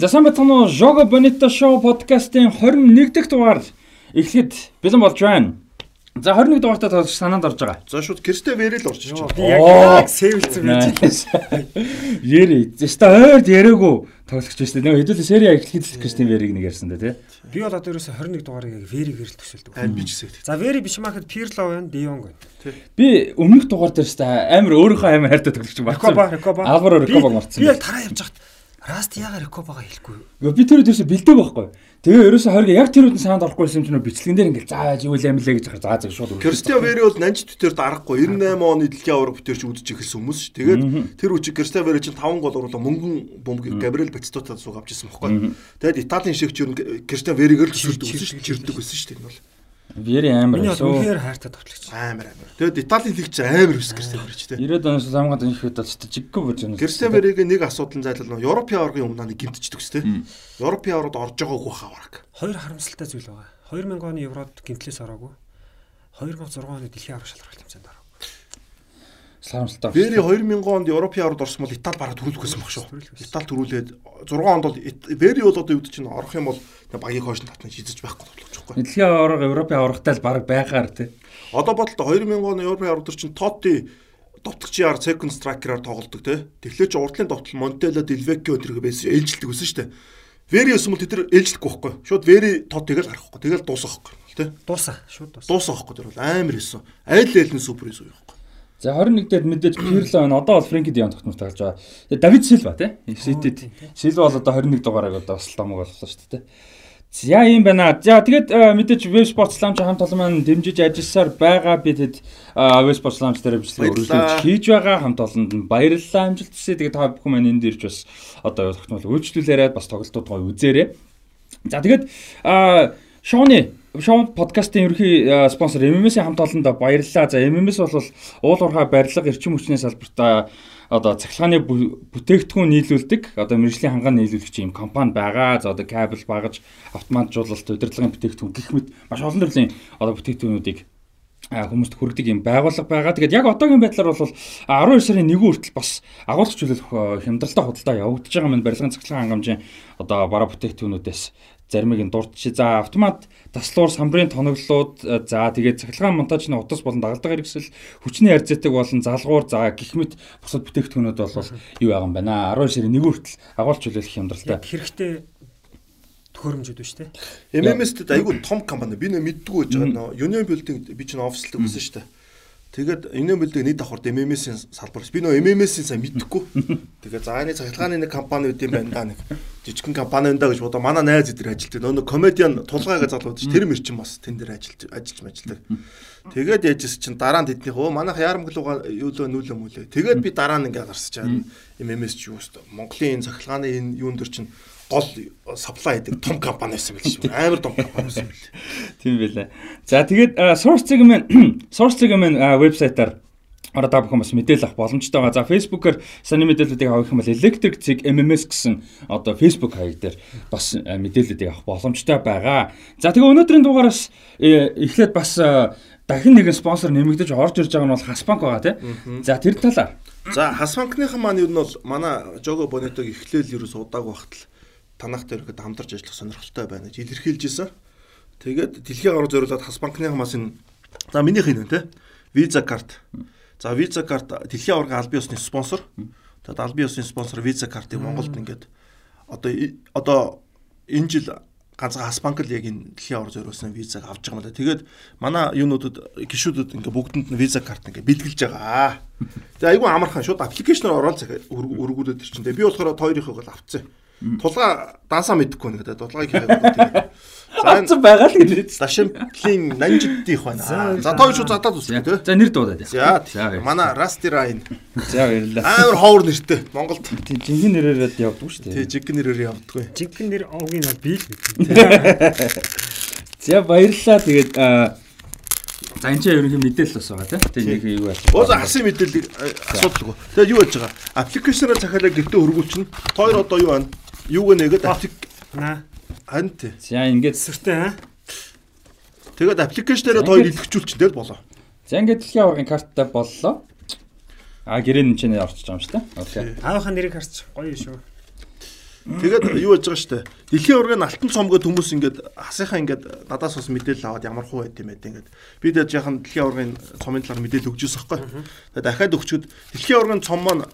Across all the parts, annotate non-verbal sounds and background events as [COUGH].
За сайн бацхан уу Jogo Bonito Show podcast-ийн 21 дахь дугаар эхлэхэд бэлэн болж байна. За 21 дугаартаа тоглож санаанд орж байгаа. За шууд ирж Би байна. яг яг сэвэлцэн байж байна. Яри. [LAUGHS] Ста ойрд яриаггүй тоглогч байна шүү дээ. Нөгөө хэдүүлээ сери эхлэхэд Кристин Вериг нэг ярьсан дээ тий. Би бол одоо ерөөсө 21 дугаарыг яг Вери гэрэл төсөлдөг. Айн би ч гэсэн. За Вери биш махад Пирло байна, Дионг байна. Би өмнөх дугаар дээр ста амар өөрийнхөө амар хайртай Рекоба. Алваро Би- Рекобаг марцсан. Би яг тараа явж хахад Раст яга Рекобагаа хэлэхгүй. Гэхдээ би тэр үдээс бэлдэг байхгүй. Тэгээ ерөөсөө хориг яг тэр үдэн санаанд орохгүй юм чинь бичлэгэн дээр ингээл зааж юу л амилаа гэж заа заа шууд. Кристе Вере бол нанж төтөр дарахгүй 98 оны дэлхийн аварга бүтээрч үдэж эхэлсэн хүмүүс ш. Тэгээд тэр үчиг Кристе Вере чинь 5 гол оруулаа мөнгөн бомб Габриэл Батистута сууг авч ирсэн байхгүй. Тэгээд Италийн шигч юу Кристе Верегээр л төсөлдөг ш. Чирдэг байсан ш. Нь бол Вери амар. Миний бол шүү. үнэхээр хайртай тоглогч. амар амар. Тэгээд Италийн лигч амар өс Кристе Вере ч тэ. 90-ад оноос самгаан тань хэд болж жиггүй болж байна. Кристе Верегийн нэг асуудал зайлал нөө Европын аваргын өмнө нэг гимтчихдэг ш. тэ. Европын аваргад орж байгаагүй хаварга. Хоёр харамсалтай зүйл байгаа. 2000 оны Еврод гимтлээс ороогүй. 2006 оны дэлхийн аврах шалралт хэмжээнд ороогүй. Сарамсалтай. Вери 2000 онд Европын аваргад орсон бол Итали бараг төрүүлэх байсан баг шүү. Итали төрүүлээд 6 онд бол Вери бол одоо юу гэж чинь орох юм бол багийн хойш нь татна шийдэж байхгүй болчихгүй. Дэлхийн аварга Европын аваргатай л баг байгаар тий. Одоо бодлоо 2000 оны Европын аварга төр чинь Тоти довтлогчийн second striker-аар тоглолдог те. Тэгэхээр чи урдлын довтол Монтело, Делвеккио тэрэг байсан ээлжилдэг шүү дээ. Вери өсөн бол тэр ээлжилдэггүй байхгүй. Шууд Вери Тотиг л гарахгүй. Тэгэл дуусах байхгүй те. Дуусаа, шууд дуусаа. Дуусах байхгүй тэр бол амар өсөн. Айл нь супер өсөн байхгүй. За 21 дээр мэдээж Пирло байна. Одоо бол Фрэнки Дион тогтмол тоглож байгаа. Тэгээ Давид Силва тий. Ситэд. Силва бол одоо 21 дугаарыг одоо бас томог боллоо шүү дээ. За юм байна. За тэгээд э, мэдээж Web Sports Lounge хамт олон маань дэмжиж ажилласаар байгаа. Би тэд Web Sports Lounge дээр бичлэг Баярлалаа. өргөжлөж хийж байгаа. Хамт олонд нь баярлалаа амжилт хүсье. Тэгээд та бүхэн маань энд ирж бас одоо тогтмол үйлчлүүлээрээ бас тоглолтууд гоё үзээрэй. За тэгээд Шоны Шоу подкастын ерөнхий а, спонсор MMS-ийн хамт олондоо баярлалаа. За MMS бол уул уурхай барилга эрчим хүчний салбарт одоо цахилгааны бүтээгдэхүүн нийлүүлдэг. Одоо мэрэгжлийн хангаан нийлүүлэгч юм компани байгаа. За одоо кабел багаж, автоматжуулалт, удирдлагын бүтээгдэхүүн гэх мэт маш олон төрлийн одоо бүтээгдэхүүнүүдийг хүмүүст хүргэдэг юм байгууллага байгаа. Тэгээд яг одоогийн байдлаар бол 12 сарын 1 хүртэл бас агуулгач э, хямдралтай худалдаа явагдаж байгаа маань барилгын цахилгаан хангамжийн одоо бараа бүтээгдэхүүнүүдээс заримыг нь дурдчих. За автомат таслуур самбарын тоноглолууд э, за тэгээд цахилгаан монтажны утас болон дагалдах хэрэгсэл хүчний арзятаг болон залгуур за гих мэт бусад бүтээгдэхүүнүүд бол юу байгаа юм байна. 12 сарын 1 хүртэл агуулгач чөлөөлөх хямдралтай. Яг хэрэгтэй төхөөрөмжүүд шүү дээ. MMS-д айгүй том компани. Би нэ мэддэггүй байж байгаа нөө Union Building би чинь офслдаг байсан шүү дээ. Тэгээд Union Building нийт давхарт MMS-ийн салбар. Би нөө MMS-ийн сайн мэддэггүй. Тэгээд за энэ цахилгааны нэг компани үт юм байна да нэг жижигхэн компани байна да гэж бодоо манай найз эдэр ажилтдаг. Нөө комедиан тулгайгаа залгууд ш тэр мэрчин бас тэн дээр ажиллаж ажиллаж мажилдаг. Тэгээд яжсэн чинь дараа нь тэднийх өө манайх ярамглууга юу л нүүлээ мүлээ. Тэгээд би дараа нь ингээ гарсаж чаад MMS ч юу өстө. Монголын энэ цахилгааны энэ юун дөр чинь гол supply гэдэг том компани байсан байл шүү. Амар том компани байсан байл. Тийм байлаа. За тэгээд маань Source-ыг маань а, [CLEARS THROAT] вебсайтаар ороо та бүхэн бас мэдээлэл авах боломжтой байгаа. За Facebook-оор саний мэдээллүүдийг авах юм бол Electric Zig MMS гэсэн одоо Facebook хаяг дээр бас мэдээллүүдийг авах боломжтой байгаа. За тэгээ өнөөдрийн дугаараас э, эхлээд бас дахин нэгэн спонсор нэмэгдэж орж ирж байгаа нь бол Хасбанк байгаа тийм. За тэр талаар За Хасбанкныхан маань юу нь бол манай Жого Бонетог эхлээл ерөөс удааг багтал танахтай ирэхэд хамтарч ажиллах сонирхолтой байна гэж илэрхийлж исэн. Тэгээд дэлхийн авраг зориулаад Хасбанкныхан маань энэ за минийх энэ те Visa карт. За Visa карт дэлхийн аврагын албан ёсны спонсор. Тэгээд албан ёсны спонсор Visa картыг Монголд ингээд одоо одоо энэ жил ганцхан Хасбанк л яг энэ дэлхийн авраг зориулсан визаг авч байгаа юм да. Тэгээд манай юунуудад гişүүдүүд ингээ бүгдэнд нь виза карт ингээ бэлтгэлж байгаа. [LAUGHS] Тэгээ айгүй амархан шууд аппликейшнээр ороод захиа өргүүлээд ирчин. Тэгээ би болохоор хоёрынхыг л авцсан. Тулгаа даасаа мэдэхгүй нэг да. Тулгааг хийгээгүй тэгээд. За энэ байгаа л гэдэг. Дашимтлийн нанжиддих байна. За тоо шүү задаад үсгэн тий. За нэр дуудаад. За За манай Rastirain За баярлалаа. амар ховор нэртэй Монголд. Тийм жинхэнэ нэрээр явдаг шүү Тий дээ. жиг нэрээр явдггүй. Жинхэнэ нэр овгийн бий л гэдэг. [LAUGHS] За баярлалаа. Тэгээд за энэ чинь ерөнхий мэдээлэл бас байгаа тийм. Нэг юу байна. Уусаа хасын мэдээллийг э, асуудалгүй. Тэгээд юу яаж байгаа? Аппликейшнаар захиалаа гэртээ хөргүүлчихнэ. Хоёр одоо юу байна? Юуг нэгэд апплик На хань тий. За ингээд сүртэй аа. Тэгээд аппликейшнээрээ хоёр илгэжүүлчихнэ тэгэл болоо. за ингээд дэлхийн аваргын карттай боллоо. А гэрээ энэ чинь орчиж байгаа юм шүү дээ. Окей. Аавынхаа нэрийг харч гоё шүү. Тэгээд юу яж байгаа штэ. Дэлхийн ургийн алтан цомгод хүмүүс ингээд хасынхаа ингээд надаас бас мэдээлэл аваад ямар хуу байд юм бэ ингээд. Би тэгээд яхан дэлхийн ургийн цомын талаар мэдээлэл өгч байхгүй. Тэгээд дахиад өгчөд дэлхийн ургийн цом маань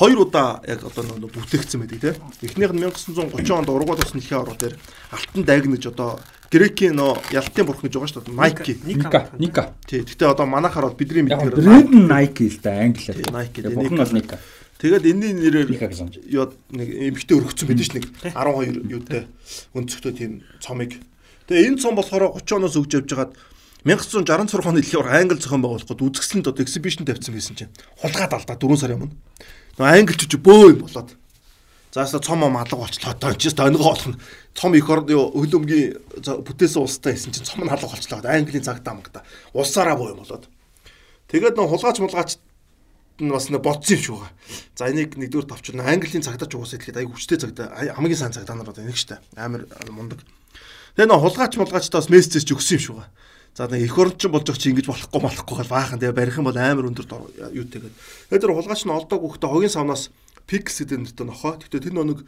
хоёр удаа яг одоо нөө бүтээгдсэн байдаг тийм. Эхнийх нь 1930 онд ургууд усны дэлхийн ороо дээр алтан дайгнаж одоо Грекийн нөө ялтын бурхан гэж байгаа шүү дээ. Nike. Ника. Ника. Тий. Гэтэ одоо манайхаар бол бидний мэдгээр брэнд нь Nike л да англиар. Nike. Бурхан бол Ника. Тэгээд энэний нэрээр юу нэг эмхтэй өргөцсөн байдаг ш нэг 12 юутай өнцгтөө тийм цомыг. Тэгээ энэ цом болохоор 30 оноос өгж явж хагаад 1966 оны дэлхийн ор англи зохион байгуулахад үзэсгэлэнт одоо эксибишн тавьсан байсан чинь хулгаад алдаа 4 сарын өмнө. Нөгөө англичууд бөө юм болоод. Зааса цом ом алга болчлоо. Одоо чи тойнгоо болох нь цом орд хөлөмгийн бүтээсэн улстай байсан чинь цом нь алга болчлоо. Английн цагтаа магта. Улсаараа бөө юм болоод. Тэгээд нөгөө хулгаач мулгаач нь бас нэг бодсон юм шиг байгаа. За энийг нэгдүгээр тавчна. Английн цагдаач угаасаа ихэд аяг хүчтэй цагдаа хамгийн сайн цагдаа нар одоо энийг штэ. Амар мундаг. Тэгээ нөө хулгаач мулгаачтай бас мессеж ч өгсөн юм шиг байгаа. За нэг их орончин болж байгаа чи ингэж болохгүй болохгүй гал баахан тэгээ барих юм бол амар өндөр юу тэгээд. Тэгээд тэр хулгаач нь олдог хөхтө хогийн савнаас пикс гэдэг нэртэй нохоо. Тэгтээ тэр нэг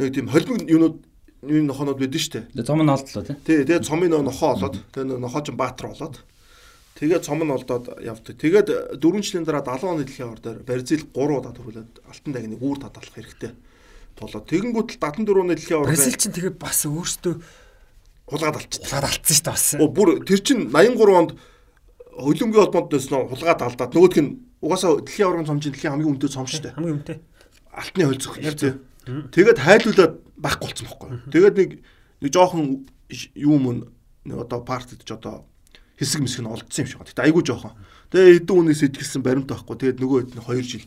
нэг тийм холимог юунууд юу нохонод байдэн штэ. Тэгээ цом нь алдлаа тий. Тий, тэгээ цомын нохоо олоод тэгээ нохоо ч баатар болоод тэгээ цом нь олдоод явдаг. Тэгээд 4 жилийн дараа 70 оны дэлхийн ор дээр Бразил 3 удаа төрүүлээд алтан дагныг үүр таталах хэрэгтэй болоод тэгэнгүүт л 74 оны дэлхийн ор Бразил чинь тэгээ бас өөртөө хулгаад алчдаг. хулаад алдсан шүү дээ бас. Оо бүр тэр чин 83 онд хөлөмгийн холбоонд дэсэн хулгаад алдаад нөгөөх нь угаасаа дэлхийн аврагын цомжийн дэлхийн хамгийн өндөр цом шүү дээ. Хамгийн үнэтэй. Алтны хөлцөх хэрэгтэй. Тэгээд хайлуулаад байхгүй болсон байхгүй. Тэгээд нэг нэг жоохон юу мөн нэг одоо партид ч одоо хэсэг мэсг нь олдсон юм шиг байна. Гэтэ айгүй жоохон. Тэгээд эдэн үнээс итгэсэн баримт байхгүй. Тэгээд нөгөө хэд нь 2 жил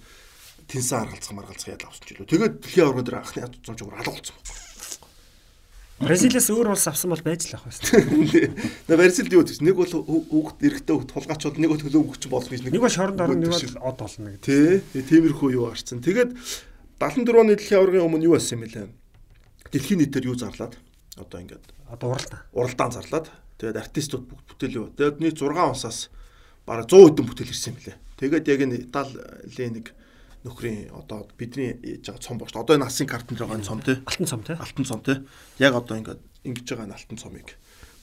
тэнсэн аргалцах маргалцах яд авсан ч үлээ. Тэгээд дэлхийн аврагын дээр анхны цом чугаар алга болсон байна. Бразилиас өөр улс авсан бол байж л ах байсан. На Бразилд юу гэж нэг бол хүүхд эрэгтэй хүүхд тулгаач бол нэг бол хөлөө өнгөч болох гэж Нэг бол шоронд орно, нэг бол од болно гэдэг. Тий, тиймэрхүү юу гарцсан. Тэгээд 74 оны дэлхийн аваргын өмнө юу болсон юм бэлээ? Дэлхийн нийтээр юу зарлаад одоо ингээд Одоо уралдаа. уралдаан зарлаад тэгээд артистууд бүгд бүтээл юу. Тэгээд нийт 6 онсаас бараг 100 хэдэн бүтээл ирсэн юм бэлээ. Тэгээд яг энэ Италийн нэг нөхрийн одоо бидний яаж байгаа цом багш. Одоо энэ алсын картанд байгаа энэ цом тий. Алтан цом тий. Алтан цом тий. Яг одоо ингээд ингэж байгаа энэ алтан цомыг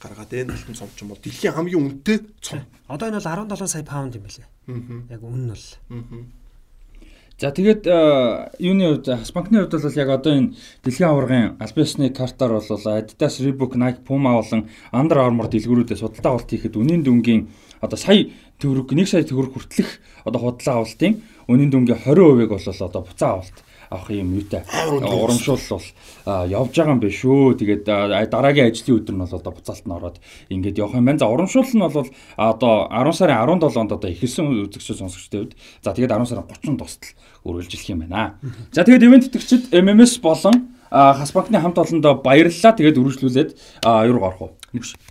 гаргаад энэ алтан цом ч юм бол дэлхийн хамгийн үнэтэй цом. Одоо энэ бол 17 сая паунд юм байлээ. Аа. Яг үнэн нь бол. Аа. За тэгээд э, юуны хувьд Хасбанкны хувьд бол яг одоо энэ дэлхийн аваргын албан ёсны картаар бол Adidas, Reebok, Nike, Puma болон Under Armour дэлгүүрүүдэд судалгаа авалт хийхэд үнийн дүнгийн одоо сая төгрөг 1 сая төгрөг хүртэлх одоо худлаа авалтын үнийн дүнгийн 20%-ыг бол одоо буцаа авалт авах юм юутай урамшуул бол явж байгаа юм биш шүү. Тэгээд дараагийн ажлын өдөр нь бол одоо буцаалт нь ороод ингээд явах юм байна. За урамшуул нь бол одоо 10 сарын 17-нд одоо ихэлсэн үзэгч сонсогчдын хувьд за тэгээд 10 сарын 30-нд тусдал үргэлжлэх юм байна. За тэгээд ивент тэтгэгчид MMS болон Хас банкны хамт олондоо баярлалаа. Тэгээд үргэлжлүүлээд а, юу руу орох уу?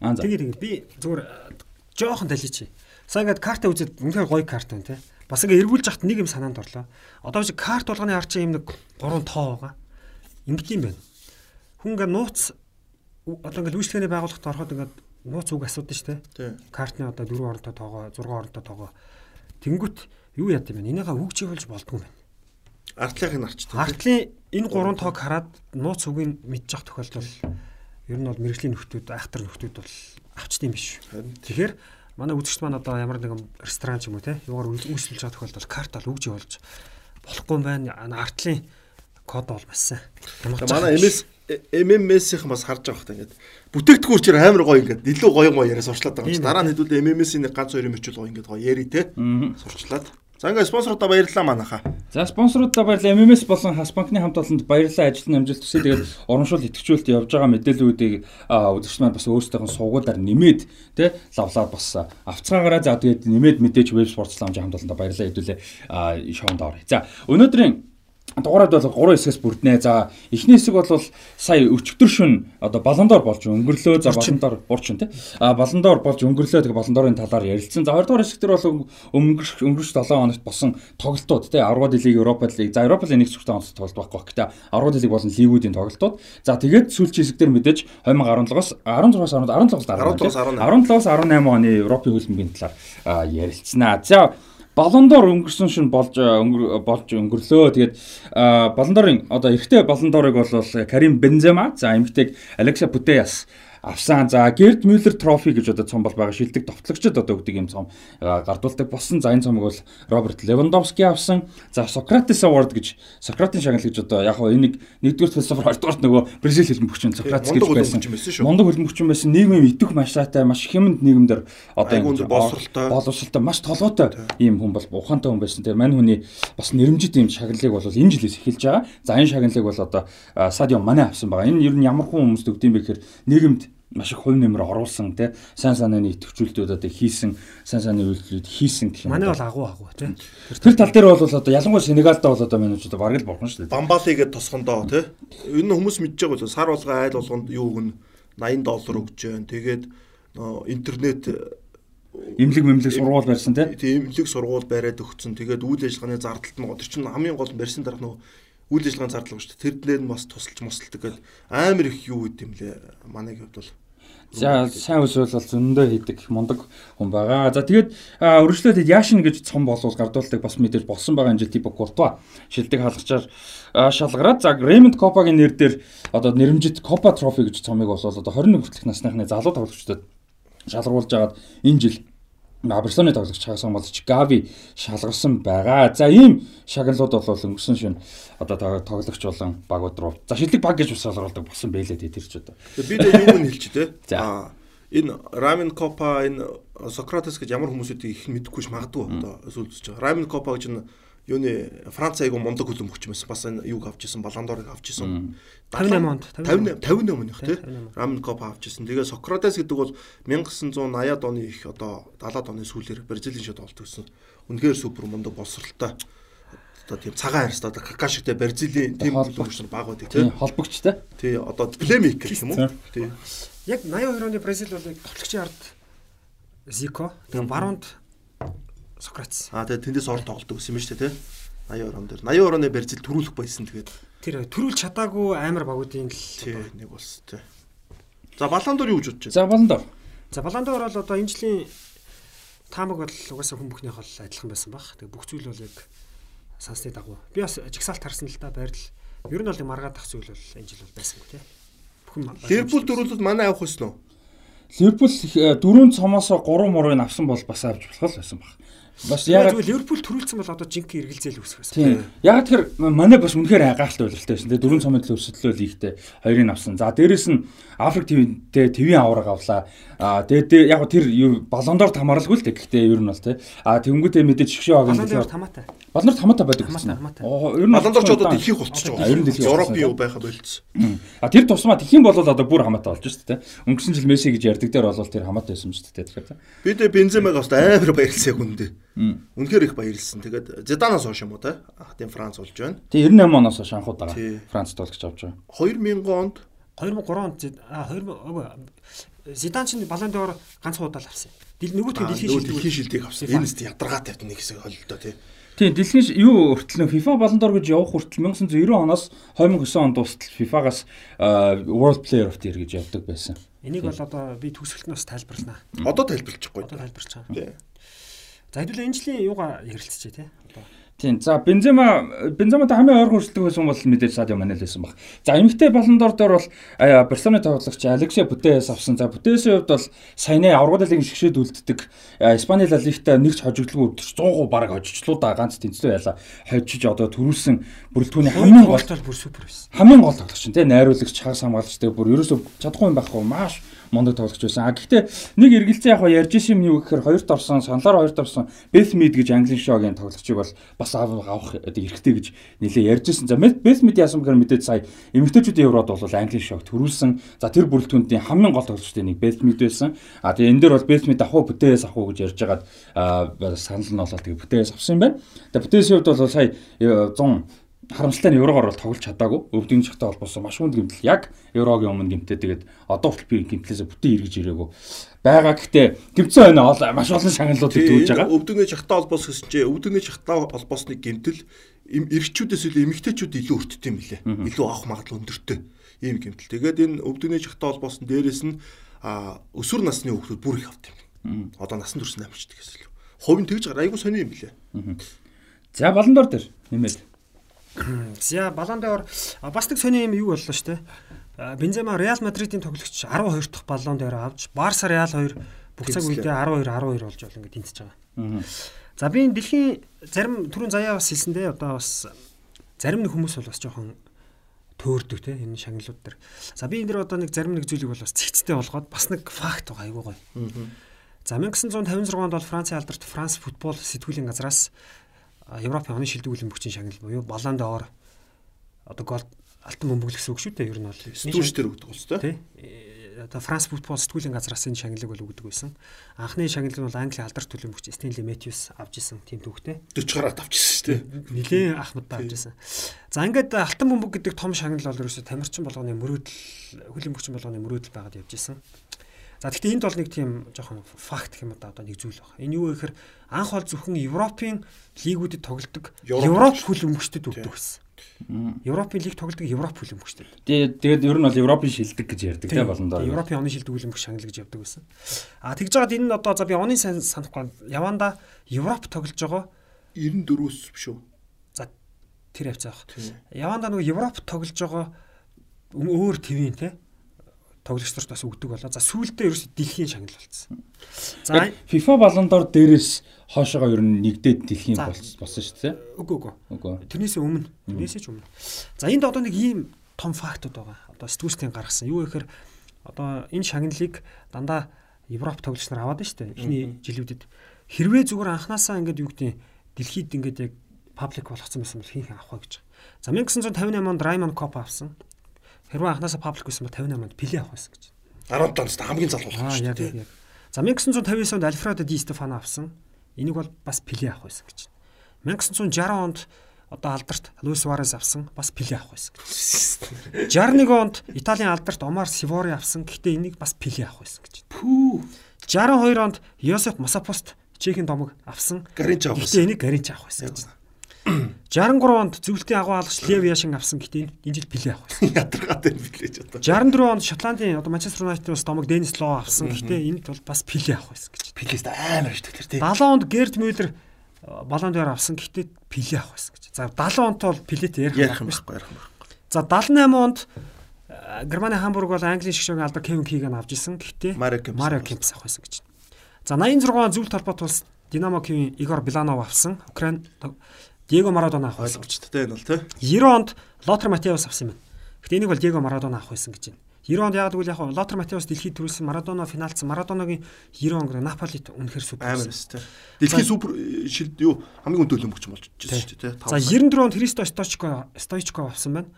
Аа за. Тэгээ тэгээ би зүгээр э, жоохон таличи. Сая ингээд карта үзээд үнэхээр гоё карта байна те. Бас ингээд эргүүлж яхад нэг юм санаанд орлоо. Одоо чи карт болгоны ар чинь юм нэг гурван тоо байгаа. Ингээд юм байна. Хүн ингээд нууц одоо ингээд үйлчлэгээний байгууллагт ороход ингээд нууц үг асуудаг шүү дээ. Картны одоо 4 оронтой тоогоо 6 оронтой тоогоо. Тэнгүүт юу яд юм бэ? Энийгээ үгчий болж болдгоо юм байна. Артлахыг нарчдаг. Артлын энэ гурван тоог хараад нууц үгийг мэдчих тохиолдол ер нь бол мэрэгжлийн нөхдүүд айхтар нөхдүүд бол авчдсан юм биш. Тэгэхээр манай үзэгчд маань одоо ямар нэгэн ресторан ч юм уу те юугаар үйлчлүүлж байгаа тохиолдолд картал үгжи болж болохгүй юм байна. Ана артлын код бол бас сайн. Ямар ч манай. MS MMS-ийн бас харж байгаа хэрэгтэй ингээд. Бүтээгдэхүүн чинь амар гоё ингээд. Илүү гоё гоё яриа сурчлаад байгаа юм чи дараа нь хэдүүлээ MMS-ийн нэг ганц хоёр юм ичүүл гоё ингээд гоё яри те. Сурчлаад за ингээд спонсорудаа баярлалаа манайхаа За спонсоруудаа баярлалаа. MMS болон Хас банкны хамт олонд баярлалаа. Ажил нь амжилт хүсье. Тэгээд урамшуул итгэжүүлэлт явж байгаа мэдээллүүдийг үзэгч маань бас өөрсдийнх нь суугуулаар нэмээд тэ лавлаад бас авцгаагаараа за тэгээд нэмээд мэдээж веб спортс ламжийн хамт олондоо баярлалаа хэдүүлээ шоунд оръё. За өнөөдрийн дугаард бол 3 хэсгээс бүрднэ. За эхний хэсэг бол сая өчигдөр шөн одоо балондор болж өнгөрлөө. За балондор урчин тий. А балондор болж өнгөрлөө. Тэгээ балондорын талаар ярилцсан. За 2 дугаар хэсэг дээр бол өнгөрч өнгөрч 7 хоногт босон тоглолтууд тий. 10 лиг, Европа лиг. За Европа лиг нэг зүгтээ онцлог тоглолт байхгүй. Гэтэ 10 лиг болон лигүүдийн тоглолтууд. За тэгээд сүүлчийн хэсэг дээр мэдээж 2017-оос 16-аас 17-оос 17-оос 18. 17-оос 18 оны Европын хөлбөмбөгийн талаар а, ярилцсанаа. За Балондор өнгөрсөн шин болж болж өнгөрлөө. Тэгээд Балондорын одоо эрэгтэй Балондорыг бол Карим Бензема, за эмэгтэйг Алекса Путеяс авсан. За Герд Мюллер трофи гэж одоо цом бол байгаа шилдэг товтлогчд одоо өгдөг юм цом гардуулдаг болсон. За энэ цомог бол Роберт Левандовски авсан. За Сократес Award гэж Сократын шагнал гэж одоо яг хоо энийг нэгдүгээр философор хоёрдугаар нөгөө Бразил хөлбөмбөгч Сократес гэж байсан. Мондо хөлбөмбөгч байсан. Нийгмийн идэх маш сайтай, маш хэмэнд нийгэмдэр одоо боловсралтай боловсралтай маш толгойтой ийм хүн бол ухаантай хүн байсан. Тэгээ мань хүний бас нэрмжит ийм шагналыг бол энэ жилээс эхэлж байгаа. За энэ шагналыг бол одоо Садио Мане авсан байгаа. Энэ ер нь ямар хүн хүмүүст өгдөм бэ гэхээр нийгэмд маш их хувь нэмэр оруулсан тий сайн санааны идэвхжүүлэлтүүд одоо хийсэн сайн санааны үйлдэлүүд хийсэн гэх юм. Манай бол агуу агуу тий. Тэр тал дээр бол одоо ялангуяа Сенегалдаа бол одоо менежер бараг л бурхан шүү дээ. Бамбали гэдэг тосгондоо тий. Энэ хүмүүс мэдж байгаа бол сар болгоо айл болгонд юу өгнө 80 доллар өгч जैन. Тэгээд интернет имлэг мэмлэг сургууль барьсан тий. Тийм имлэг сургууль бариад өгцөн. Тэгээд үйл ажиллагааны зардалт нь тэр чинь хамгийн гол нь барьсан дарах нөгөө үйл ажиллагааны зардал шүү дээ. Тэр дээр нь бас тусалж мосолдог гэдэг амар их юу гэдэм лээ. Манайг хувьд бол За сайн үсвэл бол зөндөө хийдэг мундаг хүн байгаа. За тэгээд өргөжлөлөд Яшин гэж цом болвол гардуулдаг бас мэдээж болсон байгаа энэ жил тип Куртуа шилдэг хаалгачаар шалгараад за Ремонд Копагийн нэр дээр одоо нэрмжит Копа трофи гэж цомыг бол одоо 21 хүртэлх насныхны залуу тоглогчдод шалгаруулж агаад энэ жил Барселоны тоглогч хагасан болж Гави шалгарсан байгаа. За ийм шагналууд бол өнгөрсөн шин одоо тоглогч болон багууд руу. За шилдэг баг гэж шалгаруулдаг болсон байлээ тэр ч одоо. Би дээ юу нь хэлчих те. За энэ Рамин Копа энэ Сократес гэж ямар хүмүүсүүдийг их мэдэхгүй ш магадгүй одоо сүлдсэж байгаа. Рамин Копа гэж нь юуны Франц айгу мундаг хөлбөмбөгч байсан. Бас энэ юг авч исэн, Баландорыг авч исэн. 58 онд 58 58 оных тий. Рамн Коп авч исэн. Тэгээ Сократес гэдэг бол 1980-ад оны их одоо 70-ад оны сүүлээр Бразилийн шат олт гэсэн. Үнэхээр супер мундаг боловсралтай одоо тийм цагаан харьцаа одоо кака шигтэй Бразилийн тийм хөлбөмбөгч нар баг байдаг тий. Холбогчтой. Тий, одоо плеймейкер гэх юм уу? Тий. Яг 82 оны Бразил бол тоглогчийн ард Зико. Тэгээ баруунд Сократес. Аа тэгээ тэндээс орон тоглолт өгсөн юм шүү дээ тий. 82 он дээр. 82 оны Бразил төрүүлэх байсан тэгээд тэр төрүүлж чадаагүй амар багуудын л нэг бас тий. За Баландор юу гэж бодож байна? За Баландор. За Баландор бол одоо энэ жилийн таамаг бол угаасаа хүн бүхнийх бол адилхан байсан баг. Тэгээ бүх зүйл бол яг сансны дагуу. Би бас жигсаалт харсан л да байрал. Ер нь бол маргаад тах зүйл бол энэ жил бол байсангүй тий. Бүхэн Ливерпул дөрүүлэлт манай авах байсан уу? Ливерпул э, дөрөв цомоос 3 мурыг авсан бол бас авч болох байсан баг. Бас яг Ливерпул төрүүлсэн бол одоо жинхэнэ эргэлзээл үүсэх байсан. Тийм. Яг тэр манай бас үнэхээр гайхалтай байлтай байсан. Тэгээ дөрөв цомын төлөө өрсөлдөлөө лигтэй хоёрыг авсан. За дээрэс нь Африк ТV-тэй ТV-ийн авраг авлаа. Аа тэгээд яг тэр балондор тамааралгүй л тэг. Гэхдээ ер нь бол тий. Аа тэнгуүтэй мэдээж шгшээ хагийн балондор тамаатай. Балондор тамаатай байдаг гэсэн. Оо ер нь балондор ч одоо дэлхийх болчихж байгаа. Ер нь дэлхийх. Европ юу байха болцсон. Аа тэр тусмаа дэлхийн бол одоо бүр хамаатай болж шүү дээ. Өнгөрсөн жил Месси гэж ярьдаг дээр бол тэр хамаатай байсан шүү дээ. Тэгэхээр. Би дэ Бенземаг бас амар баярлсан хүндээ. Үнэхээр их баярлсан. Тэгээд Зиданаас хойш юм уу те? Тийм Франц болж байна. Тий 98 оноос хойш анхуд байгаа. Франц тоглож авч байгаа. 2000 онд 2003 онд а 2000 Зидан ч балан доор ганц хуудаал авсан. Дил нөгөөтгөө дэлхийн шилдэг дэлхийн шилдэг авсан. Энэ тест ядаргаатай нэг хэсэг холдоо тий. Тийм дэлхийн юу хүртэл FIFA балан доор гэж явах хүртэл 1990 оноос 2009 онд дуустал FIFA-гаас World Player of the Year гэж явдаг байсан. Энийг бол одоо би төгсгөлтнөөс тайлбарлана. Одоо тайлбарлахгүй. Одоо тайлбарч байгаа. Тий. За хэдүүл энэ жилийн юугаа ярилцчихъя тий. Тийм. За Бензема Бензематай хамгийн ойр хүрсэлдэг байсан бол мэдээж Садио Мане л байсан баг. За эмэгтэй баландор дээр бол Барселоны тоглогч Алексио Путес авсан. За Путесийн хувьд бол саяны аврагын лигийн шгшээд үлддэг Испани ла лигта нэгч хожигдлгүй 100% баг хожигчлуу да ганц тэнцлүү яла хожиж одоо төрүүлсэн бүрэлдэхүүний хамгийн гол бол бүр супер байсан. Хамгийн гол тоглогч тийм найруулагч хагас хамгаалагчтай бүр ерөөсөө чадахгүй юм байхгүй маш мундаг тоглож байсан. А гэхдээ нэг эргэлзээ яг ярьж исэн юм юу гэхээр хоёрт орсон, саналаар хоёрт орсон Бэлмид гэж англи шогийн тоглогчийг бол бас авах эрхтэй гэж нэлээ ярьж исэн. За Бэлмид яасан гэхээр мэдээд сая эмэгтэйчүүдийн еврод бол англи шог төрүүлсэн. За тэр бүрэлдэхүүнийн хамгийн гол тоглогчтой нэг Бэлмид байсан. А тэгээ энэ дээр бол Бэлмид авах бүтээс авах гэж ярьж байгаад санал нь болоод тэгээ бүтээс авсан юм байна. Тэгээ бүтээсийн хувьд бол сая 100 харамсалтай нь еврогоор бол тоглож чадаагүй. Өвдөний чагтай холбоосон маш хүнд гэмтэл яг еврогийн өмнө гэмтээ тэгээд одоо хүртэл би гэмтлээсээ бүтэн эргэж ирээгүй. Бага гэхдээ гэмцэн байна маш олон шагналууд төвж байгаа. Өвдөний чагтай холбоос чинь өвдөний чагтай холбоосны гэмтэл эрэгчүүдээс илүү эмэгтэйчүүд илүү өртдөг юм билээ. Илүү авах магадлал өндөртэй ийм гэмтэл. Тэгээд энэ өвдөний чагтай холбоосон дээрээс нь өсвөр насны хүүхдүүд бүр их авт юм. Одоо насан турш амждаг гэсэн л. хувийн тэгж гараа айгу сони юм блэ. За баландор дээр нэмээд. За баландор бас нэг сони юм юу боллоо штэ. Бензема Реал Мадридын тоглогч 12 дахь баллон дээр авч Барса Реал 2 бүх цаг үедээ 12 12 болж бол ингээд тэнцэж байгаа. За би энэ дэлхийн зарим түрүүн заяа бас хэлсэндээ одоо бас зарим нэг хүмүүс бол бас жоохон төөрдөг те энэ шагналууд дээр. За би энэ дэр одоо нэг зарим нэг зүйлийг бол бас цэгцтэй болгоод бас нэг факт байгаа айгуу гоё. За 1956 онд бол Францын алдарт Франц футбол сэтгүүлийн газраас Европын оны шилдэг үлэмбэгчийн шагнал буюу Балан д'Ор одоо гол алтан бөмбөг гэсэн үг шүү дээ. Ер нь бол сэтгүүлч төр өгдөг болс. Тий. Одоо Франц футбол сэтгүүлийн газраас энэ шагналыг бол өгдөг байсан. Анхны шагнал нь бол Англи алдарт төлөмөгч Стенли Мэтьюс авч исэн тийм төвхтэй. 40 гараад авчихсан шүү дээ. Нилээн ахмадтай авч исэн. За ингээд алтан бөмбөг гэдэг том шагнал бол ерөөсө тамирчин болгоны мөрөөдөл хөлбөмбөгчин болгоны мөрөөдөл байгаад явж исэн. За гэхдээ энд бол нэг тийм жоохон факт юм да одоо нэг зүйл байна. Энэ юу вэ гэхээр анх бол зөвхөн Европын лигүүдэд тоглодог Европ хөлбөмбөгчдөд өгдөг байсан. Европын лиг тоглодог Европ хүлэмжтэй. Тэгээд тэгээд ер нь бол Европын шилдэг гэж ярьдаг тийм болон доо. Европын оны шилдэг хүлэмж шагнал гэж явдаг байсан. А тэгж жагаад энэ нь одоо за би оны сайн санахгүй яванда Европ тоглож байгаа 94-өөс биш үү? За тэр явцаах. Яванда нөгөө Европ тоглож байгаа өөр твийн те тоглогч нарт бас өгдөг болоо. За сүүлдээ ерөөс дэлхийн шагнал болцсон. За FIFA баландор дээрээс хоошоогоо ер нь нэгдээд дэлхийн болсон шүү дээ. Үгүй үгүй. Тэрнээсээ өмнө. Тэрнээсээ ч өмнө. За энд одоо нэг ийм том фактууд байгаа. Одоо сэтгүүлчдийн гаргасан. Юу гэхээр одоо энэ шагналыг дандаа Европ тоглогч нар аваад дээ. Эхний жилүүдэд хэрвээ зүгээр анханасаа ингээд юу гэдэг дэлхийд ингээд яг паблик болгоцсон байсан бол хинхэн авах гэж. За 1958 онд Раймон Коп авсан. Хэрвээ анханасаа паблик байсан бол 58 онд Пеле авах байсан гэж. 17 онд хамгийн залуу болох шүү дээ. За 1959 онд Альфредо Ди Стефано авсан. Энийг бол бас Пеле авах байсан гэж. 1960 онд одоо алдарт Луис Суарес авсан бас Пеле авах байсан гэж. [LAUGHS] 61 онд Италийн алдарт Омар Сивори авсан. Гэхдээ энийг бас Пеле авах байсан гэж. Пүү. 62 онд Йосеф Масапост Чехийн домог авсан. Гаринч авах. Гэхдээ энийг Гаринч авах байсан гэж. 63 онд зөвлөлтийн агуу хаалгач Лев Яшин авсан гэхдээ энэ жил Пеле авах байсан. Ядаргаатай Пележ одоо. 64 онд Шотландын одоо Манчестер Юнайтедээс домог Денис Лоо авсан гэхдээ энд бол бас Пеле авах байсан гэж. Пелест амар шүү тэр тий. 70 онд Герт Мюллер балон дээр авсан гэхдээ Пеле авах байсан гэж. За 70 онтой бол Пелетэй ярих юм байхгүй ярих юм байхгүй. За 78 онд Германы Хамбург бол Английн шгшөөгийн алдар Кевин Киган авч исэн гэхдээ Марио Кемпс авах байсан гэж. За 86 он зөвлөлт холбоот улс Динамо Кивийн Игор Биланов авсан. Украин Диего Марадона авах ойлгомжтой энэ бол тий. 90 онд Лотер Матеус авсан юм байна. Гэтэ энийг бол Диего Марадона авах байсан гэж байна. 90 онд яг гэвэл яг Лотер Матеус дэлхийд төрүүлсэн Марадона финалцсан. Марадоногийн 90 он Наполит үнэхээр супер. Амар өс тий. Дэлхийн супер шилд юу хамгийн өндөө төлөмөгч болж шүү дээ. За 94 онд Христо Стоичко Стоичко авсан байна.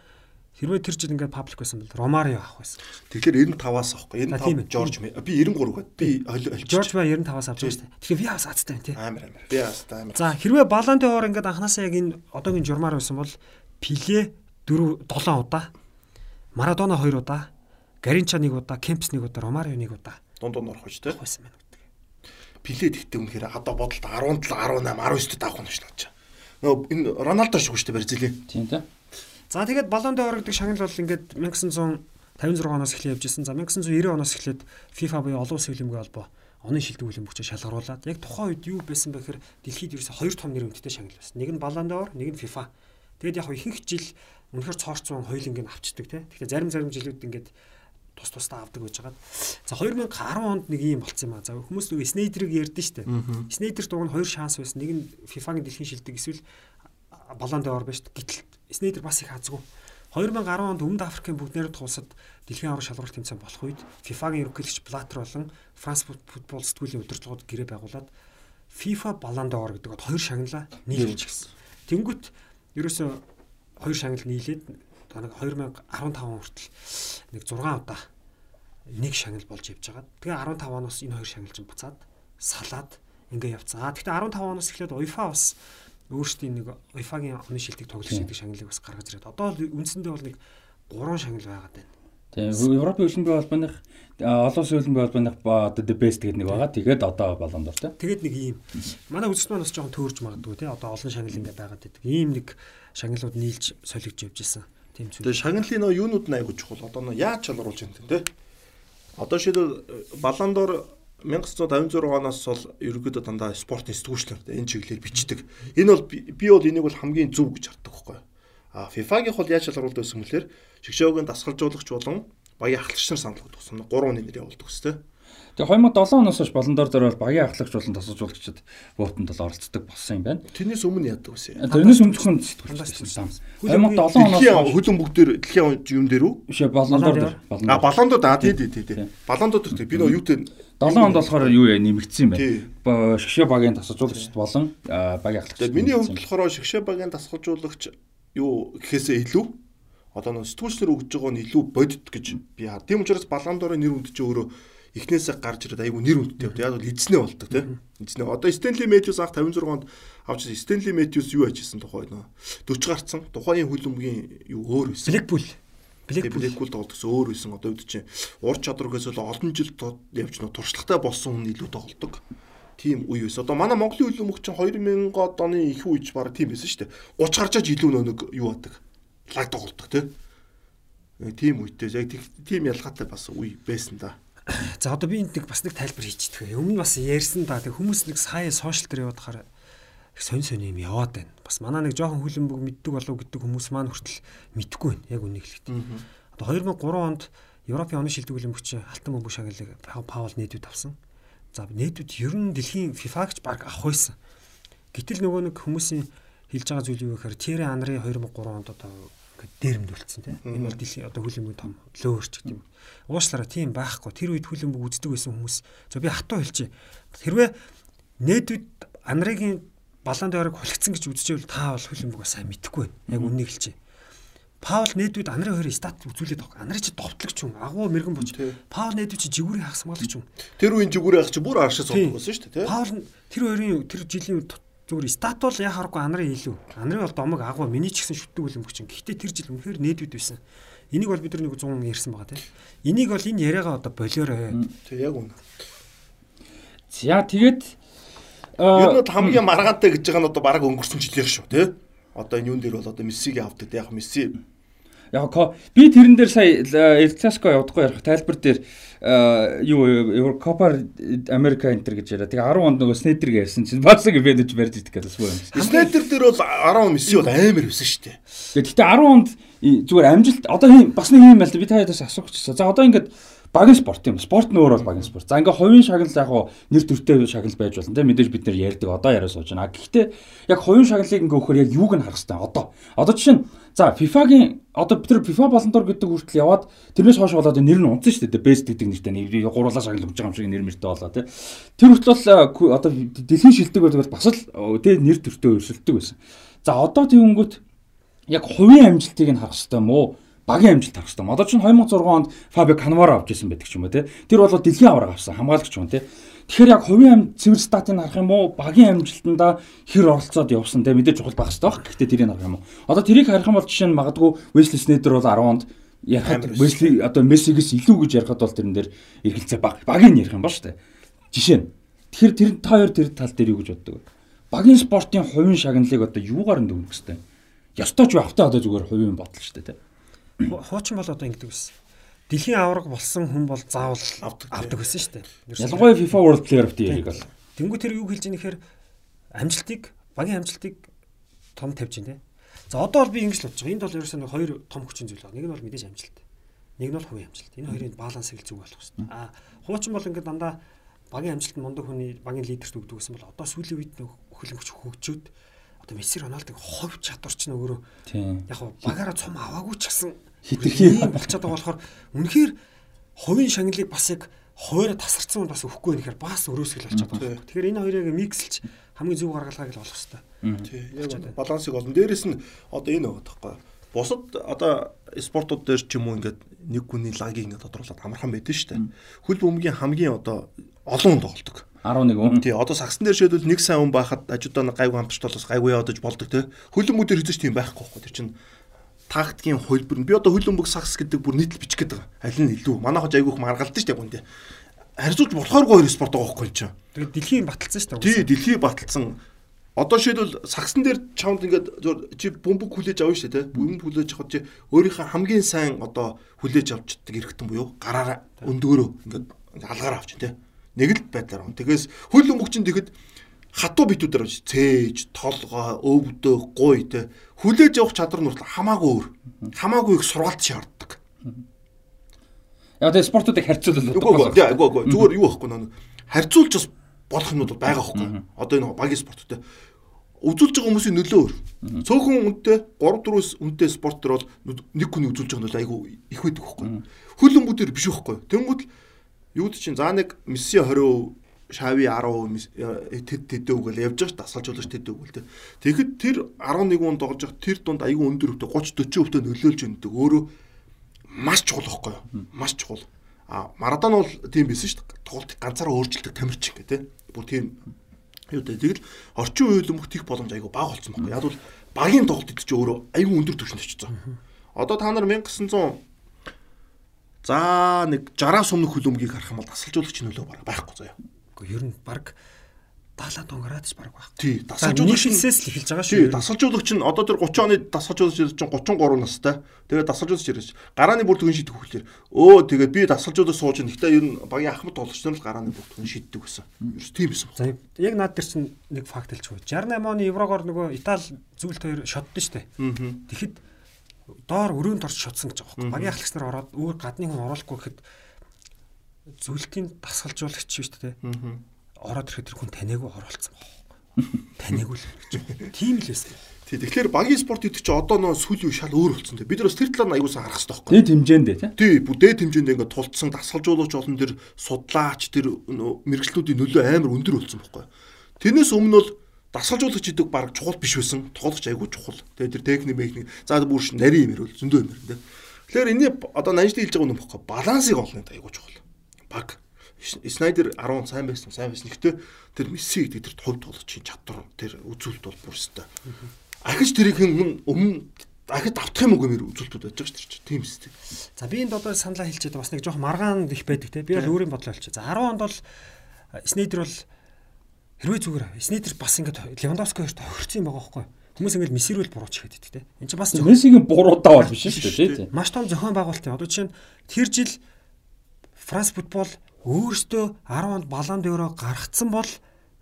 Хэрвээ тэр жил ингээд паблик байсан бол Ромарио авах байсан. Тэгэхээр 95-аас авахгүй. 95 Жорж би 93 гээд би олж. Жорж ба 95-аас авч байгаа шүү дээ. Тэгэхээр би авс азтай байна тий. Амар амар. Би азтай амар. За хэрвээ Баланте хоор ингээд анханасаа яг энэ одоогийн журмаар байсан бол Пиле 4 7 удаа, Марадона 2 удаа, Гаринча 1 удаа, Кемпс 1 удаа, Ромарио 1 удаа. Дунд дунд орох гэж тий. Байсан байна гэдэг. Пиле тэгтээ үнэхээр одоо бодолт 17, 18, 19-д авах нь шүү дээ. Нөгөө энэ Роналдо шиг шүү дээ Бразилийн. Тийм тий. За тэгээд балон дээр орогдох шагнал бол ингээд 1956 оноос эхлээд явж исэн. За 1990 оноос эхлээд FIFA буюу олон улсын хөлбөмбөгийн холбоо оны шилдэг хөлбөмбөгчөөр шалгаруулад яг тухайн үед юу байсан бэ гэхээр дэлхийд ерөөсө хоёр том нэр хүндтэй шагнал байсан. Нэг нь балон дээр, нэг нь FIFA. Тэгээд яг ихэнх жил үнэхээр цоорцсон хоёуланг нь авчдаг тий. Тэгэхээр зарим зарим жилүүд ингээд тус тусдаа авдаг байж байгаа. За 2010 онд нэг юм болцсон юм аа. За хүмүүс нөгөө Снейдерийг ярьдэн штэ. Снейдер дууг нь хоёр шанс байсан. Нэг нь FIFA-гийн дэлхийн шилдэг эсвэл балон дээр байна штэ. Гэтэл Снейдер бас их азгүй. 2010 онд Өмнөд Африкийн бүгд найрамд тулсад дэлхийн аврал шалралт тэмцээн болох үед FIFA-гийн ерөнхийлөгч Блаттер болон Франц футбол сэтгүүлийн удирдлагууд гэрээ байгуулад FIFA Ballon d'Or гэдэг хоёр шагналаа нийлүүлж гисэн. Тэнгүүт ерөөсө хоёр шагнал нийлээд нэг 2015 хүртэл нэг 6 удаа нэг шагнал болж явж байгаа. Тэгээ 15 оноос энэ хоёр шагнал чинь буцаад салаад ингээ явцгаа. Гэхдээ 15 оноос эхлээд UEFA бас өөрсдийн нэг UEFA-гийн оны шилдэг тоглогч гэдэг шагналыг бас гаргаж ирээд одоо үндсэндээ бол нэг 3 шагнал байгаад байна. Тийм Европын хөлбөмбөгийн холбооных олон улсын хөлбөмбөгийн холбооных одоо the best гэдэг нэг байгаа. Тэгээд одоо балон дор тийм. Тэгээд нэг ийм манай үзэгч маань бас жоохон төөрж магадгүй тийм одоо олон шагнал ингээд байгаад байдаг. Ийм нэг шагналууд нийлж солигдж явж исэн. Тийм зүйл. Тэгээд шагналын нөө юунууд нь айгуу чухал. Одоо нөө яаж чалруулж байна тийм. Одоо шийдэл балон дор 1956 оноос бол ерөнхийдөө дандаа спортын сэтгүүлчлэр энэ чиглэлээр бичдэг. Энэ бол би бол энийг бол хамгийн зөв гэж хардаг байхгүй. А FIFA-гийнх бол яаж шалгаруулдаг гэсэн мэтлэр шгшөөгийн дасгалжуулагч болон багийн ахлагч нар санал болгосон. 3 нэр явуулдаг өстэй. Тэгээ 2007 оноос хойш болондор зориул багийн ахлагч болон тасалжуулагчид буутанд бол оролцдог болсон юм байна. Тэрнээс өмнө яадаг үсэ. Тэрнээс өмнөхөн сэтгүүлч. 2007 оноос хөлөн бүгд дээр дэлхийн юм дээр үү? Биш болондор. А балондод аа тий тий тий. Балондод дээр би нөө юутэй 7 онд болохоор юу яа нэмэгдсэн байна. Шгшээ багийн тасалжуулагчд болон багийн ахлагч. Миний хувьд болохоор шгшээ багийн тасалжуулагч юу гэхээсээ илүү одоо нөө сэтгүүлчлэр өгж байгаа нь илүү бодит гэж би хаа. Тийм учраас баландорын нэр үнд чи өөрөө эхнээсээ гарч ирээд айгүй нэр үндтэй байна. Яг бол эзнээ болдог тийм. Эзнээ. Одоо Стенли Мэтьюс анх 56 онд авч Стенли Мэтьюс юу ачижсэн тухай нөө 40 гарцсан. Тухайн хөлбөмбөгийн юу өөр байсан. Блэкпул. Блэкпул тоглосон өөр байсан. Одоо үед чинь ур чадваргаас л олон жил явж нөө туршлагатай болсон хүн илүү тоглодог тийм үе байсан. Одоо манай Монголын хөлбөмбөг чинь 2000-ад оны их үеч баг тийм байсан шүү дээ. 30 гарчаач илүү нэг юу адаг. Лаг тоглодог тийм. Тийм үедээ яг тийм ялгаатай бас үе байсан да. За одоо би энд нэг бас нэг тайлбар хийчихдэг. Өмнө бас ярьсан да. Тэг хүмүүс нэг сая сошиал дээр яваад их сонь сонь юм яваад байна. Бас манай нэг жоохон хүлэмбэг мэддэг болов гэдэг хүмүүс маань хүртэл мэдхгүй байна. Яг үнийг хэлэхдээ. Одоо 2003 онд Европын оны шилдэг хүлэмбэгч алтан бөмбөг шагналыг Паул нээдүүд авсан. За нээдүүд ер нь дэлхийн FIFA-гч баг авах байсан. Гэтэл нөгөө нэг хүмүүсийн хэлж байгаа зүйл юу гэхээр Тире Анри 2003 онд одоо дээрэмдүүлсэн тийм. Энэ бол дэлхийн одоо хүлэмбэг том лөөрч гэдэг юм. Уушлаараа тийм байхгүй. Тэр үед хүлэмбэг үздэг байсан хүмүүс. За би хатуу хэлчихье. Хэрвээ нээдүүд Анригийн балаан дээрэг хулигдсан гэж үзчихвэл та бол хүлэмбэг сайн мэдэхгүй байна. Яг үннийг хэлчихье. Паул нээдүүд Анри хоёрын стат үзүүлээд байгаа. Анри чи довтлогч юм. Агуу мэрэгэн боч. Паул нээдүүд чи жигүүрийн хагас хамгаалагч юм. Тэр үеийн жигүүрийн хагас чи бүр аршаа суудаг байсан шүү дээ, тийм. Паул тэр хоёрын тэр жилийн зүгээр стат бол яа харахгүй Анри илүү. Анри бол домог агуу миний ч гэсэн шүтдэг үлэмбэгч. Гэхдээ тэр жил үнэхээр нээдүүд байсан. Энийг бол бид нар нэг 100 ярьсан байгаа тийм. Энийг бол энэ яриагаа одоо болиорой. Тэг яг үнэ. За тэгээд ер нь хамгийн маргаантай гэж байгаа нь одоо бараг өнгөрсөн жилээр шүү тий. Одоо энэ юун дээр бол одоо Мессиг авдаг. Яг Месси Яг би тэрэн дээр сая Эл Класико явдаггүй ярих тайлбар дээр юу Копа Америка энтер гэж яриа. Тэгээ 10 онд нөгөө Снейдерг ярьсан чинь Барсаг бэдэж барьж идэх гэсэн юм. Снейдер дээр бол 10 Месси бол амар байсан шүү дээ. Гэхдээ 10 онд зүгээр амжилт одоо бас нэг юм байл та би та ядаас асуух гэсэн. За одоо ингээд багийн спорт юм. Спорт нь өөр бол багийн спорт. За ингээ хувийн шагнал яг хуу нэр төртэй шагнал байж болно тийм мэдээж бид нэр ярьдаг одоо яриа сууж байна. Гэхдээ яг хувийн шагналыг ингээ өгөхөр яг юуг нь харах хэрэгтэй. Одоо одоо жишээ нь за FIFA-гийн одоо бид нар FIFA болондор гэдэг хүртэл яваад тэрнээс хойш болоод нэр нь унтсан шүү дээ. Best гэдэг нэртэй нэр гурлаа шагнал өгч байгаа юм шиг нэр мэртэй болоо тийм. Тэр хүртэл одоо дэлхийн шилдэг бол бас л тийм нэр төртэй өрсөлдөг байсан. За одоо тэгэнгүүт яг хувийн амжилтыг нь харах хэрэгтэй юм уу? Багийн амжилт авах хэрэгтэй. Одоо чинь 2006 онд Фабио Канаваро авч ирсэн байдаг ч юм уу те. Тэр бол дэлхийн авраг авсан хамгаалагч юм те. Тэгэхээр яг хувийн ам цэвэр статыг харах юм уу багийн амжилтанда хэр оролцоод явсан те мэдээж чухал байх хэрэгтэй баг. Гэхдээ тэрийг харах юм уу. Одоо тэрийг харах юм бол жишээ нь магадгүй Wesley Sneijder бол 10 онд ярахад Wesley одоо Мессигээс илүү гэж ярихад бол тэрэн дээр эргэлзээ баг. Багийн ярих юм ба штэ. Жишээ нь. Тэгэхээр тэр та хоёр тэр тал дээр юу гэж боддог вэ? Багийн спортын хувийн шагналыг одоо юугаар нь дүүнэх хэвтэй? Ёстой ч автаа одоо зүгээр хувийн бодол штэ те хуучин бол одоо ингэдэг байсан. Дэлхийн авраг болсон хүн бол заавал авдаг байсан шүү дээ. Ялангуяа FIFA World Player of the Year-ийг бол. Тэнгүү тэр юу хэлж ийм нэхэр амжилтыг багийн амжилтыг том тавьж байна те. За одоо бол би ингэж л бодож байгаа. Энд бол ерөөсөө нэг хоёр том хүчин зүйл байна. Нэг нь бол мэдээж амжилт. Нэг нь бол хувийн амжилт. Энэ хоёрын балансыг зүг болох хэрэгтэй. Аа хуучин бол ингээд дандаа багийн амжилт мундаг хүний багийн лидерт өгдөг гэсэн бол одоо сүүлийн үед нөх хөлөнгөч хөгжөөд одоо Месси Роналдыг ховь чадвар ч нөгөө яг багаараа цум аваагүй ч гэсэн хитрхи болчиход байгаа болохоор үнэхээр хувийн шагналыг бас яг хойроо тасарсан бас өгөхгүй нэхэр бас өрөөсгөл болчиход байгаа. Тэгэхээр энэ хоёрыг миксэлж хамгийн зөв гаргалгааг л олох хэрэгтэй. Тий. Яг балансыг олно. Дээрэс нь одоо энэ байгаа байхгүй. Бусад одоо спортууд дээр ч юм уу ингээд нэг хүний лагийг ингээд тодруулаад амархан байдэн шүү дээ. Хөл бөмбөгийн хамгийн одоо олон тоглолдог. 11 хүн. Тий, одоо сагсан дээр шийдвэл нэг сайн хүн байхад ажуудаа гайгүй хамтарч толос гайгүй яваадаж болдог те. Хөлбөмбөг дээр хэзээ ч тийм байхгүй байхгүй. Тэр чинь тактикийн хөлбөр нь би одоо хөлбөмбөг сагс гэдэг бүр нийтлэл бичих гээд байгаа. Аль нь илүү? Манай хож айгүйх маргалдаж штэ гүндээ. Харьцуулж болохооргүй хоёр спорт байгаа байхгүй чинь. Тэгээд дэлхийн баталсан штэ. Тий, дэлхийн баталсан. Одоо шийдвэл сагсан дээр чамд ингээд чи бөмбөг хүлээж авна штэ те. Бөмбөг хүлээж авахд чи өөрийнхөө хамгийн сайн одоо хүлээж авчдаг эргэтэн буюу гараараа өндөгөрөө ингээд алгаараа авч те. Нэг л байдлаар. Тэгээс хөл өмгчин тэгэхэд хатуу битүүдээр цээж, толгой, өвдөө, гуй те хүлээж явах чадвар нь хамаагүй өөр. Хамаагүй их сургаалт шаарддаг. Яг тэгээ спортуудыг харьцуулбал Үгүй үгүй үгүй үгүй зүгээр юу байхгүй нөө харьцуулж бас болох юмуд байгаа байхгүй. Одоо энэ багийн спорттой үзүүлж байгаа хүмүүсийн нөлөө өөр. Цөөхөн үнэтэй 3 4-өөс үнэтэй спорт төр бол нэг хүний үзүүлж байгаа нөлөө айгүй их байдаг байхгүй. Хөлөн бүдээр биш байхгүй. Тэнгүүд юуд чинь заа нэг Месси 20% Шави 10% тэд тэдөө гэл явж байгаа ш дасгалжуулагч тэдөө гэл тэ. Тэгэхэд тэр 11 онд тоглож байгаа тэр дунд айгүй өндөр хөвтэй 30 40% нөлөөлж өгдөг. Өөрөө маш чухал байхгүй юу? Маш чухал. А Марадон бол тийм байсан шүү дээ. Тоглолтыг ганцаараа өөрчилдөг тамирчин гэх тээ. Бүр тийм юу дээ. Тэгэл орчин үеийн өмгөх тех боломж айгүй бага болсон байхгүй. Яг бол багийн тоглолт гэдэг чинь өөрөө айгүй өндөр түвшинд очсон. Одоо та нар 1900 за нэг 60-аас өмнөх хөлөмгийг харах юм бол тасалжуулагч нөлөө бараг байхгүй заяа. Гэхдээ ер нь баг 70 донгараад ч баг байх. Тий, дасгалжуулагч нэгсээс л эхэлж байгаа шүү. Тий, дасгалжуулагч нь одоо тэр 30 оны дасгалжуулагч чинь 33 настай. Тэгээд дасгалжуулагч ирэж гарааны бүртгэн шийдэх хөлөөр өө тэгээд би дасгалжуулагч сууж нэгтээ ер нь багийн ахмад тоглогч нар л гарааны бүртгэн шийддэг гэсэн. Ерөөс тийм байсан. За яг наад дээр чинь нэг факт хэлж өгье. 68 оны Еврогоор нөгөө Итали зүйлт хоёр шотдсон шүү дээ. Тэгэхэд доор өрөөнд орж шотсон гэж байгаа байхгүй. Багийн ахлагч нар ороод өөр гадны хүн оруулахгүй гэхэд зүйлтийн дасгалжуулагч шүү дээ ороод ирэхэд тэр хүн таниагүй оролцсон байна. Таниагүй л гэж. Тийм л байсан. Тий, тэгэхээр багийн спорт гэдэг чинь одоо нөө сүүлийн үе шал өөр болсон те. Бид нар бас тэр талаар аягуулсан харах хэрэгтэй байхгүй. Дээд хэмжээндээ тий. Тий, бүдээд хэмжээнд ингээд тулцсан дасгалжуулагч олон тэр судлаач тэр мэрэгчлүүдийн нөлөө амар өндөр болсон байхгүй. Тэрнээс өмнө бол дасгалжуулагч гэдэг баг чухал биш байсан. Тоглогч айгүй чухал. Тэгээ тэр техник механик за бүрш нарийн юмэр бол зөндөө юмэр те. Тэгэхээр энэний одоо нанжид хэлж байгаа юм багхгүй. Балансыг олно айгүй чухал. Баг Снайдер 10 сайн байсан, сайн байсан. Гэхдээ тэр Месси гэдэг тэр хувь тоглогчийн чадвар, тэр үзүүлэлт бол бүр өстой. Ахиж тэрийг хүн өмнө дахид автах юм уу гэмээр үзүүлэлтүүд байж байгаа шүү дээ. Тийм үстэй. За би энд одоо саналаа хэлчихэд бас нэг жоох маргаан их байдаг те. Би бол өөрийн бодлоо хэлчих. За 10 онд бол Снайдер бол хэрвээ зүгээр Снайдер бас ингээд Левандовски хоёрт хохирсон юм байгаа байхгүй юу? Хүмүүс ингээд мессерүүл бурууч ихэд те. Энд чинь бас Мессигийн буруудаа бол биш шүү дээ. Маш том зохион байгуулалтын одоо жишээ нь тэр жил Франц футбол өөртөө 10 онд балан дээрөө гаргацсан бол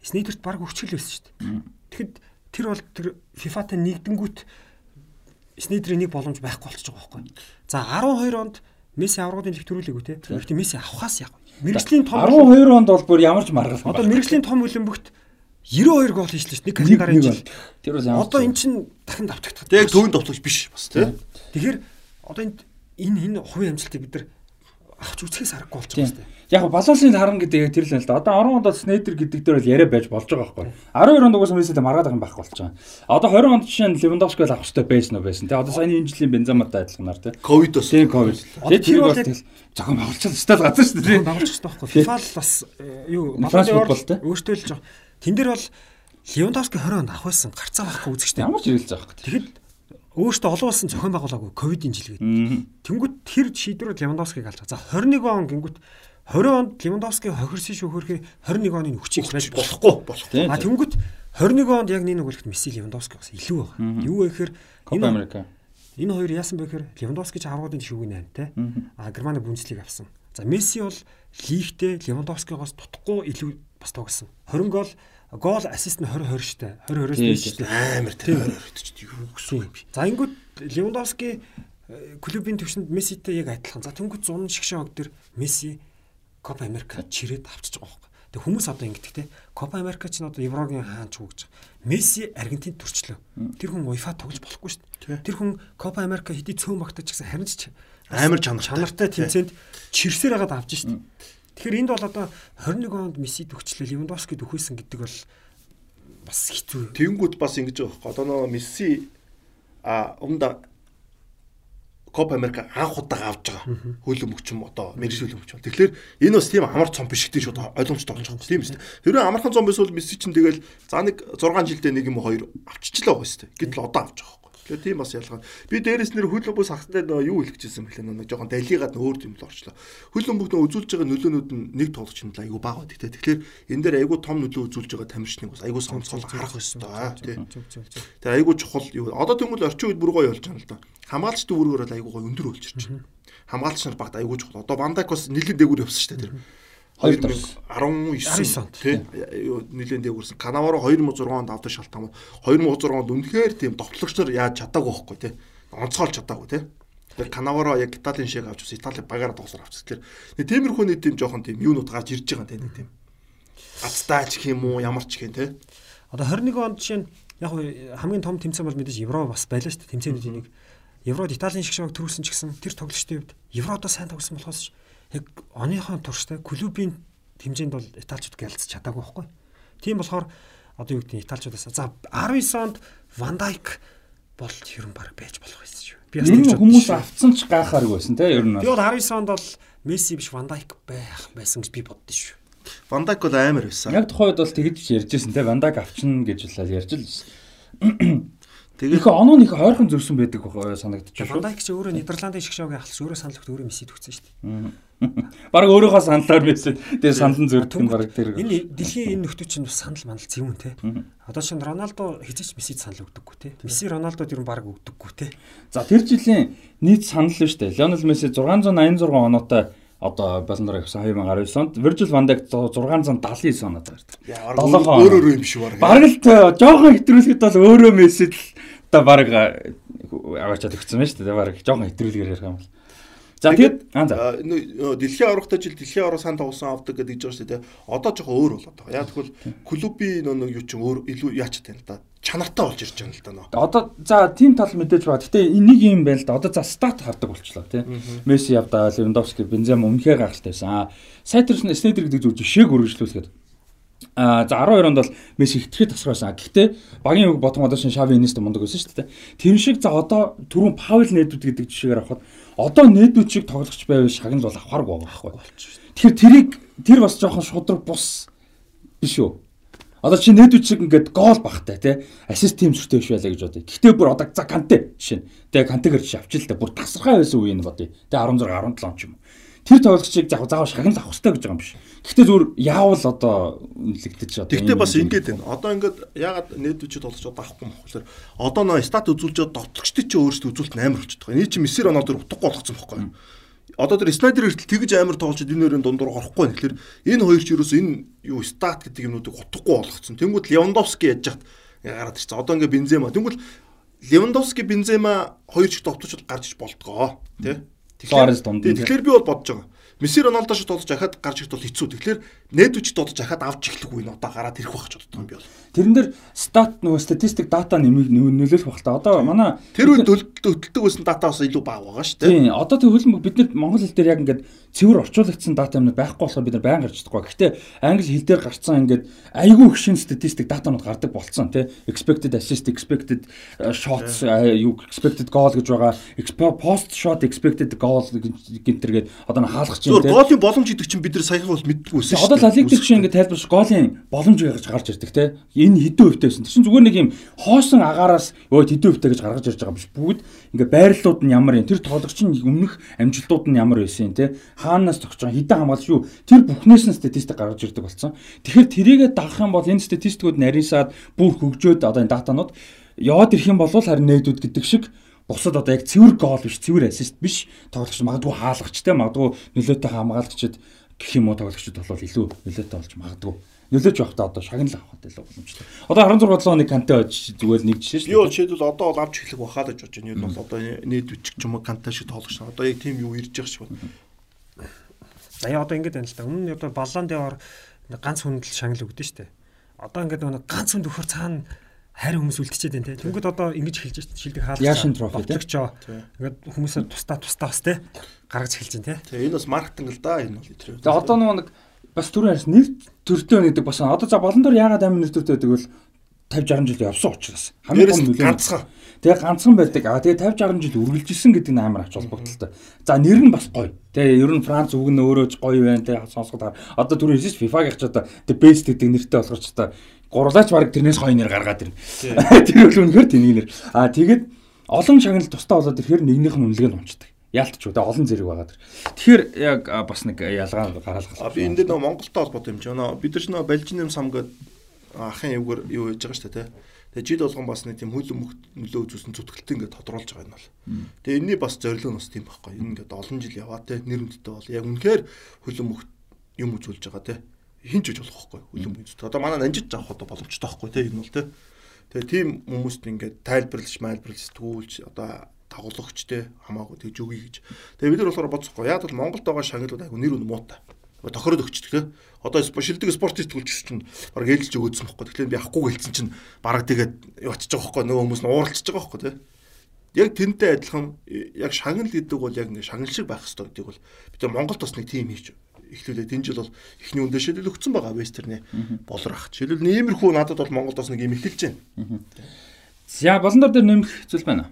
Снейдерт баг өчгөл байсан шүү дээ. Тэгэхэд тэр бол тэр FIFA-тай нэгдэнгүүт Снейдерийн нэг боломж байхгүй болчихж байгаа байхгүй. За 12 онд Месси аврагын лиг төрүүлээгүй те. Гэхдээ Месси авахаас яг мэрэгжлийн том 12 онд бол бүр ямар ч маргал. Одоо мэрэгжлийн том хөлбөмбөгт 92 гол хийжлээ шүү. Нэг календарын жил. Тэр бол ямар Одоо эн чинь дахин давтагдах. Яг төвөнд тоглогч биш бас тий. Тэгэхээр одоо энд энэ энэ хувийн амжилтыг бид нар авч үзэхээс аргагүй байгаа юм байна. Яг балансын харна гэдэг тэр л л да. Одоо 10 онд Снейдер гэдэг дээр бол яриа байж болж байгаа байхгүй. 12 онд угаасаа Месситэй маргаад байгаа юм байхгүй болж байгаа. Одоо 20 онд жишээ нь Левандовски л авах хэрэгтэй байсан уу байсан. Тэ одоо саяны энэ жилийн Бензаматай адилханаар тэ. Ковид бас. Тийм ковид. Тэгээ тэр бол жоохон багчаа стал газар шүү дээ. Багч хэрэгтэй байхгүй. FIFA л бас э, юу Франц футбол тэ. Өөртөө л жоо. Тэн дээр бол Левандовски 20 онд авах байсан. Гарцаа байхгүй үзэгчтэй. Ямар ч ирэлж байгаа хэрэг. Тэгэхэд өөртөө олон улсын зохион байгуулаагүй ковидын жил гэдэг. Тэнгүүт тэр шийдвэрүүд Левандовскиг алж байгаа. За 21 он гингүүт 20 онд Левандовски хохирсон шүүхөрхий 21 оны хүчийг байж болохгүй болохгүй. А тэнгүүт 21 онд яг нэг нүгэлэхэд Месси Левандовски бас илүү байгаа. Юу вэ гэхээр Копа Америка. Энэ хоёр яасан бэ гэхээр Левандовски ч аврагын шүүгийн 8 те. А Германы Бундслиг авсан. За Месси бол лигтээ Левандовскигоос тутахгүй илүү бас тоглосон. 20 гол гол ассист нь 20 20 штэ 20 20-оос биш штэ амар тэр 20 20 ч юу гэсэн юм бэ? За ингүүт Левандовски э, клубын төвшөнд Месситэй яг адилхан. За тэнгүүт 100 шигшээ хог төр Месси Копа Америка чирээд авчиж байгаа байхгүй тэг хүмүүс одоо ингэдэг те. Копа Америка ч н одоо Еврогийн хаан ч үгж Месси Аргентин төрчлөө. Тэр хүн UEFA тоглож болохгүй штэ тэр хүн Копа Америка хэдий цөөн багтаж гэсэн харин ч амар чанартай. чанартай тэмцээнд чирсээр хагаад авч штэ Тэгэхээр энд бол одоо 21 онд Месси төгчлөө Левандовски төхөөсөн гэдэг бол бас хэцүү. Тэнгүүд бас ингэж байгаа байхгүй. Одоо нөө Месси а өмнө Копа Америка анх удаа авж байгаа. Хөл өмгчм одоо мэрэгжил өмгчм. Тэгэхээр энэ бас тийм амар цом биш гэдэг шууд ойлгомжтой болж байгаа. Тийм үстэй. Тэр амархан цом биш бол Месси чинь тэгэл за нэг 6 жилдээ нэг юм хоёр авчичлаа байгаа үстэй. Гэтэл одоо авч байгаа. Тэгээ тийм бас ялгаа. Би дээрэс нэр хөл бөмбөс хахтай нөгөө юу хэлчихсэн бэлээ нөгөө жоохон далигаад өөр юм л орчлоо. Хөл бөмбөг нөө үзүүлж байгаа нөлөөнүүд нь нэг тоглогч нь л айгүй бага байдаг те. Тэгэхээр энэ дээр айгүй том нөлөө үзүүлж байгаа тамирчныг бас айгүй сонцгол харах ёстой тий. Тэгээ айгүй чухал юу. Одоо тэгвэл орчин үед бүр гоё болж байгаа л да. Хамгаалчдын үүргээр л айгүй гоё өндөр ирж байна. Хамгаалч нар багт айгүй чухал. Одоо Бандак бас нийлэн дээгүүр явсан шүү дээ тэр Хоёр дорс. 19 онд. тий нэлээд дээгүүрсэн Канаваро 2006 онд авдаг шалтгаан бол 2006 онд үнэхээр тийм довтлогч нар яаж чадаагүй байхгүй тий онцгойлж чадаагүй тий Тэгэхээр Канаваро яг Италийн шиг авч ус Итали багаараа тоглосоор авч. Тэгэхээр тиймэрхүү нэг тийм жоохон тийм юунууд гарч ирж байгаа тийм тийм. Ацтаач гэх юм уу ямар ч юм тий. Одоо 21 онд жишээ нь яг хамгийн том тэмцээн бол мэдээж Евро бас байлаа шүү дээ. Тэмцээнүүдийн нэг Еврод Италийн шиг шиг төрүүлсэн ч гэсэн тэр тоглолтын үед Евродо сайн тоглосон болохоос яг оныхон турштай клубын хэмжээнд бол италичууд гялцж чадаагүй байхгүй. Тийм болохоор одоо юу гэдэг нь италичудаас за 19 онд Ван Дайк бол ерөн баг байж болох байсан шүү. Би бас тийм хүмүүс авцсан ч гайхааргүй байсан те ер нь. Би бол 19 онд бол Месси биш Ван Дайк байх байсан гэж би боддоо шүү. Ван Дайк бол амар байсан. Яг тухайд бол тэгж ярьжсэн те Ван Дайк авчна гэж л ярьж л байсан. Тэгээд их оноо нэг ойрхон зөрсөн байдаг санагдчих шүү. Ван Дайк ч өөрөө Нидерландын шиг шоугийн ахлах өөрөө санал өгт өөрөө Месси төгсөн шүү дээ. [LAUGHS] Бараг өөрийнхөө саналаар байсан. Тэгээ санал нь зөрдөг нь бараг тэр. Энэ дэлхийн энэ нөхдөө чинь бас санал манал зэвүүн те. Одоо чинь Роналдо хизээч Мессид санал өгдөггүй те. Месси Роналдод ер нь бараг өгдөггүй те. За тэр жилийн нийт санал нь шүү дээ. Лионел Месси 686 оноотой одоо болондор явсан 2019 онд Virgil van Dijk 679 оноотой гардаг. Өөр өөр юм шиг бараг. Бараг л жоохон хэтрүүлэхэд бол өөрөө Месси л одоо бараг аваачаад өгсөн байна шүү дээ. Бараг жоохон хэтрүүлгээр ярих юм бол. За тэгээд дэлхийн аврагтай жил дэлхийн авраг сан тоглосон авдаг гэдэг жиж байгаа шүү дээ. Одоо жоохон өөр болоод байгаа. Яг тэгвэл клубын нэг юу ч өөр илүү яач тань л да. Чанартай болж ирж байгаа л да нөө. Одоо за тим тал мэдээж байгаа. Гэтэ энийг юм байл да. Одоо за стат хардаг болчлоо тий. Месси явдаа, Левандовски, Бензема өмнөхөө гахалтай байсан. Сайтэрс нь Снейдер гэдэг зүйл жишээг үргэлжлүүлэхэд А за 12 онд бол Месси хитгэхэд тасрах байсан. Гэхдээ багийн үг ботом одоо шин Шави Инеста мундаг байсан шүү дээ. Тэр шиг за одоо түрүүн Паул нээдүүд гэдэг жишээгээр авахад одоо нээдүүд шиг тоглогч байвал шагнал бол авахаргүй байхгүй. Тэгэхээр тэрийг тэр бас жоохон шудраг бус биш үү? Одоо чи нээдүүд шиг ингээд гол багтай тий ассист тим зүртэй биш байлаа гэж бодъё. Гэхдээ бүр одоо за канте жишээ. Тэгээ кантегээр чи авчил та бүр тасархай байсан үе нь бодъё. Тэгээ 16 17 он ч юм уу тэр тоглогчийг яг заавал шагнал авах хэрэгтэй гэж байгаа юм биш. Гэхдээ зүгээр яавал одоо үнэлэгдэж одоо. Гэхдээ бас ингэж байна. Одоо ингээд ягаад нээдвчүүд тоглож одоо авахгүй юм болохоор одоо нөө стат үзүүлж довтлогчдыг чи өөрсдөө үзүүлэлт амар болчиход байгаа. Эний чи мессер оноо дөр утгагүй болгоцсон байхгүй юу? Одоо тэр Снайдер хүртэл тэгж амар тоглож энэ хоёрын дундуур орохгүй байна. Тэгэхээр энэ хоёр ч ерөөсөө энэ юу стат гэдэг юмнуудыг утгагүй болгоцсон. Тэнгүүд Левандовски яж хат гараад ирчихсэн. Одоо ингээд Бензема. Тэнгүүд Левандовски Бензема хоёр ч довтлогчд гарч иж болтгоо. Тэ? Тэгэхээр би бол бодож байгаа. Месси Роналдо шот тодож ахаад гарч ирэх бол хэцүү. Тэгэхээр нээдвч тодож ахаад авч эхлэх үе нь одоо гараад ирэх байх гэж боддог юм би бол. Тэрэн дээр стат нөгөө статистик дата нэмийг нөлөөлөх бах та. Одоо манай тэр үед төлөлтөг байсан дата бас илүү бага байгаа шүү дээ. Тийм. Одоо тэг хөлбөмбөг бид нар монгол хэл дээр яг ингээд цэвэр орчуулагдсан дата юмнууд байхгүй болохоор бид нар байн гарч чадахгүй. Гэхдээ англи хэл дээр гарцсан ингээд айгүй их шин статистик датанууд гардаг болцсон тий. Expected assist, expected shots, юу expected goal гэж байгаа. Post shot expected goal гэнтэргээд одоо хаалгач юм тий. Гоолын боломж гэдэг чинь бид нар саяхан бол мэддэггүй байсан шүү дээ. Одоо Ла Лиг дээр чинь ингээд тайлбарш гоолын боломж гэж гарч ирдэг тий. Энэ хэдэн хувьтай байсан. Тэр чинь зүгээр нэг юм хоосон агаараас өө хэдэн хувьтай гэж гаргаж ирж байгаа биш. Бүгд ингээд байрлалууд нь ямар юм. Тэр тоглогчийн өмнөх амжилтууд нь ямар байсан тий. Хаанаас зогсож байгаа хэдэн хамгаалж юу. Тэр бүхнээс нь статистик гаргаж ирдэг болсон. Тэгэхээр тэрийгэ дагах юм бол энэ статистикууд нарийнсаад бүр хөгжөөд одоо энэ датанууд яваад ирэх юм бол харин нээдүүд гэдэг шиг бусад одоо яг цэвэр гол биш цэвэр ассист биш тоглогч магадгүй хаалгачтай магадгүй нөлөөтэй хамгаалагчд гэх юм уу тоглогчд бол илүү нөлөөтэй болж магадгүй нөлөөж явахдаа одоо шагнал авахд илүү боломжтой. Одоо 16 7 оны канте зүгээр нэг жишээ шүү дээ. Юу жишээлбэл одоо бол авч эхлэх бахаа л гэж бодож байна. Юу бол одоо нийт үчиг ч юм уу канте шиг тоглож байна. Одоо яг тийм юу ирж байгаа шиг байна. За яа одоо ингэж байна л да. Өмнө нь одоо баллон дээр ганц хүндэл шагнал өгдөн шүү дээ. Одоо ингээд нэг ганц хүнд өгөхөр цаана харин хүмүүс үлдчихэд байна те. Тэнгүүд одоо ингэж хэлж шилдэг хаалт. Яшин трофи те. Ингээд хүмүүсээ тусдаа тусдаа бас те гаргаж хэлж байна те. Тэгээ энэ бас маркетинг л да энэ бол тэр. За одоо нэг бас түрүү ярьсан нэр төртөө гэдэг бас одоо за болон дор яагаад амин нэр төртөө гэдэг бол 50 60 жил явсан учраас хамгийн гол нөлөө ганцхан. Тэгээ ганцхан байдаг. Аа тэгээ 50 60 жил үргэлжилсэн гэдэг нь амар ач холбогдолтой. За нэр нь бас гоё. Тэгээ ер нь Франц үг нь өөрөө ч гоё байна. Тэгээ сонсоход одоо түрүү хэлсэн ч FIFA-гийн ч одоо the best гэдэг нэртэй болгож одоо гурлаач баг тэрнээс хоёр нэр гаргаад ирнэ. [LAUGHS] Тэр үл үнэхээр тэнийг нэр. Аа тэгээд олон шагнал тустай болоод ирэхээр нэгнийх нь үнэлгээ нь унцдаг яалтч үү олон зэрэг байгаа дэр. Тэгэхээр яг бас нэг ялгаа гаргаалгах. Би энэ дээр нөө Монголтой холбоотой юм чи. Нөө бид нар ч нөө Балжин сам гээд ахын юугаар юу хийж байгаа шүү дээ. Тэгээ жил болгон бас нэг тийм хөл өмгт нөлөө үзүүлсэн зүтгэлтэй ингээд тодруулж байгаа юм бол. Тэгээ энэний бас зорилго нь бас тийм байхгүй. Энэ ингээд олон жил яваа те нэр хүндтэй бол яг үнэхээр хөл өмгт юм үзүүлж байгаа те. Хин ч гэж болох байхгүй хөлөн үздэг. Одоо манай нанжиж авах одоо боломжтой байхгүй те энэ бол те. Тэгээ тийм хүмүүст ингээд тайлбарлаж, майлбарлаж сэтгүүлж одоо те хамаагүй тэгж өгье гэж. Тэгээ бид нар болохоор бодсохгүй. Яг бол Монголд байгаа шагналууд айгу нэр нь муутай. Тохироод өгчдөг те. Одоо шилдэг спортын сэтгүүлч чинь баг ээлж өгөөдсөн байхгүй. Тэгэхээр би авахгүй гэлцэн чинь баг тэгээд очиж байгаа байхгүй. Нөгөө хүмүүс нь ууралчж байгаа байхгүй те яг тэнтэй адилхан яг шагнал гэдэг бол яг ингээ шагнал шиг байх хэрэгтэй гэдэг бол бид нар Монголд бас нэг тим хийж эхлүүлээд энэ жил бол эхний үндэ шилэл өгсөн байгаа Вестерны болрах. Жишээлбэл иймэрхүү надад бол Монголд бас нэг юм эхэлж байна. За балан дор дээр нэмэх зүйл байна.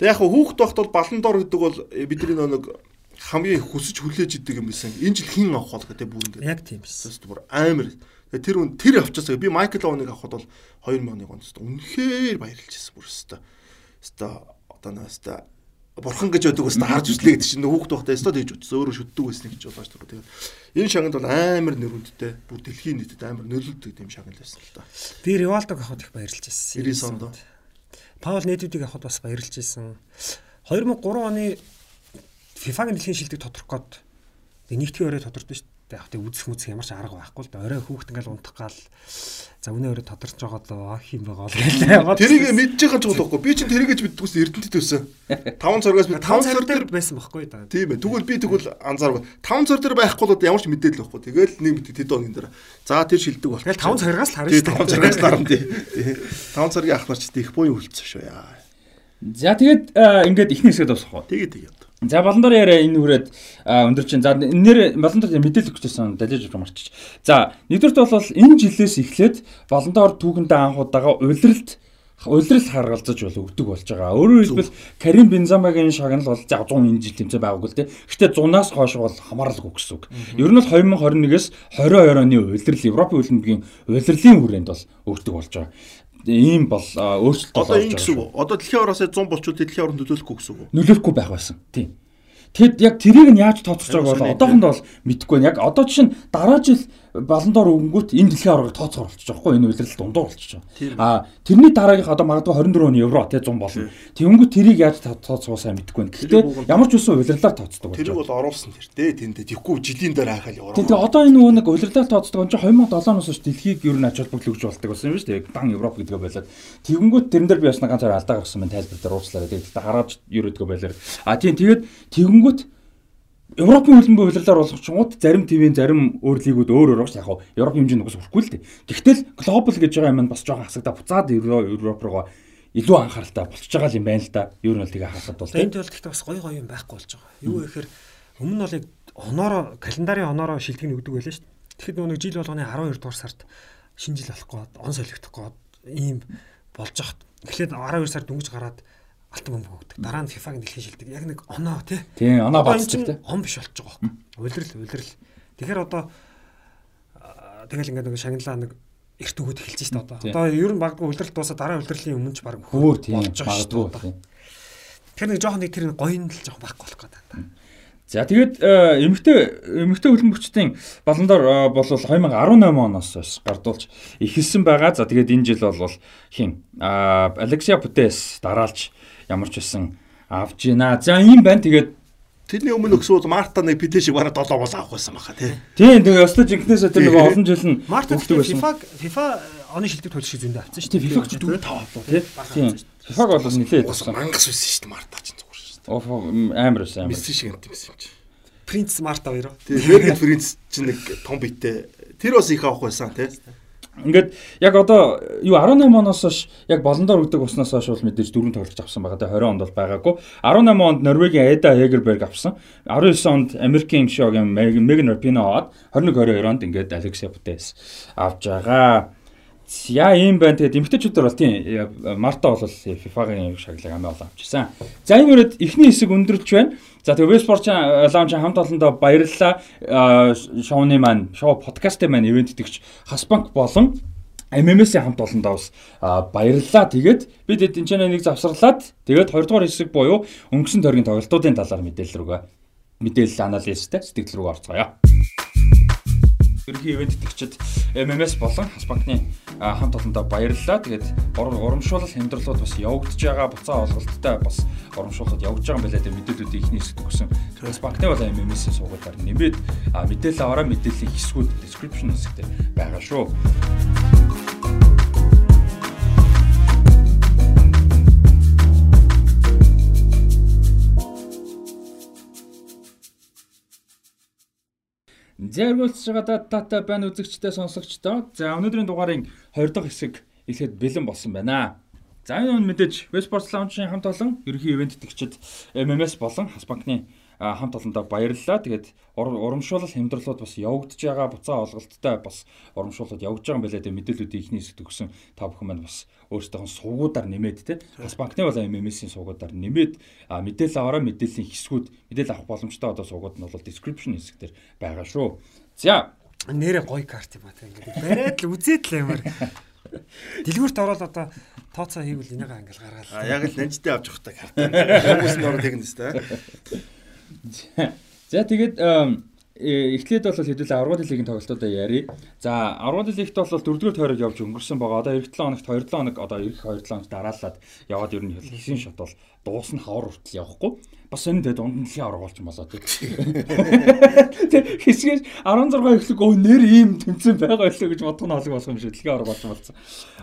Тэг яг хүүхд тогт бол балан дор гэдэг бол э, бидний нэг хамгийн хүсэж хүлээж идэг юм байсан. Энэ жил хин авах бол гэдэг бүрэн дээр. Яг тийм байсан. Бүр амар. Тэр үн тэр авчаасаа би Майкл Оуныг авахд бол 2000 оны онд үнэхээр баярлж байсан бүр өстой өстой одоо өстой бурхан гэж байдаг өстой харж үзлээ гэдэг чинь хүүхд байхдаа өстой тэгж утсан өөрөө шүтдэг байсан гэж болж байгаа. Тэгээд энэ шагнал бол амар нэрүндтэй бүр дэлхийн нийтэд амар нөлөөлдөг юм шагнал байсан л да. Би Ривалдог авахд их баярлж байсан. 90 онд. Паул Недвидийг авахд бас баярлж байсан. 2003 оны FIFA-гийн дэлхийн шилдэг тодорх гээд нэгтгэн өрөө тодордсон шүү дээ яг тэг үзэх мүцэх ямар ч арга байхгүй л да. Орой хүүхд ингээл унтах гал за үнэ өрөө тодорч байгаа л ах юм байгаа л. Тэрийг мэдж байгаа ч болохгүй. Би чинь тэрийг ч мэддэггүйс Эрдэнэтэд байсан. 5 царгаас би 5 цар дээр байсан байхгүй да. Тийм ээ. Тэгвэл би тэгвэл анзаарав. 5 цар дээр байхгүй л ямар ч мэдээлэл байхгүй. Тэгэл нэг мэд тэд оны дээр. За тэр шилдэг бол. Тэгэл 5 царгаас л харна шүү дээ. 5 царгаас л харна тий. 5 царгийн ах нар ч их буян үлдсэн шүү яа. За тэгээд ингээд ихний хэсгээд босох уу. Тэгээд тэгээд. За баландар яриа энэ хүрээд өндөр чинь за нэр баландар мэдээлэл өгчээсэн далиж марчиж. За нэгдүгürt бол энэ жилээс эхлээд баландар түүхэндээ анх удаага улиралд улирал харгалзаж бол өгдөг болж байгаа. Өөрөөр хэлбэл Карим Бензамагийн шагнал бол за 100 энэ жил тэмцээ байгаагүй л дээ. Гэхдээ 100-аас хойш бол хамааралгүй гэсэн үг. Ер нь бол 2021-с 22 оны улирал Европын хөлбөмбөгийн улирлын хүрээнд бол өгдөг болж байгаа ийм бол өөрчлөлт одоо энэ гэсэн үг. Одоо дэлхийн ороосоо 100 болчул дэлхийн орнд нөлөөлөхгүй гэсэн үг. Нөлөөлөхгүй байх байсан. Тийм. Тэгэд яг тэрийг нь яаж тооцож байгааг бол одоохондоо бол мэдэхгүй байна. Яг одоо чинь дараа жил баландор өнгөт энэ дэлхийн аваргыг тооцоогоор болчихж байгаа хгүй энэ үйлрэл дундуур болчихж байгаа. А тэрний дараагийнх одоо магадгүй 24 оны евро тий 100 болно. Тэнгүү тэрийг яаж тооцоогоо сайн мэдэхгүй байна. Гэхдээ ямар ч үсэн үйлрэлээр тооцдог. Тэрийг бол оруулсан тэр тий тэндээ тэгэхгүй жилийн дараа хахаал яваа. Тэгээ одоо энэ нөгөө нэг үйлрэлээр тооцдог энэ 2007-оос хойш дэлхийг ер нь ач холбогдол өгч болдог болсон юм шүү дээ. Дан Европ гэдгээ болоод тэгэнгүүт тэрэн дээр би бас нэг ганц алдаа гаргасан байна тайлбар дээр уучлаарай. Тэгээд гараад ер өдгөө байлаа. А тийм тэгээд тэгэнгүүт Европын хөлбөмбөгийн хуулиар болгочгоот зарим ТV-ийн зарим өөр лигүүд өөр өөр багш яг хаа Европ хэмжээнд угс хүрхгүй л дээ. Тэгтэл глобал гэж байгаа юм бас жоохон хасагдаа буцаад Европ руу илүү анхааралтай болчихж байгаа юм байна л да. Ер нь бол тэгээ харахад бол энэ тул гэхдээ бас гоё гоё юм байхгүй болж байгаа. Юу гэхээр өмнө нь бол яг онороо календарын онороо шилдэг өгдөг байлаа шүү дээ. Тэгэхэд нөгөө жил болгоны 12 дугаар сард шинэ жил болох гээд он солигдох гээд ийм болж хат. Эхлээд 12 сард дөнгөж гараад алтан бөмбөг өгдөг. Дараа нь FIFA-гийн дэлхийн шилдэг. Яг нэг оноо тий. Тийм, оноо бацчих тий. Он биш болж байгаа байхгүй. Улирал, улирал. Тэгэхээр одоо тэгэл ингээд нэг шагналаа нэг эрт өгöd эхэлж шít одоо. Одоо ер нь багадгүй улирал дуусаа дараа улирлын өмнө ч баг хөөр тийм магадгүй. Тэр нэг жоохон нэг тэр гоён л жоохон байхгүй болох гэдэг. За тэгээд эмэгтэй эмэгтэй хөлбөмбөгчдийн баландор бол 2018 оноос гардуулж ихэлсэн байгаа. За тэгээд энэ жил бол хин Алексия Путес дараалж ямар ч байсан авж гинэ. За ийм байна. Тэгээд Тэрний өмнө өгсөн бол Марта нэг PT шиг бараг 7 бол авах байсан баха тий. Тийм тэгээ өстө жинкнээс тэр нөгөө олон жил нь Марта FIFA FIFA оны шилдэг төлөв шиг зөндөө авсан шүү дээ. FIFA ч 4 5 авлаа тий. Тийм. FIFA-г бол нилээд авсан. Мангас байсан шүү дээ Марта ч зүгээр шүү дээ. Оо амар байсан амар. Месси шиг юм байсан юм чи. Принц Марта хоёр. Тийм. Вернет Принц чинь нэг том биетэй. Тэр бас их авах байсан тий. Ингээд яг одоо юу 18 оноос хойш яг болондоор өгдөг уснаас хойш бол мэдээж дөрөв тоглож авсан байгаа. Тэгээ 20 онд бол байгаагүй. 18 онд Норвегийн Эда Хегерберг авсан. 19 онд Америкийн шоугийн Меган Rapinoe аваад 21 22 онд ингээд Алексей Путес авч байгаа. Яа ийм байна. Тэгээд эмгтээчүүдээр бол тийм Марта бол FIFA-гийн шагналыг амиа олон авчихсан. За энэ үрээд эхний хэсэг өндөрлж байна. За тэгээ Вестпорт лаунч хамт олондоо баярлалаа. Шоуны маань, шоу подкастын маань ивент итгэгч Хасбанк болон MMS-ийн хамт олондоо бас баярлалаа. Тэгээд бид эдэн ч нэг завсарлаад тэгээд 2 дугаар хэсэг буюу өнгөрсөн тойргийн тоглолтуудын талаар мэдээлэл рүүгээ мэдээлэл анализтэй сэтгэл рүү орцгоё. Ерөнхий ивент итгэгчид MMS болон Хасбанкны хамт олондоо баярлалаа. Тэгээд урамшуулал хямдралууд бас явагдаж байгаа буцаа олголттой бас урамшуулалт явж байгаа юм байна гэдэг мэдээллүүдийг ихний хэсэгт өгсөн. Бас банкны бол MMS-ийн суугуулаар нэмээд мэдээлэл аваараа мэдээллийн хэсгүүд description хэсэгт байгаа шүү. Зээргүүлж байгаа дата байна үзэгчтэй сонсогчдоо. За өнөөдрийн дугаарын 20 дахь хэсэг эхлээд бэлэн болсон байна. За энэ мэдээж Westport Lounge-ийн хамт олон ерөнхий ивент төгчд MMS болон Хас банкны хамт олондоо баярлалаа. Тэгээд урамшуулал хямдралууд бас явагдаж байгаа буцаа олголттой бас урамшуулалт явж байгаа юм байна гэдэг мэдээллүүдийг ихний хэсэгт өгсөн та бүхэн маань бас өөрсдөө сувгуудаар нэмээд те бас банкны бол MMS-ийн сувгуудаар нэмээд мэдээлэл аваараа мэдээллийн хэсгүүд мэдээлэл авах боломжтой одоо сувгууд нь бол description хэсгээр байгаа шүү. За нэрээ гоё карт юм а те ингээд бариад л үзээд л ямар Дэлгүүрт ороод одоо тооцоо хийвэл энийгээ ингээл гаргаал. А яг л нанжтай авч явах та карт. [LAUGHS] Хүмүүс нь ороод тэгнэ тест. За тэгээд эхлээд бол хэдүүлээ аргууд лигийн тоглолтуудаа ярий. За аргууд лигт бол 4-р тойрог явж өнгөрсөн байгаа. Одоо эх 7 хоногт 2 7 хоног одоо эх 2 7 хоног дараалаад яваад ер нь хэсгийн шот бол дуусна хавар хүртэл явахгүй. Бас энэ тэгээд дунд нь дэлхийн авраг болж болоо тийм. Тэг хэсгээс 16 эхлэх өө нэр ийм тэмцэн байгаа байлаа гэж бодох нь олог болох юм шиг дэлхийн авраг болж болсон.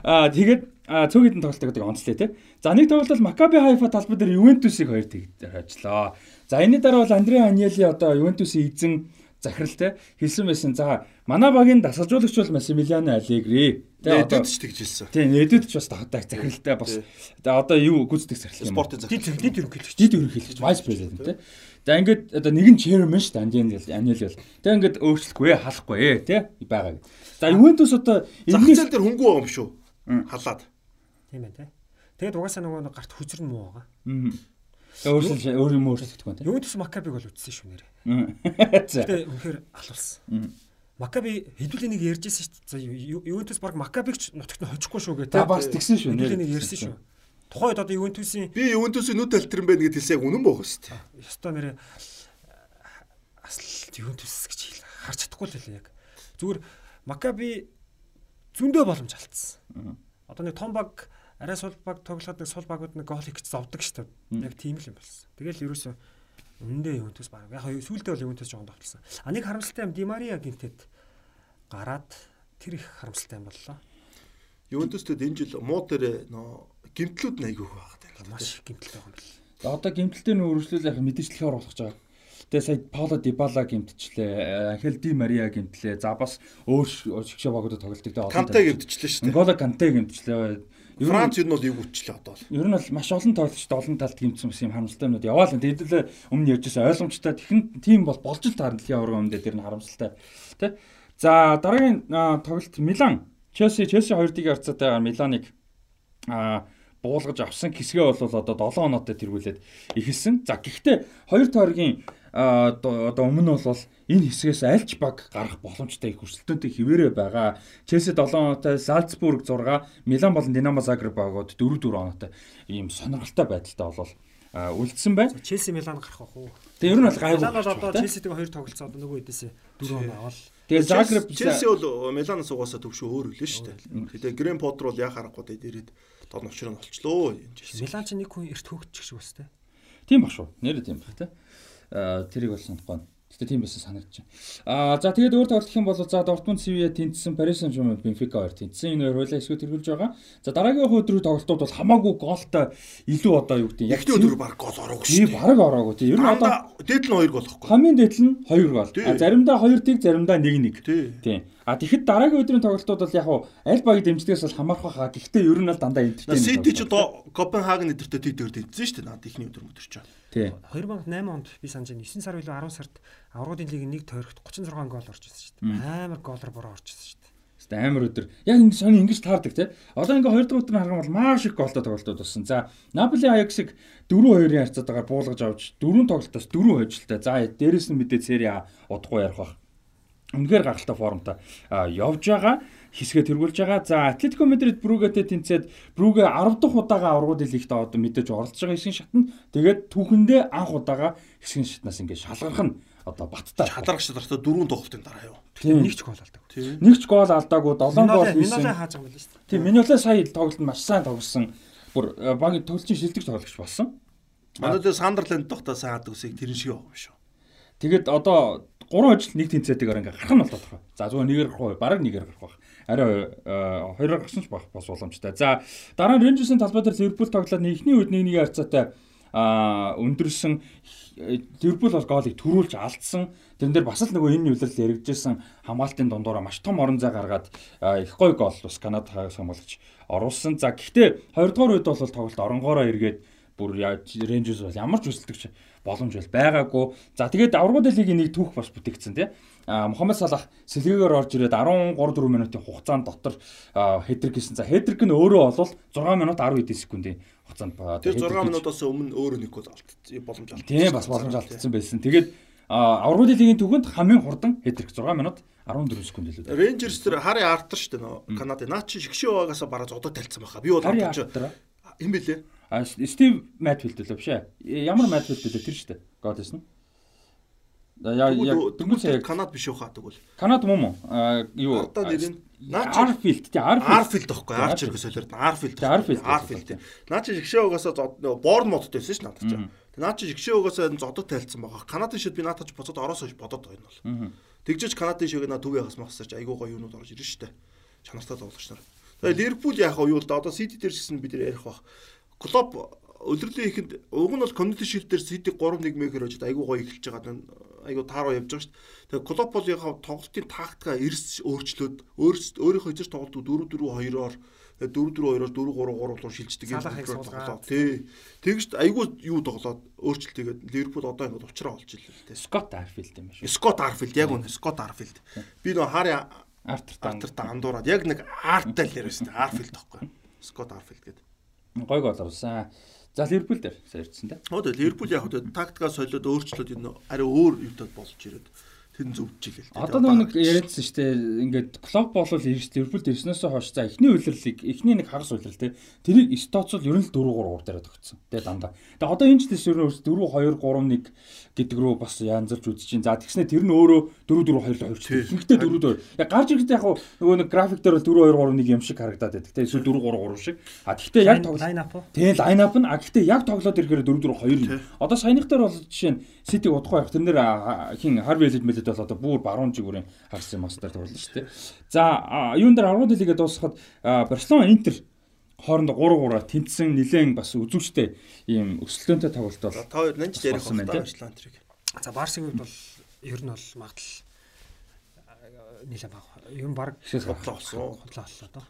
Аа тэгээд цөөх хэдэн тоглолтыг онцлээ тийм. За нэг тоглолт бол Макаби Хайфа талбай дээр Ювентусыг хоёр тэгж ажиллаа. За энэний дараа бол Андре Аньели одоо Ювентусын эзэн захиралтай хэлсэн байсан. За манай багийн дасгалжуулагч бол Массимилиано Аллегри. Тэгээ одоо ч тэгж хэлсэн. Тийм нэдэд ч бас таатай захиралтай бас. Одоо юу гүйцэтгэх захирал юм. Спортын захирал. Дид ерөнхийлөгч. Дид ерөнхийлөгч vice president тий. За ингээд одоо нэг нь chairman шүү дээ Аньели бол. Тэгээ ингээд өөрчлөхгүй халахгүй ээ тий байгаа. За Ювентус одоо энэс дээр хөнгөө байгаа юм шүү. Халаад. Тийм ээ тий. Тэгээд угаасаа нөгөө гарт хүзэр нь муу байгаа. Аа. Өөрсөл өөр юм өөрчлөгдөх байна тийм. Ювентус Макабиг бол үтсэн шүү нэрээ. [LAUGHS] Тэгээ үнэхээр алуулсан. Макаби хэдүүлээ нэг ярьжсэн шүү дээ. Ювентус баг Макабигч нутагт нь хожихгүй шүү гэдэг. За бас тэгсэн шүү нэрээ. Нэг ярьсан шүү. Тухайд одоо Ювентусын би Ювентусын нүд альтерн байна гэдээ хэлсэг үнэн бохоо шүү дээ. Ястаа нэрээ асл Ювентус гэж харж чадахгүй л яг. Зүгээр Макаби зөндөө боломж алдсан. Одоо нэг том баг арай сул баг тоглоход нэг сул багууд нэг гол хийх гэж зовдөг шүү дээ. Яг тийм л юм болсон. Тэгэл ерөөсөө үндэ Ювентус баг. Яг сүүлдээ бол Ювентус жоохон тогтолсон. А нэг харамсалтай юм Ди Мария гинтэд гараад тэр их харамсалтай юм боллоо. Ювентустэд энэ жил муу дээр нөө гимтлүүд айгүйх байгаа. Маш гимтэл байгаа юм бэл. Одоо гимтэлтэй нөө өргөжлөл яг мэдээчлэхээр оруулах гэж байгаа. Тэгээ сая Пауло Дибала гимтчлээ, Анхел Ди Мария гимтлээ. За бас өөр шигшээ багуудад тоглолтыг тэгээ олон. Канте гимтчлээ шүү дээ. Нголо Канте гимтчлээ. Франц ер нь бол эвгүчлээ одоо л. Ер нь бол маш олон тоглогчд олон талд гимцсэн юм харамсалтай юмнууд яваал. Тэдэлээ өмнө ярьжсэн ойлгомжтой. Тэхэн тийм бол болж л таарна дэлхийн авраг өмнөд тэр нь харамсалтай. Тэ. За дараагийн тоглолт Милан. Челси Челси 2-1 харьцаатайгаар Миланыг а буулгаж авсан хэсгээ бол одоо 7 оноотой тэргүүлээд ихэлсэн. За гэхдээ хоёр тойргийн одоо өмнө бол энэ хэсгээс альч баг гарах боломжтой их өрсөлдөөнтэй хിവэрэ байгаа. Челси 7 оноотой, Салцбург 6, Милан болон Динамо Загреб багууд 4 4 оноотой ийм сонирхолтой байдалтай болол үлдсэн байна. Челси Милан гарах бах уу? Тэгээ ер нь бол гайгүй. Милан бол одоо Челситэйг хоёр тоглолцоо одоо нөгөө хэдээсээ 4 оноо авал. Тэгээ Загреб Челси бол Миланаас угаасаа төвшөө өөр үлээ шүү дээ. Тэгээ Грэм Поттер бол яа харахгүй дээ ирээд тод новчроо олчлоо. Милан ч нэг хүн эрт хөөгч бас тэ. Тийм ба шүү. Нэрээ тийм ба тэ. Тэрийг бол санахгүй. Гэтэ тийм байсан санагдаж байна. Аа за тэгээд өөр тоглох юм бол за Дортмунд Севиа тэнцсэн Paris Saint-Germain Benfica хоёр тэнцсэн. Энэ хоёр хойлоо эсвэл тэргүүлж байгаа. За дараагийн өдрийн тоглолтууд бол хамаагүй голтой илүү одоо юу гэдэг яг өдөр баг гол ороогүй шүү. Тийм баг ороогүй. Тийм ер нь одоо дээдл нь 2 гол ихгүй. Хамгийн дээдл нь 2 гол. А заримдаа 2 тийг заримдаа 1 1. Тийм. А тэгэхэд дараагийн өдрийн тоглолтууд бол яг аль багийн дэмждгээс бол хамаарах хаа. Гэхдээ ер нь бол дандаа энтертейн. Сити ч одоо Копенгаген эдэртээ тийг дээр тэнцсэн шүү дээ. Наад ихний өдөр өдөр чинь. Тий. 2008 онд би санаж байна 9 сар билүү 10 сард аврагын лигийн нэг тойрогт 36 гол орж ирсэн шүү дээ. Амар голоор бороо орж ирсэн шүү дээ. Гэтэ амар өдөр. Яг ингэ сони ингэж таардаг тий. Одоо ингээ 2 дахь өдрийн харган бол маш их голтой тоглолтууд болсон. За Наполи Аяксыг 4-2-ын харьцаатаагаар буулгаж авч 4 тоглолтоос 4 хожилтой. За дээрэс нь мэдээ Сери А удахгүй ярих бах. Үнэхээр гахалтай формтой явж байгаа хэсгээ тэргүүлж байгаа. За Атлетико Мадрид Брюгэтэй тэнцээд Брюгэ 10 дахь удаага аврагууд лигт одоо мэдээж оролцож байгаа хэсгийн шатнд тэгээд түүхэндээ анх удаага хэсгийн шатнаас ингээд шалгарх нь одоо баттай. Шадаргч дартаа дөрвөн тоглолтын дараа юу. Тийм. Нэг ч гол алдаагүй. Нэг ч гол алдаагүй 7 гол хийсэн. хааж байгаа юм байна шүү дээ. Тийм Миноле сая тоглолтод маш сайн тоглосон. Бүр э, багийн төлчийн шилдэг тоглогч болсон. Манай дээр Сандерленд тогтоо сайн хаад үсийг тэрэн шиг байгаа юм шүү. Тэгэд одоо гурван ажил нэг тэнцээтэйгээр ингээ гарах нь байгаа. За зүгээр нэгээр гарах уу? Бараг нэгээр гарах байх. Арай э, хоёроор гарсан ч байх бас боломжтой. За дараа нь Рейнжерсийн талбай дээр Ливерпул тоглоод эхний үед нэг нэг харьцаатай а өндөрсөн Ливерпул бол гоолыг төрүүлж алдсан. Тэрэн дээр бас л нөгөө энэ үйлрэл яригджсэн хамгаалтын дундуура маш том орон зай гаргаад их гой гол бас Канада хагас хамгаалагч оруулсан. За гэхдээ хоёрдугаар үед бол тоглолт оронгоороо эргээд бүр Рейнжерс бол ямар ч хүсэлтэгч боломж бол байгаагүй. За тэгээд аврагууд лигийн нэг түүх бас бүтээгдсэн тийм. Мохаммед Салах сэлгээгээр орж ирээд 13 4 минутын хугацаанд дотор хедрик хийсэн. За хедрик нь өөрөө бол 6 минут 10 хэдэн секундын хугацаанд ба- Тэр hetrick 6 хийж- минутаас өмнө өөрөө нэг гол алдсан. Боломж алдсан. Тийм бас боломж алдсан байсан. Тэгээд аврагууд лигийн түүхэнд хамгийн хурдан хедрик 6 минут 14 секунд илүү. Рейнжерс тэр Хари Артер шүү дээ нөө Канадын. Наа чи шгшээ байгаас бараа зодод талцсан байхаа. Би бол бодож юм бэлээ. Стив Матфилд лөө биш ээ. Ямар Матфилд лөө тэр шүү дээ. Гол хийсэн. Да яа яг Тэгвэл яг Канад биш уу хаа тэгвэл. Канад муу муу. А юу? Ардаа нэр нь Арфилд тий Арфилд. Арфилд байхгүй Арч хэрэг солиорд Арфилд. Арфилд. Наа чи шгшээ байгаас нөгөө Борнмутд байсан ш надад чи. Тэг наа чи шгшээ байгаас зодод тайлцсан байгаа. Канадын шид би наатаж буцаад ороосоо бодоод байна бол. Тэгжиж Канадын шиг наа төв ягас махсарч айгуу гоё юмнууд орж ирнэ штэ. Чанартай тоглогч нар. Тэгээ Ливерпул яах вэ юу л да одоо Сити дээр шсэн бид ярих бах. Клоп өдрлөлийн ихэнд уг нь бол community shield дээр Сити 3-1 мэгэр очоод айгуу гоё эхэлж байгаа нь айгуу тааруу явж байгаа шүү дээ. Тэгээ Клоп бол яг тоглолтын тактика эрс өөрчлөөд өөрийнхөө эзэж тоглолтыг 4-4-2-оор 4-4-2-оор 4-3-3 руу шилждэг юм суулгаад. Тий. Тэгж айгуу юу тоглоод өөрчлөлтийгээд Ливерпул одоо ингээд уучраа олж дээ. Скотт Арфилд юм шүү. Скот Арфилд яг үнэ Скот Арфилд. Би нөө Хари Артертан Артертаа андуураад яг нэг арттай л яриасан. Арфилд тахгүй. Скот Арфилд гэдэг. гой гол оруулсан. За Ливерпул дээр сарьдсан те. Хоо тэгээ Ливерпул яг хөө тактикаа солиод өөрчлөлт энэ арай өөр юмтад болж ирээд тэр зөвжил л дээ. Одоо нэг яриадсан шүү дээ. Ингээд Клоп бол ирж Ливерпулд ирснээс хойш за эхний үйлрэлийг эхний нэг хагас үйлрэл те. Тэрийг Стоцол ер нь л 4 3 дээр тогтсон. Тэгээ дандаа. Тэгээ одоо энэ ч тест ер нь 4 2 3 1 гэдэг рүү бас янзалж үзэж чинь. За тэгснэ тэр нь өөрөө 4 4 2 л хувьчлаа. Ихэнхдээ 4 4. Яг гарч ирэхдээ яг нөгөө нэг график дээр бол 4 2 3 1 юм шиг харагдаад байдаг. Тэгээ эсвэл 4 3 3 шиг. А тэгтээ яг тоглох лайн ап? Тэгээ лайн ап нь а гэхдээ яг тоглоод ирэхээр 4 4 2 юм. Одоо саяных дээр бол жишээ нь Ситиг удахгүй явах тэрнэр а, хин Харви Элид мэлэд бол одоо бүр баруун жигүүрийн хагас юм мастер тоглолоо шүү дээ. За юун дээр 10 дэлигээ дуусгахад Барселона Интер хоорондоо 3 3 тэнцсэн нилээн бас үзүүштэй ийм өсөлтөөнтэй тоглолт бол та хоёр нанж ярих Болсон тий. Атлант тэрийг. За Барсын хувьд бол ер нь бол магадл нэлээд баг. Юм баг. Хотлоо болсон. хотлоо боллоо доо.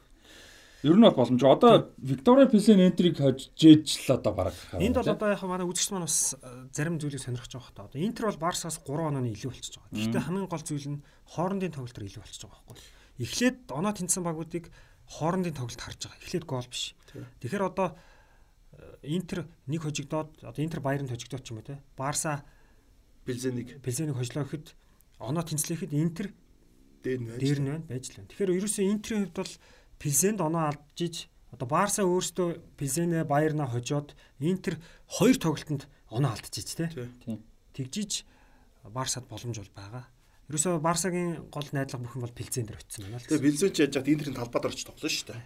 Ер нь бол боломж. Одоо Виктория Пилсен Энтриг хожиж л одоо бараг. Энд бол одоо яг манай үзэгч маань бас э, зарим зүйлийг сонирхож байгаа хта. Одоо Интер бол Барсаас 3 онооны илүү болчихж байгаа. Гэхдээ хамгийн гол зүйл нь хоорондын тоглолтоор илүү болчихж байгаа байхгүй. Эхлээд оноо тэнцсэн багуудыг хоорондын тоглолт харж байгаа. Эхлээд гол биш. Тэгэхээр одоо э, Интер нэг хожигдоод одоо Интер Баярнд хожигдоод ч юм уу те. Барса Билзенийг Пелсенийг хожлоо гэхэд оноо тэнцлэхэд Интер дээр нь байж. дээр нь байна байж л байна. Тэгэхээр ерөөсөө Интерийн хувьд бол Пилсенд оноо алджиж одоо Барса өөрөөсөө Пилсенэ Баярна хожоод Интер хоёр тоглолтод оноо алдчихж тий. Тэгжиж Барсад боломж бол байгаа. Ерөөсөө Барсагийн гол найдлага бүх юм бол Пилсен дээр очсон байна л. Тэгээ Билзен ч яаж яд Интерийн талбай дээр очиж тоглоно шүү дээ.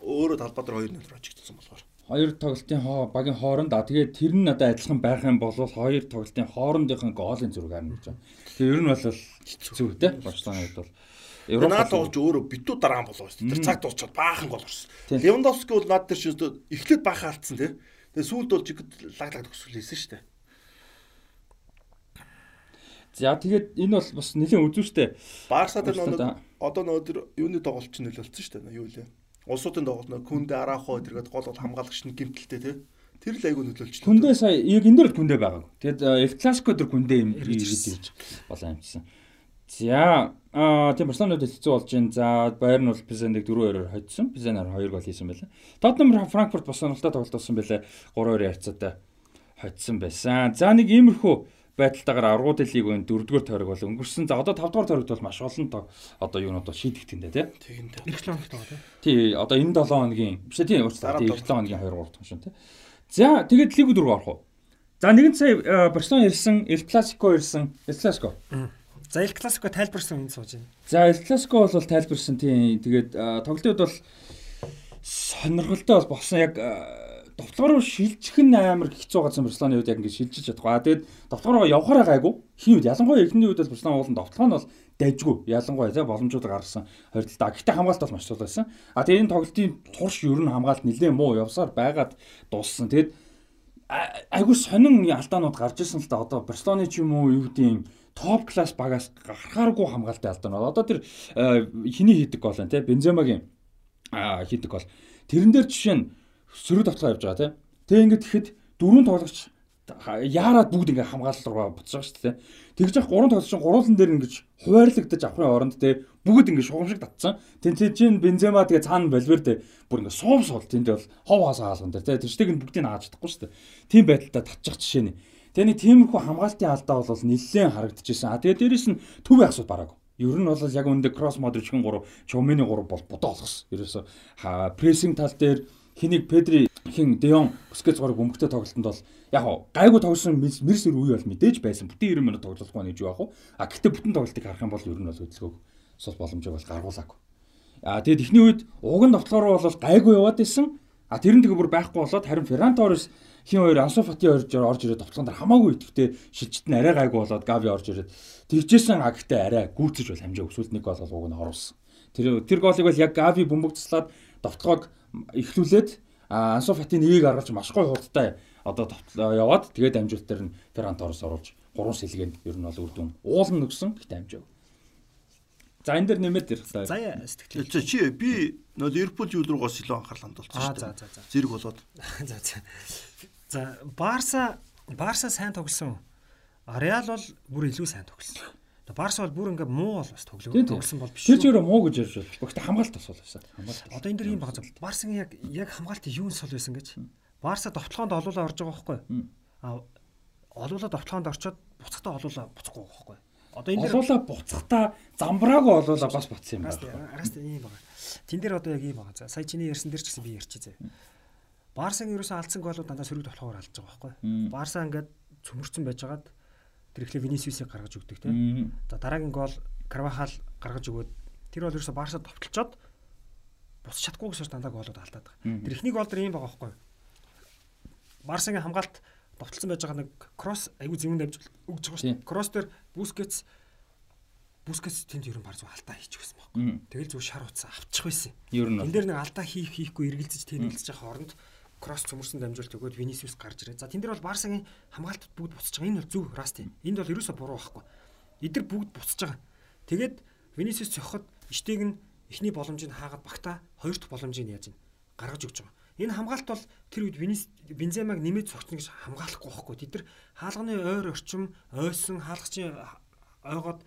Өөрөө талбай дээр 2-0 очигдсан болохоор. Хоёр тоглолтын хоо багийн хооронд а тэгээд тэр нь надад адилхан байх юм бол хоёр тоглолтын хоорондынхон гоолын зураг харна гэж байна. Тэгээ ер нь бол хэцүү те. Барселона хувьд бол наад тоглож өөрөө битүү дараа нь болоо шүү. Тэр цаг дуусчаад баахан гол орсон. Левандовски бол наад дээр шүү эхлээд баахан алдсан тий. Тэгээ сүүлд бол жигд лаг лаг төгсгөл хийсэн шүү. За тэгээд энэ бол бас нэлийн үзүүштэй. Барса дээр нэг одоо нөөдөр юуны тоглолт чинь нөлөөлсөн шүү дээ. Юу лээ. Улсуудын тоглолт нөө Күндэ Арахо эдэргээд гол бол хамгаалагч нь гимтэлтэй тий. Тэр л айгүй нөлөөлч. Күндээ сая яг энэ дээр л күндээ байгаа. Тэгээд Эл Класико дээр күндээ юм ирж ирж болоо юмсан. За аа тийм Барселонад хэцүү болж байна. За Байерн бол Пизендийг 4-2-оор хоцсон. Пизенаар 2 гол хийсэн байлаа. Тотнам Франкфурт бас сонирхолтой тоглолт болсон байлаа. 3-2 ярцаатай хоцсон байсан. За нэг иймэрхүү байдалтайгаар аргууд лигийн 4-р тойрог бол өнгөрсөн. За одоо 5-р тойрогт бол маш олон тоо одоо юунууд бол шийдэгдэндээ тий. Тэгэндээ. Ирэх лонх тоо тий. Тий одоо энэ 7 хоногийн биш тий уучлаарай. Тий 7 хоногийн 2 3 дахь шин тий. За тэгээд лиг дөрөв орох уу? За нэгэн сая Барселона ирсэн, Эл Класико ирсэн. Эл Класико. За Эл Класико тайлбарсан энэ сууж байна. За Эл Класико бол тайлбарсан тийм. Тэгээд тоглолтууд бол сонирхолтой бол болсон яг довтлогоор шилжих нь амар хэцүү газар Барселоны үед яг ингэ шилжиж чадгаа. Тэгээд довтлогоор явахаараа гайгүй. Хин үед ялангуяа эхний үед бол Барселона уулын довтлого нь бол дайжгүй. Ялангуяа тий боломжууд гаргасан хоригдолтой. Гэхдээ хамгаалалт бол маш чухал байсан. А тэгээд энэ тоглолтын турш ер нь хамгаалалт нэлээд муу явсаар байгаад дууссан. Тэгээд айгүй сонин алдаанууд гарч ирсэн л да одоо Барселоны ч юм уу юу гэдэг топ класс багаас гарахааргүй хамгаалтай алдаанууд. Одоо тэр хиний хийдэг гол байна те Бенземагийн хийдэг гол. Тэрэн дээр жишээ нь сөрөг давтгаа явж байгаа те. Тэг ингээд тэгэхэд дөрөв тоглогч яарад бүгд ингээ хамгаалал руу буцаж шүү дээ. Тэгж явах гурван тоглолчин гурван дээр ингэж хуваарлагдаж авахын оронд те бүгд ингээ шугамшиг татсан. Тэнцэж Бензема тэгээ цаана Валверде бүр ингээ суум суул тэнд бол хов хасаа хаалган дээр те тэрчтэйг нь бүгдийг хааж чадахгүй шүү дээ. Тийм байдалтай татчих жишээ нь. Тэгээ нэг тиймэрхүү хамгаалтын алдаа бол нэлээд харагдчихсэн. А тэгээ дээрэс нь төв яхсууд бараагүй. Ер нь бол яг үүндээ кросс модричгийн 3, Чомины 3 бол бодоо олгосон. Ерөөсө прессинг тал дээр хэнийг Педри хин Деон Бускетс гурав бөмбөгтэй тоглолтод бол яг гайгүй тоглосон Мерс үе бол мэдээж байсан. Бүтэн 90 минут тоглохгүй нэж яах вэ? А гэхдээ бүтэн тоглолтыг харах юм бол ер нь бол хөдөлгөөг сул боломжийг бол гаргуулаагүй. А тэгээд эхний үед уг нь товтлогоор бол гайгүй яваад исэн. А тэр нь тэгээ бүр байхгүй болоод харин Ферран Торрес хин хоёр Ансу Фати орж орж ирээд товтлогон дээр хамаагүй идэвхтэй шилжит нь арай гайгүй болоод Гави орж ирээд тэгжсэн а гэхдээ арай гүйцэж бол хамжаа өсвөл нэг гол уг нь оруулсан. Тэр тэр голыг бол яг Гави бөмбөгцлаад товтлогоог эхлүүлээд Ансу Фати нэгийг гаргаж маш гоё хурдтай одоо яваад тэгээд амжилт дээр нь Ферран Торрес оруулж гурван сэлгээнд ер нь бол үрдүн уулна нөгсөн гэхдээ амжаа. За энэ дэр нэмээд ирэх та. Заяа сэтгэл. За чи би нөө Ливерпул юу руугаас илүү анхаарал хандуулсан шүү дээ. За за за. Зэрэг болоод. [LAUGHS] За за. За Барса Барса сайн тоглосон. Реал бол бүр илүү сайн тоглосон. Барса бол бүр ингээ муу бол бас тоглосон тоглосон бол биш. Тэр өөрөө муу гэж ярьж байна. Гэхдээ хамгаалт бас бол байсан. Хамгаалт. Одоо энэ дэр юм баг. Барсагийн яг яг хамгаалтын юун сул байсан гэж. Барса довтлоонд олуулаа орж байгаа байхгүй. А олуулаа довтлоонд орчоод буцахтаа олуулаа буцахгүй байгаа байхгүй. Одоо энэ олуулаа буцахтаа замбраагүй олуулаа бас буцсан юм байна. Араас ийм байгаа. Тэн дээр одоо яг ийм. За сая чиний ярьсан дээр ч гэсэн би ярьчих зэ. Барсан ерөөсөө алдсан голууд дандаа сөрөг тоглохоор алдж байгаа байхгүй. Барса ингээд цөмөрцөн байжгаад тэр ихлэ Винисиусыг гаргаж өгдөг тийм. За дараагийн гол Карвахал гаргаж өгөөд тэр бол ерөөсө Барса товтлцоод буцах чадахгүй гэсэн дандаа голууд алдаад байгаа. Тэр ихний гол дээр юм байгаа байхгүй. Барсагийн хамгаалт довтлцсон байж байгаа нэг кросс аягүй зэвэн дамж өгж байгаа шүү. Кросс дээр Бускетс Бускетс тэнд ерөн бар зүг алдаа хийчих байсан байхгүй. Тэгэл зүг шар утсаа авчих байсан. Ер нь энэ дээр нэг алдаа хийх хийхгүй эргэлзэж тэнэлзэж байгаа хооронд кросс цөмөрсөн дамжуулт өгөөд Винисиус гарч ирээ. За тэн дээр бол Барсагийн хамгаалтад бүгд буцаж байгаа. Энэ бол зөв Расти. Энд бол ерөөсө буруу байхгүй. Эдгээр бүгд буцаж байгаа. Тэгээд Винисиус цохоход ичтэйг нь эхний боломжийг хаагаад багтаа хоёр дахь боломжийг яаж ийн гаргаж өгч байгаа. Энэ хамгаалт бол тэр үед Бенземаг нэмээд цогцно гэж хамгаалахгүй байхгүй. Тэд нар хаалганы ойр орчим, ойсон хаалгачийн ойгоод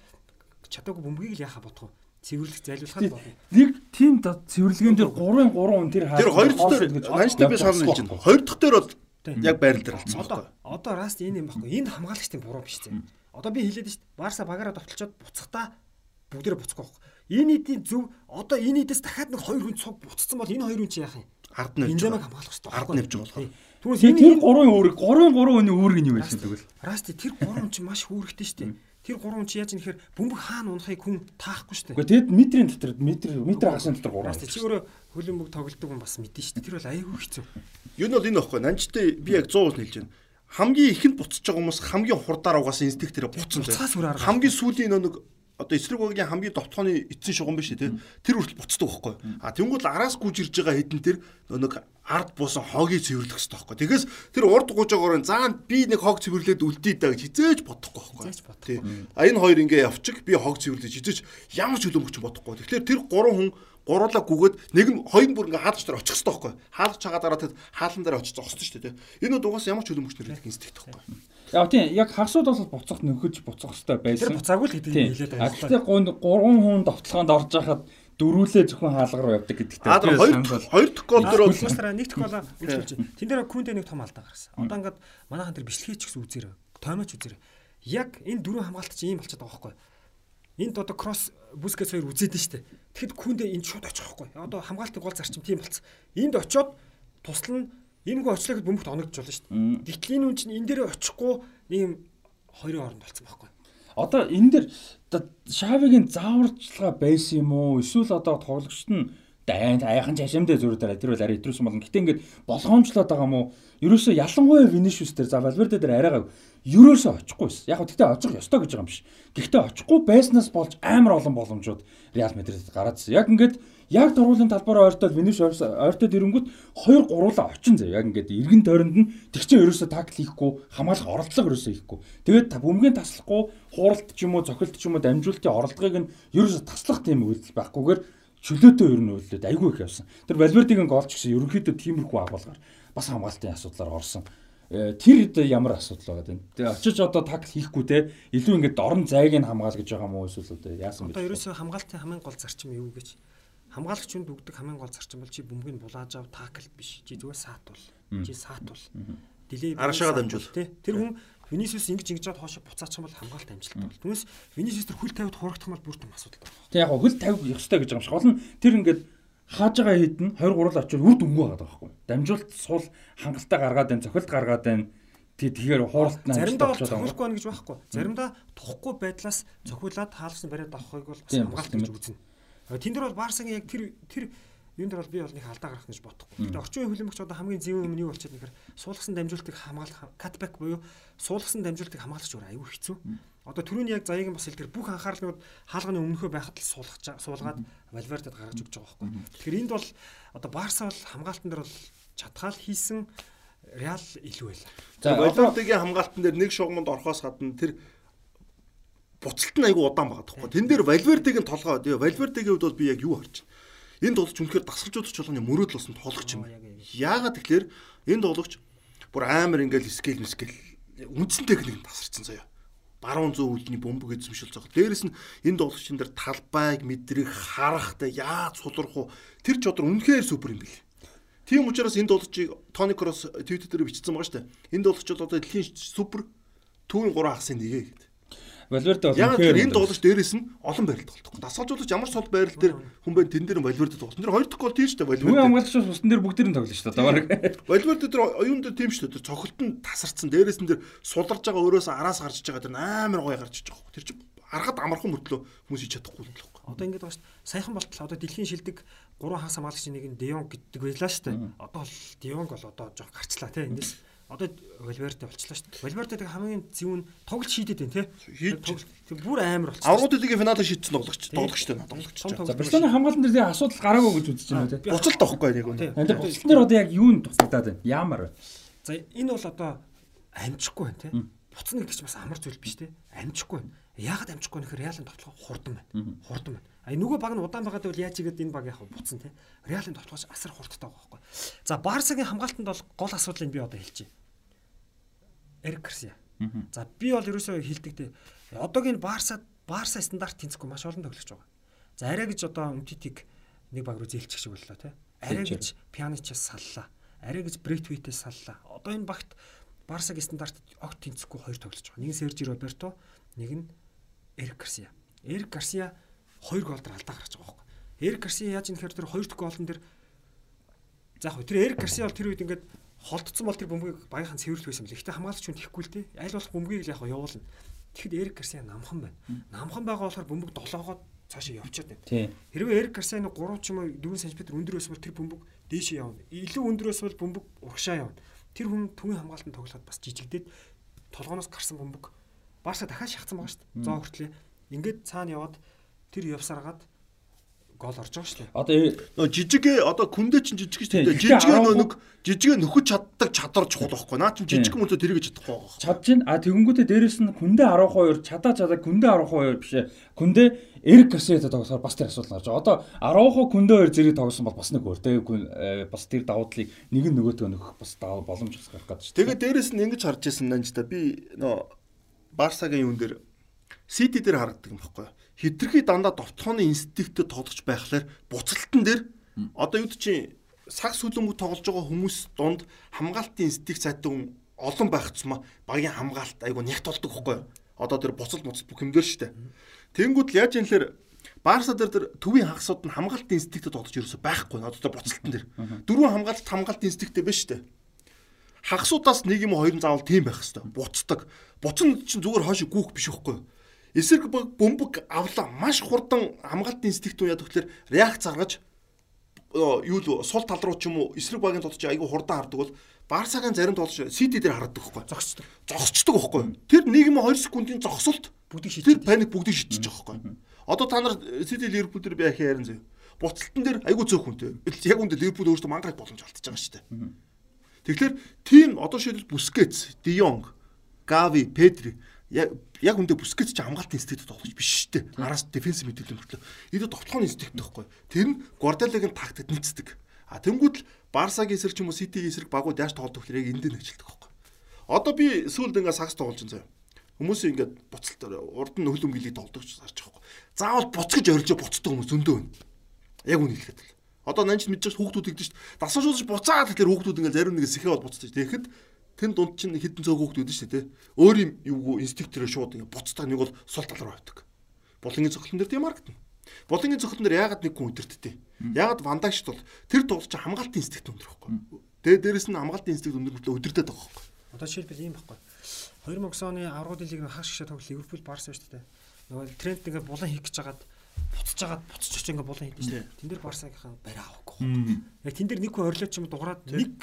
чадаагүй бөмбөгийг л яхаа бодох вэ? цэвэрлэх зайлуулахад болно. Нэг тийм цэвэрлэгэн дээр 3-ын 3 хүн тэр хаа. Тэр хоёр дахь дээр манчтай би санал хэлж байна. Хоёр дахь дээр бол яг байрал дээр алдсан байхгүй. Одоо раст энэ юм байхгүй. Энд хамгаалагчдын буруу биш зэ. Одоо би хэлээд шүү дээ. Барса багаараа товтлчоод буцахтаа бүгдээрээ буцахгүй байхгүй. Энэ эдийн зөв одоо энэ эдээс дахиад нэг хоёр хүн цуг буцсан бол энэ хоёр хүн чи яах юм? Ард нэвж байгаа. хамгаалах хэрэгтэй. Ард нэвж байгаа. Түүнээс энэ тэр 3-ын үүрэг 3-ын 3 хүний үүрэг нь юу байсан тэгвэл? Расти тэр 3 чи маш үүрэгтэй шүү дээ. Тэр гурван чи яаж нэхэр бөмбөг хаана унахыг хүн таахгүй шүү дээ. Гэхдээ тэгэд метрийн дотор метр метр хагасны дотор гурван. Чи өөрөө хөлбөмбөг тоглодог хүн бас мэдэн шүү дээ. Тэр бол аюу хэцүү. Юу нь бол энэ баггүй. Нанчтай би яг 100% хэлж байна. Хамгийн ихэнд буцаж байгаа хүмүүс хамгийн хурдаар угаасан инстинктээр буцсан. Хамгийн сүүлийн нэг одоо эсрэг багийн хамгийн довтооны эцсийн шугам биш тий. Тэр хүртэл буцдаг байхгүй. А тэнгуул араас гүйж ирж байгаа хэдэн тэр нэг ард буусан хогийг цэвэрлэх хэрэгтэй байхгүй. Тэгээс тэр урд гууж байгаагаар заа би нэг хог цэвэрлээд үлдээ даа гэж хизээж бодохгүй байхгүй. Тий. А энэ хоёр ингээ явчих би хог цэвэрлэж хизээж ямар ч хөлөмгч бодохгүй. Тэгэхээр тэр гурван хүн гуруулаа гүгээд нэг нь хоёр нь бүр ингээ хаалгач дээр очих хэрэгтэй байхгүй. Хаалгач чагаа дараа тэр хаалан дээр очиж зогссон шүү дээ. Энэ угаас ямар ч хөлөмгч нэр инстинкт байхгүй. Яг тийм яг хагсууд бол буцах нөхөж буцах хэрэгтэй байсан. Тэр буцаагүй л гэдэг нь хэлээд байна. Гэхдээ гурван хүн довтлохонд орж хахад дөрүүлээ зөвхөн хаалга руу явдаг гэдэгтэй. Аа хоёр хоёр дахь гол дээр бол мастраа нэг дахь голоо үйлчилж байна. Тэн дээр күндээ нэг том алдаа гарсан. Одоо ингээд манайхан тэр бичлэгээ ч гэсэн үзээрэй. Тоймооч үзээрэй. Яг энэ дөрөв хамгаалт чинь ийм болчиход байгаа байхгүй. Энд одоо кросс бүскэс хоёр үзээд нь штэ. Тэгэхэд күндээ энд шууд очих байхгүй. Одоо хамгаалтын гол зарчим тийм болцсон. Энд очиод туслана Иймгүй очлогд бөмбөгт оногдож болно шүү дээ. Гэтэл энэ үн чинь энэ дээр очихгүй ийм хоёрын хооронд болцсон байхгүй. Одоо энэ дэр Шавигийн зааварчлага байсан юм уу? Эсвэл одоо тоглогчт нь дайнд аяхан чашимдээ зөрүүдээр тэр бол арай итрүүсэн болно. Гэтэ ингээд болгоомжлоод байгаа юм уу? Ерөөсөө ялангуяа Винишиус дээр за Валверде дээр арайгаа ерөөсөө очихгүйсэн. Яг гэхдээ очих ёстой гэж байгаа юм биш. Гэхдээ очихгүй байснаас болж амар олон боломжууд Реал Мадридд гараадсэн. Яг ингээд яг дургуулын талбаараа ойртоод Винишиус ойртоод ирэнгүүт 2 3-уулаа очин зэ. Яг ингээд эргэн тойронд нь тэг чи ерөөсөө такл хийхгүй, хамгаалах оролдлого ерөөсөө хийхгүй. Тэгээд бөмбөгийн таслахгүй, хууралт ч юм уу, цохилт ч юм уу дамжуулалтын орлогыг нь ерөөсөө таслах тийм үйлдэл байхгүйгээр чөлөөтэй ер нь үйлдэлд айгүй их явсан. Тэр Валвердигийн голч гэсэн ерөнхийдөө тиймэрхүү агуулгаар бас хамгаалтын асуудлаар орсон. Э, тэр хэд ямар асуудал байгаа вэ? Тэгээ очиж одоо такл хийхгүй те илүү ингээд дорн зайг нь хамгаал гэж байгаа мó эсвэл одоо яасан бэ? Одоо ерөөсөө хамгаалтын хамгийн гол зарчим юу гэж? Хамгаалагч хүнд өгдөг хамгийн гол зарчим бол чи бөмбөгийг булааж ав такл биш. Чи зүгээр саатуул. Чи саатуул. Дилей аргашаагаа дамжуул. Тэр хүн Винисиус ингэж ингэж жаад хоошо буцаачих юм бол хамгаалт амжилттай бол. Түүнээс Винисиус тэр хөл тавьд хурагдах юм бол бүр том асуудал байна. Тэг яг хөл тавих ёстой гэж байгаа юм шиг. Гол нь тэр ингээд хааж байгаа хідэн 2 3 л очиж үр дүнгүй байгаа байхгүй. Дамжуулт суул хангалттай гаргаад байна, цохилт гаргаад байна. Тэг тэгэхээр хууралт нь заримдаа бол цохиулахгүй байна гэж байхгүй. Заримдаа тухгүй байдлаас цохиулаад хаалсан бариад авахыг бол хамгаалт гэж үзнэ. Тэн дээр бол Барсагийн яг тэр тэр Юун дээр бол би бол нэг алдаа гарах гэж бодохгүй. Гэтэ орчин үеийн хөлбөмбөгч одоо хамгийн зөв юм нь юу болчиход нэхэр суулгасан дамжуултыг хамгаалах катбек буюу суулгасан дамжуултыг хамгаалагч өөр аюу хэцүү. Одоо түрүүний яг заяагийн бас хэлдгэр бүх анхаарлууд хаалганы өмнөхөө байхад л суулгаж суулгаад Валвердед гаргаж өгч байгаа байхгүй. Тэгэхээр энд бол одоо Барса бол хамгаалтан дээр бол чатгаал хийсэн Реал илүү байлаа. За Валвердегийн хамгаалтан дээр нэг шугамд орохоос гадна тэр буцалт нь айгүй удаан байгаа тоххой. Тэн дээр Валвердегийн толгой Валвердегийн хувьд бол би яг юу харж байна Энэ тоглогч үнэхээр дасгалжуулагч болгоны мөрөөдөл болсон тоглогч юм. Яагаад тэгэхээр энэ тоглогч бүр амар ингээл скейл мэскэл үндсэн техник тасарсан заяа. Баруун зүүн үлдний бөмбөг эзэмшил зог. Дээрэс нь энэ тоглогчдын дээр талбайг мэдрэх, харах, тэ яаж сулрах уу тэр чодрол үнэхээр супер юм бэл. Тийм учраас энэ тоглогчийг Тони Кросс Twitter дээр бичсэн байгаа шүү дээ. Энэ тоглогч бол одоо дэлхийн супер түүний гурван хасын нэгэ гэдэг. Валверде бол яг тэр энэ тоглож дээрээс нь олон байралд тоглох. Дасгалжуулагч ямар сул байрал дээр хүн байна тэн дээр нь Валверде тоглох. Тэр хоёр дахь гол тийм шүү дээ Валверде. Хүн хамгаалагч усны дээр бүгд нь тоглож шүү дээ. Бараг. Валверде тэр оюун дээр тийм шүү дээ. Тэр цохилт нь тасарсан. Дээрээс нь тэр суларж байгаа өөрөөсөө араас гарч байгаа тэр амар гоё гарч иж байгаа. Тэр чинь аргад амархан мөртлөө хүмүүс хийж чадахгүй юм л байна. Одоо ингэж байгаа шүү дээ. Саяхан болтол одоо дэлхийн шилдэг 3 хагас хамгаалагчийн нэг нь Деонг гэдэг байлаа шүү дээ. Одоо бол Деонг бол одоо жоох гарчлаа тийм эндээс Одоо Валверде болчлаа шүү дээ. Валвердег хамгийн зөв нь тоглож шийдэд байна тий. Тэг бүр амар болчихсон. Аврууд лигийн финалыг шийдсэн тоглогч тоглогч дээ тоглогч. За Барселоны хамгаалалтын дээр асуудал гараагүй гэж үзэж байна тий. Буцалт авахгүй нэг үнэ. Энэ буцалт дээр одоо яг юу нь тусдаад байна? Ямар вэ? За энэ бол одоо амжихгүй байна тий. Буцна гэдэг чинь бас амар зүйл биш тий. Амжихгүй байна. Яагаад амжихгүй нөхөр Реалын тоглох хурдан байна. Хурдан байна. А нөгөө баг нь удаан байгаад бол яаж игээд энэ баг яг буцсан тий. Реалын тоглож асар хурдтай байгаа байхгүй. За Барсагийн хамгаалтанд бол гол асуудлыг би одоо хэлчихье Эрик Гарсиа. За би бол ерөөсөө хилдэг те. Одоогийн Барса Барса стандарт тэнцэхгүй маш олон тоглогч байгаа. За арай гэж одоо Умтитиг нэг баг руу зээлчих шиг боллоо те. Арай гэж Пьяничаас саллаа. Арай гэж Брэйтвитээс саллаа. Одоо энэ багт Барсагийн стандарт огт тэнцэхгүй хоёр тоглож байгаа. Нэг нь Сержи Роберто, нэг нь Эрик Гарсиа. Эрик Гарсиа хоёр гол дээр алдаа гаргаж байгаа байхгүй. Эрик Гарсиа яаж юм хэрэг тэр хоёр дахь голн дээр за яг тэр Эрик Гарсиа бол тэр үед ингээд холдсон бол тэр бөмбөгийг багийнхан цэвэрлэх байсан бэл. Гэхдээ хамгаалагч хүн тэхгүй л дээ. Аль болох бөмбөгийг л яг явуулна. Тэгэхэд Эрик Гарсиа намхан байна. Намхан байгаа болохоор бөмбөг долоогоод цаашаа явчихад байна. Хэрвээ Эрик Гарсианы 3 ч юм уу 4 см өндөр байсан бол тэр бөмбөг дээшээ явна. Илүү өндөр байсан бол бөмбөг урагшаа явна. Тэр хүн түүний хамгаалтанд тоглоход бас жижигдээд толгоноос гарсан бөмбөг Барса дахиад шахацсан байгаа шүү дээ. Зоо хүртлээ. Ингээд цаана яваад тэр явсараад гол орж байгаа шүү дээ. Одоо нөө жижиг одоо күндээ чинь жижиг шүү дээ. Жижиг нөө нэг жижиг нөхөж чаддаг чадвар чухал байхгүй. Наа чинь жижиг мөнтө тэрийг чадахгүй байгаа. Чадж чинь а тэгэнгүүтээ дээрэс нь күндээ 12 чадаа чадаа күндээ 12 биш ээ. Күндээ Эрик Гарсиата тоглосоор бас тэр асуудал гарч байгаа. Одоо 10 күндээ 2 зэрэг тоглосон бол бас нэг өөр те э, бас тэр давуу талыг нэг нь нөгөөтөө нөхөх бас боломж гарах гэдэг шүү. Тэгээ дээрэс нь ингэж харж ирсэн нанж та би нөө Барсагийн юун дээр Сити дээр харагддаг юм баггүй хитрхи дандаа довтооны инстинктэд тоглож байхлаар буцалтан дээр одоо юу чинь саг сүлэмгүүд тоглож байгаа хүмүүс дунд хамгаалтын инстинкт сайтай хүн олон байх цумаа багийн хамгаалт айгу нягт болдог хөхгүй одоо тэр буцалт буцалт бүх юм дээр штэ тэнгууд л яаж юм лэр Барса дээр тэр төвийн хагасууд нь хамгаалтын инстинктэд тоглож ерөөсөй байхгүй одоо тэр буцалтан дээр. Дөрвөн хамгаалалт хамгаалтын инстинкттэй биш штэ хагасуудаас нэг юм хоёр нь заавал тийм байх хэвээр. Буцдаг. Буцна чинь зүгээр хойш гүүх биш үхгүй. Эсрэг бөмбөг авлаа маш хурдан хамгаалтын инстинкт уу яд тэгэхээр реакц гаргаж юу л сул тал руу ч юм уу эсрэг багийн тодч айгүй хурдан хардаг бол Барсагийн зарим тоглож CD дээр хардаг байхгүй. Зогсдог. Зогсчдаг байхгүй. Тэр 1 2 секундын зогсолт Бүгдийг шийдэж. тэр паник бүгдийг шийдчих жоохоо. Одоо та нар CD Ливерпул дээр ахи ярин зөө. Буцалтан дээр айгүй цөөхөнтэй. Яг үндэ Ливерпул өөртөө мангаж боломж алдчихж байгаа шүү дээ. Тэгэхээр тийм одоо шийдэл Бускетс, Де Йонг, Гави, Педри яг үндэ Бускетс ч хамгаалтын институт тоглож биш шүү дээ. Араас дефенсив мэдээлэл мөртлөө. Эдгээр тоглохын институт байхгүй. Тэр нь Гвардиолагийн тактикт нийцдэг. А тэнгууд л Барсагийн эсрэг ч юм уу Ситигийн эсрэг багууд яаж тоглох гэхээр яг энд нь ажилладаг байхгүй. Одоо би сүүлд ингээ сагс тоглож байгаа. Хүмүүс ингээд буцалт урд нь хөлөм гэлийг тоглож харж байгаа байхгүй. Заавал буцгаж орилж буцдаг хүмүүс зөндөө байна. Яг үн хэлэхэд л. Одоо нанч мэдж хүүхдүүд дээ. Дасгаж уусаж буцаад тэгэхээр хүүхдүүд ингээд зарим нэг сэхээ бол буцдаг. Тэгэхэд тэн дунд чинь хідэн цог хүүхдүүд шүү дээ. Өөр юм юу инстинктээр шууд ингээд буцдаг нэг бол сул тал руу авдаг. Булангийн цохлон дээр тийм харагдана. Булангийн цохлон дээр яагаад нэг хүн өдөртдөө. Яагаад вандагшд бол тэр тоглож хамгаалтын инстинкт өндөр байхгүй. Тэгээ дээрэс нь хамгаалтын инстинкт өндөр мөртлөө өдөртөд байгаа байхгүй. Одоо жишээлбэл ийм байхгүй. 2009 оны аврагын лиг хагас гişэ тоглох Ливерпул Барса шүү дээ. Нөгөө тренд ингээ булан хийх гэж хагаад буцаж хагаад буцаж очиж ингээ булан хийдэж дээ. Тэн дээр Барсагийнхаа барай авахгүй. Яг тэн дээр нэг хүн орилооч юм дуурайд нэг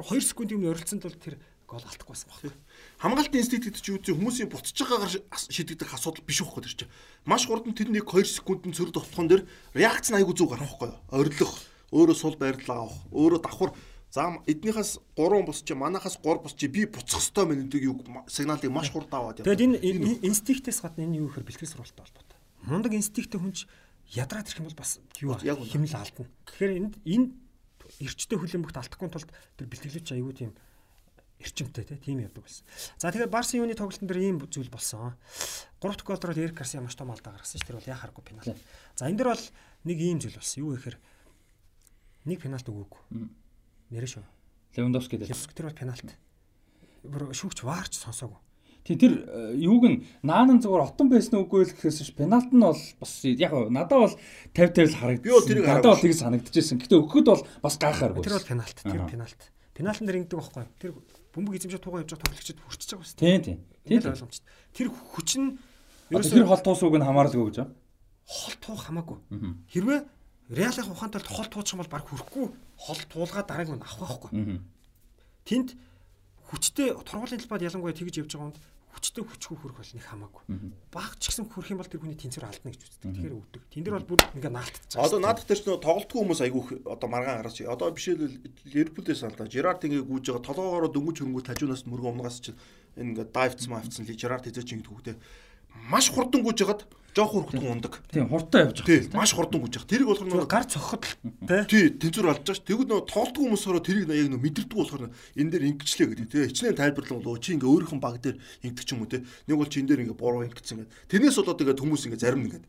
2 секундын өмнө орилцсонд бол тэр гол алдахгүй байсан байхгүй. Хамгаалтын инстинкт гэдэг чинь үгүй хүмүүсийн буцаж байгаагаар шийдэгдэх асуудал биш байхгүй тэр чинь. Маш хурдан тэр нэг 2 секундын цөрөд товтлохын дэр реакц нь айгүй зүг гарах байхгүй. Орилох, өөрөө сул байрлал авах, өөрөө давхар зам эднийхээс 3 босч манахаас 3 босч би буцах ёстой мэн гэдэг юу сигналыг маш хурдан аваад явдаг. Тэгэд энэ инстинктээс гадна энэ юу гэхээр бэлтгэл сурвалжтай холбоотой. Мундаг инстинкттэй хүнч ядраад ирэх юм бол бас юу хэмнэл алдна. Тэгэхээр энд энэ эрчтэй хүлэмжт алдахгүй тулд тэр бэлтгэлч аюу тийм эрчимтэй тийм явдаг байсан. За тэгэхээр Барсын юуны тоглолтын дээр ийм зүйл болсон. 3 дахь голдрол Эрик Гарсиа маш том алдаа гаргасан ш. Тэр бол яхааргүй пенальт. За энэ дэр бол нэг ийм зүйл болсон. Юу гэхээр нэг пенальт өгөөгүй. Нэрэ шүү. Левандовски дээр. Тэр бол пенальт. Шүүгч ваарч сонсоогүй. Тий тэр э, юуг нь наанан зүгээр отон байсан үгүй л гэхээс ш пенальт нь бол бас яг надад бол 50 50 л харагдсан. Надад бол тийг санагдчихсэн. Гэтэ өгөхөд бол бас гайхааргүй. Тэр бол пенальт. Тэр пенальт. Пенальтын дээр ингэдэг байхгүй. Тэр бөмбөг эзэмшээ туугаа явж байгаа тоглогчид хүрчихэж байгаа дээ. Тийм тийм. Тийм ойлгомжтой. Тэр хүч нь ерөөсөө тэр хол туусууг нь хамааралгүй гэж байна. Хол туух хамаагүй. Хэрвээ Реалын ухаантай хол туучих юм бол баг хүрхгүй хол туулгаад дарааг нь авах байхгүй. Тэнд хүчтэй тургуулын талбайд ялангуяа тэгж явж байгаа хүнд хүчтэй хүчгүй хүрэх бол нэг хамаагүй. Баг ч гэсэн хүрэх юм бол тэр хүний тэнцвэр алдна гэж үздэг. Тэгэхээр өвдөг. Тэн дээр бол бүр ингээ наалтчихж байгаа. Одоо наадах дээр ч нөө тоглолтгүй хүмүүс айгүйх одоо маргаан гаргаж. Одоо бишээл Ливерпулээс саналаа. Жерард ингээ гүйж байгаа толгоогоор дөнгөж хөрөнгөө тажуунаас мөргөө умнагаас чинь энэ ингээ дайвц маавцсан Жерард хэзээ чинь гэдэг хөвгтэй маш хурдан гүйж хагаад жоох хурдан ундаг. Тийм хурдан явж байгаа. Тийм маш хурдан гүйж байгаа. Тэрийг болохоор нөгөө гар цохоход тий тэнцвэр олж байгаа ш. Тэгвэл нөгөө тоглолтгүй хүмүүсөөрөө тэрийг яг нөгөө мэдэрдэг болохоор энэ дээр ингэчлээ гэдэг тий. Хичнээн тайлбарлан болоо чи ингээ өөрийнх нь баг дээр ингэдэг ч юм уу тий. Нэг бол чи энэ дээр ингээ буруу ингэсэн гэдэг. Тэрнээс болоод ингээ хүмүүс ингээ зарим нэгэд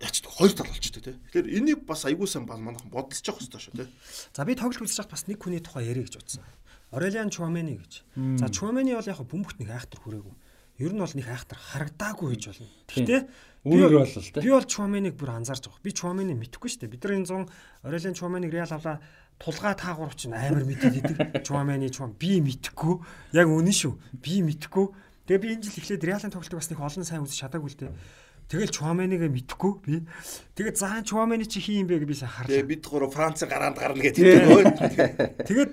ячдаг хоёр тал болчтой тий. Тэгэхээр энийг бас аягуулсан бас манайхан бодолцож явах хэрэгтэй шүү тий. За би тоглолт үзэж хахад бас нэг хүний тухай ярих гэж бодсон. Орелиан Чуамени гэж. За Чуамени бол яг бөмбөгт нэг айхтар хүрээгүй ер нь бол нэг айхтар харагдаагүй гэж болно. Гэхдээ үүрэг бол л би бол Чуаменыг бүр анзаарч байгаа. Би Чуаменыг мэдэхгүй шүү дээ. Бид нар энэ 100 Орелин Чуаменыг Реал авлаа тулгаа таагуур чинь амар мэдээд идэг. [LAUGHS] Чуамени Чуам би мэдэхгүй. Яг үнэн шүү. Би мэдэхгүй. Тэгээ би энэ жил эхлээд Реалын тоглолтыг бас нэг олон сайн үзэж чадаагүй л дээ. Тэгэл Чуаменыг мэдэхгүй би. Тэгээд заан Чуамени чи хий юм бэ гэж би сайн харлаа. Тэгээ бид гурав Францын гараанд гарна гэдэг. Тэгээд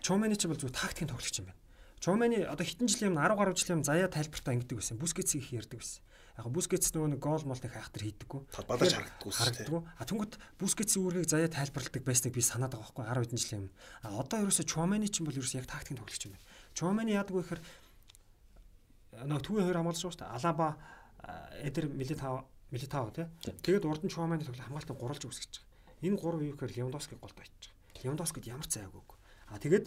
Чуамени чи бол зүгээр тактикийн тоглогч юм байна. Чоманы одоо хитэн жилийн өмнө 10 гаруй жилийн өмнө заяа тайлбартаа ингэдэг байсан. Бускетс их ярьдаг байсан. Яг Бускетс нөгөө нэг гол молны хайхтар хийдэггүй. Балаж харагддаггүй. Харагддаггүй. А тэнгууд Бускетсийн үүргийг заяа тайлбарладаг байсныг би санаад байгаа байхгүй 10 хэдэн жилийн өмнө. А одоо ерөөсө Чоманы чинь бол ерөөсө яг тактикийн тоглогч юм байна. Чоманы яадаг вэ гэхээр нөгөө түүний хоёр хамгаалж шүү дээ. Алаба Эдер Милитао Милитао тий. Тэгээд урд нь Чоманы тоглох хамгаалтын гурвалж үсгэж байгаа. Энэ гурав юу гэхээр Левандовски голд очиж байгаа. Левандовскид ямар цайг өгөө. А тэгээд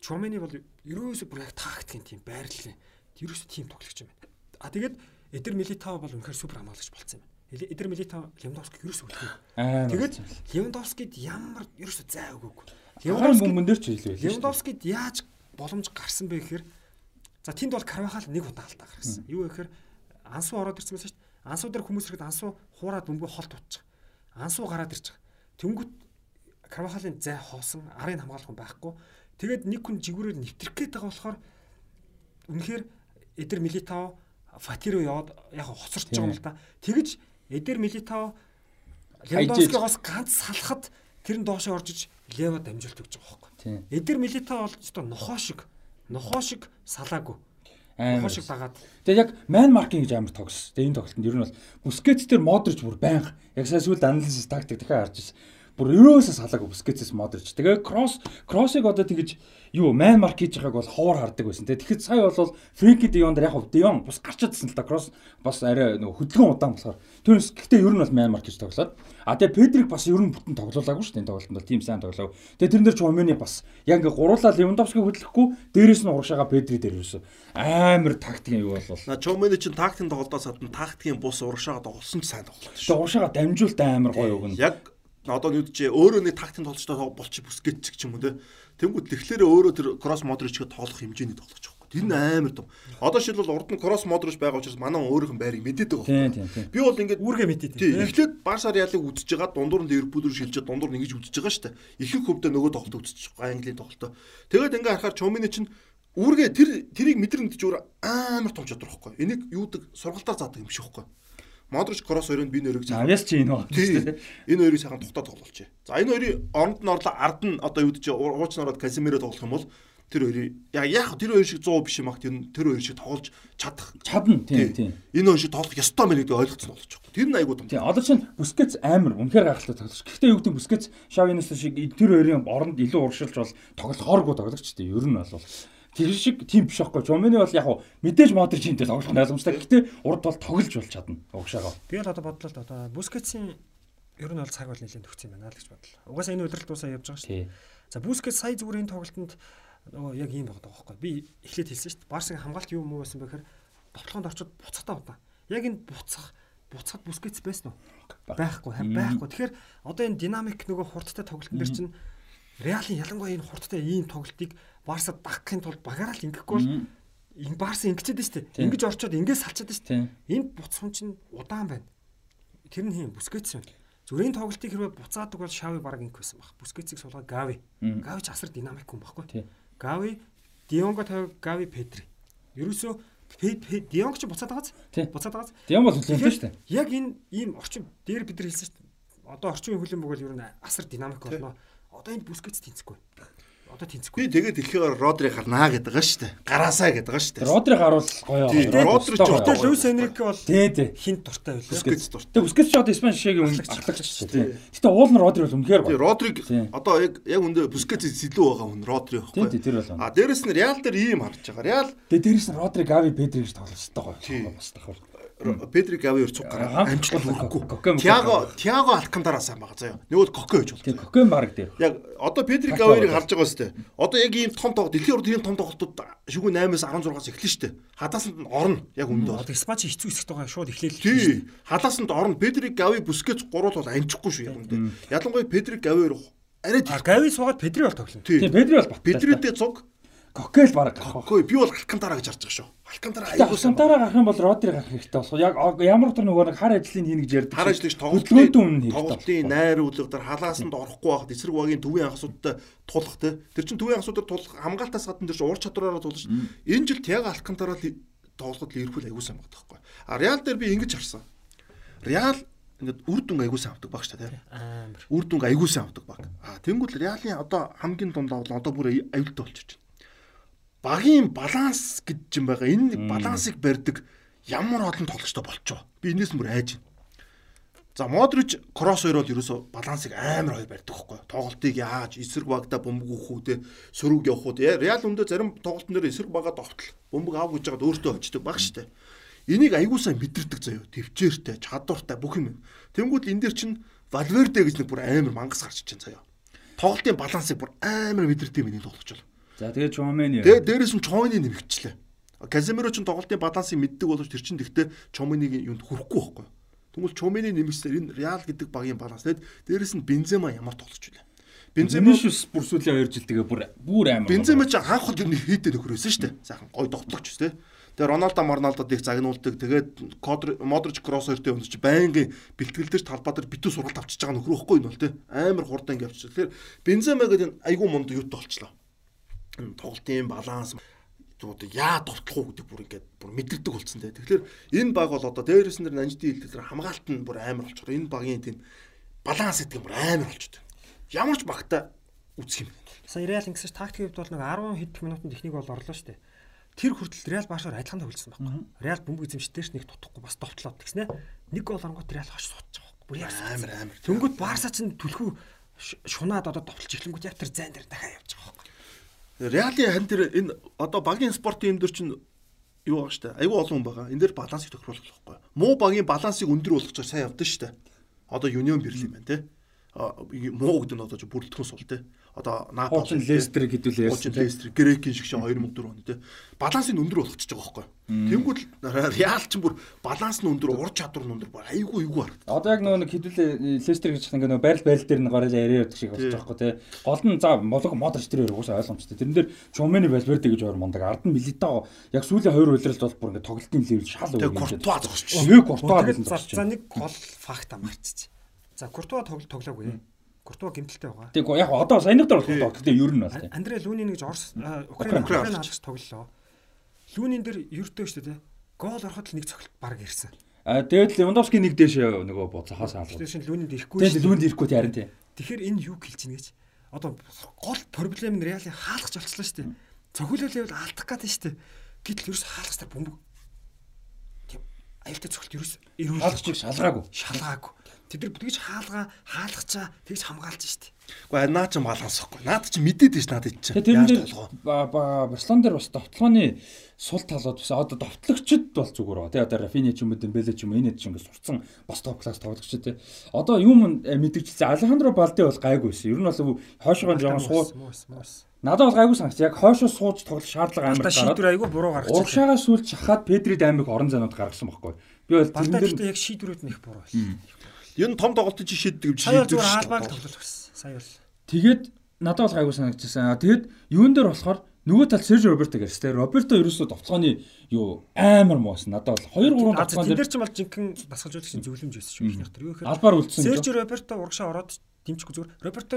Чумени бол ерөөсөө бүр яг тактикийн тийм байрлалын ерөөсөө тийм тоглогч юм байна. А тэгээд Эдер Милитао бол үнэхээр супер хамгаалагч болцсон юм байна. Эдер Милитао Левандовски ерөөсөө үлдээ. Тэгээд Левандовскид ямар ерөөсөө зай өгөөгүй. Левандовски мөн дээр ч хэлээ. Левандовскид яаж боломж гарсан бэ гэхээр за тэнд бол Карвахал нэг удаа алдаа гаргасан. Юу гэхээр ансуу ороод ирсэн байсан шүү дээ. Ансуу дээр хүмүүс ирэхэд ансуу хуураад бөмбөг холт утчих. Ансуу гараад ирчих. Тэнгүүт Карвахалын зай хоосон арын хамгаалах хүн байхгүй. Тэгээд нэг хүн жигүүрээр нэвтрэх гээд байгаа болохоор үнэхээр Эдер Милитао Фатиро яваад яг хоцорч байгаа юм л да. Тэгэж Эдер Милитао Левандовскигоос ганц салахад тэр нь доошоо орж иж Лева дамжуулт өгч байгаа байхгүй. Эдер Милитао бол ч нохоо шиг нохоо шиг салаагүй. Нохоо шиг дагаад. Тэгээ яг ман маркинг гэж амар тогс. Тэгээ энэ тоглолтод ер нь бол Бускетс дээр Модрич бүр байнга яг сая сүүлд анализис тактик дахиад харж ирсэн бүр ерөөсөө салаагүй Бускетсээс Модрич. Тэгээ кросс кроссыг одоо тэгэж юу ман марк хийж байгааг бол ховор хардаг байсан. Тэгэхэд сая бол Фрэнки Дионд яг хав Дион бус гарчаадсэн л да кросс бас арай нөгөө хөдөлгөөн удаан болохоор түүнээс гэхдээ ер нь бол ман марк хийж тоглоод а тэгээ Педрик бас ер нь бүтэн тоглоулаагүй шүү дээ энэ тоглолтод бол тийм сайн тоглоо. Тэгээ тэрэн дээр Чумени бас яг ингээ гуруулаа Левандовски хөдлөхгүй дээрээс нь урагшаага Педри дээр юусэн амар тактикийн юу болвол. На Чумени чинь тактикийн тоглолтоос гадна тактикийн бус урагшаага тоглосон ч сайн тоглолт шүү. Тэгээ урагшаага дамжуулт амар гоё өгнө. Яг одоо юу гэж өөрөө нэг тактикийн тоглолцоо болчих бүсгэт ч юм уу те. Тэнгүүд тэгэхээр өөрөө тэр кросс модричгээ тоглох хэмжээний тоглож байгаа. Тэр нь амар том. Одоо шилбэл урд нь кросс модрич байгаа учраас манай өөрийнх нь байрыг мэдээд байгаа. Би бол ингээд үүргээ мэдээд тийм. Эхлээд Барсаар ялыг үзэж байгаа дундуур нь Ливерпул рүү шилжээд дундуур нь ингэж үзэж байгаа шүү дээ. Ихэнх хөвдөө нөгөө тоглолт үзэж байгаа Английн тоглолтоо. Тэгээд ингээ харахаар Чомини чинь үүргээ тэр тэрийг мэдэрнэ гэж өөр амар том чадвар байхгүй. Энийг юудаг сургалтаар заадаг юм шиг байхгүй. Модрич кросс хоёрыг би нэрийг цаахан. Авьяас чи энэ байна. Энэ хоёрыг цаахан тухтаад тоглолч. За энэ хоёрын оронд нь орлоо ард нь одоо юу гэж ууч нараад Касимиро тоглох юм бол тэр хоёрыг яг яг тэр хоёр шиг 100 биш юм ах тэр тэр хоёр шиг тоглож чадах чадна тийм тийм. Энэ хоёр шиг тоглох ёстой мэн гэдэг ойлгоцсон болж байгаа. Тэр нь айгуу том. Тийм одоо чинь Бүскетс амар үнэхээр гайхалтай тоглож. Гэхдээ юу гэдэг Бүскетс Шавинес шиг тэр хоёрын оронд илүү уршилж бол тоглохооргүй тоглогч тийм. Ер нь бол тэр шиг тийм биш байхгүй. Жомини бол яг мэдээж Модрич хинтэй тоглох нь ойлгомжтой. Гэхдээ урд бол тоглож болж чадна. Угшаага. Би бол одоо бодлоо л одоо Бүскетсийн ер нь бол цаг бол нэлээд төгсөн юм байна л гэж бодлоо. Угаасаа энэ удирдал дуусаа явж байгаа шүү дээ. За Бүскет сая зүгээр энэ тоглолтод нөгөө яг ийм байгаа байхгүй. Би эхлээд хэлсэн шүү дээ. Барсын хамгаалт юу муу байсан бэхээр тоглохонд орчод буцахтаа удаа. Яг энэ буцах буцахад Бүскетс байсан уу? Байхгүй, байхгүй. Тэгэхээр одоо энэ динамик нөгөө хурдтай тоглолтын дээр чинь Реалын ялангуяа энэ хурдтай ийм тоглолтыг Барсад багахын тулд багаараа л ингэхгүй бол энэ Барс ингэчээд шүү дээ. Ингэж орчоод ингэж салчаад шүү дээ. Энд буцхан чинь удаан байна. Тэр нь хийм бүскэтс байна. Зүрийн тоглолтыг хэрвээ буцаадаг бол Шави баг инк байсан баг. Бүскетсийг суулгаа Гави. Гави ч асар динамик хүн баггүй. Гави, Дионго тавь Гави Педри. Ерөөсөө Дионг ч буцаад байгааз. Буцаад байгааз. Дион бол хүлээнтэй шүү дээ. Яг энэ ийм орчин дээр бид нар хэлсэн шүү дээ. Одоо орчин хүлээн бөгөл ер нь асар динамик болно. Одоо энэ бүскетс тэнцэхгүй одоо тэнцэхгүй. Би тэгээд дэлхийгээр Родри гарнаа гэдэг байгаа шүү дээ. Гараасаа гэдэг байгаа шүү дээ. Родри гарвал гоё. Родри ч одоо Луис Энрике бол хинт дуртай байлаа. Бүскетс дуртай. Бүскетс ч одоо Испани шигийн ахлагч шүү дээ. Гэтэ уул нь Родри бол үнэхээр гоё. Родриг одоо яг яг үндэ бүскетс илүү байгаа хүн Родри байхгүй. Тий тэр бол. А дээрэс нь Реал дээр ийм харж байгаа. Реал Тэгээ дээрэс нь Родри Гави Педри гэж тоглож байгаа гоё. Бас давхар. Педрик Авиор цуг гараа амжилт хүрхгүй. Тиаго Тиаго Алкантараа сайн байгаа заяа. Нөгөө Коко гэж болно. Коко баг дээ. Яг одоо Педрик Авиорыг харж байгаа сте. Одоо яг ийм том тоглолт дэлхийн урд ийм том тоглолтууд шүгүү 8-аас 16-аас эхэлнэ штэ. Хадаасанд нь орно яг өмнөд. Одоо Спачи хэцүү хэсэгт байгаа шууд эхлээл. Тий. Хадаасанд орно. Педрик Ави Бүскетс гурвал бол амжихгүй шүү яг өмнөд. Ялангуяа Педрик Авиор арай Гави суугаад Педри бол тоглоно. Тий, Педри бол бат. Педридээ цуг Кокел баг гарах. Кокой би бол Алкантараа гэж харж байгаа шүү. Алкантараа аягүй Алкантараа гарах юм бол Родри гарах хэрэгтэй болох. Яг ямар тэр нөгөө нэг хар ажлыг хийнэ гэж ярьдаг. Хар ажлыг тоглолтын тоглолтын найр үлгэр халаасанд орохгүй байхад эсрэг багийн төвийн анхсуудтай тулах те. Тэр чин төвийн анхсуудаар тулах хамгаалтаас гадна тэр чин ур чадвараараа тулж. Энэ жил яг Алкантараа тоглоход Ливерпул аягүй сайн багтдаг байхгүй. А Реал дээр би ингэж харсан. Реал ингээд үр дүн аягүй сайн авдаг баг шүү дээ. Үр дүн аягүй сайн авдаг баг. А тэнгуүл Реалын одоо хамгийн дундаа бол одоо бүр аюултай болчихж багийн баланс гэж юм байгаа. Энэ балансыг барьдаг ямар олон тоглогчтой болчоо. Би энэс мөр айж байна. За Модрич кросс хоёр бол ерөөсө балансыг амар хоёр барьдаг байхгүй. Тоглолтыг яаж эсрэг багада бөмбөг өгөх үү те сөрөг явах уу те. Реал өндөө зарим тоглолтын дээр эсрэг багаа довтол бөмбөг аав гэж жагаад өөртөө очдөг баг штэ. Энийг сайн мэдэрдэг заяо. Төвчээртэй, чадвартай бүх юм. Тэнгүүд энэ дэр чинь Валверде гэж нэг бүр амар мангас гарч ичэн заяо. Тоглолтын балансыг бүр амар мэдэрдэг энэ тоглож байна. За тэгээ Чомени. Тэгээ дээрээс нь Чомени нэмэгчлээ. Каземиро ч тоглолтын балансыг мэддэг боловч тэр чинь тэгтээ Чомениг юунд хүрэхгүй байхгүй. Тэгвэл Чомени нэмэгсээр энэ Реал гэдэг багийн баланс тэгээд дээрээс нь Бензема ямар тоглож вэ? Бензема шүс бүр сүүлийн 2 жил тэгээ бүр бүр амар. Бензема ч анх хол юу хийдэ нөхрөөсөн шүү дээ. Сайхан гой тоглогч шүү дээ. Тэгээ Роналдо Марналдод их загнуулдаг. Тэгээд Модрич кросс хоёртой өндөж чи байнгын бэлтгэл дээр талбай дээр битүү сургалт авчиж байгаа нөхрөөхгүй юм бол тэ амар хурдан ингэ авчиж. Тэгэхээр Бензема гэдэг энэ айгүй мунд юутай болчлоо тоглолтын баланс одоо яа довтлох уу гэдэг бүр ингээд бүр мэдэрдэг болсон те. Тэгэхээр энэ баг бол одоо дээрээс нь нанждын хэлдэг хамгаалт нь бүр амар болчихор. Энэ багийн тийм баланс гэдэг юм бүр амар болчиход байна. Ямар ч багтаа үсэх юм. Сая Реал ингэсэн тактикийн хувьд бол нэг 10 хэд минутын техник бол орлоо шүү дээ. Тэр хүртэл Реал баашаар адилхан тоглосон байхгүй. Реал бөмбөг эзэмшдээрч нэг тутахгүй бас довтлоод тэгснэ. Нэг гол оронгот Реал хош суудчих байхгүй. Бүр амар амар. Тэнгүүд Барса ч түлхүү шунаад одоо довтлж эхлэнгүүд яг тэр зайн дээр дахиад явж байгаа Реалын хан тэр энэ одоо багийн спортын юм дөр чинь юу байгаа штэ. Айгүй олон хүн байгаа. Энэ дэр балансыг тохируулах байхгүй. Муу багийн балансыг өндөр болгож сайн явдсан штэ. Одоо Union Berlin байна те. Муу гэдэг нь одоо бүрэлдэхүүн сул те одоо Наполи Лестер гэдүүл ярьсан. Лестер, Грекийн шиг шиг 2004 он тий. Баланс нь өндөр болгочихж байгаа байхгүй. Тэнгүүд Реал ч бүр баланс нь өндөр, ур чадвар нь өндөр, айгүй айгүй харагдав. Одоо яг нөгөө хэдүүлээ Лестер гэж ингээ нөгөө байрал байрал дээр нь гараад яриа явдаг шиг байгаа байхгүй тий. Гол нь за молог Модрич тэр уусаа ойлгомжтой. Тэрэн дээр Чумени Валверде гэж хоёр мундаг. Ард нь Милитао яг сүүлийн хоёр үйлрэлд бол бүр ингээ тоглолтын левел шал өөр юм. Куртуа зогсчих. Нэг Куртуа гэсэн. За нэг гол факта марцчих. За Куртуа тоглолт тоглоогүй. Куртуа гимтэлтэй байгаа. Тэг яг одоо саяны дээр бол тоглох. Гэтэ ер нь бол тийм. Андре Лүнин гэж Орос Украин Украин хаалгас тоглолоо. Лүнин дээр ердөө шүү дээ. Гол ороход л нэг цогт баг ирсэн. А тэгээд Левандовски нэг дээш нөгөө боцохоос хаалгав. Тэгээд шинэ Лүнинд ирэхгүй. Тэгээд Лүнинд ирэхгүй харин тийм. Тэгэхээр энэ юу хэлж ийн гэж. Одоо гол проблем нь Реалын хаалгач болчихлоо шүү дээ. Цохиолол байвал алдах гэдэг дээ. Гэтэл ерөөс хаалгач та бөмбөг. Тийм аюултай цогт ерөөс ирүүл. Хаалгач шалгаагүй. Шалгаагүй. Тэд нар тэгж хаалгаа хаалгачаа тэгж хамгаалж штт. Гэхдээ наа ч балансахгүй. Наад чи мэдээд ш надад чи. Яаж толгоо. Барселон дээр бас довтлооны сул талууд бас одоо довтлогчд бол зүгээр ба. Тэ одоо Рафини ч юм уу Бэлэ ч юм уу энэ ч ингэ сурцсан бас топ класс тоглогч тэ. Одоо юм мэдэрчсэн Алехандро Балде бол гайгүйсэн. Ер нь бол хойшоогоо жоохон суу. Надад бол гайгүй санагч. Яг хойшоо сууж тоглох шаардлага амар гараад. Шийдвэр айгүй буруу гаргачихсан. Урагшаагаа сүлж шахаад Педри даймыг орон зайнууд гаргасан байхгүй. Би бол тэрэн дээр яг шийдвэрүүд нь их буруу байсан. Ер нь том тоглолтын чи шийддэг шүү дээ. Сая зүгээр тоглолт гэсэн. Сая бол. Тэгээд надад бол гайгүй санагдчихсан. Тэгээд юун дээр болохоор нөгөө тал Серж Роберто гэсэн. Тэгээ Роберто ерөөсөө товцооны юу амар муусан. Надад бол 2 3 товцоон дээр ч юм бол жинхэнэ дасгалжуулагчийн зөвлөмж байсан шүү ихнийх тэр. Юу гэхээр албаар үлдсэн. Серж Роберто урагшаа ороод дэмжихгүй зүгээр. Роберто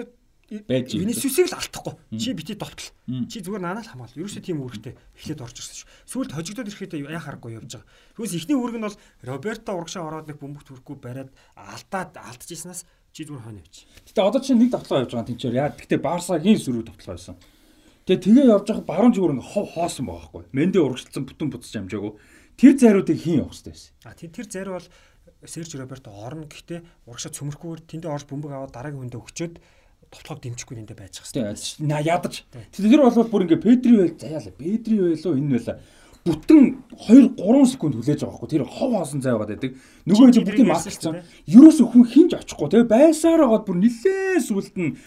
байж Винисиусыг л алдахгүй. Чи бити довтол. Чи зүгээр наанаа л хамгаал. Ерөөсөө тийм үүрэгтэй эхлээд орж ирсэн шүү. Сүүлд хожигдоод ирэхэд яа харахгүй явж байгаа. Тэгвэл ихний үүрэг нь бол Роберто урагшаа ороод нэг бөмбөг төрөхгүй бариад алдаад алдчихснаас чи зүгээр хойно явчих. Гэтэ одоо чи нэг тоглоо явж байгаа тэнцээр яа. Гэтэ Барсагийн сөрөг тоглоо байсан. Тэгээ тэгээ явж байгаа баруун зүгээр ингээ хов хоосон байгаа байхгүй. Мэнди урагшилсан бүтэн буцаж амжаагүй. Тэр зариудыг хийн явах хэрэгтэй байсан. А тэр тэр зариу бол Серж Роберто орно гэхдээ урагшаа цөмөрхгүйгээр тэндээ орж бөмбөг аваад дараагийн хүндээ өгчөөд тоглоход дэмжихгүй нэндэ байж хэрэгтэй. На ядаж. Тэр бол бүр ингээ Педри байл заяалаа. Педри байлоо энэ байла. Бүтэн 2 3 секунд хүлээж байгаа байхгүй. Тэр хов хоосон зай байгаа гэдэг. Нөгөө нь бүтэн маркцсан. Ерөөсө хүн хинж очихгүй. Тэгээ байсаар байгаад бүр нилээ сүлд нь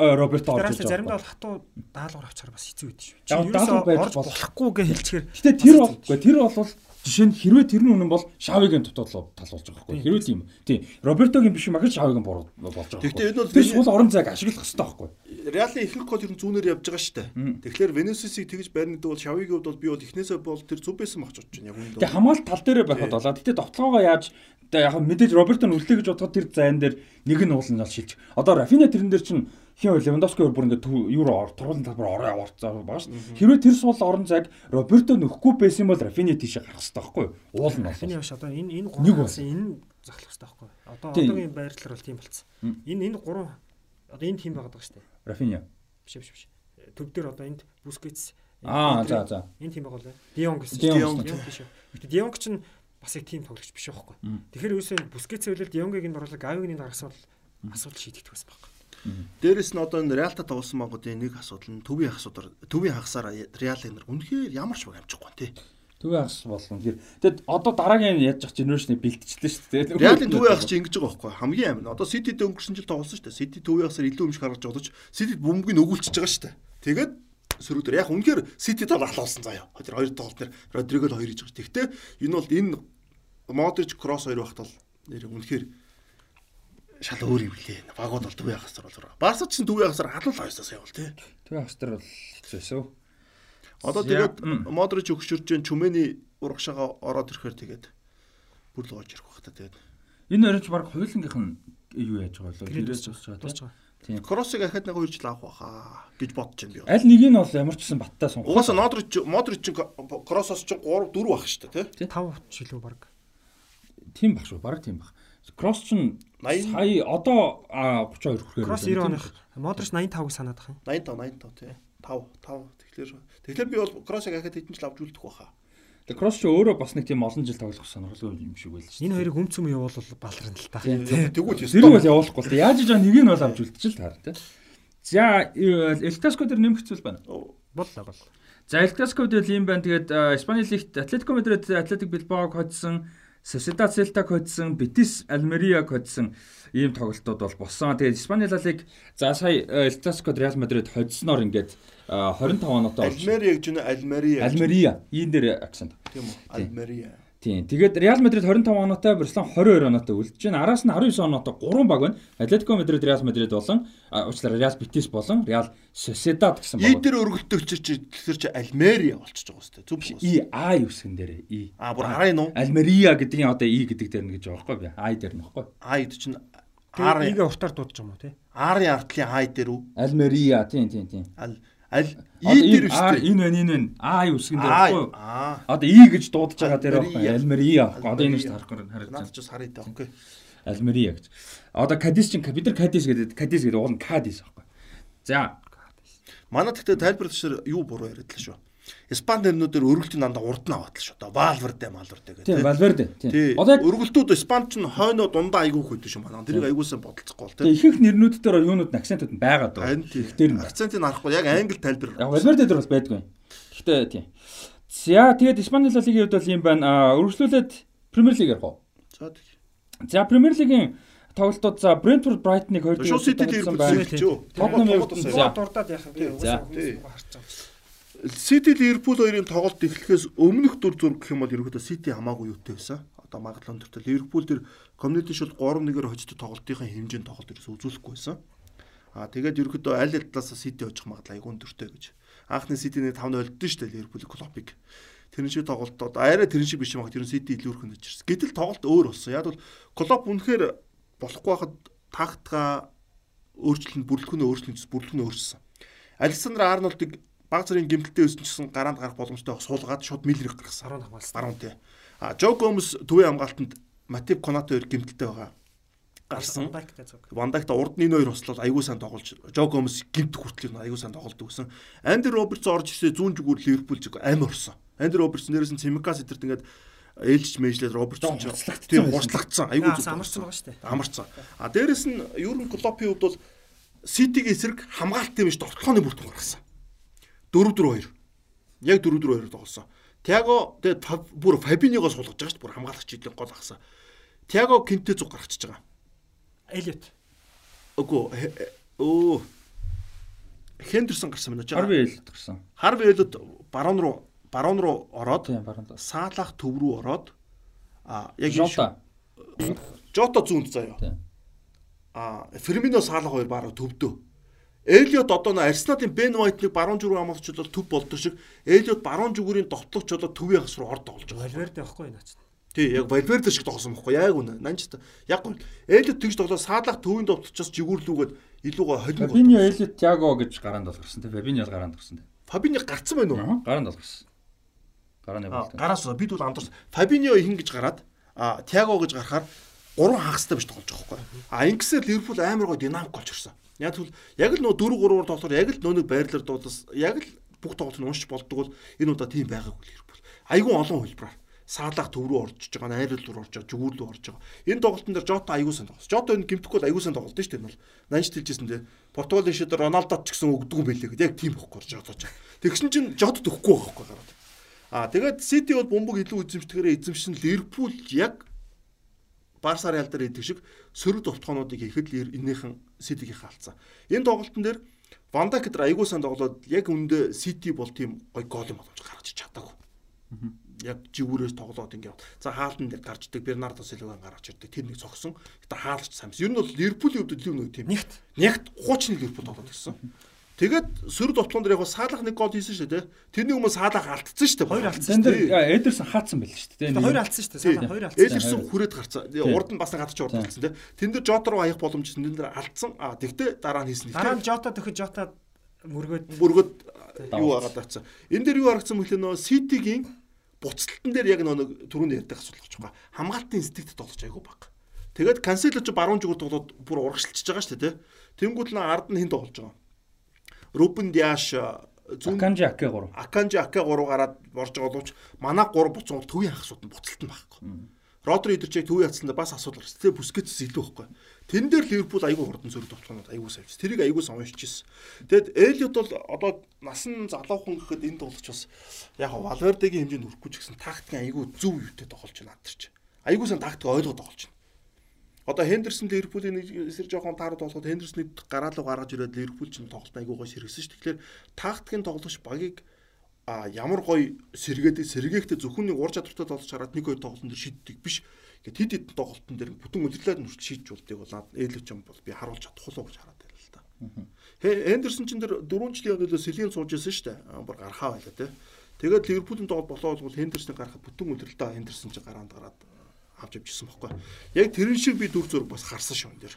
Роберто орж ирж байгаа. Заримдаа бол хатуу даалгавар авчаар бас хэцүү байдаг шүү. Чи ерөөсө орж болохгүй гэж хэлчихээр. Гэтэ тэр бол тэр бол Жишээ нь хэрвээ тэр нь үнэн бол Шавигийн дутуудлаа тал болж байгаа байхгүй. Хэрвээ тийм. Тийм. Робертогийн биш магад Шавигийн буруу болж байгаа. Гэхдээ энэ бол тэр сул орон зайг ашиглах хэрэгтэй байхгүй. Реалын ихэнх гол ер нь зүүнээр явж байгаа шүү дээ. Тэгэхээр Венесусыг тэгж барьнад бол Шавигийн хувьд бол би бол эхнээсээ бол тэр зүв байсан багч бодож байна яг үнэндээ. Тэгээ хамгаалт тал дээрээ байхад болоо. Гэтэ довтлогоо яаж яг мэдээж Роберто нь үлдээ гэж бодоход тэр зайн дээр нэг нь уулын жал шилж. Одоо Рафиня тэрэн дээр чинь хин Левандовски бүр ингээд юу ор тургуулын талбар ороо яваарцаа байгаа шүү. Хэрвээ тэр сул орон зайг Роберто нөхгүй байсан бол Рафини тийшээ гарах хэрэгтэй байхгүй юу? Уул нь Рафини биш одоо энэ энэ гурван энэ захлах хэрэгтэй байхгүй юу? Одоо одоогийн байрлал бол тийм болцсон. Энэ энэ гурван одоо энэ тийм байгаад байгаа шүү дээ. Рафиня. Биш биш биш. Төв дээр одоо энд Бускетс Аа за за. Энэ тийм байгаа лээ. Дионг гэсэн. Дионг биш? Гэтэ Дионг чинь бас их тийм тоглогч биш байхгүй. Тэгэхээр юусэн Бускетс хөвлөл Дионгийг энэ оруулаад Гавиг нэг гаргасан бол асуудал шийдэгдэх байсан байхгүй. Дээрэс нь одоо энэ Реалта тоглосон магуудын нэг асуудал нь төвийн асуудал төвийн хагасаар Реал энэ үнэхээр ямар ч баг амжихгүй тий. Төвийн хагас болно. Тэгэд одоо дараагийн яаж явах генерашны бэлтчихлээ шүү дээ. Реалын төвийн хагас чи ингэж байгаа байхгүй хамгийн амин. Одоо Ситид өнгөрсөн жил тоглосон шүү дээ. Сити төвийн хагасаар илүү өмш гаргаж бодож Ситид бөмбөгийг өгүүлчихэж байгаа шүү дээ. Тэгээд сөрөгдөр яг үнэхээр Сити тал ахлуулсан заяа. Тэр хоёр тоглолт нэр Родриго л хоёр хийж байгаа. Тэгтээ энэ бол энэ Модрич кросс хоёр багт бол нэр үнэхээр шал өөр юм лээ. Багууд бол төвийн хасар бол. Барсад ч төвийн хасар халуул хоёсоос явал тий. Төвийн хасар бол хэцүүсэн. Одоо тэгээд Модрич өгшөрж जैन Чүмэний урагшаага ороод ирэхээр тэгээд бүр л гоож ирэх бах та тэгээд. Энэ өрөж баг хуулингийнх нь юу яаж байгаа вэ? Тэрээс босч байгаа. Тийм. Кроссыг ахад нэг 2 жил авах байхаа гэж бодож байна би. Аль нэг нь бол ямар ч гэсэн баттай сонгох. Угаасаа Модрич Модрич кроссоос ч 3 4 байх шүү дээ, тий? 5 жилүү баг. Тийм баг шүү. Бараг тийм баг. Кросс ч 80 сая одоо а, 32 хүрэхээр. Кросс 90 оных. Модрич 85-г санаад байгаа юм. 85 85 тий. 5 5 тэгэхээр тэгэхээр би бол кроссыг ахад хэдэн жил авч үлдэх байхаа. Тэгээ кросс ч өөрөө бас нэг тийм олон жил тоглох сонирхолтой юм шиг байл шүү. Энэ хоёрыг өмцөм явуул баларна л та. Тэгвэл Зэрэг бол явуулахгүй л дээ. Яаж иж нэг нь бол авч үлдчихэл таар тий. За Эл Класико дээр нэмэх зүйл байна. Боллоо бол. За Эл Класико дээр юм байна. Тэгээд Испани лигт Атлетико Мадрид Атлетик Билбаог хоцсон, Sociedad Celta хоцсон, Betis Almeria хоцсон ийм тоглолтууд бол болсон. Тэгээд Испани ла лиг за сая Эл Класико Реал Мадрид хоцсноор ингээд 25 оноотой болж Альмери гэж нэ Альмери. Альмерия ийм дээр акцент. Тийм үү? Альмери. Тийм. Тэгээд Реал Мадрид 25 оноотой, Барселона 22 оноотой үлдэж байна. Араас нь 19 оноотой 3 баг байна. Атлетико Мадрид, Реал Мадрид болон уучлаарай Реал Битис болон Реал Соседад гэсэн баг. дээр өргөлтөг чи тэгэхээр чи Альмери болчихж байгаа үстэй. Зүг биш. И А үсгэн дээр И. А бүр хараа нуу. Альмерия гэдгийн одоо И гэдэг дээр нь гэж байгаа байхгүй би. А дээр нь байхгүй. А ид чинь Тэгээ R игээ уртаар дуудаж юм уу те? R-ийн артлын хай дээр үү? Альмерия тийм тийм тийм. Аль И дээр А үстэй. энэ байна энэ байна. А үсгэн дээр байхгүй. а Одоо И гэж дуудаж байгаа дээр байхгүй. Альмерия. Альмерия байхгүй. Одоо энэ шүү харахгүй харагдаж байна. Наад ч бас харъя та. Окей. Альмерия гэж. Одоо Кадис чинь бид нар Кадис гэдэг Кадис гэдэг уул нь Кадис байхгүй. За Манай тэгтээ тайлбарлахаар юу буруу яриад л шүү. Испани нэрнүүдээр өргөлтийн дандаа урд нь аваад л шүү. Одоо Валверде, Малверде гэх тийм. Валверде тийм. Тий. Одоо яг өргөлтүүд Испанч нь хойноо дундаа айгүйх хөдөө шүү манай. Тэрийг айгуусаа бодолцохгүй бол тийм. ихэнх нэрнүүд дээр юунууд нь акцентууд нь байгаа даа. Харин тий. Ихтер нь. Акцентыг харахгүй яг англи тайлбар. Яг Валверде дээр бас байдгүй. Гэхдээ тийм. За тэгээд Испани ла лигийн хувьд бол юм байна. Аа, Үргэлжлүүлээд Премьер лиг ярих уу? За тэг. За Премьер лигийн тоглолтууд за Brentford Brighton-ыг 2-2 Шууд City Liverpool байна. байна. За. Дурдаад вэ? За. Харж байгаа. City Liverpool хоёрын тоглолт эхлэхээс өмнөх дүр зураг гэх юм бол ерөөдөө City хамаагүй юутай байсан. Одоо магадлал өндөртэй Liverpool дээр Community Shield 3-1-ээр хождог тоглолтын хэмжээнд тоглолт ерөөсөө үзүүлэхгүй байсан. Аа тэгээд ерөөдөө аль аль талаас City очих магадлал айгүй өндөртэй гэж. Анхны City-ний 5-0 олдсон шүү дээ Liverpool Klopp-ыг. Тэрэн шиг тоглолт одоо арай тэрэн шиг биш юм аа тэр нь City илүү өрхөнд очирсэн. Гэтэл тоглолт өөр болсон. Яг бол Klopp үнэхээр болохгүй хахад тактика өөрчлөлт бүрэлдэхүүнээ өөрчлөлт бүрэлдэхүүнээ өөрчилсөн. Александр Арнольдыг баг зэрийн гимтэлтэй өссөн гэсэн гараанд гарах боломжтой суулгаад шууд миллерийг гаргасан. Саруу хамгаалсан. Баруун тий. А Жо Гомес төвийн хамгаалтанд Матип Конато хоёр гимтэлтэй байгаа. Гарсан. Вандагта урд нь энэ хоёр хослол аягүй сайн тоглож Жо Гомес гимт хүртэл аягүй сайн тоглолдог гэсэн. Анди Робертс орж ирсээ зүүн зүгүүр Ливерпул зүг амь орсон. Анди Робертс нэрээс нь Цимикас эдэрт ингээд ээлж мэйжлээд Робертс Жоо ч тийм. Аягүй Яа, зүг амарсан байгаа шүү дээ. амарсан. А дээрэс нь Юрген Клоппийн хувьд бол Ситигийн эсрэг хамгаалалтын биш тоглооны бүртэн гаргасан. 4-4-2. Яг 4-4-2 тоглосон. Тиаго тэгээд Фаб- бүр Фабиньогоо суулгаж байгаа шүү дээ. Бүр хамгаалагч идэв гол ахсан. Тиаго Кинтэ зүг гаргачихж байгаа. Элиот. Үгүй э- э- өө Хендерсон гарсан байна ч. Харви хэлээд гарсан. Харви элэд баруун руу баруун руу ороод Тийм баруун. Саалах төв рүү ороод а яг энэ Жота. Жото зүүнд заяа. Тийм. А Фермино Саалах хоёр бараг төвдөө. Элиот одоо нөө Арсеналын Бен Вайтныг баруун зүг амгалч бол төв болдог шиг Элиот баруун зүгүүрийн довтлогч болоод төвийн хас руу орд тоглож байгаа. Валверде байхгүй наач. Тий, яг Валверде шиг тоглосон байхгүй яг үнэ. Нанч та яг гол Элиот тэгж тоглоо Саалах төвийн довтлогчоос жигүүрлүүгээд илүүгээ холин. Фабиньо Элит Тиаго гэж гараанд бол гарсан тийм. Фабиньо гараанд гарсан тийм. Фабиньо гарцсан байна уу? Аа, гараанд бол гарсан. Гарааны А, бол. Гараас бид бол амдарсан. Фабиньо ихин гэж гараад а Тиаго гэж гарахаар гурван хагастай биш тоглож байгаа байхгүй. А ингэсээр Ливерпул амар гоо динамик болж ирсэн. Яг тэгвэл яг л нөө 4 3-аар тоглохоор яг л нөө нэг байрлал дуулаас яг л бүх тоглолт нь уншиж болдог бол энэ удаа тийм байгаагүй Ливерпул. Айгүй олон хөлбраар саалах төв рүү орж байгаа, найрал руу орж байгаа, зүгүүр рүү орж байгаа. Энэ тоглолтын дээр Жота аягүй сан тоглосон. Жота энэ гимтэхгүй бол аягүй сан тоглолт шүү дээ энэ бол. Нанч тэлжсэн дээ. Португалийн шийдэр Роналдод ч гэсэн өгдөг юм байлээ гэдэг. Яг тийм бохгүй Жота ч. Тэгсэн чинь өгөхгүй байгаа байхгүй гараад. Аа тэгээд Сити бол бомбог илүү эзэмшдэгээрээ эзэмшин Ливерпул яг Барсаар ялдар идэг шиг сөрөг товтгоонуудыг хийхэд энийхэн Ситигийн хаалцсан. Энэ тоглолтын дээр Вандак гэдэг аягүй сан тоглоод яг үндэ Сити бол тийм гой гол юм боломж гаргаж чадаагүй. Яг живүүрээс тоглоод ингээд. За хаалтан дээр гарч идэг Бернардо Силвагийн гаргаж ирдэг. Тэр нэг цогсон. Гэтэ хаалч сайн. Ер нь бол Ливерпулийн хувьд илүү нэг тийм Нэгт. Нягт хуучны Ливерпул тоглоод гисэн. Тэгээд сөрөг тоглоом дээр яг саалах нэг гол хийсэн шүү дээ. Тэрний өмнө саалах алдсан шүү дээ. Хоёр алдсан Тэн дээр Эдерсон хаацсан байл шүү дээ. Хоёр алдсан шүү дээ. Саалаа хоёр алдсан. Элерсон хүрээд гарцсан. Урд нь бас гадарч урд алдсан тий. Тэн дээр Жота руу аях боломж тэн дээр алдсан. А тэгтээ дараа нь хийсэн. Дараа нь Жота төхөж Жота мөргөөд бүргэд юу хагаад авцсан. Энэ дээр юу харагдсан мөлий нөө Ситигийн буцалтан дээр яг нэг түрүүнд ярьдаг асуудал гэж байгаа. Хамгаалтын инстинкт тоглож айгүй баг. Тэгээд канцелж баруун зүгүр тоглоод бүр урагшилчихж байгаа шүү дээ. Тэнгүүд нь ард нь хин тоглож байгаа. Рубен Диаш зүүн Аканжи Аке 3. Аканжи Аке 3 гараад борж байгаа боловч манаа 3 буцсан бол төвийн хагасууд нь буцалтан байхгүй. Родри идэрчээ төвийн хацсанд бас асуудал гарсан. Тэгээ бүскетс илүү байхгүй. Тэн дээр Ливерпул айгүй хурдан зөрөг тоглоомод айгүй савж. Тэрийг айгүй сонирчижсэн. Тэгэд Элиот бол одоо насан залуухан гэхэд энэ тоглож бас яг Валвердегийн хэмжээнд хүрэхгүй ч гэсэн тактикийн айгүй зөв юутэй тоглож байна надэрч. Айгүй сан тактик ойлгоод тоглож байна. Одоо Хендерсон Ливерпулийн эсрэг жоохон таард болгоод Хендерсны гараалуу гаргаж ирээд Ливерпул ч тоглолт айгүй гоё сэргэсэн шүү. Тэгэхээр тактикийн тоглогч багийг а ямар гоё сэргээд сэргээхдээ зөвхөн нэг ур чадвартай тоглож хараад нэг хоёр тоглолтын дээр шийддэг биш. Ингээд хэд хэдэн тоглолтын дээр бүтэн удирлаад нүрт шийдэж болдгийг бол ээлж юм бол би харуулж чадахгүй л гэж хараад байна л да. Хендерсон ч энэ дөрөв жилийн өмнө Сэлин сууж ирсэн шүү дээ. Бүр гарахаа байлаа те. Тэгээд Ливерпулийн тоглолт болоо бол Хендерсны гарахад бүтэн удирлаа Хендерсон ч гараанд гараад авч явжсэн байхгүй. Яг тэрэн шиг би дүр зураг бас харсан шүү энэ дэр.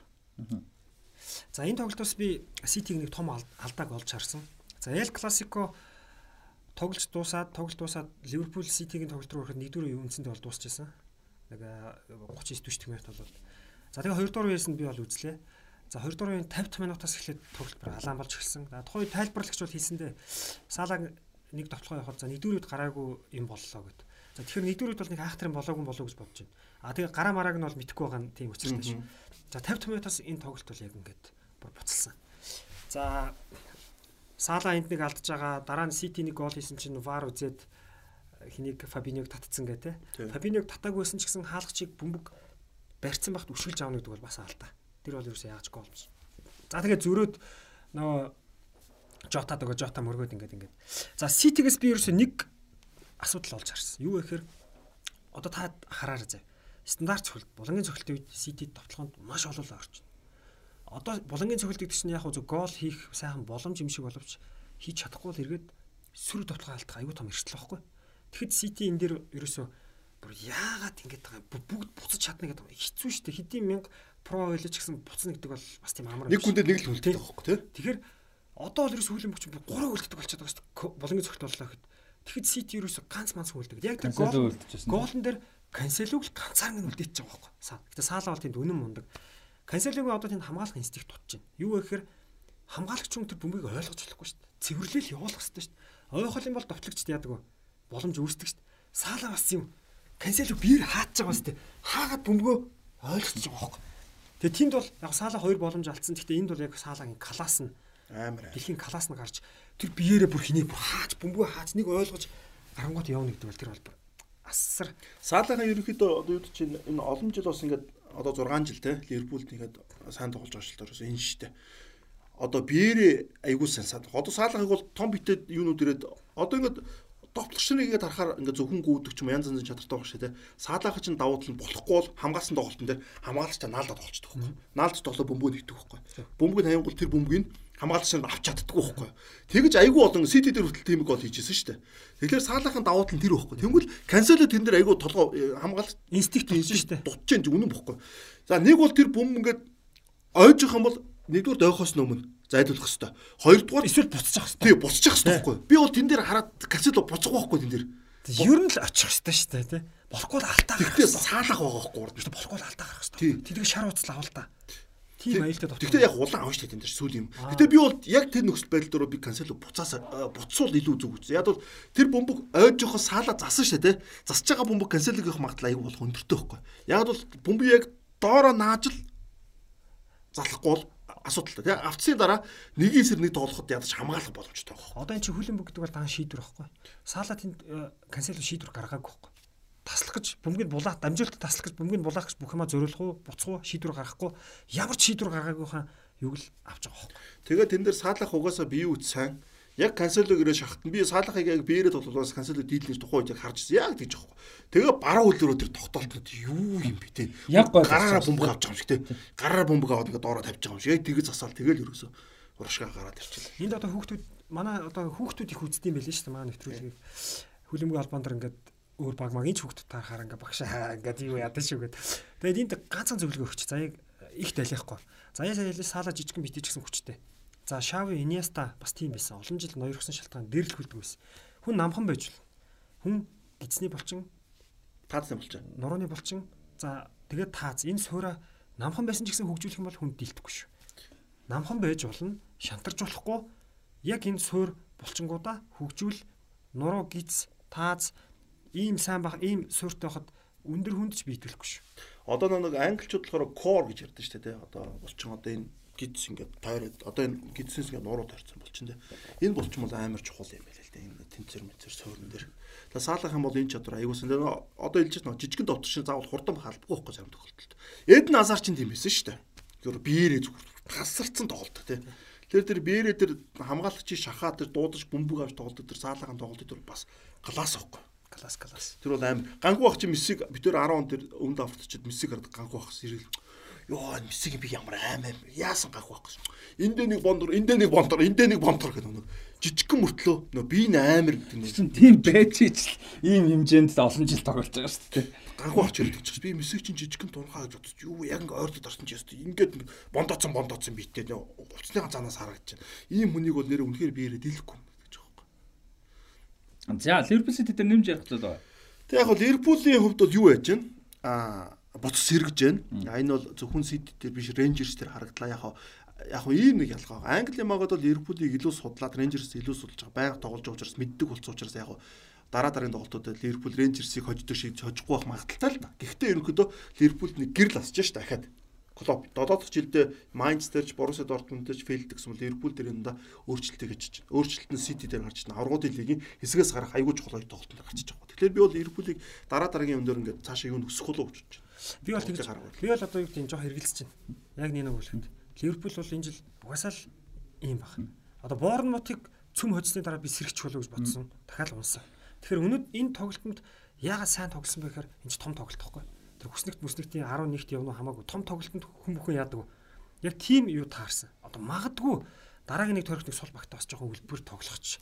За энэ тоглолтоос би Ситиг нэг том алдааг олж харсан. За Эл Класико тоглож дуусаад тоглолт дуусаад Ливерпул Ситигийн тоглолт руу ороход нэгдүгээр үндсэндээ бол дуусчихсан. Нэг 39 40 минут болоод. За тэгээ хоёрдугаар үеэс нь би бол үзлээ. За хоёрдугаар үеийн 50 минутаас эхлээд тоглолт алаан болж эхэлсэн. За тухайн тайлбарлагч бол хэлсэндээ Салаг нэг тоглохоо явахад за нэгдүгээр үед гараагүй юм боллоо гэд. За тэгэхээр нэгдүгээр үед бол нэг хаахтар юм болоогүй болоо гэж бодож байна. А тэгээ гараа марааг нь бол мэдхгүй байгаа нь тийм учиртай шүү. За 50 минутаас энэ тоглолт бол яг ингээд бүр буцалсан. За Сала энд нэг алдж байгаа дараа нь Сити нэг гол хийсэн чинь VAR үзээд хэнийг Фабиньог татцсан гэ тэ. Фабиньог татаагүйсэн ч гэсэн хаалгачийг бөмбөг барьцсан багт өшгөлж аавна гэдэг бол бас алдаа. Тэр бол ерөөсөө яаж гол биш. За тэгээ зөрөөд нөгөө Жота дөгөө Жота мөргөөд ингээд ингээд. За Ситигээс би ерөөсөө нэг асуудал болж харсан. Юу гэхээр одоо та хараарай зав. Стандарт цохилт булангийн цохилтын үед CD товтлогоонд маш олоолаа орж байна. Одоо булангийн цохилтыг чинь яг зөв гол хийх сайхан боломж юм шиг боловч хийж чадахгүй л эргээд сүр товтлогоо алдах аюу тум эрсдэл واخгүй. Тэгэхэд CD энэ дээр ерөөсөө бүр яагаад ингэж байгаа юм бүгд буцаж чадна гэдэг юм хэцүү шүү дээ. Хэдийн мянга про ойлж гэсэн буцна гэдэг бол бас тийм амар нэг гүндээ нэг л үлдээд байгаа хөөхгүй тий. Тэгэхээр одоо л ерөөс хүлэмжч 3 үлддэг болчиход байгаа шүү дээ. Булангийн цогт боллоо гэхэд Тэгэхэд CT ерөөсөө ганц манц үлддэг. Яг тэр гол голн дээр Канселог л ганцаар нь үлдээч байгаа байхгүй. Саа. Гэтэ Саала бол тэнд үнэн мундаг. Канселог одоо тэнд хамгаалах инстинкт тутж байна. Юу вэ гэхээр хамгаалагч хүн тэр бөмбөгийг ойлгож болохгүй шүү дээ. Цэвэрлэл явуулах хэрэгтэй шүү дээ. Ойхол юм бол товтлогчд яадаг вэ? Боломж үүсдэг шүү дээ. Саала бас юм. Канселог биер хааж байгаа шүү дээ. Хаагаад бөмбөгөө ойлгож байгаа байхгүй. Тэгээ тэнд бол яг Саала хоёр боломж алдсан. Гэхдээ энд бол яг Саалагийн класс нь амар. Дэлхийн класс нь гарч тэр биеэрээ бүр хэнийг бүр хааж бөмбөгөө хааж нэг ойлгож гарангуут явна гэдэг бол тэр бол асар Саалагаа ерөнхийдөө одоо юу чинь энэ олон жил бас ингээд одоо 6 жил те Ливерпулд ингээд сайн тоглож байгаа шил төрөөс энэ штэ. Одоо биеэрээ айгуу сайн саад. Одоо Саалагыг бол том битэд юунууд ирээд одоо ингээд товтлогчныг ингээд харахаар ингээд зөвхөн гүйдэг ч юм янз янзын чадртай баг шээ те. Саалагч чинь давуу тал нь болохгүй бол хамгаалсан тоглолтын дээр хамгаалагч та наалдаад болчихдог байхгүй. Наалдж тоглоо бөмбөг нэгдэг байхгүй. Бөмбөг нь хаянгуул тэр бөмбөгийг хамгаалагч нь авч чаддаггүй байхгүй. Тэгэж айгүй болон Сити дээр хүртэл тийм гол хийжсэн шүү дээ. Тэгэхээр Саалахын давуу тал нь тэр байхгүй. Тэнгүүл Кансело тэн дээр айгүй толгой хамгаалагч инстинкт хийж шүү дээ. Дутж чинь үнэн бохгүй. За нэг бол тэр бөмбөг ингээд ойжих юм бол нэгдүгээр дойхоос өмнө зайлуулах хэрэгтэй. Хоёрдугаар эсвэл буцчих хэрэгтэй. Тий, буцчих хэрэгтэй байхгүй. Би бол тэн дээр хараад Кансело буцах байхгүй тэн дээр. Ер нь л очих хэрэгтэй шүү дээ, тий. Болохгүй л алдаа гарах. Тэгтээ саалах байгаа байхгүй. Болохгүй л алдаа гарах хэрэгтэй. Тэдгээр шар уцал авал та. Тийм аюултай товч. Гэтэ яг улаан авч тань дээр сүүл юм. Гэтэ би бол яг тэр нөхцөл байдал дээр би канцел буцаас буцсуул илүү зүг үзсэн. Яг бол тэр бөмбөг ойж жоохоо саала засан шүү дээ. Засаж байгаа бөмбөг канцелыг их магадлал аюул болох өндөртэй байхгүй. Яг бол бөмбөг яг доороо нааж л залахгүй бол асуудалтай тий авцсны дараа нэгийн эсрэг нэг тоглоход ядаж хамгаалах боломжтой байхгүй. Одоо эн чи хүлэн бүгдэг бол дан шийдвэр байхгүй. Саала тэнд канцел шийдвэр гаргаагүй байхгүй таслах гэж бөмбөгийг булаах дамжуулалт таслах гэж бөмбөгийг булаах гэж бүх юмаа зориулах уу буцах уу шийдвэр гаргахгүй ямар ч шийдвэр гаргаагүйхан юг л авч байгаа хөө. Тэгээд тэн дээр саалах угаасаа бие үт сайн яг канцелог ирээ шахтан би саалахыг яг биеэрээ тоглуулаас канцелог дийлнээс тухайн үед яг харж ирсэн яг байгаа хөө. Тэгээ бараа үлрөө тэр тогтоолтод юу юм бэ те. Яг гараараа бөмбөг авч байгаа юм шиг те. Гараараа бөмбөг аваад ингээд доороо тавьж байгаа юм шиг яг тэгэж засаал тэгэл ерөөсөө урагшаа гараад ирчихлээ. Энд одоо хүүхдүүд манай одоо хүүхдүүд их үздэм байлээ шүү дээ манай нэвтрүүлгийг. Хүлэмжийн албан дээр ингээд өөр баг магийн ч хүүхдүүд таарахаар ингээ багшаа ингээд юу ядан шүү гэд. Тэгээд энд ганцхан зөвлөгөө өгч заяаг их талихгүй. Заяа саяалаа саала жижигхэн битэж гисэн хүчтэй. За Шави Иниеста бас тийм байсан. Олон жил ноёрхсон шалтгаан дээрлэх үлдэг байсан. Хүн намхан байж л. Хүн гидсний булчин таацсан болчих. Нурууны булчин за тэгээд таац энэ суура намхан байсан ч гэсэн хөгжүүлэх юм бол хүн дийлдэхгүй шүү. Намхан байж болно, шантарч болохгүй. Яг энэ суур булчингуудаа хөгжүүл нуруу гиз таац ийм сайн баг ийм сууртай хахад өндөр хүнд ч бийтгэлэхгүй шүү. Одоо нэг англичууд болохоор core гэж ярьдэн шүү дээ. Одоо булчин одоо энэ гидс ингээд тойроод одоо энэ гидсээс ингээд нуруу тойрсон булчин дээ. Энэ булчин бол амар чухал юм байл л дээ. Энэ тэнцэр мэдэр суурин дээр. Тэгээ саалах юм бол энэ чадвар аягуулсан. Тэгээ одоо хэлж байна жижигэн дотор шин заавал хурдан халбахгүй байхгүй зарим тохиолдолд. Эд назар чинь тийм байсан шүү дээ. Тэр биеэрээ зүгээр тасарцсан тоглолт тий. Тэр тэр биеэрээ тэр хамгаалагчийн шахаа тэр дуудаж бөмбөг авч тоглолт тэр саалахын тоглолт тэр бас класс байхгүй класс класс. Тэр бол аим гангүй бах чи мессиг битэр 10 он тэр өмнө авторчид мессиг хараад гангүй бах сэрэл. Йоо мессиг би ямар аим яасан гангүй бах гэсэн. Эндээ нэг бондор, эндээ нэг бондор, эндээ нэг бондор гэдэг нэг жижигхэн мөртлөө нөө би н аамир гэдэг нэг. Чин тийм байж ич ийм хэмжээнд олон жил тоглож байгаа шүү дээ. Гангүй бах чирдэг ч би мессиг чин жижигхэн турхаа гэж бодчих. Юу яг ингээ ойртод орсон ч ястаа ингээд бондооцсон бондооцсон битээ нөө уцсныхаа цаанаас харагдаж байна. Ийм хүнийг бол нэрээ үнэхээр би яриад дийлэхгүй За Ливерпул Сити дээр нэмж ярих л байна. Тэг яг хөө Ливерпулийн хувьд бол юу байж байна? Аа буцаж сэргэж байна. А энэ бол зөвхөн Сити дээр биш Рейнжерс дээр харагдлаа. Яг яг хөө ийм нэг ялгаа. Англи магад бол Ливерпулийг илүү судлаад Рейнжерс илүү судалж байгаа. Байнга тоглож байгаа учраас мэддэг болсон учраас яг дараа дараагийн тоглолтуудад Ливерпул Рейнжерсийг хождог шиг хожихгүй байх магадaltaй л да. Гэхдээ ерөнхийдөө Ливерпулд нэг гэрл асч ш дахиад клуб додоодох жилдээ дээрч Боруссия Дортмунд дээрч фейлд гэсэн бол Ливерпул дээр энэ да өөрчлөлтөө хийж чинь. Өөрчлөлт нь Сити дээр гарч чинь. Аврагуудын лигийн хэсгээс гарах айгүй чухал тоглолтод гарчиж байгаа. Тэгэхээр би бол Ливерпулийг дараа дараагийн өндөр ингээд цаашаа юу нөсөх болов гэж бодож байна. Би бол тэгж би бол одоо юу гэдэг нь жоох хэргэлцэж байна. Яг нэг үлхэнд. Ливерпул бол энэ жил угаасаа л ийм баг. Одоо Борнмутыг цөм хоцсны дараа би сэргэж болов гэж бодсон. Дахиад унсан. Тэгэхээр өнөөд энэ тоглолтод яагаад сайн тоглосон бэ гэхээр энэ ч том тоглолт байхгүй хүснэгт мүснэгтийн 11-т явна хамаагүй том тоглолтод хүн бүхэн яадаг. Яг тийм юу таарсан. Одоо магадгүй дараагийн нэг төрхтөг сул багтаа бас жоохон үлбэр тоглохч.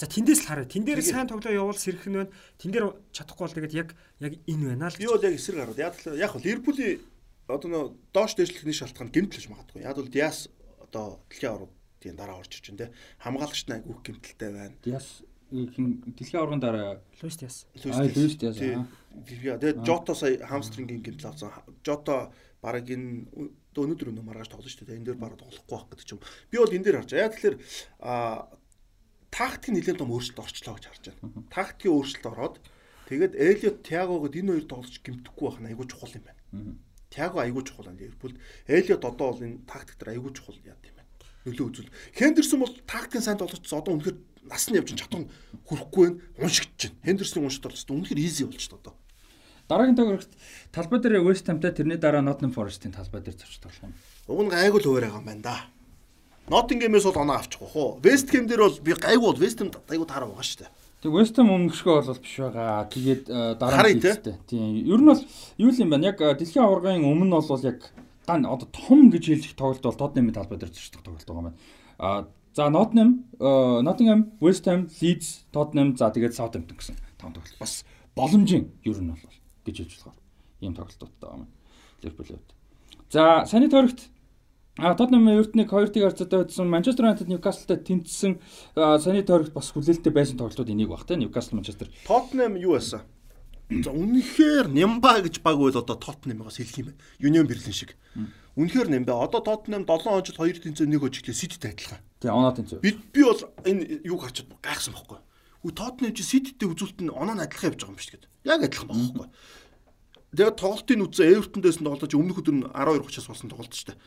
За тэндээс л хараа. Тэн дээр сайн тоглоо явуул сэрэх нь байна. Тэн дээр чадахгүй бол тэгээд яг яг энэ байна л. Би бол яг эсрэг гараад. Яг л яг л Ливерпулийн одоо нөө доош дэвшлэхний шалтгаан гэмтлэж магадгүй. Яг бол Диас одоо дэлхийн аврагын дараа орж ирж байна те. Хамгаалагч нь айгүйх гэмтэлтэй байна. Диас дэлхийн аврагын дараа Луис Диас. Аа Луис Диас. Тэгээд Жото сая хамстрингийн гэмтэл авсан. Жото бараг энэ өнөөдөр өнөө маргааш тоглож шүү дээ. Энэ дээр бараг тоглохгүй байх гэдэг юм. Би бол энэ дээр харж байгаа. Яг тэгэхээр а тактик нэлээд том өөрчлөлт орчлоо гэж харж байна. Тактикийн өөрчлөлт ороод тэгээд Элиот Тиагогод энэ хоёр тоглож гэмтэхгүй байх нь айгүй чухал юм байна. Тиаго айгүй чухал энэ Ливерпул. Элиот одоо бол энэ тактик дээр айгүй чухал яа гэм байна. Нөлөө үзүүл. Хендерсон бол тактикийн сайн тоглож одоо үнэхээр нас нь явж чадсан хүрэхгүй байна. Уншигдж байна. Хендерсны уншилт бол үнэхээр easy болчиход одоо. Дараагийн төгөрөгт талбай дээр West Ham-тай тэрний дараа Nottingham Forest-ийн талбай дээр зорч тоглох юм. Уг нь гайгүй л өөр байгаа юм байна да. Nottingham-ээс бол оноо авчихгүй хөө. West Ham дээр бол би гайгүй бол West Ham гайгүй таараа байгаа шүү дээ. Тэг West Ham өнгөшгөө бол биш байгаа. Тэгээд дараа нь тийм. Ер нь бол юу юм бэ? Яг дэлхийн аваргын өмнө бол яг ган одоо том гэж хэлэх тоглолт бол Tottenham-ийн талбай дээр зорчдог тоглолт байгаа юм байна. А за Nottingham, Nottingham, West Ham, Leeds, Tottenham за тэгээд Southampton гэсэн том тоглолт. Бас боломжийн ер нь бол гэж хэлж болохоор ийм тоглолтуудтай байгаа юм. Ливерпулийн хувьд. За саний тойрогт А Тотнам Эвертнийг 2-1 харьцаатай хоцсон Манчестер Юнайтед Ньюкаслтай тэнцсэн саний тойрогт бас хүлээлттэй байсан тоглолтууд энийг баг те Ньюкасл Манчестер. Тотнам юу байсан? За үнэхээр Нямба гэж баг байл одоо Тотнамыгаас хэлэх юм байна. Юнион Берлин шиг. Үнэхээр Нямба одоо Тотнам 7 жил 2 тэнцээ нэг өжиглээ Сититэй адилхан. Тий оноо тэнцээ. Би би бол энэ юг харчаад гайхсан байхгүй. Хүү Тотнам чи Сититэй үзүүлэлт нь оноо нь адилхан явж байгаа юм шиг гэдэг. Яг адилхан байхгүй. Тэгээд тоглолтын үзээ Эвертондээс нь тоглож өмнөх өдөр нь 12:30-аас болсон тоглолт шүү дээ.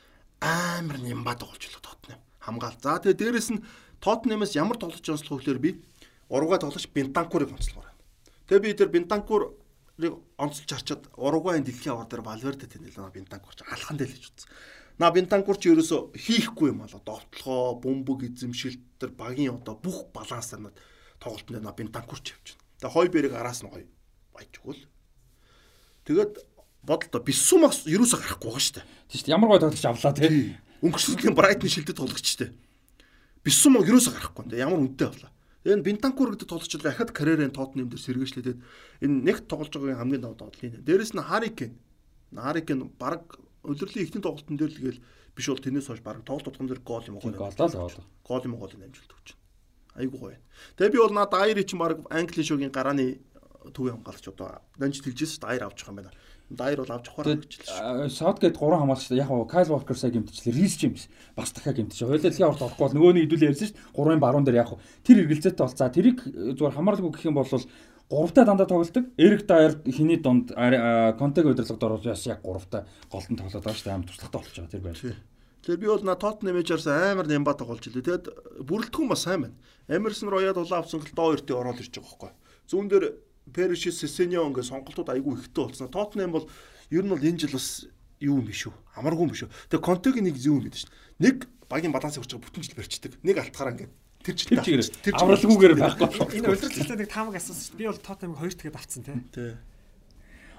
Амар нямбад тоглолцлоо Тотнам. Хамгаал. За тэгээд дээрэс нь Тотнамаас ямар тоглож онцлох гэхээр би урууга тоглож Бентанкурыг онцлогоор байна. Тэгээд би тэр Бентанкурыг онцолж харчаад уруугагийн дэлхийн аваар дээр Валверде тэнэлээ Бентанкур ч алхан дээр л гэж утсан. На Бентанкур ч ерөөсө хийхгүй юм болоо довтлохоо, бөмбөг эзэмшилт тэр багийн одоо бүх балансаар нь тоглолтод на Бентанкур ч явж байна. Тэгээд хой бэрэг араас нь гоё баяж өгөөл. Тэгээд бодолтой Бисумас юусаа гарахгүй байгаа шүү дээ. Тийм шүү дээ. Ямар гой тоглож авлаа тий. Өнгөрсөн жилийн Брайтон шилдэд тоглогч шүү дээ. Бисумо ерөөсө гарахгүй нэ ямар үнэтэй авлаа. Энэ Бинтанкур гэдэг тоглогч дахиад карьерын Тоттенхэм дээр сэргээшлээд энэ нэг тоглож байгаагийн хамгийн даваа тоглолын. Дээрэс нь Харикен. Харикен баг удирлын ихний тоглолтын дээр л гээл биш бол тэрнээс хойш баг тоглолт тутган дээр гол юм гол гол гол юм гол амжилт өгч байна. Айгуу гоё. Тэгээ би бол наад Айри чинь баг Англи шогийн гарааны төвийн хамгаалагч одоо данж тэлжээс шүү дээ Айр авч байгаа юм байна. Дайр бол авч гэж хэлсэн. Саутгейт 3 хамгаалагчтай яг нь Кайл Walker сая гэмтчихлээ. Рис Джеймс бас дахиад гэмтчих. Хойлоо дэлхийн орд орохгүй бол нөгөөний хэдүүлээ ярьсан шүү дээ. 3-ын баруун дээр яг тэр эргэлзээтэй бол за тэрийг зүгээр хамаарлаггүй гэх юм бол гуравтаа дандаа тоглолдог. Эрик Дайер хиний дунд Контег удирдлагад оруулж бас яг гуравтаа голтон тоглоод байгаа шүү дээ. Амар туршлагатай болж байгаа тэр байл. Тэгэхээр би бол на Тоттенхэм имижээс амар нямба тоглож илээ. Тэгэд бүрэлдэхүүн бас сайн байна. Эмерсон Рояд улаан авсан гэл доо өртөө ороод ирж байгаа байхгүй. Зүүн дээр Перишис Сесеньо ингээ сонголтууд айгүй ихтэй болсон. Тоттенхэм бол ер нь бол энэ жил бас юу юм биш үү? Амаргүй юм биш үү? Тэгээ Контегийн нэг зүүн гэдэг чинь. Нэг багийн баланс өгч байгаа бүтэн жил барьчдаг. Нэг алтгаараа ингээ тэр жил тэр авралгүйгээр байхгүй. Энэ удирдлагтай нэг таамаг асуусан шүү. Би бол Тоттенхэм хоёр тэгээд авцсан тий. Тий.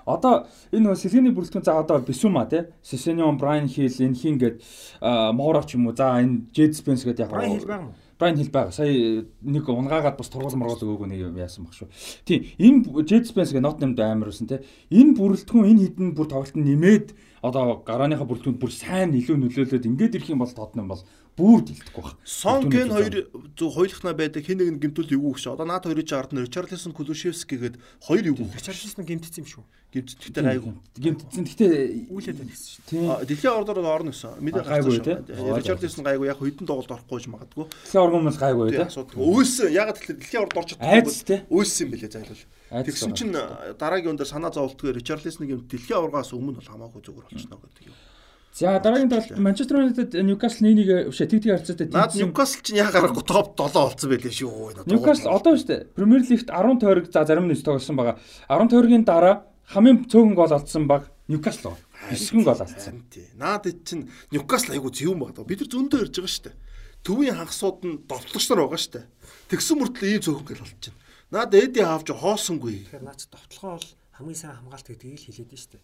Одоо энэ нөө Сесений бүрэлдэхүүн за одоо Бисума тий. Сесенион, Брайан Хил, Энхин гээд Моро ч юм уу. За энэ Джед Спенс гээд яг Брайан Хил байгаа юм? Брайан хэл байгаа. Сая нэг унгаагаад бас тургуул моргол өгөөгүй нэг юм яасан баг шүү. Тийм энэ Jet Spence гэх Nottingham амар байсан те. Энэ бүрэлдэхүүн энэ хідэн бүр тоглолт нэмээд одоо гарааныхаа бүрэлдэхүүнд бүр сайн илүү нөлөөлөд ингээд ирэх юм бол Tottenham бол бүр дэлдэхгүй баг. Сон Кен хоёр зөв хоёулахна байдаг хин нэг нь гимтүүл эвгүй гэж. Одоо наад хоёрын чард нь Ричарлисон Кулушевски гээд хоёр эвгүй. Ричарлисон гимтсэн юм шүү. Гимтдэгтэй айгу. Гимтсэн. Гэтэ үүлээд байна гэсэн шүү. Тийм. Дэлхийн ордоор орно гэсэн. Мэдээ гайгүй тийм. Ричарлисон гайгүй яг хэдэн тоглолт орохгүй ч магадгүй. Дэлхийн оргон бол гайгүй тийм. Өөсөн ягаад тэгэхээр дэлхийн орд орч чадахгүй. Өөсөн юм бэлээ зайлвал. Тэгсэн чинь дараагийн өдөр санаа зовлтгүй Ричарлисны гэмт дэлхийн ургаас өмнө бол хамаагүй зүгээр болчихно гэдэг юм. За дараагийн талд Манчестер Юнайтед Ньюкасл 1-1 биш тэг тэг харьцаатай тийм. Наад Ньюкасл чинь яа гарахгүй топ 7 болсон байлээ шүү. Ньюкасл одоо шүү дээ. Премьер лигт 10 тойрог за зарим нь тоглосон байгаа. 10 тойргийн дараа хамгийн цөөхөн гол алдсан баг Ньюкасл баг. 9 гол алдсан. Наад чинь Ньюкасл айгу зөвүүн баг. Бид нар зөндөө ирж байгаа шүү дээ. Төвийн хагасууд нь довтлогч нар байгаа шүү дээ. Тэгсэн мөртлөө ийм цөөхөн гол алдчихна. Наад Эди хаавч хоосонгүй. Тэгэхээр наад довтлогоо бол хамгийн сайн хамгаалт гэдгийг л хэлээд нь шүү дээ.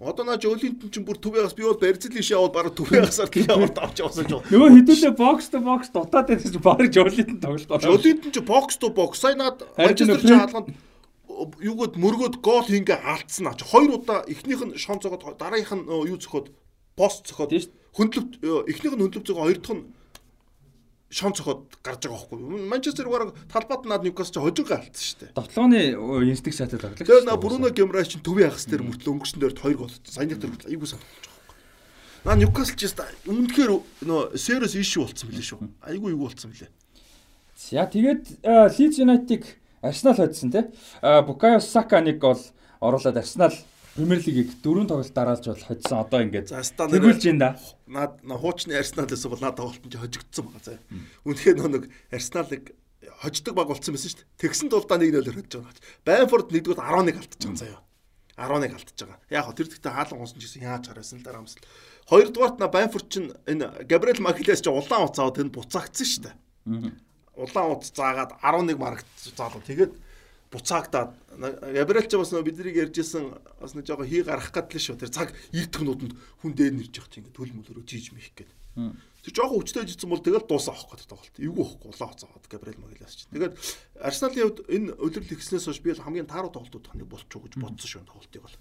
Одоо наа Жолинтон чинь бүр төвөөс би бол барьцал ишээ аваад бараг төвөөсаар тийм аваад авч явсан ч. Нөгөө хэдүүлээ бокс то бокс дутаад байсан чинь бараг Жолинтон тоглолт. Жолинтон чинь бокс то бокс. Сая наад Манчестер чинь хаалганд юугод мөргөөд гол хингээ алдсан аач. Хоёр удаа эхнийх нь шон цогоод дараагийнх нь юу цохоод пост цохоод хөндлөв эхнийх нь хөндлөв цогоо хоёр дахь нь шон цохоод гарч байгаа байхгүй. Манчестер бараг талбайд над Ньюкасл ч хожингаа алдсан шүү дээ. Довтлооны инстинкт шатад тоглох. Тэгээ на Бруно Гемраш чинь төвийн хагас дээр мөртлөө өнгөрсөн дээр 2 гол. Саяны дээр айгуу санагдаж байгаа байхгүй. Наа Ньюкасл ч өмнөхээр нөө Серос ишүү болцсон билээ шүү. Айгуу юу болцсон билээ. За тэгээд Лидс Юнайтиг Арсенал хоцсон тий. Букайо Сака нэг гол оруулаад Арсенал Премьер лигийг дөрөв тоглолт дараалж бол хоцсон. Одоо ингээд тэгүүлж байна да. Наад хуучны Арсеналээс бол надад тоглолт нь хожигдсон байгаа заа. Үнэхээр нэг Арсеналыг хождог баг болцсон байсан шүү дээ. Тэгсэн тулдаа 1-0-оор хоцож байгаа. Байнфорд нэгдүгээр 11 алдчихж байгаа заяа. 11 алдчихж байгаа. Яг хөө тэр дэхтэй хаалан гонсон ч гэсэн яаж харасан л дараа амсал. Хоёрдугаарт на Байнфорд чинь энэ Габриэл Макилес чинь улаан уцаад тэнд буцаагдсан шүү дээ. Улаан уц заагаад 11 марагт заалуу. Тэгээд буцаагдаад Габриэл ч бас нөө биднийг ярьжсэн бас нэг жоохон хий гарах гэдэг л шүү. Тэр цаг эрдгнүүдэнд хүн дээр нэрж явах чинь ингээд төл мөлөөрөө жийж мэх гээд. Тэр жоохон хүчтэй жицсэн бол тэгэл дуусаа авах гэдэг тоглолт. Эвгүй авахгүй улаан хуцаад Габриэл Магилас чинь. Тэгээд Арсеналын хувьд энэ удирдал ихснээс хойш би хамгийн тааруу тоглолтууд ханыг болчих гэж бодсон шүү тоглолтыг бол.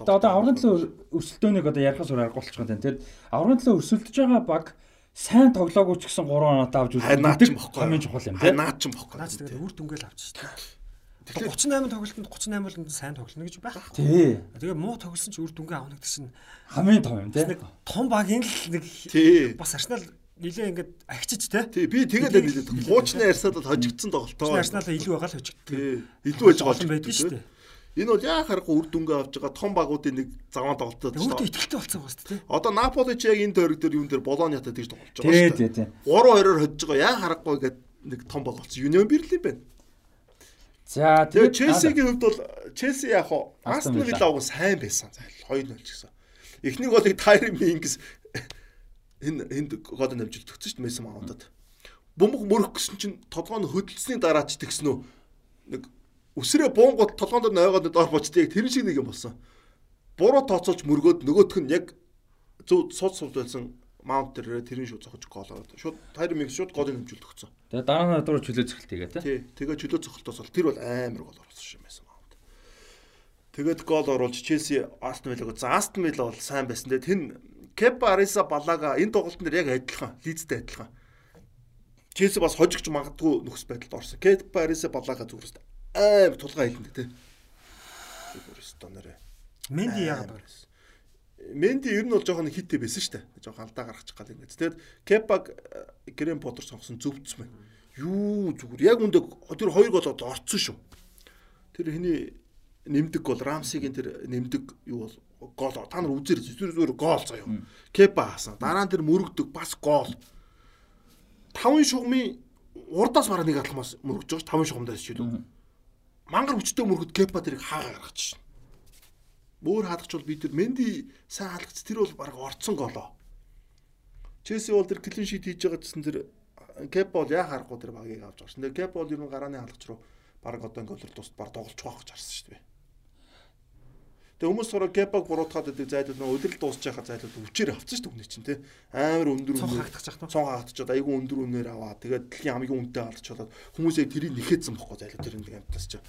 Тэгээд одоо аврагын төлөө өрсөлдөөнийг одоо ярихаас өөр аргагүй болчих юм. Тэгээд аврагын төлөө өрсөлдөж байгаа баг сайн тоглоогүй ч гэсэн 3 оноо авч үзэх наач бохгүй. Хамгийн чухал юм. Наач бохгүй. Наач тэгээд үр дүнгээл авч шүү дээ. 38 тоглолтод 38 болонд сайн тоглоно гэж байх. Тий. Тэгээ муу тоглосон ч үр дүнгээ авах гэдэг чинь хамгийн том юм тий. Том багийн л нэг бас Арсенал нилээ ингээд агчиж те. Тий би тэгээд нилээ. Хуучны Арсенал хожигдсон тоглолтоо. Арсенал илүү байгаа л хожигдсон. Тий. Илүү байж байгаа юм байдаг шүү дээ. Энэ бол яа харахгүй үр дүнгээ авч байгаа том багуудын нэг заван тоглолтод өөртөө ихтэй болсон байгаа шүү дээ. Одоо Наполи ч яг энэ тойрог дээр юун дээр Болониатай тэгж тоглож байгаа шүү дээ. Тий, тий. 3-2-оор хожиж байгаа. Яа харахгүй гэдэг нэг том баг болсон. Юнион Берлин байна. За тэгээд Челсигийн хувьд бол Челси яг хоо Астон Вилла уг сайн байсан зайл 2-0 ч гэсэн. Эхнийг голыг Тайр Мингс энэ энд гол нэмжилт өгсөн шүү дээ Месси Маунтад. Бөмбөг мөрөх гэсэн чинь толгойн хөдөлсөний дараа ч тэгсэн үү. Нэг өсрөө буунгууд толгоонд нойгоод доор бочтой яг тэр шиг нэг юм болсон. Буруу тооцоолж мөргөөд нөгөөх нь яг зөв сууд сууд байсан маунт дээр тэрийн шууд зохиж гол ороод. Шууд Тайр Микс шууд голын хэмжүүлэлт өгсөн. Тэгээ дараа нь дуруу чөлөө цохилт тэгээ тий. Тэгээ чөлөө цохолтоос бол тэр бол амар гол оруулсан юм байсан маунт. Тэгээд гол оруулж Челси Астон Виллаг. За Астон Вилла бол сайн байсан. Тэгээд тэн Кепа Ариса Балага энэ тоглолтын дээр яг адилхан, Лидстэй адилхан. Челси бас хожигч магадгүй нөхс байдалд орсон. Кепа Ариса Балага зүгээрс аим тулгаа хэлэндэ тий. Зүгээрс донороо. Менди яагаад байна? Менди ер нь бол жоохон хиттэй байсан шүү дээ. Жоохон алдаа гаргачих гал ингэж. Тэгээд Кепаг Грэм Поттер сонгосон зөвцсөн байна. Юу зүгээр яг үндэ тэр хоёр гол одоо орцсон шүү. Тэр хэний нэмдэг гол Рамсигийн тэр нэмдэг юу бол гол та нар үзэр зүгээр зүгээр гол заяа. Кепа хаасан. Дараа нь тэр мөрөгдөг бас гол. Таван шугамын урдаас бараг нэг алхмаас мөрөгж байгаа ш таван шугамдаас чилүү. Мангар хүчтэй мөрөгд Кепа тэрийг хаагаа гаргачих шин. Мөр хаадгач бол би тэр Менди сайн хаалгац тэр бол баг орцсон голоо. Челси бол тэр клин шит хийж байгаа гэсэн тэр Кепа бол яа харахгүй тэр багийг авч шин. Тэр Кепа бол ер нь гарааны хаалгач руу баг одоо голоор тус баг тоглож байгаа гэж харсан шүү дээ. Тэгээ хүмүүс сураа Кепаг буруутгаад байдаг зайлууд нөө өдрөл дуусч байхад зайлууд өвчээр авцсан шүү дээ хүний чинь тий. Амар өндөр үнээр жах таа. цон хаагдчихад айгүй өндөр үнээр аваа. Тэгээд дэлхийн хамгийн үнэтэй алдчихлаад хүмүүсээ тэрийг нэхэцсэн бохгүй зайлууд тэр нэг амтас ч.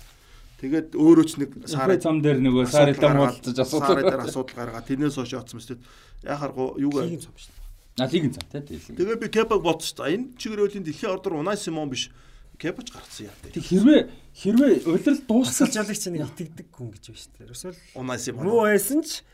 Тэгээд өөрөө ч нэг Сарын зам дээр нөгөө сарилаа муулж сарын дээр асуудал. асуудал гаргаа. Тэрнээс хойш оцсон мэт. Яхааргу юугаа Лигийн цом шүү дээ. А лигийн зам тий. тий. Тэгээ би Кепаг бодсон. Энэ чигрээлийн дэлхийн ордор Унай Симон биш. Кепач гарцсан яа. Тэг хэрвээ хэрвээ дуусгал жалыг чинь нэг итгэдэг хүн гэж байна шүү дээ. Ерөөсөө Унай Симон. муу байсан ч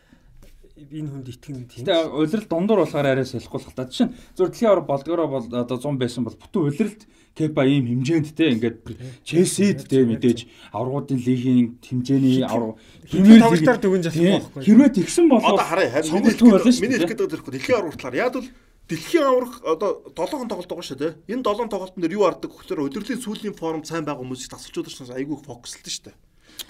энэ хүнд итгэн тийм. Гэтэ удирал дундуур болохоор арай солихгүй л та. Жишээ нь зөв дэлхийн ор болдгороо бол одоо 100 байсан бол бүтэн удиралд Кепа ийм хэмжээнд те ингээд Челсид те мэдээж аврагуудын лигийн хэмжээний авраг Хэмжээ тоглолтоор чадахгүй Тийм. байхгүй. Хэрвээ тэгсэн бол Одоо харъя харин миний дээ. хэлэхэд одоо дэлхийн аврах талаар яг бол дэлхийн аврах одоо 7 тоглолт байгаа шүү дээ. Энэ 7 тоглолтын дээр юу арддаг гэхээр удирдлийн сүүлийн форм сайн байгаа хүмүүсийг тасалж удирсан айгүй фокуслдаг шүү дээ.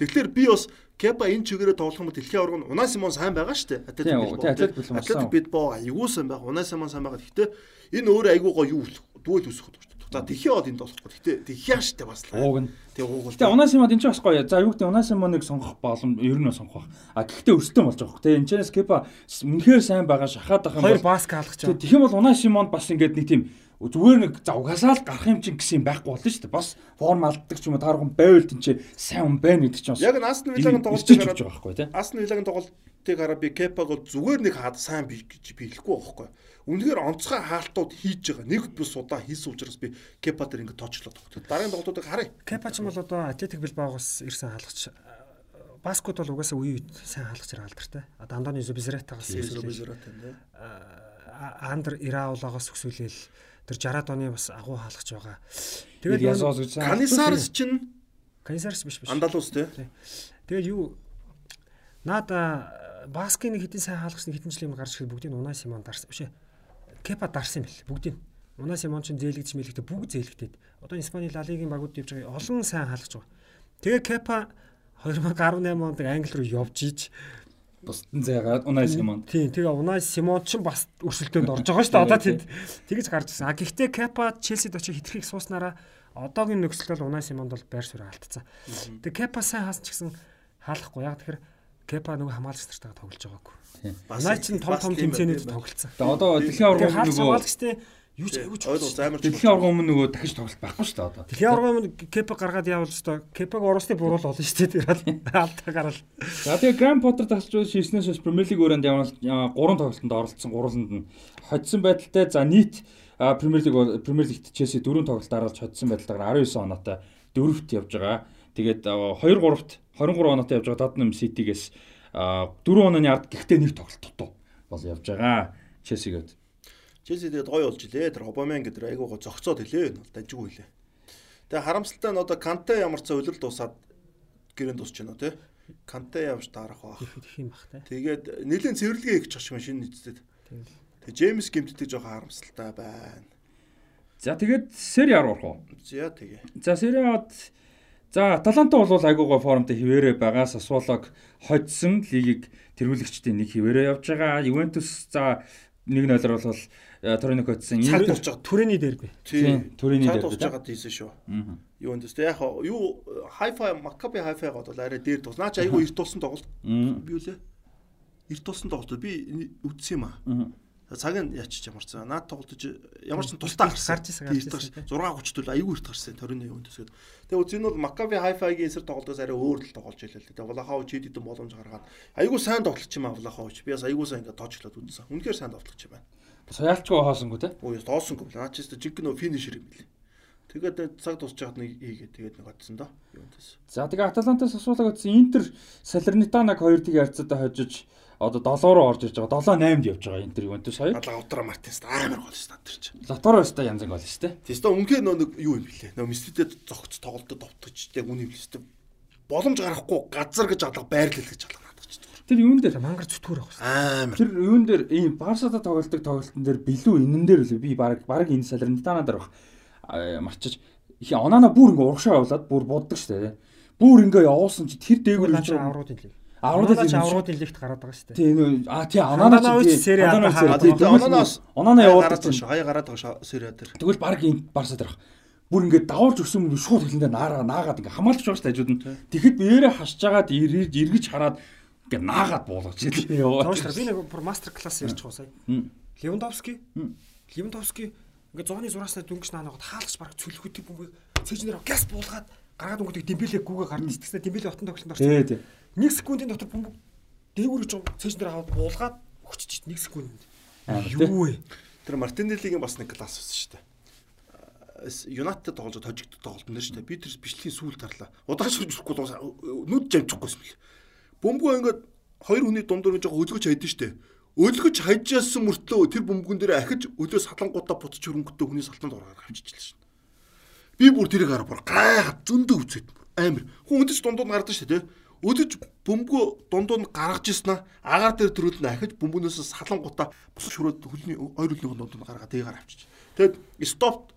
Тэгэхээр би бас Кепа энэ чигээрээ тоглох юм бол дэлхийн нь Унай Симон сайн байгаа шүү дээ. Атлетик Билбао Атлетик Билбао айгүй сайн байгаа. Унай Симон сайн байгаа. Гэхдээ энэ өөрөө айгүй гоё юу дүүл үсэх гэдэг. За дэлхийн аваад энд болохгүй. Гэхдээ дэлхийн шүү дээ бас л. Ууг нь. Тэгээ ууг бол. Гэтэ Унасимод энэ ч бас гоё. За юу гэдэг Унасимоныг сонгох боломж ер нь сонгох байх. А гэхдээ өрсөлдөөн болж байгаа хөх. Тэгээ энэ чэнэс Кепа үнэхээр сайн байгаа шахаад байгаа юм Хоёр бол баск хаалгах Тэгээ жаа. тэгэх юм бол Унасимонд бас ингээд нэг тийм зүгээр нэг за угаасаа л гарах юм чинь гэсэн юм байхгүй болно шүү дээ. Бас форм алддаг ч юм уу таархан байвал тийм ч сайн хүн байна гэдэг чинь бас. Яг Астон Виллагын тоглолтыг хараад байгаа байхгүй тий. Астон Виллагын тоглолтыг хараад би Кепаг бол зүгээр нэг хаад сайн би гэж би хэлэхгүй байхгүй. Үнэхээр онцгой хаалтууд хийж байгаа. Нэг плюс удаа хийсэн учраас би Кепа дээр ингэ тоочлоод байгаа. Дараагийн тоглолтуудыг харъя. Кепа ч юм бол одоо Атлетик Билбаогоос ирсэн хаалгач. Баскут бол угаасаа үе үед сайн хаалгач алдартай. Андони Зубизретагаас өсвөлээ. Андер Ираолагоос өсвөлээл тэр 60-аад оны бас агуу хаалгач байгаа. Тэгээд. Канисарс чинь Канисарс биш биш. Андалус тий. Тэгээд юу Нада Баскийн хэдин сайн хаалгач хэдэн жилийн гарч ирэхэд бүгдийг нь Унай Симон дарсан биш ээ. Кепа дарсан юм бэл бүгдийг. нь. Унай Симон ч зээлэгдэж мэлэгдээ бүгд зээлэгдээд. Одоо Испани Ла Лигийн багууд явж байгаа олон сайн хаалгач байгаа. Тэгээ Кепа [LAUGHS] 2018 онд Англи руу явж иж бусдын зайгаад Унасимонд. Тийм тэгээ Унай Симон ч бас өрсөлдөөнд орж байгаа шүү дээ. Одоо тэнд тэгэж гарч ирсэн. А гэхдээ Кепа Челсид очиж хитрхийг сууснараа одоогийн нөхцөлд бол Унай Симонд бол байр суурь алдсан. Тэгээ Кепа сайн хаасан ч гэсэн хаалахгүй. Яг тэгэхээр Кепа нөгөө хамгаалагч нартайгаа тоглож байгаагүй. Унай ч том том тэмцээнүүд тоглолцсон. Тэгээ одоо дэлхийн өмнө нөгөө хамгаалагчтэй юу ч аягүй ч Ойлгоо дэлхийн авраг өмнө нөгөө дахиж тоглолт байхгүй шүү дээ одоо. Дэлхийн аврагын Кепа гаргаад явал өстой Кепаг оросны буруул олон шүү дээ. Тэгээд алдаа гараад. За тэгээ Гранд Поттер тасч шийснээс хойш Премьер Лиг өрөөнд явал 3 тоглолтод оролцсон 3-нд нь хоцсон байдалтай за нийт Премьер Лиг Премьер Лигт Челси 4 тоглолт дараалж хоцсон байдалтайгаар 19 оноотой дөрөвт явж байгаа. Тэгээд 2 3-т 23 оноотой явж байгаа Tottenham City-гээс 4 онооны ард гэхдээ нэг тоглолт дутуу бол явж байгаа. Челсигээд. Челси тэгээд гоё болж илээ. Тэр Обамян гэдэг айгуу гоо зөгцөөд илээ. Энэ бол дажгүй илээ. Тэгээ харамсалтай нь одоо Канте ямар ч үлрэл дуусаад гэрэн дуусч байна тий. Канте явж таарах бах. Их юм бах те. Тэгээд нэлийн цэвэрлэгээ их чашгүй шинэ нийцтэд. Тийм. Тэгээ Джеймс гимтдэг жоохон харамсалтай байна. За тэгээд Сери А руу орох уу? За тэгээ. За Сери Ад За Аталанта бол айгуугаа формтой хിവэрэ байгаа. Сасволог хоцсон лигийг тэргүүлэгчдийн нэг хിവэрэ явж байгаа. Ювентус за 1-0 бол Торино хоцсон. Цаг Энэ турж байгаа. Түрэний дэрби. Тийм, төрөний дээр турж дээ. байгаа тийсэн шүү. Аа. Юу энэ тест яг хаа- юу хайфа Макаби хайфагаа бол арай дээр тус. Наач айгуу эрт тулсан тоглолт. Би үлээ. Эрт тулсан тоглолт би үзсэн юм аа. Цаг нь яачих ямар ч заа. Наад тоглож ямар ч гарсан. Гарч гарч ирсэн. 6:30 төл аягүй их гарсан. 28 өнд төсөөд. Тэгээ үзэн нь бол Maccabi Haifa-гийн эсрэг тоглодоос арай өөр л тоглож байлаа л. Тэгээ Влахович хэд хэдэн боломж гаргаад аягүй сайн тоглож юм аа Влахович. Би бас аягүй сайн ингээд тоочлоод үзсэн. Үнэхээр сайн тоглож юм байна. Саялчгүй хоосонгүй те. Өө доосонгүй. Наа чи жинхэнэ финишер юм билээ. Тэгээд цаг тусч яхад нэг хийгээд тэгээд нэг одсон доо. Юунтас. За тэгээ Аталантаас асуулаа гэсэн Интер Салернитанаг хоёр тийг харьцаатай хожиж одоо 7 руу орж ирж байгаа. 7-8-д явж байгаа Интер Ювентус хоёр. Лаутаро Мартинс амар гол шүү дээ чинь. Лаутаро өстой янз гол шүү дээ. Тэстэ үнхээр нөө нэг юу юм блэ? Нөө Мессидэд зогц тоглолтод товтгож яг үний блэ. Боломж гарахгүй газар гэж алга байрлал гэж алга. Тэр юун дээр мангар зүтгүүр авах Амар. Тэр юун дээр ийм Барсада тоглолтог тоглолтын дээр билүү энэн дээр үлээ би баг баг энэ Салернитана дээр бах марчиж их онаана бүр ингээ урагшаа явуулаад бүр буддаг шүү дээ. Бүр ингээ явуулсан чи тэр дээгүүр Наач аврууд хэлээ. аврууд Аврууд авруудын лигт гараад байгаа шүү дээ. Тийм а тий онаана чи ононоос онаана явуулдаг байгаа. Хаяа гараад байгаа сериа дээр. Тэгвэл баг энэ Барса дээр бах. Бүр ингээ давуулж өгсөн мөр шууд хэлэндээ наараа наагаад ингээ хамгаалж байгаа шүү дээ хажууд нь. Тэгэхэд биеэрээ хасж агаад ирж эргэж хараад ингээ наагаад буулгаж ёо. Зоош би нэг бүр мастер класс ярьж байгаа сая. Левандовски. Левандовски ингээ зооны зураасаа дөнгөж наанагад хаалгач баг цөлхөтөг бүмбэг цэжнэр газ буулгаад гаргаад өнгөдөг Дембеле гүүгээ гарна гэсэн Дембеле отон тоглолтод орсон. Тий, тий. Нэг секундын дотор бөмбөг дээгүүр гэж цэжнэр аваад буулгаад өгчөж нэг секунд. Аа, тий. Юу вэ? Тэр Мартинеллигийн бас нэг класс байсан шүү дээ. Юнайтед тоглож хожигдод тоглолтын дээр шүү дээ. Би тэр бичлэгийн сүүл тарлаа. Удаач хуржихгүй нүд жамчихгүйсэн мэл. Бөмбөгөө ингээд хоёр хүний дундуур жоо өлгөж хайдсан шүү дээ. Өлгөж хайжсэн мөртлөө тэр бөмбөгөн дээр ахиж өлөө салангуудаа буцаж хөрөнгөтэй хүний салтанд ороод авчижлаа шин. Би бүр тэрийг хараа бүр гайхаад зөндөө үзээд амар. Хүн өдөж дундууд гардаг шүү дээ. Өдөж бөмбөгөө дундууд нь гаргаж ирсэн аа. Агаар дээр төрөл нь ахиж бөмбөнөөс салангуудаа бусаж хөрөөд хөлний хоёр хөлний дундууд нь гаргаад тэйгээр авчиж. Тэгэд стоп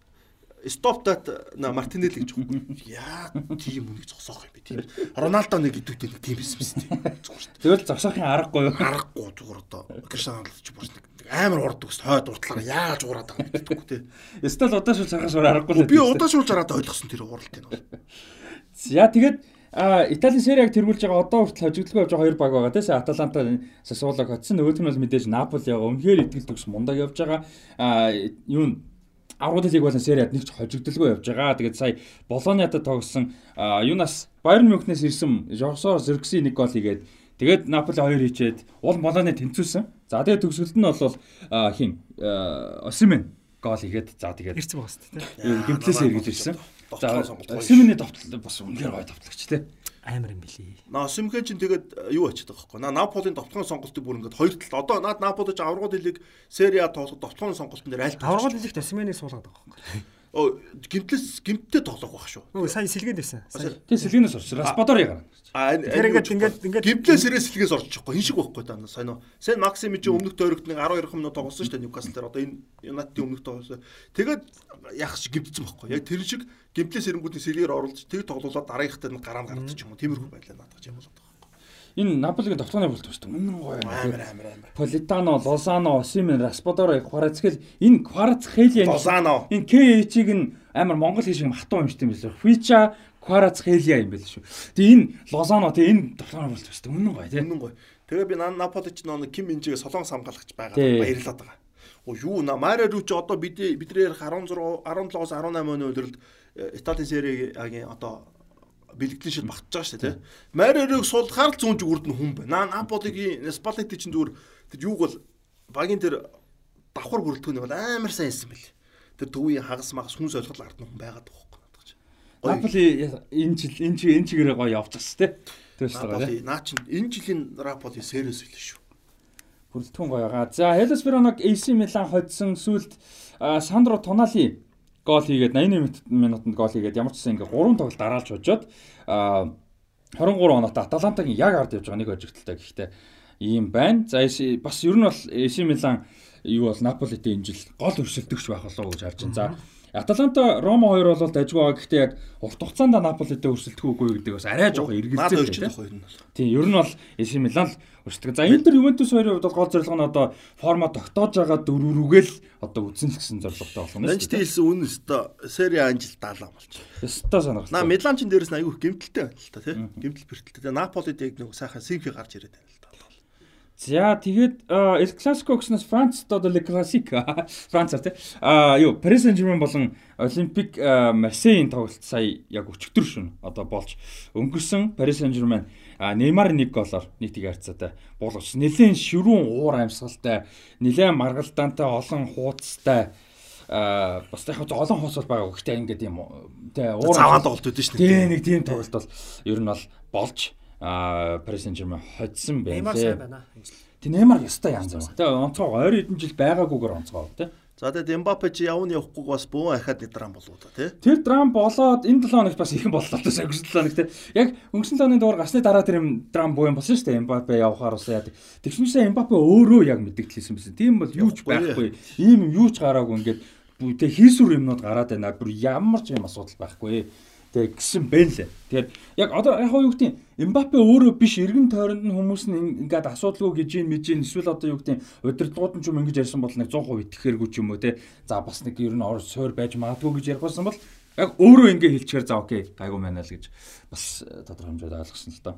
Stop that на Мартинелли гэж байгаа. Яа тийм үнийг зогсоох юм бэ тийм. Роналдо нэг идэвхтэй нэг тийм байсан биз тийм. Зүгээр шүү дээ. Тэгвэл зогсоохын аргагүй юу? Аргагүй зүгээр одоо Криштиано Роналдо ч бүр нэг амар урд өгс хойд уртлаараа яаж уураад байгаа юм гэдэггүй тийм. Эсвэл удаашгүй цахаас өөр аргагүй л Би дээ. удаашруулж хараад ойлгосон тэр уралтыг нь. За тэгээд а Италийн сериаг тэргүүлж байгаа одоо хүртэл хожигдолгүй явж байгаа хоёр баг байгаа тийм Аталанта Сасуолог хотсон нөгөөх нь бол мэдээж Наполи байгаа. Үнэхээр итгэл төгс мундаг явж байгаа. А юу н Аврал лиг болон сериад нэг ч хожигдолгүй явж байгаа. Тэгээд сая Болониадад тогсон юунаас Байерн Мюнхнээс ирсэн Жорсо Зеркси нэг гол хийгээд тэгээд Наполи 2 хийчээд уул Болони тэнцүүлсэн. За тэгээд төгсгөлд нь бол хин Осимен гол хийгээд за тэгээд Ирсэн шүү дээ. гимтлээс эргэж ирсэн. За. Осимений довтлол бас үнэхээр гоё довтлагч тий. Амар юм билий. На Симхэн чинь тэгээд юу ачаад байгаа хөөхгүй. На Наполийн довтлогын сонголтыг бүр ингээд хоёр талд. Одоо наад Наполи ч аврагууд хэлийг Сери А тоглох довтлогын сонголтын дээр аль Аврагын лигт Осименыг суулгаад байгаа байхгүй. Оо гимтлээс гимттэй тоглох байх шүү. Нөгөө сая сэлгээд байсан. Тий сэлгэнээс орч. Распадорыг гарна. А Тэр ингээд ингээд ингээд гимтлээс ирээс сэлгээс орж ихгүй энэ шиг байхгүй да сайн уу. Сен Максим чи өмнөх тойрогт нэг 12 минут тоглосон шүү дээ Ньюкасл дээр одоо энэ Юнайтедийн өмнөх тоглосон. Тэгээд яг шиг гимтсэн байхгүй. Яг тэр шиг гимтлээс ирэнгүүтний сэлгээр оруулж тэг тоглуулаад дараагийнхтай нь гараам гардаг ч юм уу. Тиймэрхүү байлаа надад ч юм болоод байгаа. Энэ Наполигийн болт шүү дээ. Үнэн гоё. Амар амар амар. Политано, Лозано, Осимен, Распадоро, Кварацхел энэ Кварацхелийн Лозано. энэ КХ-ийг нь амар монгол хэл шиг хатуу юм шүү дээ юм билээ. Фича Кварацхелия юм билээ шүү. Тэгээ энэ Лозано тэгээ энэ болт шүү дээ. Үнэн гоё тий. Үнэн гоё. Тэгээ би наа Наполи ч нөө Ким Минжигээ солон самгалагч байгаа баярлаад байгаа. Оо юу на Марио Рүү чи одоо бид бидрээр 16 17-оос 18 оны э, Италийн сериагийн одоо бэлгэлийн шил багтаж байгаа шүү дээ тий. Марио Рүүг суулгахаар л зүүн зүгүрд нь хүн байна. Наполигийн Спалетти чинь зүгээр тэр юуг бол багийн тэр давхар бүрэлдэхүүнийг бол амар сайн хийсэн бэл. Тэр төвийн хагас магас хүн солихол ард нь хүн байгаад байгаа. Гоё. Наполи энэ жил энэ жил энэ чигээрээ гоё явж байгаа тий. Тэгээс байгаа тий. Наполи наа чин энэ жилийн Наполи сериэс хэлээ шүү. Бүрэлдэхүүн гоё байгаа. За Hellas Verona-г AC Milan хоцсон сүлд Сандро Тонали гол хийгээд 81 минутанд гол хийгээд ямар ч гэсэн ингээ 3 тоглолт дараалж хожоод а, 23 оноотой Аталантагийн яг ард явж байгаа нэг хожигдолтой гэхдээ ийм байна. За бас ер нь бол AC Milan юу бол Наполитэй энэ жил гол өрсөлдөгч байх болов уу гэж харж байна. За Аталанта Рома хоёр бол дажгүй байгаа. Гэхдээ яг урт хугацаанд Наполитэй өрсөлдөх үгүй гэдэг бас арай жоохон Наад эргэлзээ. өрчлөх хоёр нь бол. Тийм, ер нь бол AC Milan л өрсөлдөг. За Интер Ювентус хоёрын хувьд бол гол зорилго нь одоо форма тогтоож байгаа дөрөв рүүгээл одоо үзэн л гэсэн зорилготой болох нь Нанч хэлсэн үн өстө Сери А жил даалаа болж. Өстой сонирхолтой. На Милан ч дээрээс нь айгүй гэмтэлтэй байна л та тий. Гэмтэл бэртэлтэй. Наполид яг нэг сайхан Симфи гарч ирээд байна л. За тэгээд El Clasico гэснээс Франц одоо Le Classique [LAUGHS] Францаар тий. А юу Paris Saint-Germain болон Olympic Marseille-ийн тоглолт сая яг өчигдөр шөнө одоо болж өнгөрсөн Paris Saint-Germain Неймар нэг голоор нэг тийг харьцаатай буулгач. Нилээн ширүүн уур амьсгалтай, нилээн маргалдаантай, олон хуудастай а бас яг олон хоос бол байгаа. Гэхдээ ингээд юм тий уур цаваан тоглолт үүдэн шүү дээ. Тий нэг тийм тоглолт бол ер нь бол болж Paris Saint-Germain хоцсон байна. Неймар сайн байна. Тэг Неймар ястай янз байна. Тэг онцгой ойр хэдэн жил байгаагүйгээр онцгой тий. За тэгээд Мбаппе чи явна явахгүй бас бөөн ахаад нэг драм болоо та тий. Тэр драм болоод энэ 7 хоногт бас ихэн боллоо та өнгөрсөн 7 хоногт тий. Яг өнгөрсөн 7 хоногийн дугаар гасны дараа тэр юм драм юм болсон шүү дээ. Мбаппе явахаар бас яа. Тэгснээсээ Мбаппе өөрөө яг мэддэгдлээсэн байсан. Тийм бол юу ч байхгүй. Ийм юм юу ч гараагүй ингээд тэг хийсүр юмнууд гараад байна. Бүр ямар ч юм асуудал байхгүй. Тэг гисэн бэ лээ. Тэгэхээр яг одоо яг юу гэдэг Эмбапе өөрөө биш эргэн тойронд нь хүмүүс нь ингээд асуудалгүй гэж юм мэдэж эсвэл одоо юу гэдэг удирдлагууд нь ч юм ингэж ярьсан бол нэг 100% итгэхэргүй ч юм уу те. За бас нэг ер нь ор суур байж магадгүй гэж ярих байсан бол яг өөрөө ингэ хэлчихээр за окей гайгүй байна л гэж бас э, тодорхой хэмжээд ойлгосон л доо.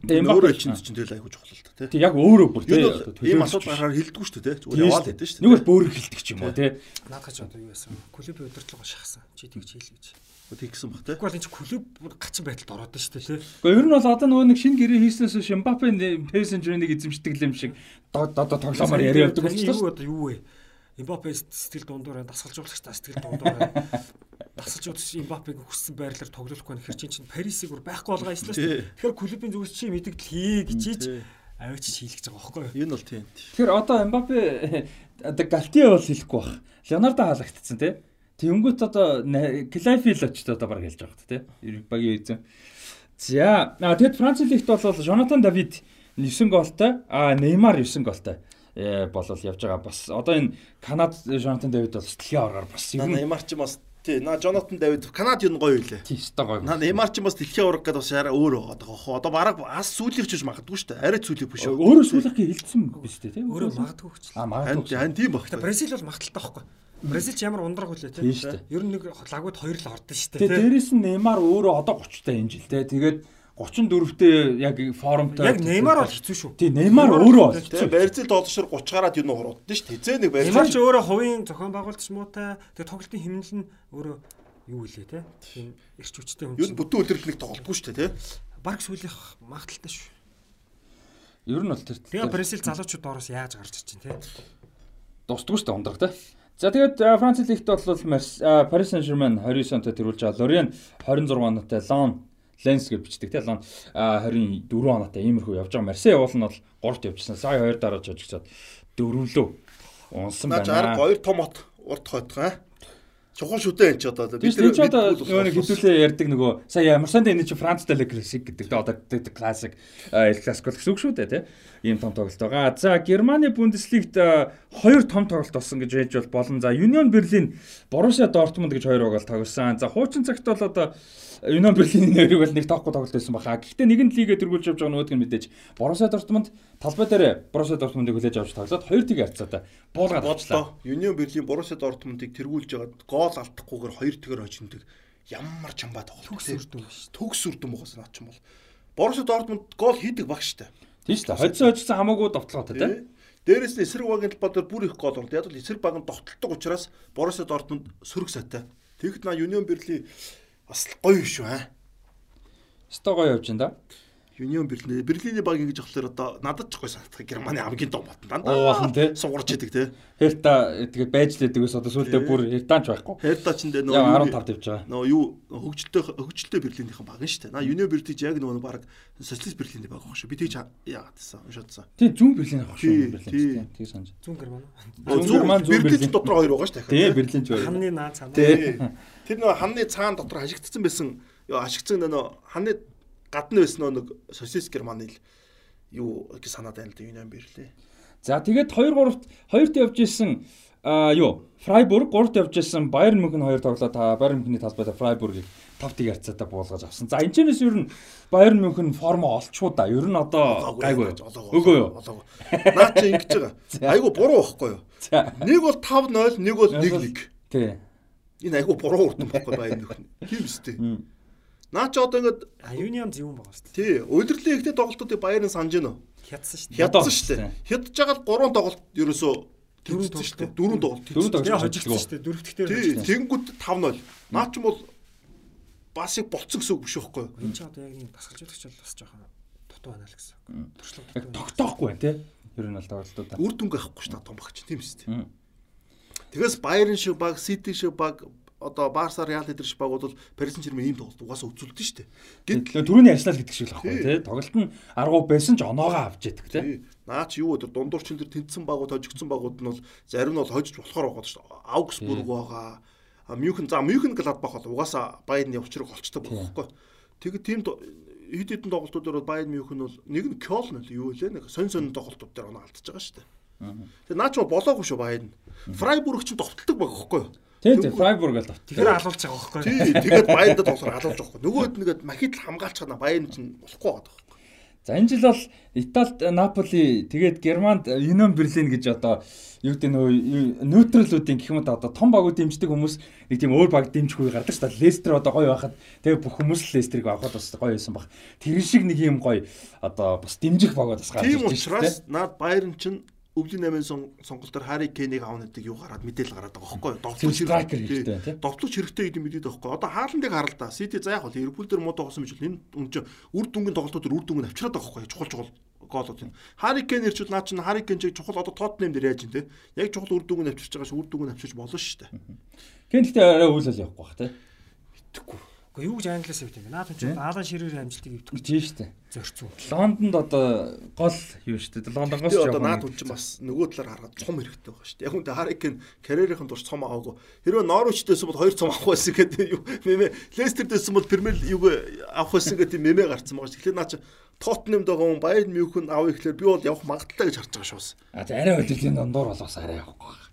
Тэгээ өөрөө чинь чинь тэгэл айгуу чухал л та тий. Яг өөрөө бүр тий. Ийм асуудал гарахаар хэлдэггүй шүү дээ. Зүгээр яваад байдаг шүү дээ. Нэг бол бөөрөг хэлдэг ч юм уу тий. Наадах ч одоо юу яасан. Клубын удирдлага шахсан. Чи тэгж хэл гэж. Тэгсэн баг тий. Тэгвэл энэ клуб гачин байдалд ороод байна шүү дээ тий. Гэхдээ ер нь бол одоо нөгөө нэг шинэ гэрээ хийснээс Шимбапе Пэсенжерийг эзэмшдэг юм шиг одоо тоглоомоор яриа явдаг болчихсон. Юу одоо юу вэ? Мбаппе сэтгэл дундуур дасгалжуулагч та сэтгэл дундуур дасгалж удаж Мбаппег хүссэн байрлалаар тоглохгүй нөхөр чинь чинь Парисыг бүр байхгүй болгоо ажиллаа шүү дээ. Тэгэхээр клубын зүгээс чи мэдэгдэл хий гэж чийж аваач хийлгэж байгаа байхгүй юу? Энэ бол тийм. Тэгэхээр одоо Мбаппе одоо Галтие бол хэлэхгүй бах. Леонардо хаалгагдсан тий. Тэнгүүт одоо Клайфил очтой одоо баг хэлж байгаа хэрэг тий. Багийн эзэн. За тэгэд Франц лигт бол Жонатан Давид 9 гоолтой, а Неймар 9 гоолтой э, болол явж байгаа. Бас одоо энэ Канад Жонатан Давид бол дэлхийн аваргаар бас юм. Неймар ч бас тий, на Жонатан Давид Канад юу гоё үлээ. Тий, өстой гоё. На Неймар ч бас дэлхийн аварга гэдэг бас арай өөр байгаа. Одоо бараг ас сүүлийнх ч магадгүй шүү дээ. Арай сүүлийнх биш. Өөрөө сүүлийнх хэлсэн биз дээ тий. Өөрөө магадгүй ч. А магадгүй. Харин тийм баг. Бразил бол магадaltaй байхгүй. Бразилч ямар ундраг үлээ те. Ер нь нэг лагууд хоёр л ордон шүү дээ. Тэгээ дээрэс нь Неймар өөрөө одоо 30 та энэ жил те. Тэгээд 34-тэй яг формтой. Яг Неймар бол хэцүү шүү. Тий, Неймар өөрөө бол хэцүү. Барьцэл доолшор 30 гараад юу нөр удаа шүү. Хизээ нэг барьцэл. Неймар ч өөрөө хувийн зохион байгуулалт ч муутай. Тэгээ тоглолтын хэмнэл нь өөрөө юу илээ те. Тийм эрч хүчтэй хүн. Юу бүтэн өдрөг нэг тоглохгүй шүү те. Бараг сүүлийнх магадaltaй шүү. Ер нь бол тэр. Тэгээ Бразил залуучууд доороос яаж гарч ич чинь те. Дусдгүй шүү дээ ундраг те. За тэгээд Франц лигт бол Paris Saint-Germain 29 онтой тэрүүлж байгаа. Lorient 26 оноотой, Lyon Lens гэж бичдэг тийм Lyon 24 оноотой иймэрхүү явж байгаа. Marseille уул нь бол 3-т явжсан. Сая 2 дараач хожигчод дөрвөлөө унсан байна. Наа 2 том хот урт хойдгаа чухал шүү дээ энэ ч одоо бид нэг хэдүүлээ ярьдаг нөгөө сая ямарсанд энэ чи Францтай л классик гэдэг дээ одоо классик эл классик гэсэн үг шүү дээ тий ийм том тоглолт байгаа. За Германы Бундеслигт хоёр том тоглолт болсон гэж хэлж бол болно. За Union Berlin Borussia Dortmund гэж хоёр угаал тоглосон. За хуучин цагт бол одоо Юнон Берлиний нэрийг бол нэг тоохгүй тоглолт байсан баха. Гэхдээ нэгэн лигээ тэргүүлж явж байгаа нөгөөдг нь мэдээж Борусsia Дортмунд талбай дээр Борусsia Дортмундыг хүлээж авч тоглоод хоёр тийг харьцаатай буулгаад боллоо. Юнион Берлин Борусsia Дортмундыг тэргүүлж яваад гол алдахгүйгээр хоёр тэгээр хожиндаг ямар чамбаа тоглолт төгс үрдүм шүү. Төгс үрдүм угаас наа ч юм бол. Борусsia Дортмунд гол хийдэг багш штэ. Шүү дээ. Хоцсон хоцсон хамаагүй довтлоотой тийм. Дээрээс нь эсрэг багийн талбай дээр бүр их гол орлоо. Яг л эсрэг баг нь довтлдог учраас Борусsia Дортмунд сөрөг сайтай. Тэгэхэд на Юнион Берлин бас гоё шүү аа. Өстой гоё явж байна да. Union Berlin Берлиний баг ингэж болохоор одоо надад ч гоё санагдах Германы хамгийн том батан дандаа. Оо болсон тий. Сугарч идэг тий. Херта тэгээд байж лээдэг ус одоо сүүлдээ бүр Хертач байхгүй. Херта ч энэ нөгөө 15 тавьж байгаа. Нөгөө юу хөгжилтэй хөгжилтэй Берлинийнхэн баг нь шүү дээ. На Union Berlin яг нөгөө баг социалист Берлиний баг багш шүү. Би тийч яагаад гэсэн уншаадсан. Тий зүүн Берлин баг шүү. Берлин тий санаж. Зүүн Герман. Зүүн Герман зүүн Берлин дотор хоёр байгаа шүү дээ. Тий Берлин ч хоёр. Хамны наа цаана. Тий. Тэр нөгөө хамны цаан дотор хашигдсан байсан ашигцсан нөгөө ханы гадна байсан нэг социалист Германы л юу гэж санаад байна л да Юнион Берлин. За тэгээд 2 3-т 2-т явж исэн а юу Фрайбург 3-т явж исэн Байерн Мюнхен 2 тоглоо та Байерн Мюнхний талбайд Фрайбургийг 5-ыг харьцаатай буулгаж авсан. За энэ ч нэс ер нь Байерн Мюнхен формо олчуу да. Ер нь одоо гайгүй. Үгүй юу. Наа чи ингэж байгаа. [LAUGHS] Айгу буруу байхгүй юу? Нэг бол 5-0, нэг бол 1-1. Тий. Энэ айгу буруу уртан байхгүй Байерн Мюнхен. Тийм үстэй. Наа чи одоо ингээд Юнион зөвүүн байгаа шүү дээ. Тий, удирдлын ихтэй тоглолтуудыг Баярын санаж гэнэ? Хятсан шүү дээ. Хядсан шүү дээ. Хядж байгаа л гурван тоглолт ерөөсөө Дөрөв төвчсөн шүү дээ. тоглолт. Дөрөв тоглолт. Дөрөв тоглолт. Хожигдсон шүү дээ. Дөрөвдөгтөр Тий, тэнгууд 5-0. Наа ч юм бол бас их болцсон гэсэн үг биш байхгүй юу? энэ ч одоо яг нэг тасгалжуулагч бол бас жоохон дутуу байна л гэсэн. Туршлага Яг дутуу. тогтоохгүй байна те. Ер нь бол тоглолтуудаа. Үр дүнгээ авахгүй шүү дээ том багч тийм шүү дээ. Тэгээс Байерн шиг баг, Сити шиг баг одоо Барса Реал эдэр шиг баг бол Парис Сен-Жермен ийм тоглолт угаасаа үзүүлдэг шүү дээ. Гэт Тэгэхээр түрүүний ярьслаа л гэдэг шиг л байхгүй Тий. Тоглолт нь аргуу байсан ч оноогоо авч яадаг. Тий. Наа чи юу өдөр дундуурчин дээр тэнцсэн багууд хожигдсон багууд нь бол зарим нь бол хожиж болохоор байгаа шүү дээ. Аугсбург байгаа. Мюнхен за Мюнхен Гладбах бол угаасаа Байерны учрыг олцдог байхгүй. Тэгээд тийм хэд хэдэн тоглолтууд дээр бол Байерн Мюнхен бол нэг нь Кёлн л юу лээ нэг сонь сонь тоглолтууд дээр оноо алдчихж байгаа шүү дээ. Тэгээд наа ч бол болоогүй шүү Байерн. Фрайбург ч довтлдог баг байхгүй юу? Тий, тий, Фрайбург л авт. Тэгэхээр алуулж байгаа байхгүй. Тий, тэгээд Байернд тоглохоор алуулж байгаа байхгүй. Нөгөөд нэгэд махид л хамгаалч чана Байерн чинь болохгүй байгаа байхгүй. За энэ жил бол Италид Наполи тэгээд Германд Юнион Берлин гэж одоо юу гэдэг нөө нейтралуудын гэх юм да одоо том багууд дэмждэг хүмүүс нэг тийм өөр баг дэмжихгүй гардаг шүү дээ. Лестер одоо гоё байхад тэгээд бүх хүмүүс л Лестерийг авахд бас гоё байсан баг. Тэр шиг нэг юм гоё одоо бас дэмжих багууд бас гарч Тийм ирж байна. учраас наад Байерн чинь өвлийн 8-ын сон- сонголтоор Хари Кейнийг аавна гэдэг юу гараад мэдээлэл гараад байгаа байхгүй юу? Striker хэрэгтэй, тий. Довтлогч хэрэгтэй гэдэг мэдээд байгаа байхгүй юу? Одоо Хааландыг харал та. Сити за яг бол Ливерпул дээр муу тоглосон биш бол энэ үн чинь үр дүнгийн тоглолтууд үр дүнг нь авчираад байгаа байхгүй юу? Чухал чухал гоолууд энэ. Хари Кейн ирчүүл наа чинь Кейн чиг чухал одоо Тоттенхэм дээр яаж юм те? Яг чухал үр дүнг нь авчирч байгаа ш үр дүнг нь авчирч болно шүү дээ. Гэн гэхдээ арай үйл л явахгүй бах тий. Итгэхгүй. Уу юу гэж англиас хэвд юм бэ? Наад чинь Аалан Ширээр амжилтыг өвдөх Тийм шүү дээ. зорцсон. Лондонд одоо гол юу шүү дээ. Лондонгоос ч одоо наад чинь бас нөгөө талаар хараад цом хэрэгтэй байгаа шүү дээ. Яг үнэ Хари Кейн карьерийнхэн турш цом аваагүй. Хэрвээ Норвичтэйсэн бол хоёр цом авах байсан гэдэг юу мэмэ Лестертэйсэн бол Премьер Лиг авах байсан гэдэг мэмэ гарцсан байгаа шүү. Тэгэхээр наа чи Тоттенхэмд байгаа хүн Байерн Мюнхен авах ихлээр би бол явах магадaltaй гэж харж байгаа шүү бас. А за арай удирдлагын дондор бол бас арай явахгүй байна.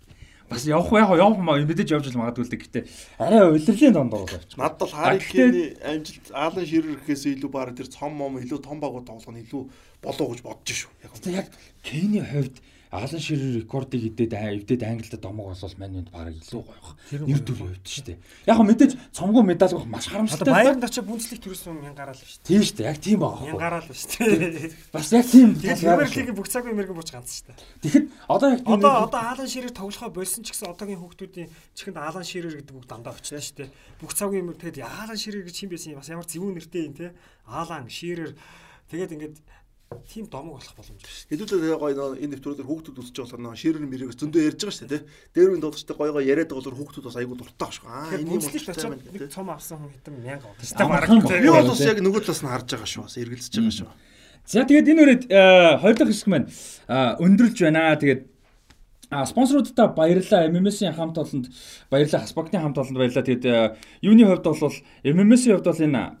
Бас явах яг явах маа мэдээж явж л магадгүй л дээ. Гэтэ арай удирдлагын дондор бол явчих. Надад бол Хари А, гэхдээ- Кейний амжилт Аалан Ширерхээс илүү баар тэр цом мом илүү том багууд тоглох нь илүү болоо гэж бодож шүү. Яг яг Кейний хувьд Алан Ширер рекордыг идээд эвдээд Англид домог болвол манайд бараг илүү гоёх. Нэр төр явд дээ. Яг мэдээж цомгоо медаль авах маш харамсалтай. Баярнд очиж Бундслиг төрсөн мянган гараал дээ. Тийм шүү дээ. Яг тийм байгаа хөө. гараал шүү дээ. Бас яг тийм. Премьер Лигийн бүх цагийн мэрэгэн бууч ганц шүү дээ. Тэгэхэд одоо яг тийм Одоо одоо Аалан Ширээр тоглохоо болсон ч гэсэн одоогийн хүүхдүүдийн чихэнд Аалан Ширээр гэдэг үг дандаа очсон шүү дээ. Бүх цагийн мөр тэгээд Аалан Ширээр гэж хин байсан бас ямар зөвүүн нэртэй юм те. Аалан Ширээр тэгээд ингээд тийм домог болох боломж байна шүү Хэдүүлээ гоё нөө энэ нэвтрүүлгээр хүүхдүүд үсэж болохоор нөө ширэр мэрэг зөндөө ярьж байгаа шүү дээ. Дээр үн тоглолттой гоё гоё яриад байгаа болохоор хүүхдүүд бас айгүй дуртай шүү. Аа энэ юм гэдэг. цом авсан хүн хитэн мянга авдаг. Амархан баг. Би бол бас яг нөгөө талаас нь харж байгаа шүү. Бас эргэлзэж байгаа шүү. За тэгээд энэ үрээд хоёр дахь хэсэг маань а, өндөрлж байна. Тэгээд А спонсоруудаа баярлалаа. MMS-ийн хамт олонд баярлалаа. Хаспагтны хамт олонд баярлалаа. Тэгээд э, юуны хувьд бол MMS-ийн хувьд бол энэ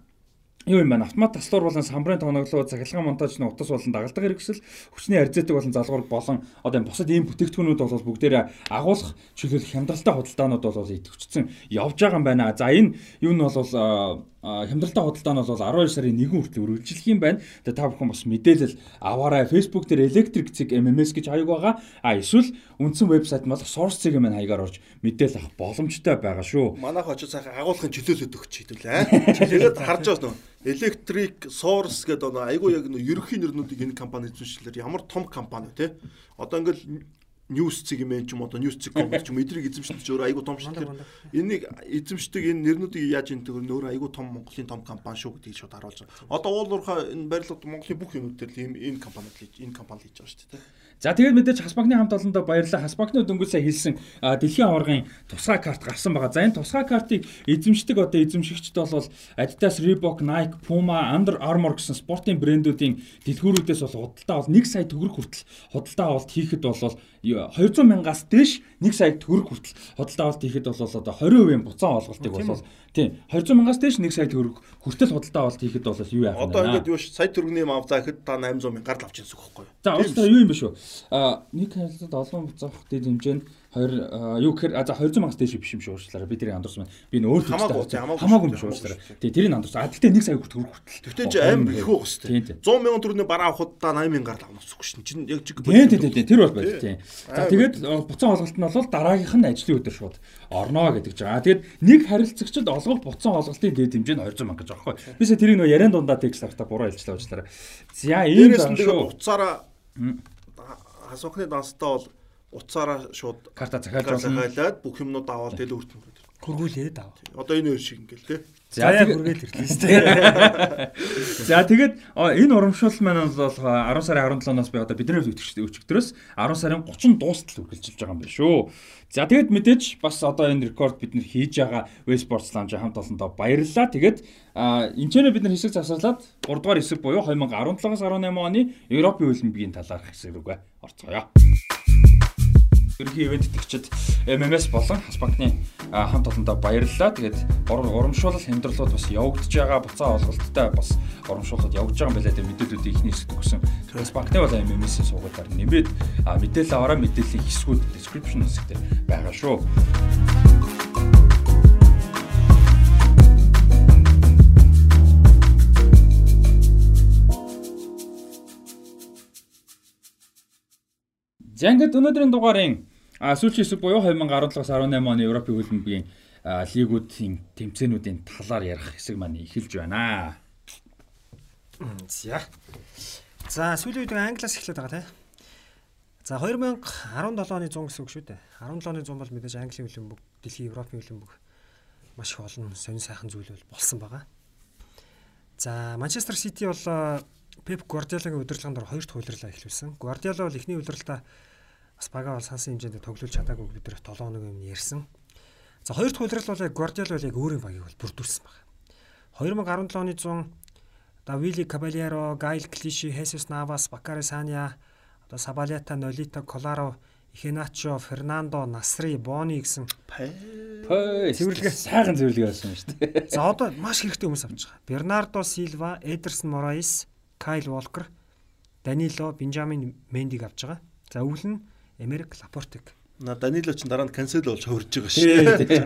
юу юм бэ? Автомат таслуур болон самбарын тоглолоо, цахилгаан монтажны утас болон дагалдаг хэрэгсэл, хүчний харьцаадаг болон залгуур болон одоо энэ бусад ийм бүтээгдэхүүнүүд бол бүгдээрээ агуулгах чөлөөлөх хямдралтай худалдаанууд бол идэвхжсэн явж байгаа юм байна. За энэ юу нь бол хямдралтай худалдаа нь бол 12 сарын 1 хүртэл үргэлжлэх юм байна. Тэгээ та бүхэн бас мэдээлэл аваарай. Facebook дээр Electric Zig MMS гэж хаяг байгаа. А эсвэл үндсэн вебсайт болох Source Zig маань хаягаар орж мэдээлэл авах боломжтой байгаа шүү. Манайх очиж сайхан агуулгын чөлөөлөд өгч хэдүүлээ. Тэгээд харж байгаа нөө Electric Source гэдэг нөө айгүй яг нөө ерөнхий нэрнүүдийг энэ компани эзэмшлэр ямар том компани те. Одоо ингээл News юм ч юм одоо News компани ч юм эдрийг эзэмшдэг ч өөр айгүй том Тэр Энийг эзэмшдэг энэ нэрнүүдийг яаж энэ төгөр нөр айгүй том Монголын том компани шүү гэдгийг шууд харуулж байгаа. Одоо уулуурхаа энэ барилгад Монголын бүх юмнууд дээр ийм энэ компани энэ компани хийж байгаа шүү дээ. За тэгээд мэдээж Хасбагны хамт олондоо баярлалаа. Хасбагны дөнгөсөө хэлсэн дэлхийн аваргын тусгай карт гарсан байгаа. За энэ тусгай картыг эзэмшдэг одоо эзэмшигчд бол Adidas, Reebok, Nike, Puma, Under Armour гэсэн спортын брэндүүдийн дэлгүүрүүдээс бол худалдаа бол 1 сая төгрөг хүртэл худалдаа авалт хийхэд бол 200 мянгаас дээш 1 сая төгрөг хүртэл худалдаа авалт хийхэд бол одоо 20% буцаан олголтыг бол тийм 200 мянгаас дээш 1 сая төгрөг хүртэл худалдаа авалт хийхэд бол юу яах вэ? Одоо ингээд юу ш сая төгрөгийн авзаа гэхэд та 800 мянгаар л авч ирсэн байхгүй юу? За уустай юу юм бэ шүү? А нэг хайлтад олон буцаах дэд хэмжээ нь Хоёр юу гэхээр а за 200 мянгаас дээш биш юм шиг уучлаарай. Би тэрийг андуурсан байна. Би нөө өөр Хамаагүй, биш уучлаарай. хамаагүй Тэгээ тэрийг андуурсан. А гэхдээ 1 сая хүртэл хүртэл. Тэгтээ ч аим их тийм. хэвчээ. 100 мянган төгрөгийн бараа авахудаа 80 мянгаар л авах усгүй шин. Чин яг чиг. Тийм тийм тийм тэр бол байл тийм. За тэгээд буцаан олголт нь бол дараагийнх нь ажлын өдөр шууд орноо гэдэг ч байгаа. Тэгээд нэг харилцагчд олголт буцаан олголтын дээд хэмжээ нь 200 мянга гэж байхгүй. Бисээ тэрийг нөө яриан дундаа текст харахтаа буруу хэлжлээ уучлаарай. За ийм тэгээд шүү. уцаараа хасуухны данстай бол уцаараа шууд Карта захиалж бүх юмнууд аваад тэл үртэн. Хөргүүлээд ав. Одоо энэ өөр шиг ингээл те. За хөргөөл ирлээ. [LAUGHS] За тэгээд энэ урамшуул маань бол 10 сарын 17-наас би одоо бидний өчигдрөөс 10 сарын 30 дуустал үргэлжилж байгаа юм байна шүү. За тэгээд мэдээж бас одоо энэ рекорд бид нэр хийж байгаа Westports Lounge хамт олондоо баярлалаа. Тэгээд энэ ч бид нар хэсэг засварлаад 3 дугаар хэсэг буюу 2017-аас 18 оны Европын хөлбөмбөгийн талаарх хэсэг рүүгээ орцгоё. Ерөнхий ивент итгэгчид MMS болон Хас банкны хамт олондоо баярлалаа. Тэгээд ур- урамшуулал хямдралууд бас явагдаж байгаа. Буцаа олголттой бас урамшуулалт явагдаж байгаа юм байна. Тэгээд мэдээлүүдийн ихний хэсэгт өгсөн. Хас банкны бол MMS-ийн суугуулаар нэмээд мэдээлэл аваараа мэдээллийн хэсгүүд description хэсэгтэр байгаа шүү. За ингээд өнөөдрийн дугаарын сүүлчийн хэсэг буюу 2017-аас 18 оны Европын хөлбөмбөгийн а, лигүүдийн тэмцээнүүдийн талаар ярих хэсэг маань эхэлж байна. За. За сүүлийн үед англиас эхлээд байгаа тийм. За 2017 оны 100 гэсэн үг шүү дээ. 17 оны 100 бол мэдээж Английн хөлбөмбөг, Дэлхийн Европын хөлбөмбөг маш их олон сонир сайхан зүйл бол болсон байгаа. За Манчестер Сити бол э, Пеп Гвардиолагийн удирдлагын дор хоёр дахь удирдлага эхлүүлсэн. Гвардиола бол эхний удирдлагаа бас бага бол сансан хэмжээнд тоглуулж чадаагүй бид нэр 7 хоног юм ярьсан. За хоёр дахь удирдлага бол яг Гвардиола бол яг өөрийн багийг бол бүрдүүлсэн байна. 2017 оны 100 Давили Кабальеро, Гайл Клиши, Хесус Навас, Бакари Саня, одоо Сабалята, Нолито, Коларо, Ихеначо, Фернандо, Насри, Бони гэсэн. Цэвэрлэгээ. сайхан цэвэрлэгээ болсон шүү дээ. [LAUGHS] За одоо маш хэрэгтэй хүмүүс авч байгаа. Бернардо Силва, Эдерсон Мораис, Кайл Волкер, Данило, Бенжамин Мендиг авч байгаа. За өвөл нь Эмерик Лапортик. На Данило ч дараа нь канцел болж хөрж байгаа шүү. тий.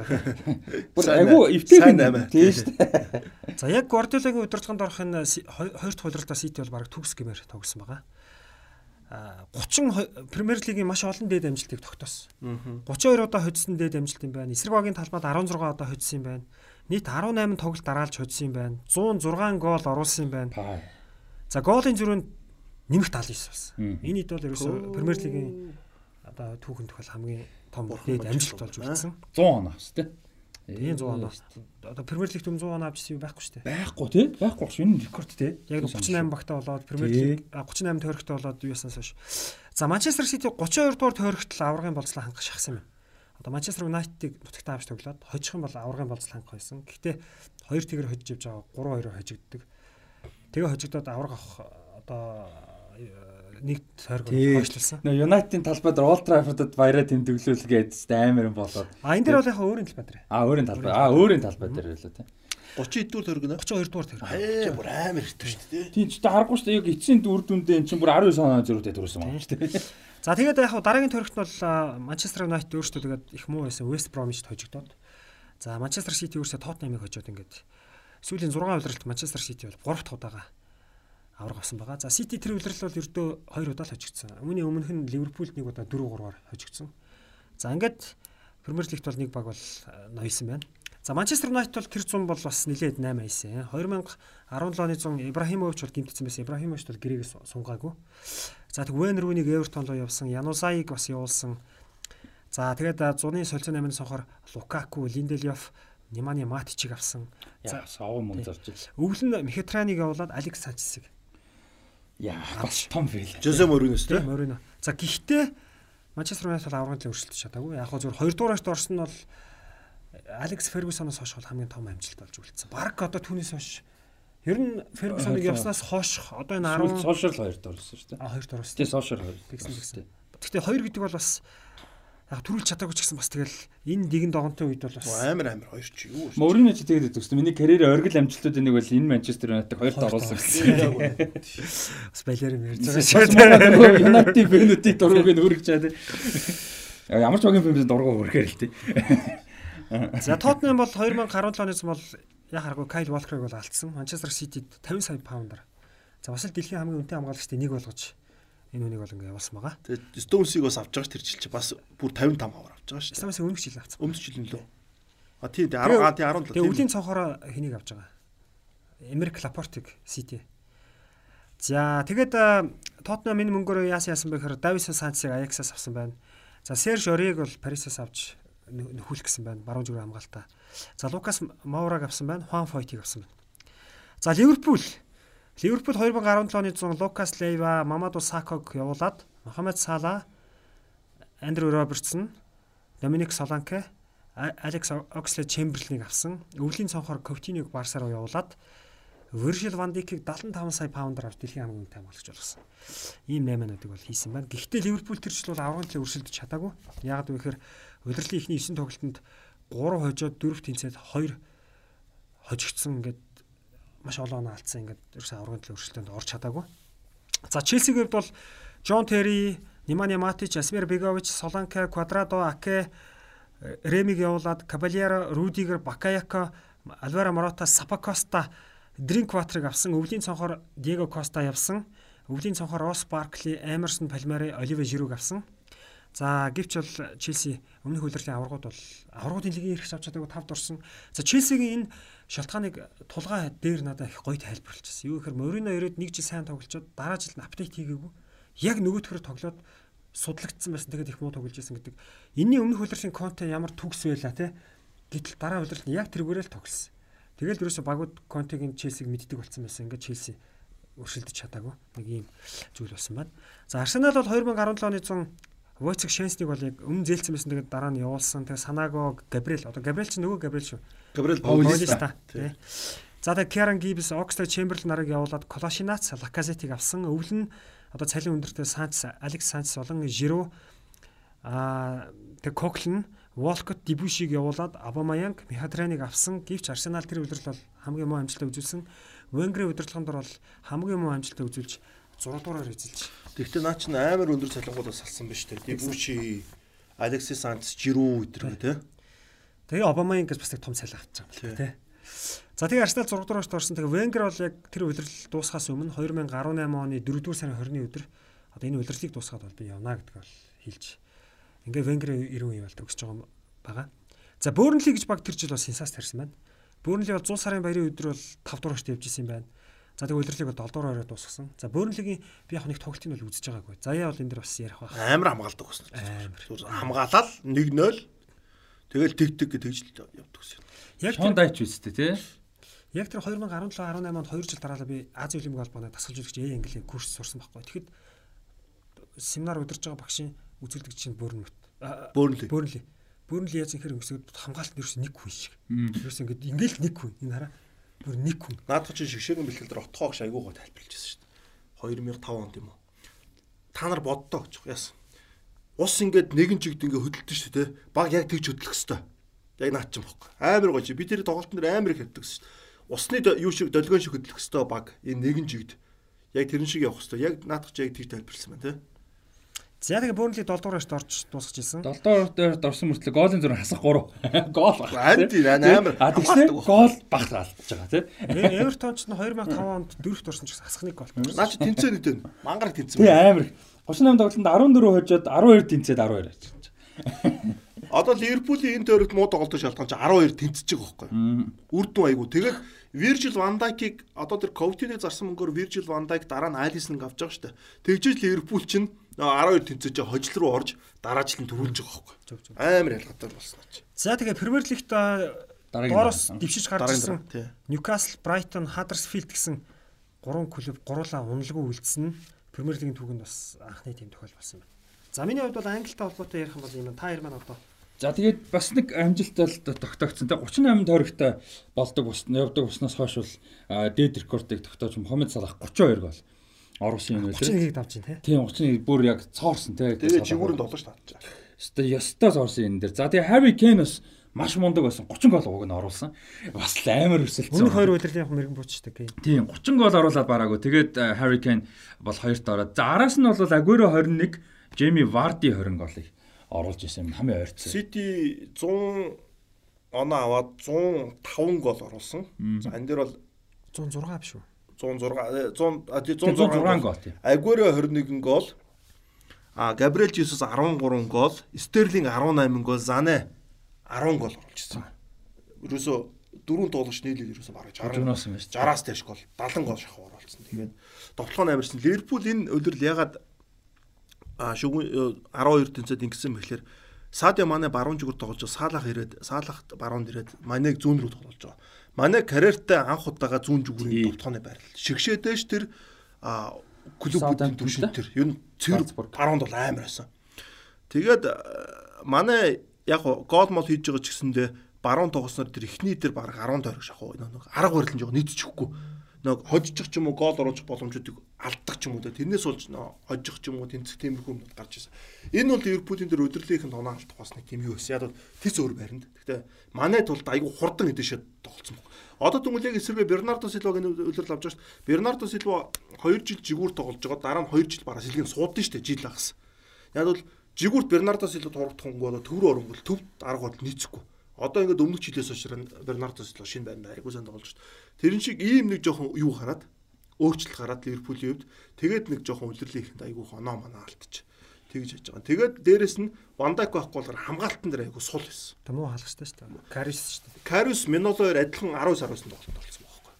Бүр айгу байна. эвтэйг Сайн байна. тий шүү дээ. [LAUGHS] За яг Гвардиолагийн удирдлаганд орох энэ хоёр дахь удирдлагаа Сити бол баг төгс гэмээр тоглосон байгаа. А 30 хо- Премьер лигийн маш олон дээд амжилтыг тогтоосон. 32 удаа хоцсон дээд амжилт юм байна. Эсрэг багийн талбайд 16 удаа хоцсон юм байна. Нийт 18 тоглолт дараалж хоцсон юм байна. 106 гол оруулсан юм байна. За голын зүрхэнд нэмэх 79 болсон. Энэ хэд бол ерөөсөө Премьер лигийн одоо түүхэнд бол хамгийн том Бурхан дээд амжилт болж үлдсэн. 100 оноо шүү дээ. Тийм 100 оноо. Одоо Премьер лигт юм 100 оноо авчихсан юм байхгүй шүү дээ. Байхгүй тий. Байхгүй шүү. Энэ рекорд тий. Яг 38 багтаа болоод Премьер лиг а, 38 тойрогтой болоод юу яснаас хойш. За Манчестер Сити 32 дугаар тойрогт л аврагын болцлоо хангах шахсан юм. Одоо Манчестер Юнайтедыг нутагтаа авч тоглоод хожих юм бол аврагын болцлоо хангах байсан. Гэхдээ хоёр тэгэр хожиж явж байгаа 3-2-оор хожигддаг. Тэгээ хожигдоод авраг авах одоо нэг тойрог Тий. хойшлуулсан. Нөө Юнайтedийн талбайд Old Trafford-д баяраа тэмдэглүүлгээд амар юм болоод. А энэ дээр бол яг өөрийн талбай дээр. А өөрийн талбай. А өөрийн талбай дээр байлаа тий. 30 дүүр төргөнө. 32 дугаар тойрог. Аа бүр амар хэрэгтэй шүү дээ. Тийм ч харахгүй шүү дээ. Яг эцсийн дүр дүндээ эн чинь бүр 19 оноо зөрүүтэй төрүүлсэн байна шүү дээ. За тэгээд яг дараагийн нь бол Манчестер Юнайтед өөрсдөө тэгээд их муу байсан West Bromwich хожигдоод. За Манчестер Сити өөрсдөө Тоттенхэмыг хожоод ингээд сүүлийн 6 удиралт Манчестер Сити бол 3 дахь удаага авраг авсан байгаа. За Сити тэр удирал бол ердөө 2 удаа л хожигдсон. Үүний өмнөх нь Ливерпулд нэг удаа 4-3-аар хожигдсон. За ингээд Премьер лигт бол нэг баг бол а, ноёсон байна. За Манчестер Юнайтед бол тэр 100 бол бас нэлээд 8 хийсэн. 2017 оны 100 Ибрахимович бол гимтсэн байсан. Ибрахимович бол гэрээг су- сунгаагүй. За тэг Вен Рүүнийг Эвертон руу явсан, Янусаиг бас явуулсан. За тэгээд а, зуны солилцоо 8-ны сонхоор Лукаку, Линделёв, Немани Матичиг авсан. Яа, сав мөн зарж нь Мхитраныг явуулаад Алекс Санчесыг. Яа, бас том фейл. Жозе Моринос Тийм тийм. Морино. За гэхдээ Манчестер Юнайтед аврагын төлөв өршөлтөж чадаагүй. Яг хөө зөвхөн 2 дугаарт орсон нь бол Алекс Фергюсоноос хойш бол хамгийн том амжилт болж үлдсэн. Бараг одоо түүнээс хойш ер нь Фергюсоныг Э, явснаас хойш одоо энэ Сүүл 10 сошиал хоёр дөрсөн шүү дээ. а 2 дугаараас Тэ сошиал хоёр. Тэгсэн тэгсэн. Гэхдээ хоёр гэдэг бол бас яг төрүүлж чадаагүй ч гэсэн бас тэгэл энэ дигэн догонтой үед бол бас Амар амар хоёр ч юу. шүү. Мөрийн ч тэгээд өгсөн. Миний карьерийн оргил амжилтуудын нэг бол энэ Манчестер Юнайтед хоёрт оруулсан гэсэн. бас балер юм ярьж байгаа. Юнайтед фэнүүдийг дургыг нь үргэж чад. Ямар ч багийн фильмд дургу хүрхээр л тий. За Тоттенхэм бол 2017 оноос бол яг харахгүй Кайл Волкерыг бол алдсан. Манчестер Ситид 50 сая паундаар. За бас л дэлхийн хамгийн өнтэй хамгаалагчдын нэг болгож энэ үнийг бол ингээ явуулсан байгаа. Тэгээд Stones-ийг бас авч байгаа ш тэр жил чи бас бүр 55 аваар авч байгаа ш. Stones-ийг өмнөх жил авсан. Өмнөх жил нь лөө. А тий 10 а тий 17. Тэгээ өвлийн цонхороо хэнийг авч байгаа. Эмерик Лапортыг Сити. За тэгээд Тоттенхэм энэ мөнгөөр яасан яасан бэ гэхээр Дависон Санцыг Аяксаас авсан байна. За Серж Ориг бол Парисаас авч нөхүүлэх гэсэн байна. Баруун зүрх хамгаалтаа. За Лукас Маураг авсан байна. Хуан Фойтиг авсан байна. За Ливерпул Ливерпул 2017 оны 100 Лукас Лейва, Мамаду Саког явуулаад Мохамед Сала, Андрю Робертсон, Доминик Соланке, Алекс Оксле Чемберлинг авсан. Өвлийн цонхоор Ковтиниг Барса руу явуулаад Virgil van Dijk-ийг 75 сая паундаар авч дэлхийн хамгийн үнэтэй хамгаалагч болгосон. Ийм 8-нуудыг бол хийсэн байна. Гэхдээ Ливерпул тэр жил бол аврагын төлөө өрсөлдөж чадаагүй. Яагаад вэ гэхээр удирдлын ихний 9 тоглолтод 3 хожоод 4 тэнцээд 2 хожигдсон ингээд маш олон оноо алдсан ингээд ерөөсөө аврагын төлөө өрсөлдөөнд орж чадаагүй. За Челсигийн хувьд бол Жон Терри, Немanja Matic, Асмир Бегович, Соланка, Квадрадо, Аке, Ремиг явуулаад Кабальяро, Рудигер, Бакаяко, Альваро Морота, Сапакоста, Дринкватрыг авсан. Өвлийн цонхоор Диего Коста явсан. Өвлийн цонхоор Рос Баркли, Эмерсон Палмери, Оливе Жируг авсан. За гэвч бол Челси өмнөх үлрэлийн аваргууд бол аваргуудын лигийн эрх авч чадаагүй тавд орсон. За Челсигийн энэ шалтгааныг тулгаа дээр надад их гоё тайлбарлчихсан. Юу гэхээр Морино ирээд нэг жил сайн тоглолцоод дараа жилд нь апдейт хийгээгүй. Яг нөгөөдхөр тоглоод судлагдсан байсан. Тэгээд их муу тоглож байсан гэдэг. Энийний өмнөх үлрэлийн конте ямар төгс байла те. Гэтэл дараа үлрэлт нь яг тэргүүрээ л тоглосон. Тэгэл ерөөсө багууд контегийн Челсиг мэддэг болсон байсан. Ингээд Челси өршөлдөж чадаагүй. Нэг ийм зүйл болсон байна. За Арсенал бол 2017 оны 100 Войцек Шенсник бол яг өмнө зээлсэн байсан тэгээд дараа нь явуулсан. Тэгээд Санаго, Габриэл одоо Габриэл ч нөгөө Габриэл шүү. Габриэл Паулиста. За тэгээд Керан Гибс, Оксфорд Чемберлен нарыг явуулаад Колошинац, Лаказетиг авсан. Өвлөн одоо цалин өндөртэй Санч, Алекс Санч болон Жиро аа тэгээд Коклен, Волкот Дибушиг явуулаад Абамаянг, Михатряныг авсан. Гэвч Арсенал тэр үлрэл бол хамгийн муу амжилтаа үзүүлсэн. Венгрийн удирдлагын дор бол хамгийн муу амжилтаа үзүүлж 6 дуурайгаар эзэлж Тэгвэл наа чинь амар өндөр цалингуудаас салсан ба штэ. Дибүчи, Алексис Санчес, Жиру өдр тий. Тэгээ Обама ингээс бас нэг том цалин авчихсан байна тий. За тэгээ Арсенал 6 дугаар шт орсон. Тэгээ Венгер бол яг тэр удирдал дуусахаас өмнө 2018 оны 4 дугаар сарын 20-ны өдөр одоо энэ удирдлыг дуусгаад бол би явна гэдэг бол хэлж. Ингээ Венгер 90 үе бол төгсөж байгаа байгаа. За Бөөрнли гэж баг тэр жил бас сенсац тарьсан байна. Бөөрнли бол 100 сарын баярын өдөр бол 5 дугаар шт явж исэн байна. За тэг удирлыг бол 7 дугаар орой дуусгасан. За Бөөрнлигийн би яг нэг тоглолтын бол үзэж байгаагүй. Заяа бол энэ дэр бас ярих байх. Амар хамгаалдаг гэсэн. Амар. Хамгаалал 1-0 тэгэл тэг тэг гэж явдаг гэсэн. Яг Шон дайч үстэй тий. Яг тэр 2017 18 онд 2 жил дараалал би Азийн Олимпик холбооны дасгалж үзэгч Э Английн курс сурсан байхгүй. Тэгэхэд семинар удирж байгаа багшийн үзүүлдэг чинь Бөөрнли. Бөөрнли. Бөөрнли. Бөөрнли яаж ихэр өсөд хамгаалалт нэрс нэг хүн шиг. Ерөөс ингэ ингээл нэг хүн. Энэ хараа бүр нэг хүн. Наадах чинь шгшээгийн бэлтгэл дээр отхоогш айгуугаа тайлбарлаж байсан шүү дээ. 2005 онд юм уу? Та нар боддоо гэж яасан. Ус ингээд нэгэн чигд ингээд хөдөлтөн шүү дээ. Баг яг тэгж хөдлөх хэвээр. Яг наад чинь бохгүй. Амар гоё чи. Би тэр тоглолтын дээр амар их хэвдэг шүү дээ. Усны юу шиг долгион шиг хөдлөх хэвээр баг энэ нэгэн чигд. Яг тэрэн шиг явах хэвээр. Яг наадах чи яг тэгж тайлбарлсан байна те. За тэгээ Бөөрнли 7 дугаараас орж дуусгаж ирсэн. 7 дугаараар орсон мөртлөө гоолын зураг хасах 3. [LAUGHS] Гол баг. Анд амар. А тэгсэн гол багт алдаж байгаа тийм. Эвертон ч 2005 онд дөрөвт орсон ч гэсэн хасах нэг гол. Наа чи тэнцээ нэг тэн. Мангараг тэнцээ. Тийм амар. 38 тоглолтод 14 хожоод 12 тэнцээд 12 ачиж. Одоо Ливерпулийн энэ тойрогт муу тоглолтын шалтгаан чи 12 тэнцэж байгаа байхгүй. Үр дүн айгу. Тэгээд Virgil van Dijk-ийг одоо тэр Coutinho зарсан мөнгөөр Virgil van Dijk дараа нь Alisson авч байгаа шүү дээ. Тэгжиж Ливерпул чинь 12 тэнцэж хожил руу орж дараа жил нь төрүүлж байгаа байхгүй. Амар ялгаатай болсон ч. За тэгээ Премьер Лигт доороос дэвшиж гарч ирсэн Ньюкасл, Брайтон, Хаддерсфилд гэсэн гурван клуб гурлаа уналгүй үлдсэн. Премьер Лигийн түүхэнд бас анхны тийм тохиол болсон байна. За миний хувьд бол Англитай холбоотой ярих юм бол юм та хоёр маань одоо За тэгээд бас нэг амжилттай тогтоогдсон. Тэ 38 тойрогтой болдог бус явдаг буснаас хойш бол дээд рекордыг тогтоож Мохаммед Салах 32 гол оруулсан юм байлээ. 31-ийг давж байна те. Тийм 31 бүр яг цоорсон те. Тэгээд жигүүрэн долоош татчих. Өстө ёстой цоорсон энэ дээр. За тэгээд Harry Kane бас маш мундаг байсан 30 гол уг нь оруулсан. Бас л амар өсөлтсөн. Өмнөх хоёр удирлын яг мэрэгэн буучдаг гэх. Тийм 30 гол оруулаад бараагүй. Тэгээд Harry Kane бол хоёрт ороод. За араас нь бол Aguero 21, Jamie Vardy 20 голыг оруулж исэн юм хамгийн ойрцоо. Сити 100 оноо аваад 105 гол оруулсан. За энэ дээр бол 106 биш үү? 106 100 а тий 106 106 гол. Агуэро 21 гол. А Габриэл Жесус 13 гол, Стерлинг 18 гол, Зане 10 гол оруулчихсан. Ерөөсө дөрөв тоглогч нийлээд ерөөсө бараг 60 Жуноос юм байна шүү дээ. 60-аас дээш гол, 70 гол шахав оруулсан. Тэгээд тоглоом амарсан. Ливерпул энэ өдөр л ягаад шүгэн 12 тэнцэд ингэсэн мэхлээр Садио Мане баруун зүгүр тоглож. Саалах ирээд, Саалах баруунд ирээд Манег зүүн рүү тоглож байгаа. Мане карьертаа анх удаага зүүн зүгүрийн тоглооны байрлал. Шигшээдэж тэр клубүүдийн түвшин тэ? тэр ер нь баруунд бол амар байсан. Тэгээд манай яг гол мол хийж байгаа ч гэсэндээ баруун тоглосноор тэр ихний тэр баг 10 тойрог шахав нэг арга барилан жоо нийцчихгүй нэг хожчих ч юм уу гол оруулах боломжуудыг алдах ч юм уу тэрнээс болж нөө хожих ч юм уу тэнцэх тиймэрхүү юмуд гарч ирсэн. Энэ бол Ливерпулийн тэр удирлынхын тоноо алдах бас нэг тийм юу байсан. Яг бол тэц өөр байранд. Гэхдээ манай тулд айгүй хурдан эдэшээ тоглолцсон баг. Одоо тэгвэл яг эсрэгээ Бернардо Силвагийн удирдал авч байгаа шүү дээ. Бернардо Силва 2 жил жигүүр тоглож байгаа. Дараа нь 2 жил бараа сэлгийн суудсан шүү дээ жил агас. Яг бол жигүүрт Бернардо Силва турагдахгүй бол төврөө оронгол төв арга бодол нийцэхгүй. Одоо ингээд өмнөх жилээс хойш Бернардо Силва шинэ байранд айгүй сайн тоглож шүү дээ. Тэрэн шиг ийм нэг жоохон юу хараад өөрчлөлт гараад Ливерпулийн хувьд тэгээд нэг жоохон удирлынхэнд айгүй хоноо манаа алдчих. Тэгж яж байгаа. Тэгээд дээрэс нь Вандак байхгүй болохоор хамгаалтан дээр айгүй сул байсан. Тэ муу хаалгачтай шүү дээ. Карис шүү дээ. Карус Минолоор адилхан 10 сараас нь тоглолт болсон байхгүй.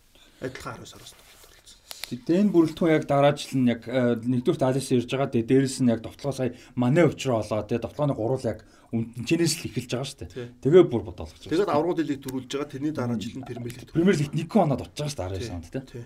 Адилхан 10 сараас нь тоглолт болсон. Тэгээд энэ бүрэлдэхүүн яг дараа жил нь яг э, нэгдүгээр Алис ирж байгаа. Тэгээд дээрэс нь яг довтлогоо сая манай өвчрөө олоо. Тэгээд довтлооны гурвал яг үнчнээс л эхэлж байгаа шүү дээ. Тэгээ бүр бодоолгож байгаа. Тэгээд аврагууд лиг төрүүлж байгаа. Тэрний дараа жил нь Премьер лиг Премьер лигт нэг оноод очиж байгаа шүү дээ 19 онд тий.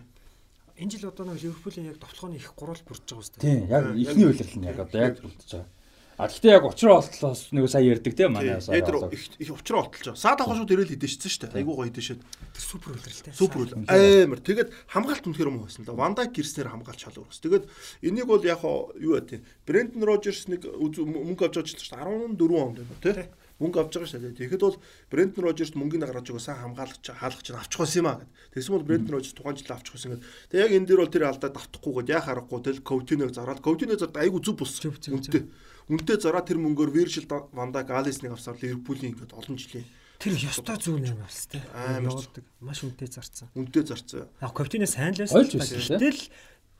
Энэ жил одоо нэг Ливерпулийн яг товтлооны их гурвал бүрдэж байгаа дээ. Тийм яг ихний үйлрэл нь яг одоо яг бүрдэж байгаа. А гэхдээ яг учраа болтлоос нэг сая ярьдаг тий манай Яг тэр их их учраа болтолж байгаа. Саад авах шүү дэрэл хідээшсэн шүү дээ. Айгуу гоё хідээшээд. Тэр супер үлрэлтэй. Супер үл. Амар. Тэгээд хамгаалт үнэхээр муу байсан л да. Вандак гэрснээр хамгаалч шал өрөөс. Тэгээд энийг бол яг юу яа тийм. Брендон Рожерс нэг мөнгө авч байгаа шүү дээ. 14 онд байна тий. Мөнгө авч байгаа шүү дээ. Тэгэхэд бол Брендон Рожерс мөнгөний гаргаж өгөө сайн хамгаалагч хаалгач нь авчих байсан юм аа гэд. Тэгсэн бол Брендон Рожерс тухайн жил авчих байсан гэд. Тэгээд яг энэ дээр бол тэр алдаа давтахгүйгээд яа харахгүй тэл Коутиног зараад Коутиног зард айгу зүв бус. Зүв, зүв, Үнтэй. Үнтэй зараа тэр мөнгөөр Виржил Вандак Алиснийг авсаар Ливерпулийн ингээд олон жилийн Тэр ёстой зүүн юм байна те. Амар. Маш үнэтэй зарцсан. үнтэй зарцсан. Яг капитанаа сайн л байсан. Гэтэл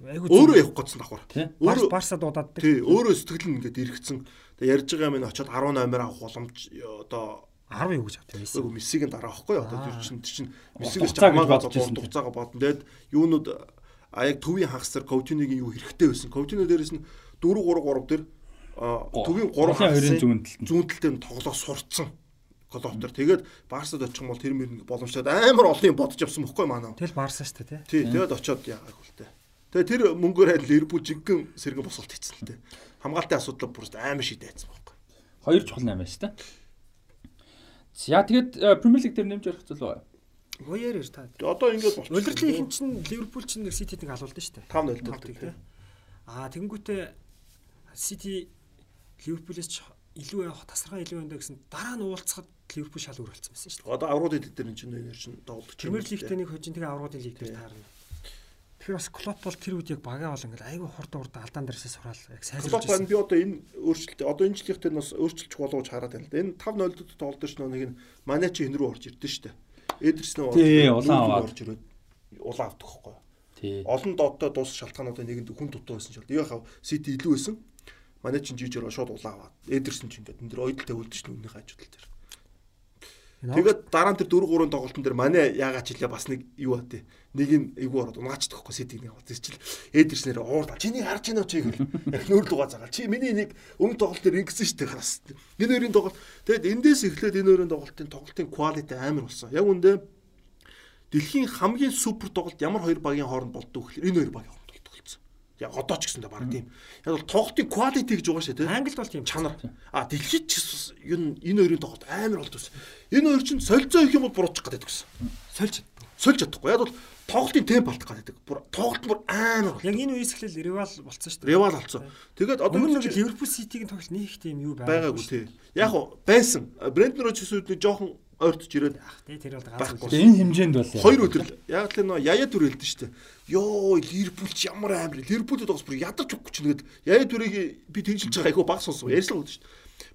айгу Өөрөө явах гэсэн давхар. Өөрөө барса дуудаад. тий өөрөө сэтгэл нь ингээд эргэцэн. Тэгээ ярьж байгаа юм ин очиод 10 номер авах боломж одоо 10 юу гэж авдаг байсан. Үгүй мессигийн дараа авахгүй одоо тэр чинь тэр чинь Хугацаа гэж бодож ирсэн. дугацаага бодсон. Тэгээд юунууд а яг төвийн хагасар Коутиныгийн юу хэрэгтэй байсан. Коутино дээрээс нь 4 3 3 дээр а, төвийн 3 Гурван хоёрын зүүн талд нь. зүүн талд нь тоглоо сурцсан. Колоптер. Тэгээд Барсад очих юм бол тэр мөр боломжтой амар олон юм бодож явсан мөхгүй манай. Тэгэл барса шүү дээ те. Тий, тэгээд очиод яагаад хөлтэй. Тэгээд тэр мөнгөөр хайл Ливерпул жиггэн сэргэн босолт хийсэн л дээ. Хамгаалтын асуудал бүр амар шийдэ хайцсан байхгүй. Хоёр чухал наймаа шүү дээ. За тэгээд э, Премьер лиг дээр нэмж ярих зүйл байна. Гоёэр ир та. Одоо ингээд болчихсон. Удирдлын хин чин Ливерпул чин нэг Ситид нэг алуулсан шүү дээ. 5-0 Тавтыг, тавтыг те. Аа тэгэнгүүтээ Сити Ливерпулээс ч илүү явах тасархаа илүү байна гэсэн дараа нь уулзахад Ливерпул шал өрөлдсөн байсан шүү дээ. Одоо аврууд эд дээр энэ чинь энэ чинь тоглож Премьер лигтээ нэг хожин тэгээ аврагын лиг дээр таарна. Тэгэхээр бас Клоп бол тэр үед яг багаа бол ингээл айгүй хурд урд алдаан дээрсээ сураал яг сайжруулж Клоп байна байсан. би одоо энэ өөрчлөлт одоо энэ жилийнхтэй нь бас өөрчлөлт болгож хараад байна л да. Энэ 5-0 дэд тоглож ш нэг нь манай чи энэ рүү орж ирдэ штэ. Улаан аваад. орж ирээд улаан авдаг хгүй. Тий. Олон доодтой дуус шалтгаануудын нэгэнд хүн дутуу байсан ч бол яг хав Сити илүү байсан. Манай чин жижигэр шууд улаан аваад. Эдерсэн ч ингээд энэ дэр ойдол тавилд ш нүгнийх ажил дээр. Тэгээд дараа нь тэр 4 3 тоглолтын дээр манай яагаад ч хэлээ бас нэг юу бат. Нэг нь эйгүү ороод унаачдаг хгүй Ситиг нэг аваад. Тэр чил Эдерснээр уурдаа. Чиний харж байна уу чи гэл. Яг нүүр лугаа загаал. Чи миний нэг өмнө тоглолт дээр ингэсэн штэ хараас. Энэ хоёрын тоглолт. Тэгэд эндээс эхлээд энэ хоёрын тоглолтын тоглолтын quality амар болсон. Яг үндэ дэлхийн хамгийн супер тоглолт ямар хоёр багийн хооронд болдог гэхээр энэ хоёр болдог болсон. Яг одоо ч гэсэндээ баг тийм. Яг бол тоглолтын quality гэж байгаа шээ тийм. Англид бол тийм чанар. А дэлхийд ч гэсэн н- энэ хоёрын тоглолт амар болдог гэсэн. Энэ хоёр чинь солилцоо их юм бол буруучих гэдэг гэсэн. сольж. Сольж чадахгүй. Яг бол тоглолтын темп алдах гэдэг. Бүр тоглолт бүр амар. Яг энэ үеэс эхлээл Ривал болцсон шүү дээ. Ревал болсон. Тэгээд одоо Өмнө нэг Ливерпул Ситигийн тоглолт нэг их тийм юу байгаагүй тий. Яг уу байсан. Брендон Роджерс үүдний жоохон ойртож ирээд Тэ тэр бол. Тэгээ энэ хэмжээнд бол Хоёр өдөр л яг л нөө яя түр хэлдэн штэ. Йоо Ливерпул ч ямар амар. Ливерпулд тоглос бүр ядарч өгөх чинь гээд яя түрийг би тэнжилж байгаа айгу баг сонсоо ярьсан гэдэг штэ.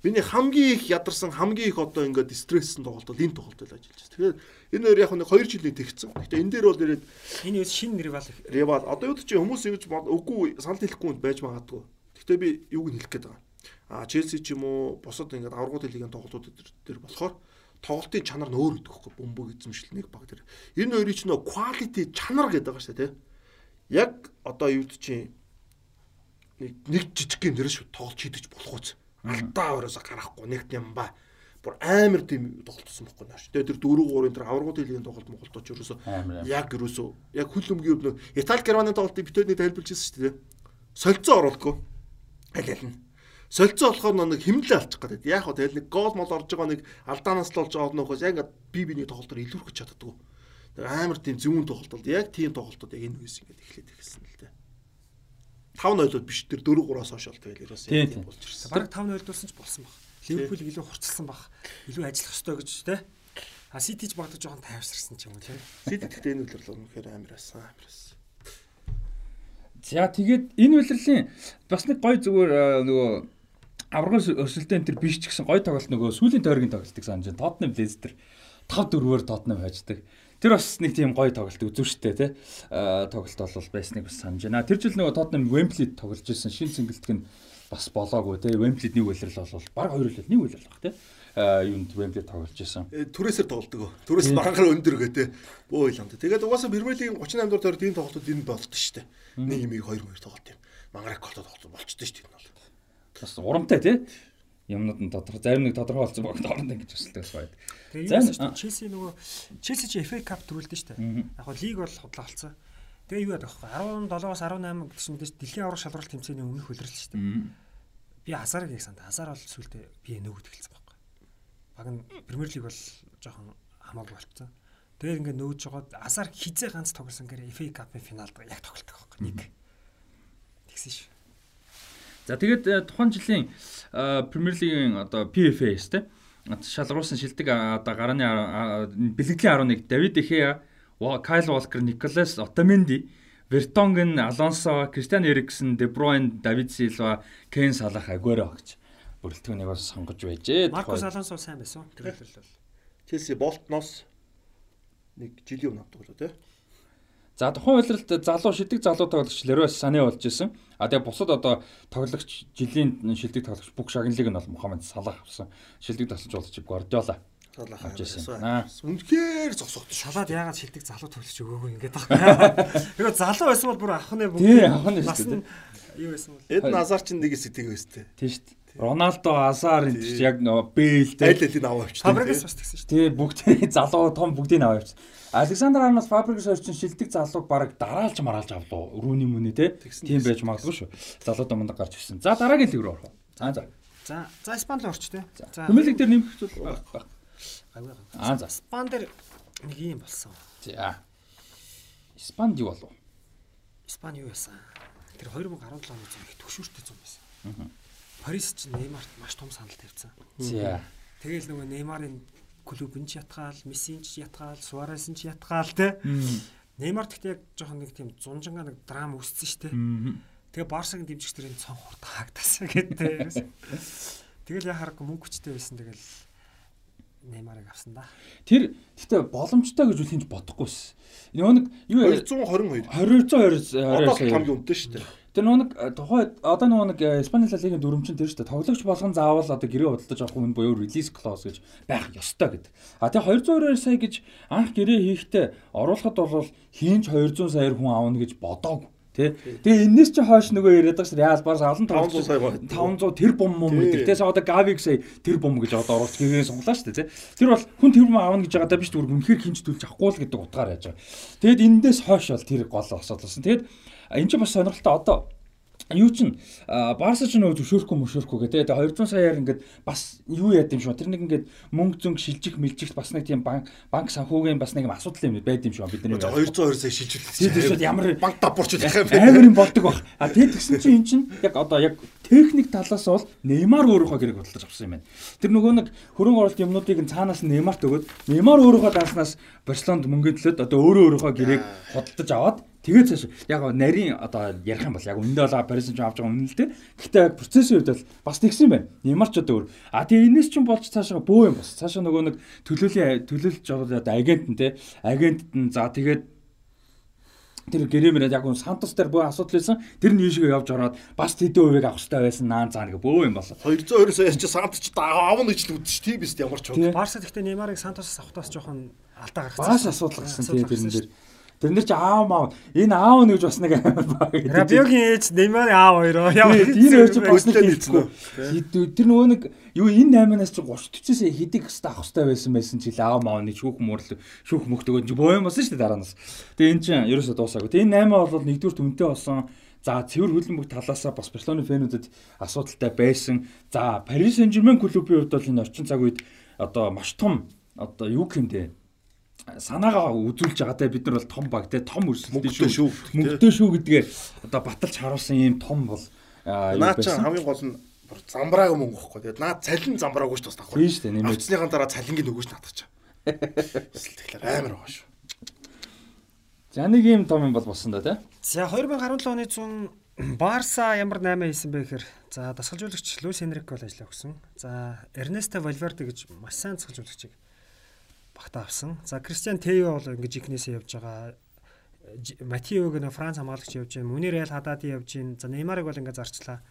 Миний хамгийн их ядарсан хамгийн их одоо ингээд стресссэн тоглолт бол энэ тоглолт л ажиллаж байна. Тэгэхээр энэ хоёр яг нэг 2 жилийн тэгсэн. Гэхдээ энэ дээр бол ирээд Энэ юу шинэ ривал Ревал одоо юу ч хүмүүс ингэж үгүй санал хэлэхгүй байж магадгүй. Гэхдээ би юуг нь хэлэх гээд байгаа. А Челси ч юм уу бусад ингээд аврагууд лигийн тоглолтууд дээр болохоор тоглолтын чанар нь өөр гэдэг хөхгүй бөмбөг эзэмшил нэг баг тэр. Энэ хоёрын ч нөө quality чанар гэдэг байгаа шүү дээ. Яг одоо юу чинь нэг нэг жижигхэн дэрэн шүү тоглож хийдэж болох үз. Алтаа ороос гарахгүй нэг юм ба. Бүр амар тийм тоглолтсон байхгүй наа шүү. Тэгээ тэр 4 3-ын тэр аврагууд лигийн тоглолт Монголд ч ерөөсөө яг ерөөсөө яг хөл өмгийн өвнө Итали Германы тоглолтыг битүүний тайлбарлажсэн шүү дээ. Солилцоо оруулахгүй. Аль аль нь. Солилцоо болохоор нэг хэмнэлээ алчих гэдэг. Яг хөө тэгэл нэг гол мол орж байгаа нэг алдаанаас л болж байгаа нөхөөс яг би биний тоглолтоор илүүрхэж чаддгүй. Нэг амар тийм зөвүүн тоглолт бол яг тийм тоглолтууд яг энэ үес ингээд эхлээд ирсэн л дээ. 5-0-ууд биш тэр 4-3-аас хойш бол тэгэл ерөөсөө Тийм, тийм тийм. болж ирсэн. Бараг 5 ойлдуулсан ч болсон баг. Ливерпул илүү хурцлсан баг. Илүү ажиллах ёстой гэж те. А Сити ч багтаж жоохон тайвширсан ч юм уу те. Сид гэхдээ энэ үлрэл үнэхээр амар асан амар асан. За тэгээд энэ үлрэлийн бас нэг гой зүгээр нөгөө аврагын өсөлтөө энэ төр биш ч гэсэн гой тоглолт нөгөө сүүлийн тойргийн тоглолтыг санаж байна. Тотнем Лестер 5-4-өөр Тотнем хайждаг. Тэр бас нэг тийм гой тоглолт үзв штэ тий. Аа тоглолт бол байсныг бас санаж байна. Тэр жил нөгөө Тотнем Wembley тоглож ирсэн шин цэнгэлтг нь бас болоогүй тий. Wembley нэг үлрэл бол баг хоёр үлрэл нэг үлрэл баг тий. Аа юунд Wembley тоглож ирсэн. Э, түрээсээр тоглолдог. Түрээс багаар өндөр гэ тэ. Бөө илам тэ. Тэгээд угаасаа Премьер лигийн 38 дугаар тойрог тийм тоглолтууд энэ болдог шүү дээ. Нэг юм 2 2 тоглолт юм. Мангарак голтой тоглолт болчтой шүү дээ энэ бол. Бас урамтай тий. Юмнууд нь тодорхой зарим нэг тодорхой болсон баг дооронд ингэж өсөлтөө байдаг. Тэгээ Челси нөгөө Челси чи FA Cup төрүүлдэ штэ. Яг го лиг бол худлаа болсон. Тэгээ юу яадаг вэ? 17-аас 18 гэдэг чинь мэдээж дэлхийн аврах шалралт тэмцээний өмнөх хөлрөл штэ. Би Азарыг яг санд. Азар бол сүултээ би нөгөөд эхэлсэн байхгүй. Баг нь Премьер лиг бол жоохон хамаагүй болцсон. Тэгээд ингээд нөөж жоод Азар хизээ ганц тоглосон гэрээ FA Cup-ын финалд яг тоглолдог байхгүй. Нэг. Тэгсэн ш. За тэгээд э, тухайн жилийн э, Премьер лигийн одоо PFA-с те шалгаруулсан шилдэг одоо гарааны бэлгэдлийн 11 Давид Эхея, Кайл Волкер, Николас Отаменди, Вертонген, Алонсо, Кристиан Эриксон, Де Бройн, Давид Силва, Кен Салах, Агуэро гэж бүрэлдэхүүнийг бас сонгож байжээ. Маркус Алонсо сайн байсан. Тэр хөлрөл бол. Челси Болтноос нэг жилийн өмнө авдаг лөө тэ. За тухайн үйлрэлт залуу шидэг залуу тоглогч Лерой Сане болж исэн. А тэгээ бусад одоо тоглогч жилийн шилдэг тоглогч бүх шагналыг нь бол Мухаммед Салах авсан. Шилдэг тоглогч болж Гвардиола. Салах Авч ирсэн. Үнэхээр шүү. Шалаад яагаад шилдэг залуу төлөж өгөөгүй ингээд байгаа. Тэгээ [LAUGHS] залуу байсан бол бүр авах нь бүгд. Тий, Нас шүү нь юу байсан бол. Эд Назар ч нэг сэтгэг өстэй. Тийм шүү дээ. Роналдо, Азар энэ ч яг нөгөө Бэйл Айл те. алийг аваа авчих. Фабригас бас тэгсэн шүү дээ. Тий, бүгдээ [LAUGHS] залуу том бүгдийг аваа явчихсан. Александр Арнольд Фабрикс орчин шилдэг залууг баг дараалж мараалж авлаа. Рүүний мөнэ те. Тийм байж магадгүй шүү. Залуудаа мундаг гарч ирсэн. За дараагийн лиг рүү орох. За за. За, за Испани руу орч тээ. За. League дээр нэмэх зүйл баг. гавь гавь. Аа за. Испани дээр нэг юм болсон. За. Испанд юу болов? Испани юу байсан? Тэр 2017 оны зам их төгшүүртэй зам байсан. Парис ч Неймарт маш том санал тавьсан. За. Тэгэл нөгөө Неймарын клуб нь ч ятгаал, Мессин ч ятгаал, Суарес нь ч ятгаал те. Неймар гэхдээ яг жоохон нэг тийм зунжанга нэг драм үүссэн шүү дээ. Тэгээ Барсагийн дэмжигч тэрийн цон хурд хаагдасан гэдэг. [LAUGHS] Тэгэл яа харахгүй мөнгө хүчтэй байсан тэгэл Неймарыг авсан да. Тэр гэхдээ боломжтой гэж үл хинж бодохгүйс. Нөгөө нэг юу 222. 22 Одоо 22 хамгийн үнэтэй шүү дээ. Тэр нөгөө нэг э, тухай одоо нөгөө нэг э, Испани ла лигийн дүрмчин тэр шүү дээ. Тоглогч болгон заавал одоо гэрээ худалдаж авах хүн буюу release clause гэж байх ёстой гэдэг. А тэгээ 222 сая гэж анх гэрээ хийхдээ оруулахад бол хинж 200 саяар хүн аавна гэж бодоагүй. Тэ. Тэгээ энэс чи хойш нөгөө яриад байгаа ш Реал Барс олон 500 сая байна. 500 тэр мом Тий. гэдэг. Тэгээс одоо Гавиг сая тэр бом гэж одоо оруулж гэгээ сонглаа шүү дээ. тэ. Тэр бол хүн тэр бом аавна гэж байгаа даа биш түр үнэхээр хинж төлж авахгүй л гэдэг утгаар яаж байгаа. Тэгэд эндээс хойш бол тэр гол асуудал болсон. Тэгэд энэ ч бас сонирхолтой одоо юу чин Барса ч нөө зөвшөөрөхгүй мөшөөрөхгүй гэдэг. Тэгээ 200 саяар ингээд бас юу яд юм шүү. Тэр нэг ингээд мөнгө зүнг шилжих мэлжих бас нэг тийм банк банк санхүүгийн бас нэг юм асуудал юм байд юм шүү бидний. 222 сая Тийм тийм шилжүүлсэн. ямар банк давборч байх юм бэ? амар юм болдог баг. А тэгээд тэгсэн чинь эн чинь яг одоо яг техник талаас бол Неймар өөрөөхөө гэрэг бодлож авсан юм байна. Тэр нөгөө нэг хөрөнгө оруулалт юмнуудыг цаанаас нь Неймарт өгөөд Неймар өөрөөхөө данснаас Барселонд мөнгө төлөөд одоо өөрөө өөрөөхөө гэрээг худалдаж аваад тэгээд цааш яг нарийн одоо ярих юм бол яг үндэ бол Парис Сен-Жермен авч байгаа дээ. Гэхдээ яг процессын үед бол бас тэгсэн юм байна. Неймар ч одоо өөр. А тэгээ энэс чинь болж цаашаа бөө юм бас. Цаашаа нөгөө нэг төлөөллийн төлөөлж одоо агент нь те агентд нь за тэгээд тэр гэрэмээр яг нь Сантос дээр бүх асуудал байсан. Тэр нь ийшээ явж ороод бас тэдэн хувийг авах хэрэгтэй байсан наан цаа нэг бөө юм болоо. 220 сая чи Сантос ч аавна гэж л үдчих тийм биз ямар ч юм. Барса гэхдээ Неймарыг Сантосоос авахтаас жоохон алдаа гаргасан. Бас асуудал гарсан тийм тэрэн дээр. Тэр нэр чи аав маа энэ аав нь гэж бас нэг амар баг гэдэг. Рабиогийн ээж Неймарын аав хоёроо. Энэ хоёр чи босноо хэлцгүй. Тэр нөгөө нэг юу энэ 8-аас чи 30 40-ээс хэдийг хэвээр авах хэрэгтэй байсан байсан чи аав маа нэг шүүх мөрл шүүх мөхтөгөө чи боо юм болсон шүү дээ дараанаас. Тэгээ энэ чинь ерөөсөө дуусаагүй. Тэгээ энэ 8 бол нэгдүгээр түнтэй болсон. За цэвэр хөлбөмбөг талаасаа бас Барселоны фэнүүдэд асуудалтай байсан. За Paris Saint-Germain клубын хувьд бол энэ орчин цаг үед одоо маш том одоо юу гэмдэ санаагаа үзүүлж байгаа те бид нар бол том баг те том өрсөлдөлтэй шүү. Мөнгөтэй шүү гэдгээ одоо баталж харуулсан ийм том бол наач хамгийн гол нь замбрааг мөнгө واخхой. Тэгээд наад цалин замбрааг ууш тастахгүй. Тийм шүү дээ нэмээд. Авцсныхаа дараа цалингийн нөгөөч наатгач. Эсвэл тэгэхээр амар байгаа шүү. За нэг ийм том юм бол болсон да те. За 2017 оны 100 Барса ямар 8 хийсэн бэ гэхээр за дасгалжуулагч Луис Энрико бол ажиллаа өгсөн. За Эрнесто Вальверде гэж маш сайн дасгалжуулагчийг багтаа авсан. За Кристиан Тео бол ингэж ихнээсээ явж байгаа. Матиог нэ Франц хамгаалагч явж байна. Мүнэр Реал Хадади явж байна. За Неймарыг бол ингэ зарчлаа.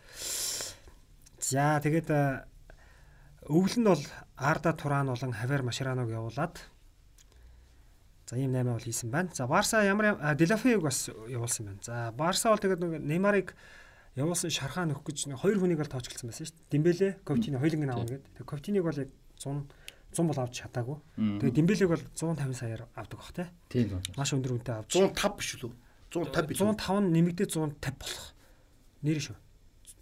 За тэгээд өвөл нь бол Арда Туран болон Хавер Машираног явуулаад За ийм 8 бол хийсэн байна. За Барса ямар Делафег бас явуулсан байна. За Барса бол тэгээд нэг Неймарыг явуулсан шархаа нөх гэж хоёр хүнийг бол тоочглсон байсан шүү дээ. Дембеле, Ковтини хоёуланг нь авна гэдэг. Тэгээд Ковтиниг бол яг 100 100 бол авч чадаагүй. Тэгээ Дембелег бол 150 саяар авдаг бах те. Тийм. Маш өндөр үнэтэй авч. 105 биш үү? 150 биш. 105 нь нэмэгдээ 150 болох. Нэр шүү.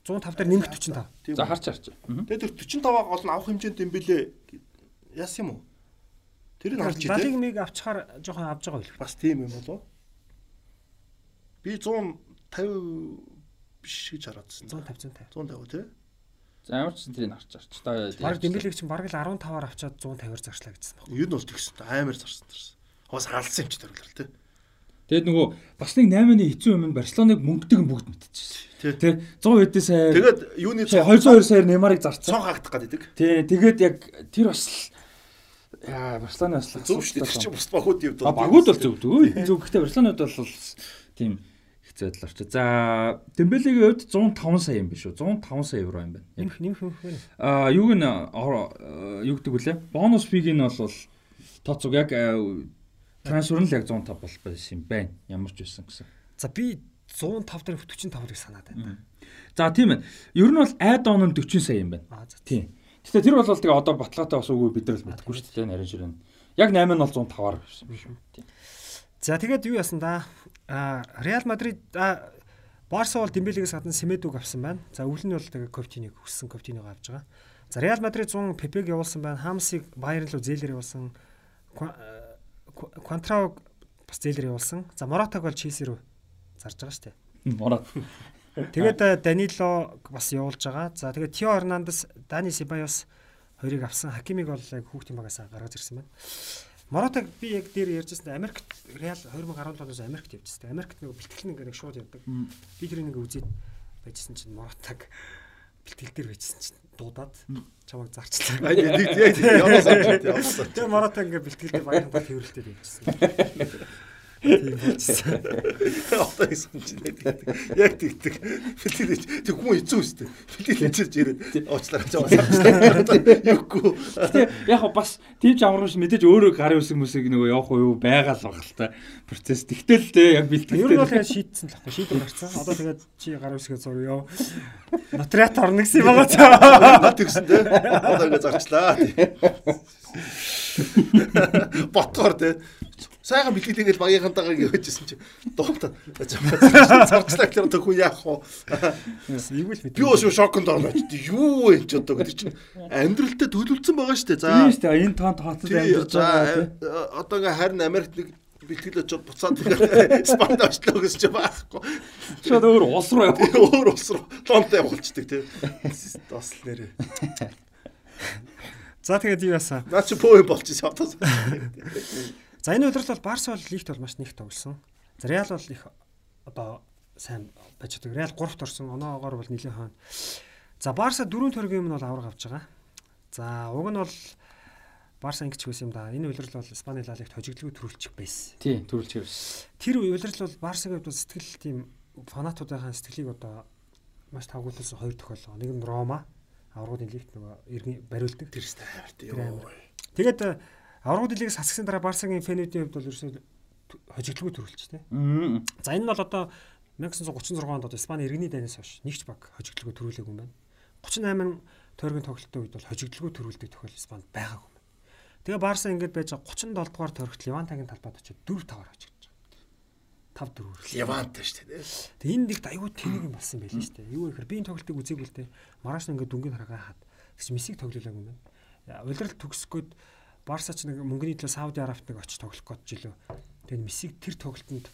105 дээр нэмэгд 45. За харч харч. Тэгээ тэр 45-аа гол нь авах хэмжээнд Дембеле яасан юм уу? Тэр нь харж идэ. Далиг миг авчихаар жоохон авж байгаа байл. Бас тийм юм болов. Би 150 биш гэж хараадсан. 150 150. 150 тий. За ямар ч тэрийг харч харч. Та баг дэмбэлэг чинь бараг л 15-аар авчаад 150-аар зарчлаа гэсэн байна. Юу нь бол тэгсэн. Амар зарсан зарсан. Хос хаалсан юм чи төрөлөр тий. Тэгэд нөгөө бас нэг 8-ны хэцүү юм нь Барселоныг мөнгөдөг бүгд мэдчихсэн. Тэ 100 хэдэн сая. Тэгээд юуны 202 саяар Неймарыг зарцсан. Цон хаагдах гэдэг. Тий, тэгээд яг тэр бас яа Барселоны бас зөв шүү дээ. Тэр чинь бус багууд юм даа. Багууд бол зөв. Зөв. [LAUGHS] Гэхдээ Барселонод бол тийм хэцүү байдлаар чи. За Дембелегийн хувьд 105 сая юм биш үү? 105 сая евро юм байна. Нэмэх нэмэх вэ? Аа юуг нь юу гэдэг вүлээ? Бонус фиг нь бол тооцог яг трансфер нь л яг 105 бол байсан юм байна. Ямар ч байсан гэсэн. За би 105 дээр 45-ыг санаад байна. За тийм ээ. Ер нь бол add on нь 40 сая юм байна. Тийм. Гэтэ тэр бол тэгээ одоо баталгаатай бас үгүй бид нар л мэдэхгүй шүү дээ нарийн ширэн. Яг 8 нь бол 105-аар байсан юм шүү. Тийм. За тэгээд юу яасан да? А Реал Мадрид Барса бол Дембелегээс гадна Семедуг авсан байна. За өвөл нь бол тэгээ Ковтиныг өссөн Ковтиныг авч байгаа. За Реал Мадрид 100 Пепег явуулсан байна. Хамсыг Байерн руу зээлэр явуулсан. Квантраг бас зээлэр явуулсан. За Моратаг бол Челси рүү зарж байгаа шүү дээ. Морат. Тэгээд Данило бас явуулж байгаа. За тэгээд Тио Эрнандес, Дани Сибайос хоёрыг авсан. Хакимиг бол яг хүүхдийн багаас гаргаж ирсэн байна. Моратаг би яг дээр ярьжсэн Америкт Реал 2017 оноос Америкт явжсэн. Америкт нэг бэлтгэл нэг шууд явдаг. Би тэрийг нэг үзээд байжсэн чинь Моратаг бэлтгэл дээр байжсэн чинь дуудаад чамайг зарчлаа. Яг яваа санаж. Тэгээ Моратаг ингээ бэлтгэл дээр баян баг тэрвэрлэлтэй байжсэн. Тийм болчихсон. Одоо исэн чинь яг тэгдэг. Бэлтгэл тэг хүн эзүү өстэй. Бэлтгэл хийж ирээд уучлаарай жаа. Юугүй. Тэгээ яг бас тийм ч амарч мэдээж өөрөө гарын үсэг мүсэг нөгөө явах уу байгаа л байгаа л та процесс. Тэгтэл те яг бэлтгэл. Ер нь бол шийдсэн л баггүй шийдэл гарцсан. Одоо тэгээд чи гарын үсгээ зур яв. Нотариат орно гэсэн юм байгаа цаа. Тэгсэн те. Одоо ингээ зарчлаа. Ботгоор те сайхан бэлгэлээ гэж багийнхантайгаа гэвэжсэн чи дуутаа зарчлаа гэхээр одоо хүн яах вэ? Эйгүүл мэд. Би өөсөө шоконд орно. Юу вэ ч одоо гэдэг чинь амьдралдаа төлөвлөсөн байгаа шүү дээ. За. Тийм шүү дээ. Энэ тоон тооцол амьдарч байгаа. Одоо ингээ харин Америкт нэг бэлтгэлээ ч буцаад спанд очлоо гэж ч байхгүй. Шууд өөр ус руу яваа. Өөр ус руу донтой болчдөг тий. Бас л нэрээ. За тэгээд юу яасан? Наа чи пөө болчихсон. За энэ удирдал бол Барс бол лигт бол маш нэг тоглосон. За Реал бол их одоо сайн байж байгаа. Реал 3-т орсон. Оноогоор бол нэлээд хаана. За Барса дөрөв төргийн юм бол авраг авч байгаа. За уг нь бол Барса ингэж хөөс юм да. Энэ удирдал бол Испани ла лигт хожигдлгүй төрүүлчих байсан. Тий, төрүүлчих байсан. Тэр удирдал бол Барсагийн хувьд сэтгэл тийм фанатуудынхаа сэтгэлийг одоо маш тавгуулсан хоёр тохиолдол. Нэг нь Рома аврагын лигт нөгөө иргэн бариулдаг. Тэр ихтэй хайр тий. Тэгээд аврагын лигээс хасгсан дараа Барсагийн фэнүүдийн хувьд бол ерөөсөө хожигдлгүй төрүүлж тээ. За энэ нь бол одоо 1936 онд одоо Испани иргэний дайнаас хойш нэгч баг хожигдлгүй төрүүлээгүй юм байна. 38 тойргийн тоглолтын үед бол хожигдлгүй төрүүлдэг тохиол Испанд байгаагүй юм. Тэгээ Барса ингэж байж 37 дугаар тойрогт Левантагийн талбайд очиж 4 5-аар хожигдож байгаа. 5 4 Левант шүү дээ. Тэгээ энэ нэг аюу тэнэг юм болсон байл шүү дээ. Юу гэхээр би энэ тоглолтыг үзээгүй л дээ. Мараш ингээд дүнгийн харагаа хаад. Тэгс мессиг тоглоулаагүй юм байна. Улирал төгсгөөд Барса ч нэг мөнгөний төлөө Сауди Арабт нэг очиж тоглох гэж жилөө. Тэгээ мессиг тэр тоглолтод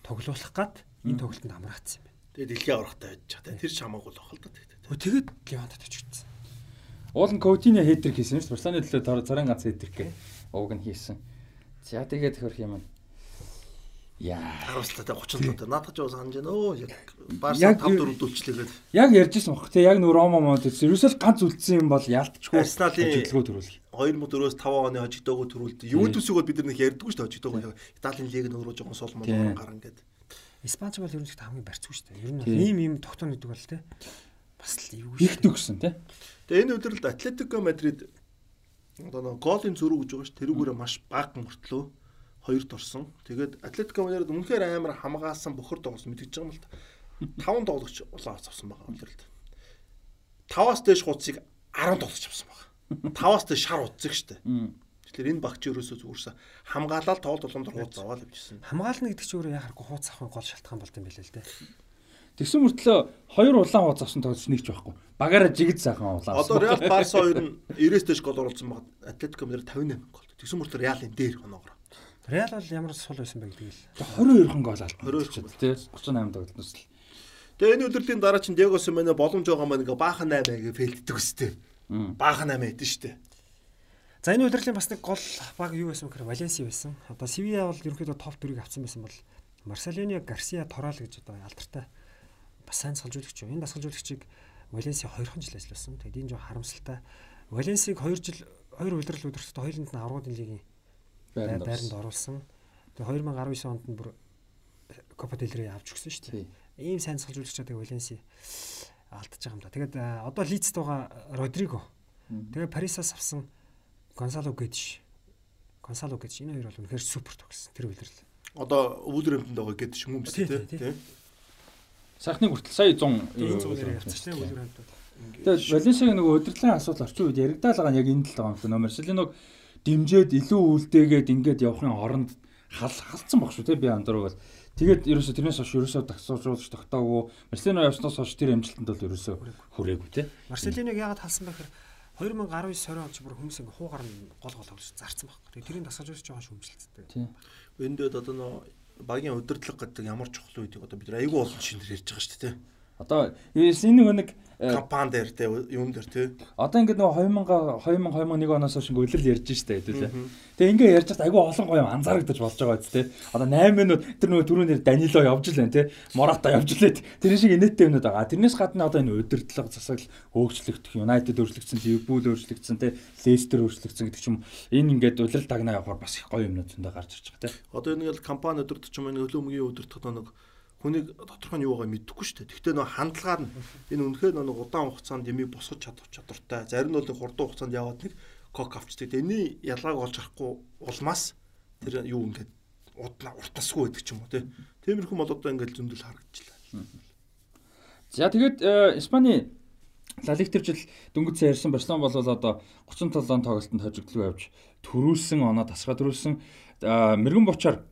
тоглуулах гад энэ тоглолтод амраагдсан юм байна. Тэгээ дэлхийн аврагтай байж байгаа. Тэр ч хамаагүй л бахал да. Тэгээд Левантад очигдсан. Уул нь Коутине хетрик хийсэн шүү дээ. Барселоны төлөө царайн ганц хетрик гээ. Уг нь хийсэн. За тэгээд хөрх юм. Яа. Харамсалтай 30 доо. Наадах ч бас санаж байна. Өө яг Барса 5 4 дүүлчлээгээд. Яг ярьжсэн баг. Тэ яг нөр Рома мод ерөөсөө ганц үлдсэн юм бол ялтчгүй. Арсеналын хөдөлгөөн төрүүлэх. 2004-өөс 5 оны хожигдоогоо төрүүлдэг. Ювентусыг бол бид нар нэг ярьдаггүй шүү дээ хожигдоогоо. Италийн лиг нь өөрөө жоохон сул мол гарan гэдэг. Испанч бол ерөнхийдөө хамгийн барьцгүй шүү дээ. Ер нь ийм ийм тогтооно гэдэг бол те. Бас л юу их төгсөн те. Тэгээ энэ өдрөлд Атлетико Мадрид одоо нэг голын зөрүү гэж байгаа ш тэрүүгээрээ маш бага мөртлөө хоёрт орсон. Тэгээд Атлетико Мадрид үнэхээр амар хамгаалсан бохор тоглосон мэдгэж байгаа юм л та. Таван тоглогч улаан авц авсан байгаа өдрөлд. Таваас дээш хуудсыг 10 тоглогч авсан байгаа. [LAUGHS] Таваас дээш шар утсыг штэ. Тэгэхээр энэ багч ерөөсөө зүгээрсэн хамгаалал тоглолт боломжоор хуудас аваад явчихсан. Хамгаална гэдэг чинь өөрөө яхахгүй хуудас авахын гол шалтгаан болд юм билээ л дээ. Тэгсэн мөртлөө хоёр улаан хуудас авсан тоглогч нэг ч байхгүй. Багаараа жигд сайхан улаан. Одоо Реал Барса хоёр нь [LAUGHS] 90-с дээш гол оруулсан баг. Атлетико Мадрид 58 гол. Тэгсэн мөртлөө Реалын дээр оноогоор. Реал бол ямар сул байсан бэ гэдэг л. 22 хон гол алдсан. 22 тий 38 тоглолтноос л. Тэгээ энэ өдрлийн дараа чинь Диего Симене боломж байгаа маань ингээ баахан 8 гээ фейлддэг үстэй. Баахан 8 эдэн штэ. За энэ удирлын бас нэг гол баг юу байсан гэхээр Валенси байсан. Одоо Севиа бол ерөнхийдөө топ 4-ийг авсан байсан бол Марселино Гарсиа Торал гэж одоо алдартай бас сайн салжуулагч. Энэ дасгалжуулагчийг Валенси 2хан жил ажилласан. Тэгээд энэ жоо харамсалтай. Валенсиг 2 жил 2 удирдал өдөртөө хоёуланд нь аврагын лигийн байранд оруулсан. Тэгээд 2019 онд нь бүр Копа дель Рей авч өгсөн шүү дээ. Ийм сайн салжуулагчтай Валенси алдчихж байгаа юм да. Тэгээд одоо Лидст байгаа Родриго. Тэгээд Парисаас авсан Гонсало Гэдиш. Гонсало Гэдиш энэ хоёр бол үнэхээр супер тогсон. Тэр үлрэл. Одоо өвлөрөмтөнд байгаа гэдэг юм уу тийм. Сайхны хүртэл сая 100 ярьчихсан үлрэмт. Тэгээд Валенсиагийн нөгөө удирдлагын асуудал орчин үед яригдаал байгаа нь яг энэ л байгаа юм байна. Марселиног дэмжээд илүү үлдээгээд ингээд явахын оронд хал халцсан баг шүү те би андруу бол тэгээд ерөөсө тэрнээс хойш ерөөсө тагсуулж тогтоогүй Марселино явснаас хойш тэр амжилтанд бол ерөөсө хүрээгүй те Марселиног яагаад халсан бэхээр 2019 20 онд ч бүр хүмүүс ингээ хуугаар нь гол гол тоглож зарцсан баг. Тэгээд тэрийг дасгаж өгч байгаа шүүмжлэлтэй. Тийм. Энд одоо нөө багийн удирдлага гэдэг ямар чухал үедийг одоо бид айгүй олон шинээр ярьж байгаа шүү дээ. Одоо энэ нэг компани дээр те юм дээр те. Одоо ингээд нөгөө 2000 2000 2001 оноос хойш ингээд үлрэл ярьж штэ хэдүүлээ. Тэгээ ингээд ярьж байгаад айгүй олон гоё анзаарагдаж болж байгаа биз те. Одоо 8 минут тэр нөгөө түрүүнээр Данило явж л байна те. Мората явж лээд тэр шиг инээдтэй юмнууд байгаа. Тэрнээс гадна одоо энэ удирдлага засаглал хөөгчлөгдөх United өөрчлөгдсөн, Liverpool өөрчлөгдсөн те. Leicester өөрчлөгдсөн гэдэг ч юм. Энэ ингээд улирал тагнаа явахаар бас их гоё юмнууд зөндөө гарч ирж байгаа те. Одоо энэ л компани удирдах юм энэ хөлөөмгийн удирдах нэг хүнийг тодорхой нь юугаа мэдэхгүй шүү дээ. Гэхдээ нөө хандлагаар нь энэ үнэхээр нөө удаан хугацаанд ямиг босгож чадах чадвартай. Зарим нь бол хурдан хугацаанд яваад нэг кок авчдаг. Эний ялгааг олж харахгүй улмаас тэр юу ингээд удаа уртасгүй байдаг ч юм уу тий. Тиймэрхүү бол одоо ингээд зөндөл харагдчихлаа. За тэгээд э, Испани Лалиг тэр жил дөнгөж сая ярьсан Барселон бол одоо 37 тоглолтод хожигдлоо явж төрүүлсэн оноо тасгаа төрүүлсэн мэрэгэн бочоор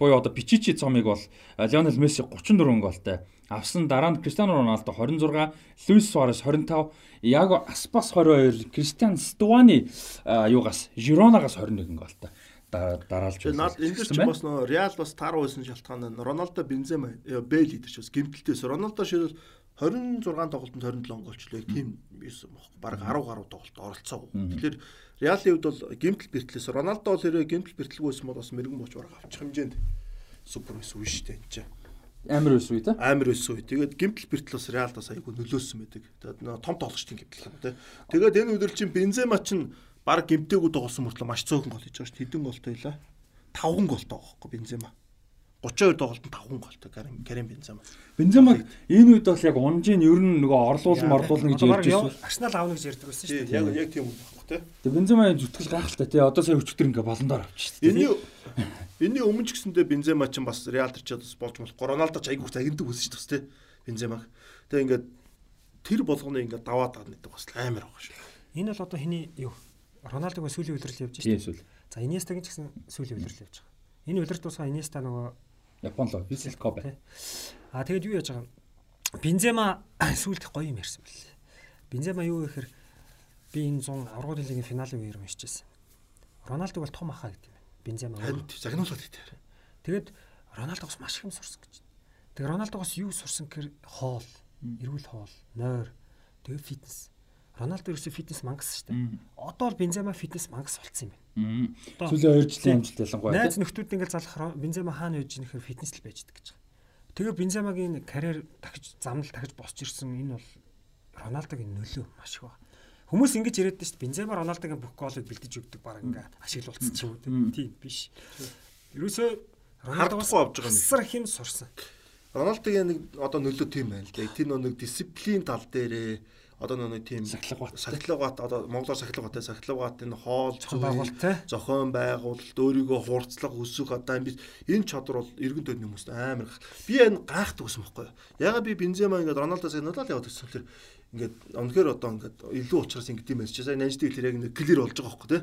буюу одоо Пичичи цомыг бол Лионел Месси 34 голтой авсан дараа нь Криштиано Роналдо 26, Луис Суарес 25, Яго Аспас 22, Кристиан Стуани юугаас Жиронагаас 21 голтой. дараалж Тэгээ наад энэ дэр чи бас нөө Реал бас тааруу байсан шалтгаан нь Роналдо Бензема Бэйл идэж бас гимтэлтээс Роналдо шил 26 тоглолтод 27 голчлоо тийм бохоо. Бараг 10 гаруй тоглолт оролцоогүй. Тэгэхээр Реалын хувьд бол гимтэл бэртлээс Роналдо бол хэрэг гимтэл бэртлгүйсэн бол бас мэрэгэн боч бараг авчих хэмжээнд супер байсан үе шүү дээ энэ чинь. Амар байсан үе та. Амар байсан үе. Тэгээд гимтэл бэртлээс Реалдас аягүй нөлөөсөн байдаг. Тэгээд том тоглогчдын гимтэл юм тий. Тэгээд энэ үдэр чинь Бензема чинь баг гимтээгүү тоглосон мөртлөө маш цөөхөн гол хийж байгаа шүү дээ. Хэдэн голтой байлаа? 5 голтой байгаа хөөхгүй Бензема. 32 тоглолтод 5 голтой Карим Карим Бензема. Бенземаг энэ үед бол яг унжийн ер нь нөгөө орлуулсан орлуулна гэж ярьж байсан. Арсенал аавна гэж ярьдаг байсан шүү дээ. Яг яг тийм байна тий. Тэгээ Бензема зүтгэл гайхалтай тий. Одоо сая өчтөр ингээ болондоор авчих шүү дээ. Энийн [LAUGHS] энийн өмнө ч гэсэндээ Бензема ч бас Реал ч бас болж болох. Роналдо ч айгүй загиндаг шүү дээ тий. Бенземаг. Тэгээ ингээд тэр болгоны ингээд даваад гад нэгдэг бас амар байгаа шүү. Энэ бол одоо хэний юу? Роналдог сүүлийн үйлрэл явж шүү дээ. За Иньестагийн ч гэсэн сүүлийн үйлрэл явж байгаа. Энэ үйлрэл дуусаа Иньеста нөгөө Япон лоо Висел Кобе. Аа тэгээд юу яаж байгаа юм? Бензема [COUGHS] сүүлдэх гоё юм ярьсан бэл. Бензема юу гэхээр би энэ 100 аврагын лигийн финалийн үеэр уншижсэн. Роналдог бол том ахаа гэдэг юм байна. Бензема. Загнуулаад идэв. Тэгээд Роналдогоос маш их юм сурсан гэж. Тэгээд Роналдогоос юу сурсан гэхээр хоол, эрүүл хоол, нойр, тэгээд фитнес. Роналдо ерөөсөө фитнес мангас шүү дээ. Одоо бол Бензема фитнес мангас болцсон юм. Сүүлийн 2 жилийн амжилт ялангуяа. Найз нөхдүүд ингээд залах Бензема хаана байж нэхэр фитнес л байждаг гэж. Тэгээ Бенземагийн карьер дахиж замнал дахиж босч ирсэн энэ бол Роналдогийн нөлөө маш их байна. Хүмүүс ингэж яриад дээ. Бензема Роналдогийн бүх голыг бэлдэж өгдөг баг ингээд ашиглуулсан ч юм уу. Тийм биш. Ерөөсөө Роналдогоос авж байгаа юм. Сар хин сурсан. Роналдогийн нэг одоо нөлөө тийм байна л да. Тэр нэг дисциплин тал дээрээ одоо нэг тийм сахилгават сахилгават одоо монголоор сахилгаватай сахилгават энэ хоол байгуулалт зохион байгуулалт өөрийгөө хуурцлах өсөх одоо энэ энэ чадвар бол эргэн тойрны хүмүүст амар би энэ гайхдаг гэсэн байхгүй ягаад би бензема ингээд роналдо сагнуулаад яваад гэсэн хэрэг ингээд үнэхээр одоо ингээд илүү ухраас ингээд юм ярьж сайн нанжд хэлээр яг нэг клир болж байгаа байхгүй те.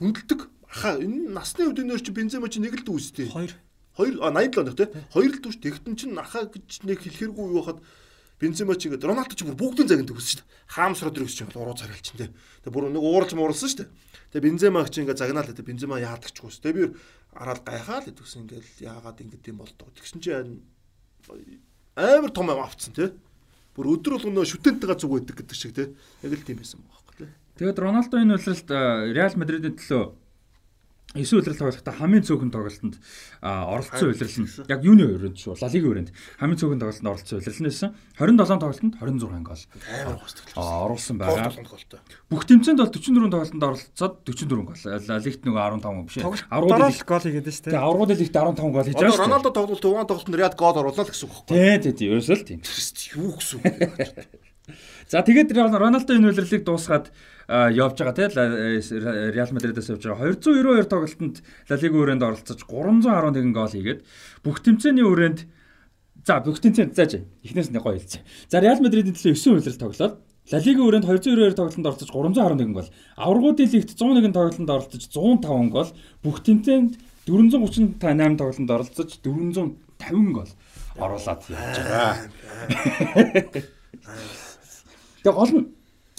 Хүндэлдэг. Аха энэ насны үднээр чи бензема чи нэг л дүүстэй хоёр. Хоёр а 87 оног те. Хоёр л дүүш тэгтэн чин аха гэж нэг хэлэхэргүй юу хахад Бензема ч ингээд Роналдо ч бүр бүгдийн загинд төгссөн шүү дээ. Хаамс Родригес ч ингээд уруу царилчин дээ. Тэгээ бүр нэг ууралж мууралсан шүү дээ. Тэгээ Бензема ч ингээд загнаал дээ. Бензема яадаг ч гүйс. Тэгээ би араад гайхаа л гэдгсэн ингээд яагаад ингээд юм болдог. Тэгсэн чинь амар том юм авцсан тий. Бүр өдөр болгоно шүтэнтэйгээ зүг байдаг гэдэг шиг тий. Яг л тийм байсан байхгүй тий. Тэгээд Роналдо энэ үйлрэлт Реал Мадридын төлөө 9 үйлрэл тоглохдоо хамгийн цөөхөн тоглолтод оролцсон үйлрэл нь яг юуны өрөөнд шүү. Ла лигийн өрөөнд хамгийн цөөхөн тоглолтод оролцсон үйлрэл нь байсан. 27 тоглолтод 26 гол. Оруулсан байгаа. Бүх тэмцээнд бол 44 тоглолтод оролцоод 44 гол. Ла лигт нөгөө 15 биш ээ. Аврагууд гол хийгээд шүү дээ. Аврагууд лигт 15 гол хийж байгаа. Роналдо тоглолт 5 тоглолтод Реал гол оруулаа л гэсэн үг байхгүй. Тий, тий. Ерөөсөө л тийм. Юу гэсэн үг. [LAUGHS] За тэгээд Роналдо энэ үйлрэлийг дуусгаад явж байгаа тийм Реал Мадридаас явж байгаа. 292 тоглолтод Ла Лига өрөөнд оролцож 311 гол хийгээд бүх тэмцээний өрөөнд за бүх тэмцээнд зааж эхнээс нь гоё хэлцээ. За Реал Мадридын төлөө 9 үйлрэл тоглоод Ла Лига өрөөнд 292 тоглолтод оролцож 311 гол, Аврагуудын лигт 101 тоглолтод оролцож 105 гол, бүх тэмцээнд 438 тоглолтод оролцож 450 гол. Оруулаад явж байгаа. Тэгээ гол нь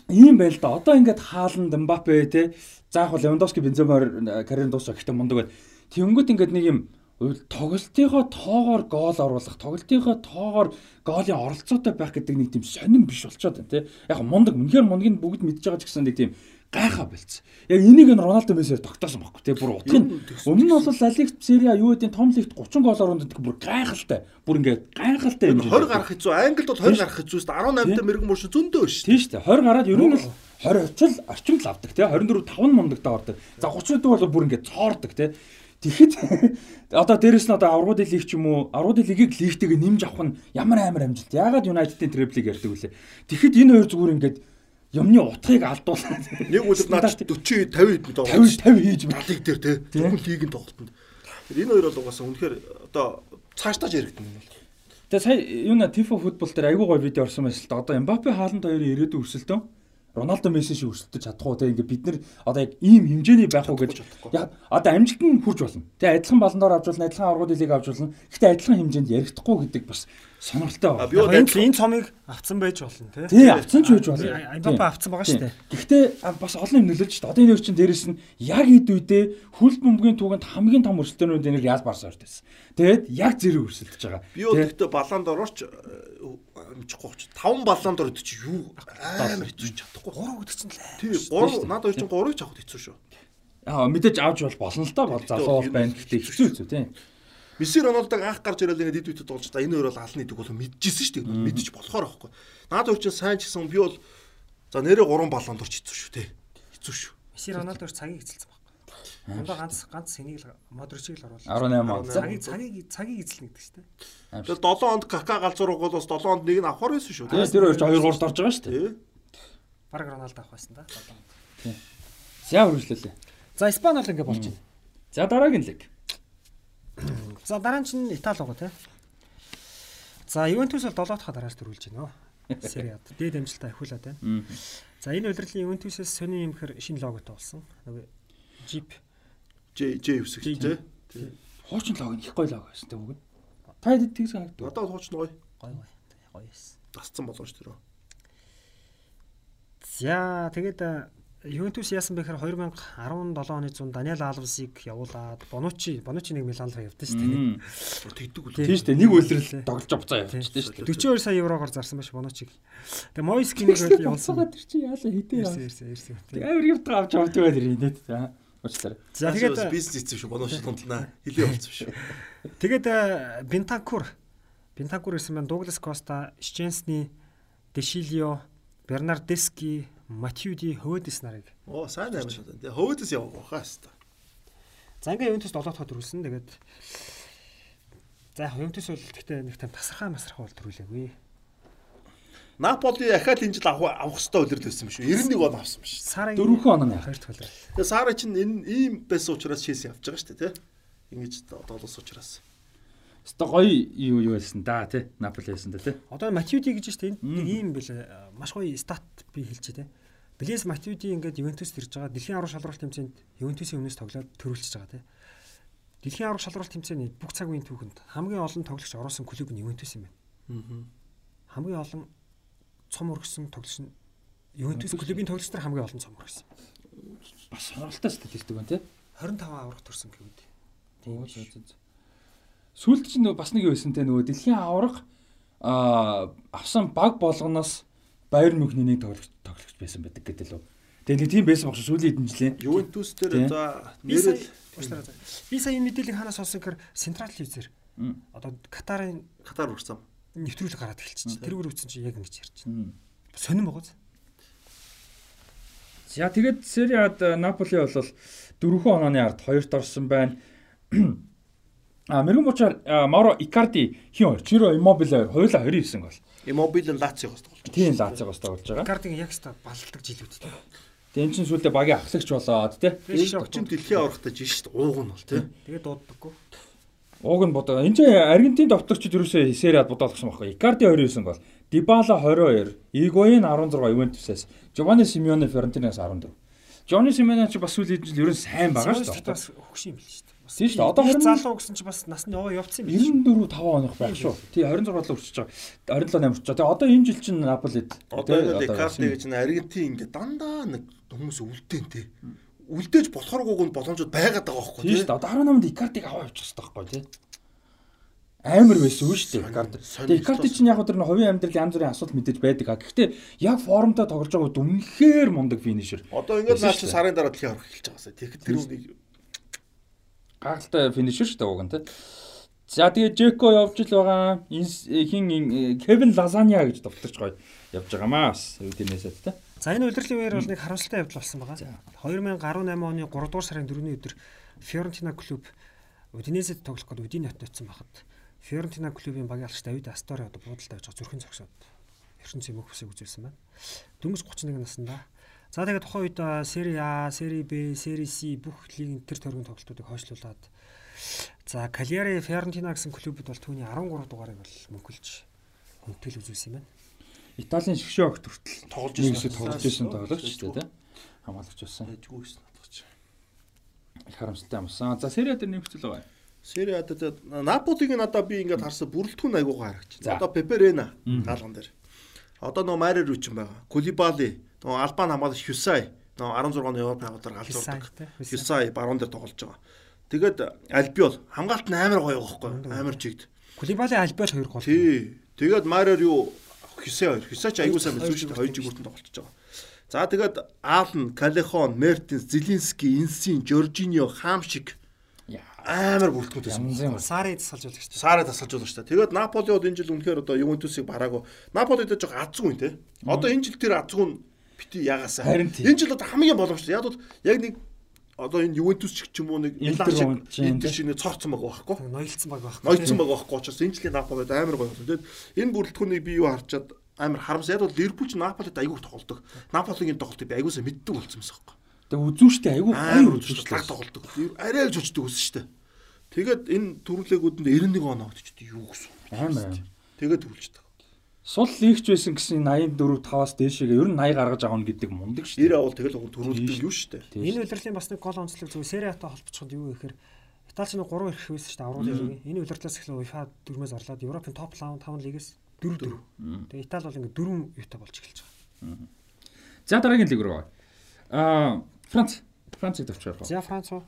ийм байл да. Одоо ингээд хааланд Мбаппе те заах бол Левандовски Бенземаар карьер дуусах гэхдээ мундаг байл. Тэнгүүт ингээд нэг юм тоглолтынхоо тоогоор гол оруулах, тоглолтынхоо тоогоор голын оролцоотой байх гэдэг нэг тийм сонирн биш болчоод байна тий. Яг мундаг, үнэхээр мундаг бүгд мэдж байгаа ч гэсэн нэг тийм гайхаа болцсон. Яг энийг нь Роналдо Мессиэр тогтоосон байхгүй тий. Бүр утга нь өмнө нь бол Ла Лигт Серия юу гэдэг том лигт 30 гол оруулдаг бүр гайхалтай. Бүр ингээд гайхалтай юм. 20 гарах хэцүү. Англид бол 20 гарах хэцүү шүү дээ. 18 та мэрэгэн мөрш зөндөө шүү. Тийм шүү дээ. 20 гараад ер нь л 20 очил орчимд л авдаг тий. 24 5 мундагтаа ордог. За 30 дэх бол бүр ингээд цоордог тий. Тэгэхэд [LAUGHS] одоо дээрэс нь одоо аврагуудын лиг ч юм уу аврагуудын лигийг лигтэйгээ нэмж авах нь ямар амар амжилт. Яагаад United-ийн треблийг ярьдаг вүлээ. Тэгэхэд энэ хоёр зүгээр ингээд юмны утгыг алдуулаад нэг үлд наад 40 50 хэд 50 50 хийж балиг дээр те. Зөвхөн лигийн тоглолтод энэ хоёр бол угаасаа үнэхээр одоо цаашдаа яригдана юм бол Тэгээ сая юуна Tifo футбол дээр айгүй гоё видео орсон байсан л да. Одоо Mbappe хаалт хоёрын ирээдүйн өрсөлдөөн Роналдо Месси шиг өрсөлдөж чадахгүй те. Ингээ бид нар одоо яг ийм хэмжээний байх уу гэж яг одоо амжилт нь хүрч болно. Тэгээ адилхан баландор авч болно, адилхан аврагууд лиг авч болно. Гэхдээ адилхан хэмжээнд ярихдахгүй гэдэг бас сонирхолтой байна. бол Энэ цомыг авцсан байж болно тий. Тий, авцсан ч байж болно. Амбапа авцсан байгаа шүү дээ. Гэхдээ бас олон юм нөлөөлж шүү дээ. Одоо энэ өөр чинь дээрэс нь яг хэд үедээ хөлт бөмбөгийн түүхэнд хамгийн том өрсөлдөөнүүд энийг яас барсан өртөөс. Тэгээд яг зэрэг өрсөлдөж байгаа. Би гэхдээ баллон дорооч амжихгүй ч 5 баллон дор өдчих юу амар хэцүү чадахгүй. 3 гэдэг чинь л Тий 3 надад хоёр чинь 3-ыг ч авах хэцүү шүү. Аа мэдээж авч бол болно л доо бол залуу бол байна. Гэхдээ хэцүү хэцүү тийм. Месси Роналдог анх гарч ирэл ингээд ид үтэд болж та энэ хоёр бол алны дэг бол мэдчихсэн шүү дээ. Мэдчих болохоор аахгүй. Надад хоёр чинь сайн ч гэсэн би бол за нэрээ 3 баллон дорч хэцүү шүү те. Хэцүү шүү. Месси Роналдо цагийг эзэлсэн баг. Ундаа ганц ганц хэнийг л Модричийг л оруулсан. 18 он. Цагийг цагийг цагийг эзэлнэ гэдэг чинь тий. Тэгэл 7 онд кака галзуур бол бас 7 онд нэг нь авахар байсан шүү. Тэгээд тэр хоёр ч 2 3 орж байгаа шүү дээ. Тий. Бараг Роналдо авах байсан да. За үргэлжлүүлээ. За Испани бол ингэ болж байна. За дараагийн лиг. За дараа нь чинь Итали байгаа тий. За Ювентус бол 7 дахь дарааж дөрүүлж байна. Сери А. Дээд амжилтаа ахиулаад байна. За энэ удирлын Ювентусээс сони юм хэр шинэ логотой болсон. Нөгөө Jeep Ж Ж үсэг тий. Хуучин лог нь их гоё лог байсан тийм үг. Та хэд тэгс санагдав? Надад хууч нь гоё. гой гоё эс. Дасцсан болоо шүү дээ. За тэгээд Ювентус яасан бэ гэхээр 2017 оны 100 Даниэл Алвсыг явуулаад Бонучи Бонучи нэг Милан руу явдсан шүү дээ. Тэгдэг. Тий. Тийм шүү дээ. Нэг үйлрэл тоглож буцаа явчихсан шүү дээ. 42 сая еврогоор зарсан байж Бонучиг. Тэгээ Моискинийг бол явуулсан. тэр чи яалаа хитээ Ирсэн яа. ирсэн ирсэн. Тэг авир явдаг авч авдаг байл ирнэ дээ. За. Уучлаарай. За тэгээд бизнес эцэг шүү. Бонош тундлаа. Хилээ болцсон шүү. тэгээд Бентанкур Бентанкур ирсэн байна. Дуглас Коста, Щенсни, Дешилио, Бернардески, Матьюди Хөөдэс нарыг. Оо сайн амар шүү дээ. Хөөдөс явах хаа хэвээр. За ингээ Ювентус 7 дахь төрүүлсэн. Тэгээд За Ювентус бол гэхдээ нэг тийм тасархаа масархаа бол төрүүлээгүй. Наполи ахаад энэ жил авах авах хэвээр үлрэл байсан юм шүү. 91 он авсан биш. Дөрөвхөн оноо яах. хоёр дахь үлрэл. Тэгээ Сара чинь энэ ийм байсан учраас Челси авч байгаа шүү дээ, тий. Ингэж доолос учраас. Өстой гоё юу юу байсан да тий. Наполи байсан да тий. Одоо Матьюди гэж штэ Мм. нэг ийм бэлээ маш гоё стат би хэлчихэ те. Блэс Матьюди ингээд Ювентус ирж байгаа. Дэлхийн аврах шалралт тэмцээнд Ювентусын өмнөөс тоглоод төрүүлчихэж байгаа те. Дэлхийн аврах шалралт тэмцээний бүх цаг үеийн түүхэнд хамгийн олон тоглогч оруулсан клуб нь Ювентус юм байна. Аа. Хамгийн олон цом өргөсөн тоглогч нь Ювентус клубын тоглогч нар хамгийн олон цом өргөсөн. Бас сонирхолтой статистик байна тий. 25 аврах төрсэн гэвүүд. Тийм Оо, биш. зөө, зөө, зөө. Сүүлд чинь бас нэг байсан те нөгөө дэлхийн аварга аа авсан баг болгоноос Байер Мюнхний нэг тоглогч тоглогч байсан байдаг гэдэг лөө. Тэгээ нэг тийм байсан багш сүүлийн хэдэн жилийн. Ювентус дээр за нэрэл. Би сая энэ мэдээллийг ханаас олсон гэхээр Централ телевизээр Мм. одоо Катарын Катар урсан. нэвтрүүлэг гараад эхэлчихсэн. Тэрүүгээр үтсэн чи яг ингэж ярьж байна. Сонирн байгаа. За тэгээд A-д Наполи бол дөрвөн онооны ард хоёрт орсон байна. А мэрэгэн бочаар Маро Икарди хин хоёр, Чиро Иммобиле хоёр, хоёулаа 29 гол. Иммобил нь Лациогоос тоглож. Тийм Лациогоос тоглож байгаа. Гардыг яг ста балладаг жилүүд те. Тэгээ эн чинь сүүлдээ багийн ахлагч болоод тий. Энэ чинь дэлхийн аврахтай жин шүү дээ. Ууг нь бол тий. Тэгээд дууддаггүй. Ууг нь бодоо. Энд чинь Аргентин товтлогчид ерөөсөө Сериад бодоолгосон байхгүй. Икарди 29 гол, Дибала 22, Игоин 16 Ювентусээс, Жовани Симеоне Ферентинаас 14. Жовани Симеоне ч бас сүүлийн жил ерөөс сайн байгаа шүү дээ. бас хөгшин юм л шүү дээ. Бас Тийм шүү дээ. Одоо их 20 залуу гэсэн чи бас насны яваа явцсан юм биш. 94 5 оных байх шүү. Тий 26 л өрчөж байгаа. 27 8 өрчөж байгаа. Тэгээ одоо энэ жил чинь Наполид Одоо энэ Лекарти гэж нэг Аргентин ингээ дандаа нэг хүмүүс үлдээн тий. Үлдээж болохооргүйг нь боломжууд байгаад байгаа байхгүй дээ. Одоо 18-нд Икардиг аваа явуучих хэрэгтэй байхгүй тий. Амар байсан үү шүү дээ Икарди чинь яг өдөр нь хувийн амьдрал янз бүрийн асуудал мэдээж байдаг. Гэхдээ яг формтой тоглож байгаа үед үнэхээр мундаг финишер. Одоо ингээд Байсан наа шүү чи дээ. сарын дараа дэлхийн аврах эхэлж байгаасаа. Тэгэхэд тэр үнийг Гагалтай финишер шүү дээ уг нь тий. За тэгээ Жеко явж л байгаа. Инс- хин ин- Кевин Лазаня гэж довтлогч гоё явж байгаамаас. Үдинээсээ тий. За энэ удирдлагын үеэр бол нэг харамсалтай явдал болсон байгаа. За. 2018 оны 3 дугаар сарын 4-ний өдөр Фиорентина клуб Удинезэд тоглох гээд Удине хот ноцсон байхад Фиорентина клубын багийн алгч Давид Астори одоо буудалтай байж байгаа зүрхэн зогсоод ертөнцийн мөнх бүсийг үзүүлсэн байна. Дөнгөж 31 наснда. За тэгээд тухайн үед а, Сери А, Сери Б, Сери С бүх лигийн тэр төргийн тоглолтуудыг хойшлуулад за Кальяри Фиорентина гэсэн клубуд бол түүний 13 дугаарыг бол мөнхөлж хүндэтгэл үзүүлсэн юм байна. Италийн шгшөө огт хүртэл тоглож хэсэг тоглож ирсэн тоглогч шүү дээ тий. Хамгаалагч байсан. Ээжгүй гэсэн надад ч. Их харамсалтай юмсан. За Сериа дээр нэмэгцэл байгаа. Сери А дээр Наполигийн надаа би ингээд харсан бүрэлдэхүүн айгуугаа харагч. Одоо Пеперена гаалган дээр. Одоо нөө Марер Рүчин байгаа. Кулибали, нөө Албан хамгаалагч Хюсай, нөө 16 оны Европ хавдар галзуурдаг. Хюсай, баруун дээр тоглож байгаа. Тэгээд Альбиол хамгаалт нь амар гоё байхгүй амар чигд. Кулибали альбиол хоёр гол. Тий. Тэгээд Марер юу Хюсай хоёр. Хюсай ч аягүй сайн мэдсэн шүү дээ. Хоёр жигүүртэн тоглож байгаа. За тэгээд Аалн, Калехон, Мертинс, Зелински, Инсин, Жоржиньо, Хамшиг амар бүрэлдэхүүнтэй байсан. Сари засалж байгаа шүү. Саараа тасалж байна шүү. Тэгээд Наполи бол энэ жил үнэхээр одоо Ювентусыг бараагүй. Наполи дээр жоо азгүй те. Одоо энэ жил тэр азгүй нь бити ягаасаа. Харин тийм. Энэ жил одоо хамгийн боломжтой. Яг бол яг нэг одоо энэ Ювентус ч ч юм уу нэг Милан шиг Интер те. шиг нэг цоорцсон байгаа байхгүй. Ноёлцсон баг байхгүй. Ноёцсон байгаа байхгүй учраас энэ жилийн Наполид амар гоё болсон. Тэгээд энэ бүрэлдэхүүнийг би юу харчаад амар харамсаа. Яг бол Ливерпул ч Наполид айгүй тоглодог. Наполигийн тоглолтыг би айгүй сайн мэддэг болсон юмсан байхгүй. Тэгээ үзүүштэй айгүй гоё үзүүштэй. таг тоглодог. Арай л жочдөг өссөн шүү дээ. Тэгээд энэ төрүүлээгүүдэнд 91 оноо өгчдөг юу гэсэн. Амар. Тэгээд төрүүлчихдэг. Сул лигч байсан гэсэн 84 5-аас дээшээгээ ер нь 80 гаргаж авах нь гэдэг мундаг шүү 90 дээ. авал тэгэл төрүүлдэг юу шүү дээ. Энэ шүү. удирлын бас нэг гол онцлог зөв Сериатай холбоцоход юу гэхээр Италич нэг 3 ирэх байсан шүү дээ аврал лигийн. Энэ удирлаас эхлээ UEFA дөрмөөс орлоод Европын топ 5 лигээс 4 4. Тэгээ Итали бол ингээ 4 юутай болж эхэлж байгаа. За дараагийн лиг рүү. Аа Франц. Францыг төвчээр гоо. За Франц уу?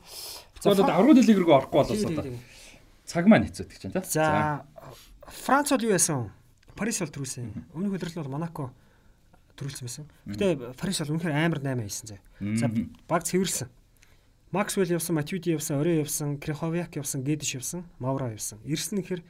За одоо аврал лиг рүү орохгүй болоос тий, одоо тий, тий. цаг маань хэцүүдэг чинь тий. За Франц бол юу яасан? Парис бол төрүүлсэн. Өмнөх удирлын бол Монако төрүүлсэн байсан. Гэтэ Парис бол үнэхээр амар 8 хийсэн зэ. За баг цэвэрлсэн. Максвелл явсан, Матюди явсан, Орей явсан, Криховяк явсан, Гэдиш явсан, Мавра явсан. Ирсэн нэхэр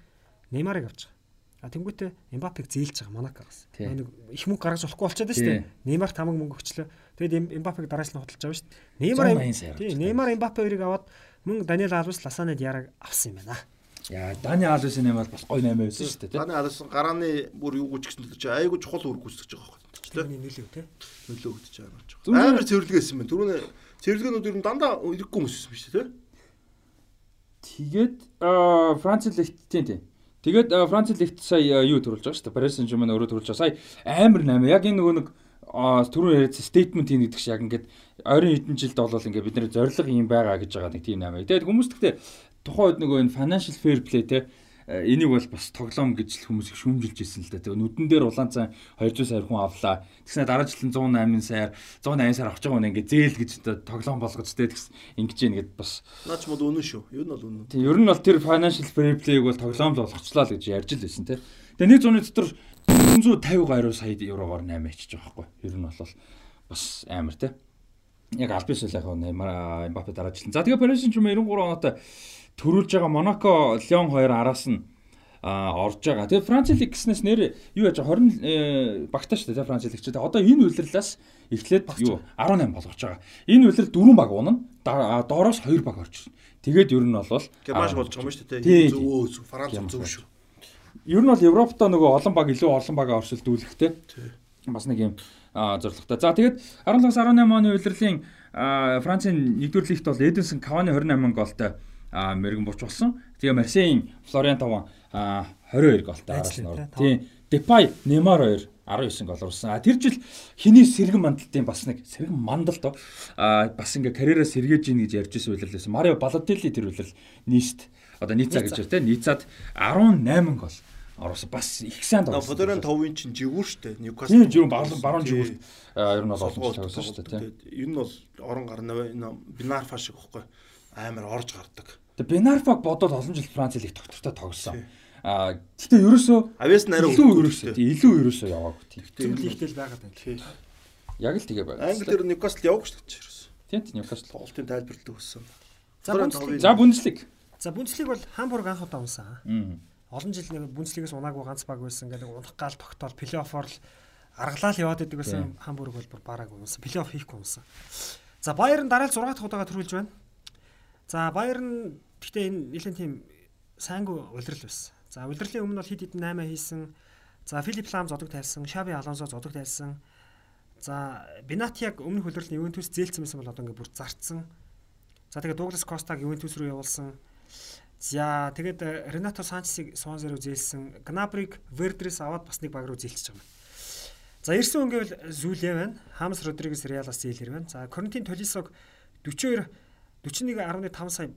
Неймарыг авч байгаа. А тэнгуүтэ Эмбапег зээлж байгаа Монакогоос. Тий. Нэг их мөнгө гаргаж болохгүй болчиход шүү дээ. Неймар тамаг мөнгө өгчлөө. Тэгээд Эм- Эмбапег дараалал нь худалдаж аваа шүү дээ. 180 Неймар сая Тий, авч Неймар Эмбапе хоёрыг аваад мөн Даниэл Алвес, Ласанад Яраг авсан юм байна. Яа, Дани Алвесийн юм бол гоё 8 байсан шүү дээ. Таны алсан гарааны бүр юу гүч гэсэн чи айгүй чухал үр гүйцэтгэж байгаа байхгүй. Тэ? Тэрний нөлөө тий. Нөлөө өгдөж байгаа юм. Амар цэвэрлэгээсэн юм. Түрүүний цэвэрлэгээнүүд ер нь дандаа ирэхгүй хүмүүс байсан биш үү? Тэгээд аа, Франц лигт тийм тийм. Тэгээд Франц лигт сая юу төрүүлж байгаа шүү дээ. Paris Saint-Germain өөрөө төрүүлж байгаа. Сая амар 8. Яг энэ нөгөө нэг түрүү яриад statement хийн гэдэг шиг яг ингээд ойрын хэдэн жилд болол ингээд бидний зориг юм байгаа гэж байгаа нэг тийм 8. Тэгээд хүмүүс гэхдээ тухайн үед нөгөө энэ financial fair play те э, энийг бол бас тоглоом гэж хүмүүс их шүүмжилж ирсэн л да. Тэгээ нүдэн дээр улаанцан 200 сая хүн авлаа. Тэгснэ дараа жилийн 108 саяар 180 саяар авч байгаа хүн ингээ зээл гэж тоглоом болгож тэ тэгс ингэж ийн гэд бас Наач мод үнэн шүү. Юу нь бол үнэн. Тийм ер нь бол тэр financial fair play-г бол тоглоом болгочлаа л гэж ярьж л байсан тий. Тэгээ нэг зуны дотор 450 гаруй сая еврогоор 8 ичиж байгаа байхгүй. Ер нь бол бас амар тий. Яг Альбис л яг Неймар Эмбапе дараачлан. За тэгээ Paris Saint-Germain 93 оноотой төрүүлж байгаа Монако, Лион хоёр араас нь а орж байгаа. Тэгээ Франц лиг гэснээс нэр юу яаж 20 э, багтаа шүү дээ Франц лиг ч. Одоо энэ үйлрэлээс эхлээд юу 18 болгож байгаа. Энэ үйлрэл дөрвөн баг унана. Доороос 2 баг орж ирнэ. Тэгээд ер нь бол Германш болж байгаа юм шүү дээ. Зөв Франц зөв шүү. Ер нь бол Европтой нөгөө олон баг илүү олон багаа оршилдүүлэхтэй. Бас нэг юм зорилготой. За тэгээд 17-18 оны а, Францын 1-р лигт бол Эденсон Кавани 28 голтой мэрэгэн бурч болсон. Тэгээ Марсейн Флориан Таван а, 22 голтой араас нь Тийм. Депай Неймар 2 19 гол оруулсан. А тэр жил хиний сэргэн мандалтын бас нэг сэргэн мандал то а бас ингээ карьераа сэргээж ийн гэж ярьж ирсэн үйлрэлээс Марио Балотелли тэр үйлрэл нийст одоо нийцаа гэж те нийцаад 18 гол оруулсан. Бас их сайн На тоглосон. Фодорын 5-ын чинь жигүүр дээ. Ньюкасл. Тийм жирүүн баруун баруун а, ер нь бол олон жил Солгоолт тоглосон шүү дээ тийм. Ер нь бол орон гарна энэ Бинарфа шиг ихгүй амар орж гардаг. Тэгээ Бенарфаг бодоод олон жил Франц лиг доктортой тоглосон. А гэтээ ерөөсөө Авьяас нь арай илүү ерөөсөө илүү ерөөсөө яваагүй тийм. Зөв лигтэл байгаад байна. Яг л тэгээ байна. Англи дээр Ньюкасл яваагүй шүү дээ. ерөөс. Тийм тийм Ньюкасл. Тоглолтын тайлбарлалт өгсөн. За Бундслиг. За Бундслиг бол Хамбург анх удаа унсан. Олон жил нэг Бундслигээс унаагүй ганц баг байсан гэдэг унах гал тогтоол плей-оффоор л аргалаа л яваад идэг байсан Хамбург бол бүр бараагүй унсан. Плей-офф хийхгүй унсан. За Баерн дараа л 6 дахь удаага төрүүлж байна. За Баерн гэхдээ энэ нэлээд тийм сайнгүй улирал байсан. За улирлын өмнө бол хид хид 8 хийсэн. За Филип Лам зодог тайлсан, Шаби Алонсо зодог тайлсан. За Бинати яг өмнөх улирлын Ювентус зээлсэн байсан бол одоо ингээд бүр зарцсан. За тэгээд Дуглас Костаг Ювентус руу явуулсан. За тэгээд Ренато Санчесыг Суанзе руу зээлсэн. Гнабриг Вердрес аваад бас нэг баг руу зээлчихэж байгаа юм. За ирсэн үнгэл Зүлээ байна. Хамс Родригес Реалас зээлэр байна. За Коринтин Толисог 42 41.5 сая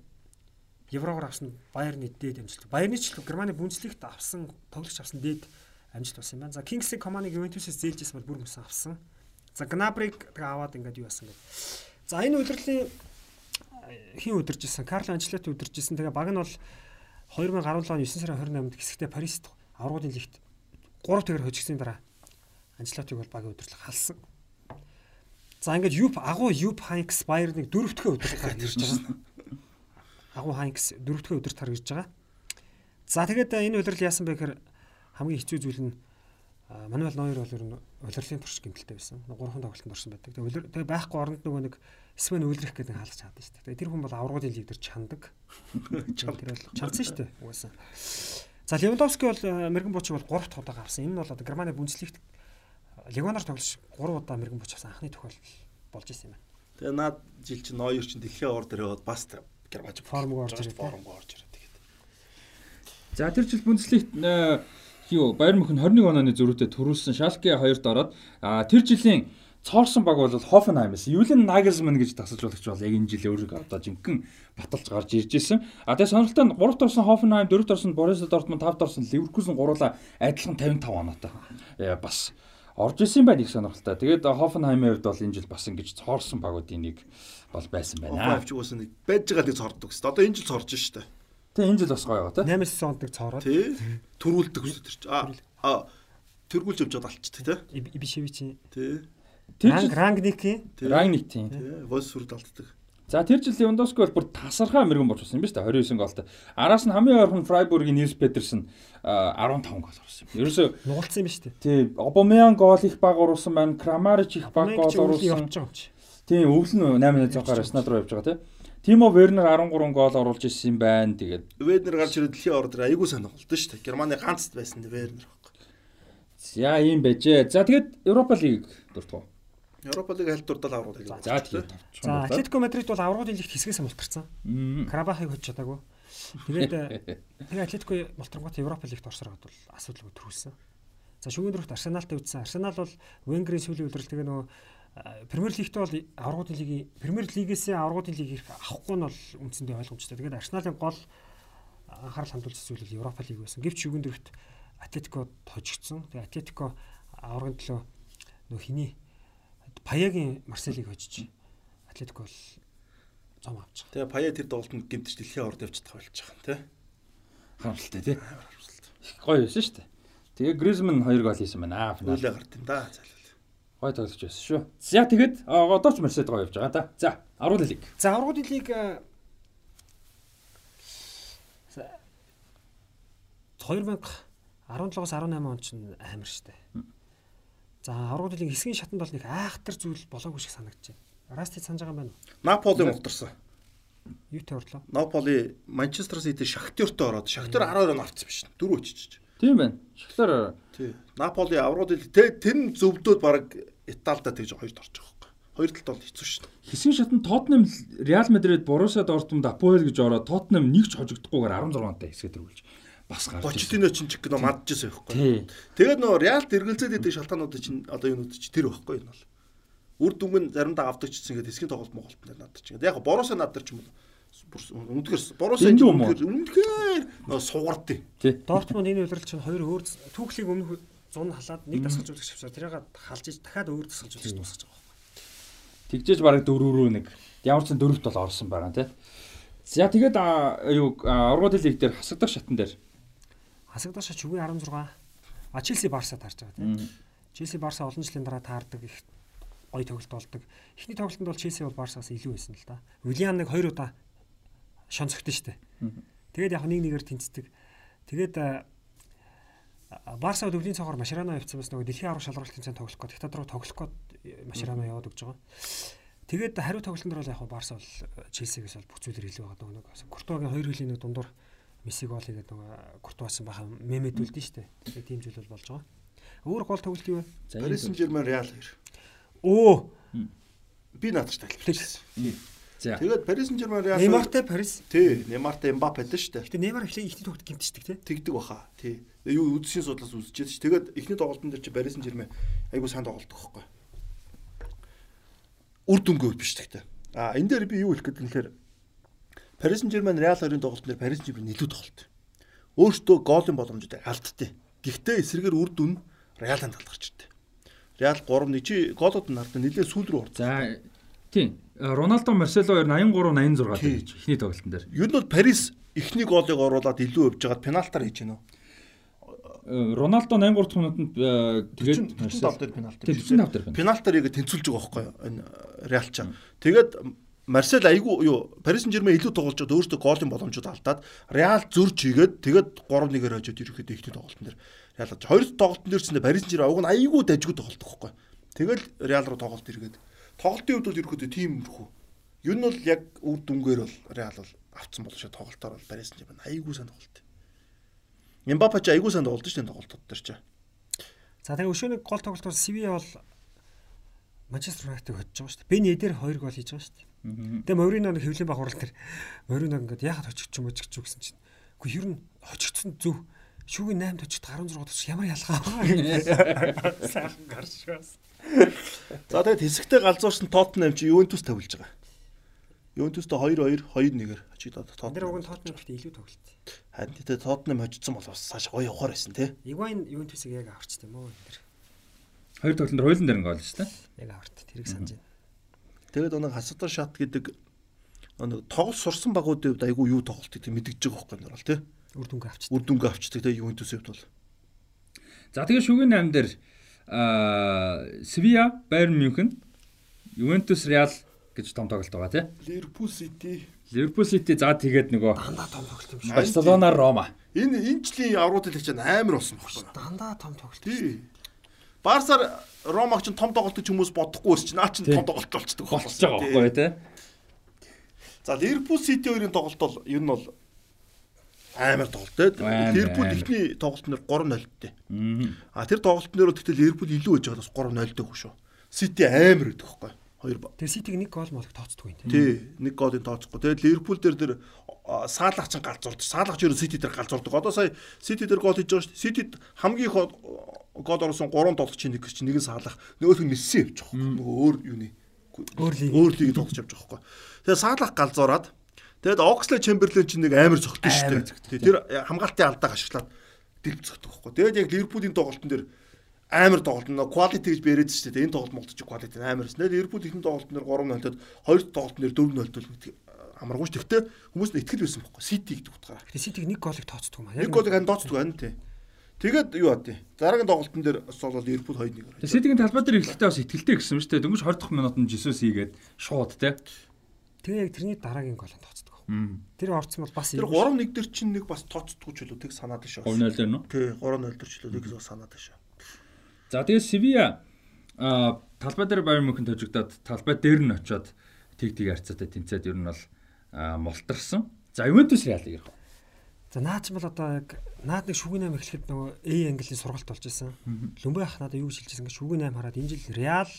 еврогоор авсан Баерны дээд амжилт. Баерны ч Германы Бундслигт авсан тоглогч авсан дээд амжилт болсон юм байна. За Kingsley Coman-ыг Juventus-с зээлжсэн бол бүр мөсөн авсан. За Gnabry-г аваад ингээд юу яасан гэдэг. За энэ удирлын хин удиржсэн Карло Анчлоти удиржсэн. Тэгээ баг нь бол 2017 оны 9 сарын 28-нд хэсэгтээ Парист аврагын лигт 3 тэгэр хожигдсны дараа Анчлотиг бол багийн удирдлага халсан. За ингээд Юп агуу Юп Хайнкс Баерныг дөрөвдөхөө удирдлагаар ирж байгаа. Агуу Хайнкс дөрөвдөхөө удирдлагаар ирж байгаа. За тэгээд энэ удирдал яасан бэ гэхээр хамгийн хэцүү зүйл нь Мануэл Нойер бол ер нь улирлын турш гэмтэлтэй байсан. 3 тоглолтод орсон байдаг. Тэгээ тэгээ байхгүй оронд нөгөө нэг Свен үйлрэх гэдэг хаалгач чаддаг шүү дээ. Тэр хүн бол аврагын лиг дээр чандаг. [LAUGHS] Тэр бол чансан шүү дээ. Угаасаа. За Левандовски бол мэрэгэн буучиг бол 3 дахь удаа авсан. Энэ нь бол одоо Германы Бундслигт Легоноор тоглож 3 удаа мэрэгэн буч авсан анхны тохиолдол болж исэн юм байна. Тэгээ наад жил чинь Нойер чинь дэлхийн ор дээр яваад бас Герман формог орж ирээд формог орж ирээд тэгээд. За тэр жил Бундслигт юу Баер Мюнхен 21 онооны зөрүүтэй төрүүлсэн Шалке 2-д ороод тэр жилийн цоорсон баг бол Хофенхайм байсан. Юлен Нагelsmann гэж тасалжуулагч бол яг энэ жилийн өөрийг одоо жинхэнэ баталж гарч ирж исэн. А тэгээ сонирхолтой нь 3-т орсон Хофенхайм, 4-т орсон Борусsia Dortmund, 5-т орсон Leverkusen гуруула адилхан 55 оноотой. Э бас орж исэн байх их сонирхолтой. Тэгээд Хофенхаймын хувьд бол энэ жил бас ингэж цоорсон багуудын нэг бол байсан байна. Хофенхайм ч уусаа нэг байж байгаа нэг цордог гэсэн. Одоо энэ жил цорж штэ. Тэг энэ жил бас гоё байгаа те. 8 сезонд нэг цоороод. Тий. Төрүүлдэг үстэй тэр чи. А тэргүүлж явж чад алчдаг те. Ибишевичи. Тий. Тэр Рангникийн. Рангник тийм. Тий. Вольсбург алддаг. За тэр жил Левандовски бол бүр тасархаа мэрэгэн болж болсон юм ба шүү дээ 29 голтой. Араас нь хамгийн ойрхон Фрайбургийн Нилс Петерсон 15 гол оруулсан юм. Ерөөсөө нугалсан юм ба шүү дээ. Тий, Обамян гол их баг оруулсан байна. Крамарич их баг гол оруулсан. Тийм, өвлөн 8 6-аар Снад руу явж байгаа тий. Тимо Вернер 13 гол оруулж ирсэн юм байна. Тэгээд Вернер гарч ирээд дэлхийн ордер айгүй тоглолтсон шүү дээ. Германы ганц байсан Вернер байхгүй. За ийм байжээ. За тэгээд Европа лиг дуртав. Европа лиг аль дурдал аврагууд лиг. За тэгээд За Атлетико Мадрид бол аврагуудын лигт хэсгээс мултарсан. Карабахыг хөж чадаагүй. Тэгээд [LAUGHS] тэгээ Атлетико мултрангууд Европа лигт орсороод бол асуудалгүй төрүүлсэн. За шүүгийн дөрөвт Арсеналтай үзсэн. Арсенал бол Венгерийн сүүлийн удирдал тэгээ нөгөө Премьер лигт бол аврагуудын лигийн Премьер лигээс аврагуудын лиг ирэх авахгүй нь бол үндсэндээ ойлгомжтой. Тэгээд Арсеналын гол анхаарал хандуулсан зүйл бол Европа лиг байсан. Гэвч шүгэн дөрөвт Атлетико хожигдсон. Тэгээд Атлетико аврагын төлөө нөх хиний Паягийн Марселийг хожиж Атлетико бол зам авч байгаа. Тэгээ Пая тэр тоглолтод гэмтэж дэлхийн орд явж чадах болж байгаа юм тий. Харамсалтай тий. Их гоё байсан шүү дээ. Тэгээ Гризман 2 гол хийсэн байна. Аа финал. Үлээ гарт юм да. Гой тоглож байсан шүү. За тэгэд одоо ч Мерсед гой явж байгаа да. За аргуудын лиг. За аргуудын лиг 2017-аас 18 он ч амар штэ. За аргуудын лиг хэсгийн шатанд бол нэг айхтар зүйл болоогүй шиг санагдаж байна. Расти санаж байгаа юм байна уу? Наполи мултарсан. Юутай орлоо? Наполи Манчестер Сити Шахтертой ороод Шахтер 12 он авцсан биш. Дөрөв очиж. Тийм байна. Шахтер Тий. Наполи аврагуудын тэр нь зөвдөөд баг Италидаа тэгж хоёрт байгаа байхгүй. Хоёр талд бол хэцүү шин. Хэсгийн шатнд Тоттенхэм, Реал Мадрид, Боруссия Дортмунд, Апоэл гэж ороод Тоттенхэм нэг ч хожигдохгүйгээр 16-тай хэсгээд төрүүлж бас гарч. Почтино ч гэнэ мадчихсан байхгүй. Тэгээд нөө Реал эргэлзээд идэг шалтгаанууд чинь одоо юунууд чи тэр байхгүй энэ бол. Үр дүнг нь заримдаа авдаг ч гэсэн ингээд хэсгийн тоглолт Монголд надад чинь. Яг Боруссия надад ч юм бол үнэхээр Боруссия үнэхээр үнэхээр сугардыг. Дортмунд энэ удирдал чинь хоёр өөр түүхлийг өмнөх зун халаад нэг дасгалжуулагч авчаа тэрийг халж иж дахиад өөр дасгалжуулагч дуусгаж байгаа байхгүй. Тэгжээж бараг дөрөв рүү нэг ямар ч дөрөвт бол орсон байгаа тий. За тэгээд юу ургууд лиг дээр хасагдах шатан дээр хасагдах шат чүгийн 16 а Челси Барса таарч байгаа тий. Челси Барса олон жилийн дараа таардаг их гоё тоглолт болдог. Эхний тоглолтод бол Челси бол Барсаас илүү байсан л да. Уильям нэг хоёр удаа шонцогдсон шүү дээ. Тэгээд яг нэг нэгээр тэнцдэг. Тэгээд Барса өвлийн цогоор Машрано явцсан бас нөгөө дэлхийн аврах шалралтын цан тоглох гээд диктатор руу тоглох гээд Машрано яваад өгч байгаа. Тэгээд хариу тоглолтын дээр бол яг Барса бол Челсигээс бол бүх зүйлэр илүү байгаа нөгөө Куртуагийн хоёр хөлийн нэг дундуур Месси гол хийгээд нөгөө Куртуасан баха мемэдүүлдэн шүү дээ. Тэгээд тийм зүйл бол болж байгаа. Өөр гол тоглолт юу вэ? Paris Saint-Germain Real 2. Өө. Би наадч тайлбарлаж. За. Тэгээд Paris Saint-Germain Real Неймартай Paris. Тий, Неймартай Мбаппетэй шүү дээ. Гэтэ Неймар эхлээ ихний тоглолт гимтчихдэг тий. Тэгдэг баха. Тий. Юу үдшийн судлаас үзчихээд ш. Тэгээд эхний тоглолтын дээр чи Paris Saint-Germain айгуу сайн тоглолдог хөхгүй. Үр дүнгүй биш тэгтээ. А энэ дээр би юу хэлэх гээд гэхээр Парис Сен-Жермен Реал хоёрын тоглолтын дээр Парис Сен-Жермен илүү тоглолт. Өөртөө голын боломжтой алдтыг. Гэхдээ эсрэгээр үр дүн Реалын талд гарч ирдэ. Реал 3-1 чи голууд нь хардсан нэлээд сүүл рүү орсон. За тийм. Роналдо Марсело хоёр 83 86 гэж ихний тоглолтын дээр. Юу нь бол Парис эхний голыг оруулаад илүү өвж жагаад пенальтаар хийж гэнэ. Роналдо 83 дахь минутанд э, тэгээд 45 дээр пенальт. Тийм 45 дээр пенальт. Пенальтаар яг тэнцүүлж байгаа байхгүй юу? Энэ Реал ч. Тэгээд Марсел айгүй юу Парис Сен-Жермен илүү тоглож чад өөртөө голын боломжууд алдаад Реал зөрж хийгээд тэгээд 3-1-ээр хожоод ерөөхдөө ихний тоглолтын дээр Реал болж хоёр тоглолтын дээр ч Парис Сен-Жермен уг нь айгүй дажгүй тоглолт байхгүй. Тэгэл Реал руу тоглолт иргээд тоглолтын үед бол ерөөхдөө тиймэрхүү. Юу нь бол яг үр дүнгээр бол Реал бол авцсан болшоо тоглолтоор бол Парис Сен-Жермен айгүй сайн тоглолт. Эмбапе ч айгүй сайн тоглолт шүү дээ тоглолтууд дээр ч. За тэгээ өшөөний гол тоглолтоор Сивиа бол Манчестер Юнайтед хоцож байгаа шүү дээ. Бен Эдер 2 гол хийж байгаа шүү дээ. Тэгээ Морино нэг хэвлэн баг хурал тэр Морино ингээд яхад хожигч юм юу гэсэн чинь. Үгүй ер нь хожигдсон зөв. Шүүгийн 8 точид 16 точид ямар ялгаа вэ? [LAUGHS] Сайхан гаршгаас. За тэгээд хэсэгтээ галзуурсан Тоттенхэм чи Ювентус тавилж байгаа. Ювентустай 2-2 2-1-ээр хожигдоод Тэр уг нь Тоттенхэм гэхдээ илүү тоглолт. Харин тэгээд Тоттенхэм хожигдсон бол бас цааш гоё явахаар байсан тий. Игвайн Ювентусыг яг аварч тийм үү энэ. Хоёр тоглолтод хоёулын дээр гол шүү дээ. Яг аварт тэрийг санаж байна. Тэгээд нэг хасатар шат гэдэг нэг тоглол сурсан багуудын хувьд айгүй юу тоглолтыг тийм мэдгэж байгаа байхгүй нэр бол тий. Үр дүнгээ авчдаг. Үр дүнгээ авчдаг тий Ювентусийн хувьд бол. За тэгээ шүгэн 8 дээр аа Свиа, Байерн Мюнхен, Ювентус, Реал гэж том тоглолт байгаа тий. Ливерпул Сити. Ливерпул Сити за тэгээд нөгөө Дандаа том тоглолт юм шиг. Барселона, Рома. Энэ энэ жилийн аврууд хэлэх чинь амар болсон байхгүй. Дандаа том тоглолт. Тий. Барсаар Ромаг чинь том тоглолт гэж хүмүүс бодохгүй ус чинь наа чинь том тоглолт болчдөг Болчихж байгаа байхгүй тий. За Ливерпул Сити хоёрын тоглолт бол ер нь бол амар тоглолт. Амар, Ливерпул амар. ихний тоглолтноор 3-0 дээ. Мгм. А тэр тоглолтноор гэхдээ Ливерпул илүү гэж байгаас 3-0 дэх шүү. Сити амар гэдэг байхгүй. Хоёр ба. Тэгээ Ситиг нэг гол молог тооцдгүй юм тийм. Тий, нэг голын тооцохгүй. Тэгээд Ливерпул дээр тэр а, Саалах ч галзуурд. Саалах ч ерөө Сити дээр галзуурдаг. Одоо сая Сити дээр гол хийж байгаа шүү. Ситид хамгийн их гол оруулсан 3 тоглогч чинь нэг чинь нэг нь Саалах, нөгөөх нь Месси явж байгаа. Нөгөө өөр юуны Өөр лиг. тоглож явж байгаа байхгүй. Тэгээд Саалах галзуураад тэгээд Оксле Чемберлен чинь нэг амар зөгтөн шүү дээ. Тэр хамгаалтын алдааг ашиглаад дэлб зөгтөг байхгүй. Тэгээд яг Ливерпулийн тоглолтын дээр амар тоглолт нь quality гэж яриад шүү дээ. Энэ тоглолт молдож quality амар гэсэн. Ливерпул ихний тоглолтын дээр 3-0 тод хоёр тоглолтын дээр 4-0 төл амаргүй ч тэгтээ хүмүүс нь итгэл байсан байхгүй. Сити гэдэг утгаараа. Тэгээ Ситиг нэг голыг тооцдгүй маа. Нэг голыг хан дооцдог байна тий. Тэгээд юу аа тий. Дараагийн тоглолтын дээр бас бол Ливерпул 2-1. Тэгээ Ситигийн талбай дээр эхлэхдээ бас ихтэлтэй гэсэн шүү дээ. Дөнгөж 20 дахь минутанд Жисус хийгээд шууд тий. Тэгээ яг тэрний дараагийн голыг тооцдог. Тэр орцсон бол бас Тэр 3-1 дээр чинь нэг бас тооцдгүй ч үлээ тэг санаад шүү. 3-0 дээр нөө. Тий 3-0 дээр ч үлээ тэг санаад шүү. За тэгээ Севиа а талбай дээр Байерн Мюнхен тожигдоод талбай дээр нь очиод тэг тэг харьцаатай тэнцээд ер нь бол мултарсан. За Ювентус Реалыг ярих. За наад ч бол одоо яг наад нэг шүгэн 8 эхлэхэд нөгөө A английн сургалт болж исэн. Лүмбэ ах надад юу гэж хэлжсэн ингээ шүгэн 8 хараад энэ жил Реал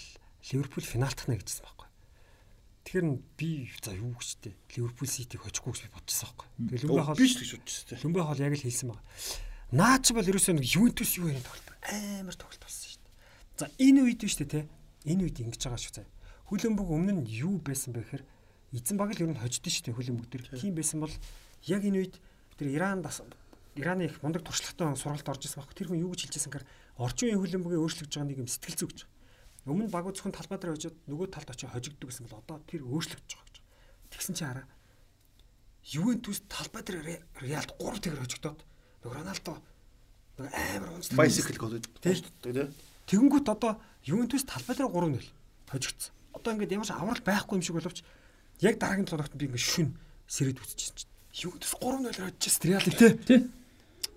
Ливерпул финалтахна гэжсэн байхгүй. Тэгэхээр би за юу гэжтэй Ливерпул Ситиг хожихгүй гэж би бодчихсон байхгүй. Тэгээ Лүмбэ ах Би ч гэж бодчихсон. Лүмбэ хол яг л хэлсэн байгаа. Наад ч бол ерөөсөө нэг Ювентус юу ярих тоглолт амар тоглолт болсон шүү дээ. За энэ үед дээ те. Энэ үед ингэж байгаа шүү заа. Хүлэмбэг өмнө нь юу байсан бэ гэхээр эзэн баг л ер нь хождсон шүү дээ хүлэмбэг төр. Тийм байсан бол яг энэ үед тэр Иран дас Ираны их мундаг туршлагатай сургалт орж ирсэн баг. Тэр хүн юу гэж хэлжсэн гэхээр орчин үеийн хүлэмбэгээ өөрчлөж байгаа нэг юм сэтгэл зүй гэж. Өмнө баг зөвхөн талбай дээр хожоод нөгөө талд очиж хожигддаг гэсэн бол одоо тэр өөрчлөгдөж байгаа гэж. Тэгсэн чинь хараа. Ювентус талбай дээр Реалд 3 тэгэр хожигдоод нөгөө Роналдо нөгөө амар унцдаг. Bicycle гол тий. тий. Тэгэнгүүт одоо Ювентус талбай дээр 3-0 хожигдсон. Одоо ингээд ямар ч аврал байхгүй юм шиг боловч яг дараагийн тоглолтод би ингээд шүн сэрээд үзчихсэн чинь Ювентус 3-0 хожижсэн Реалыг тий. Тий.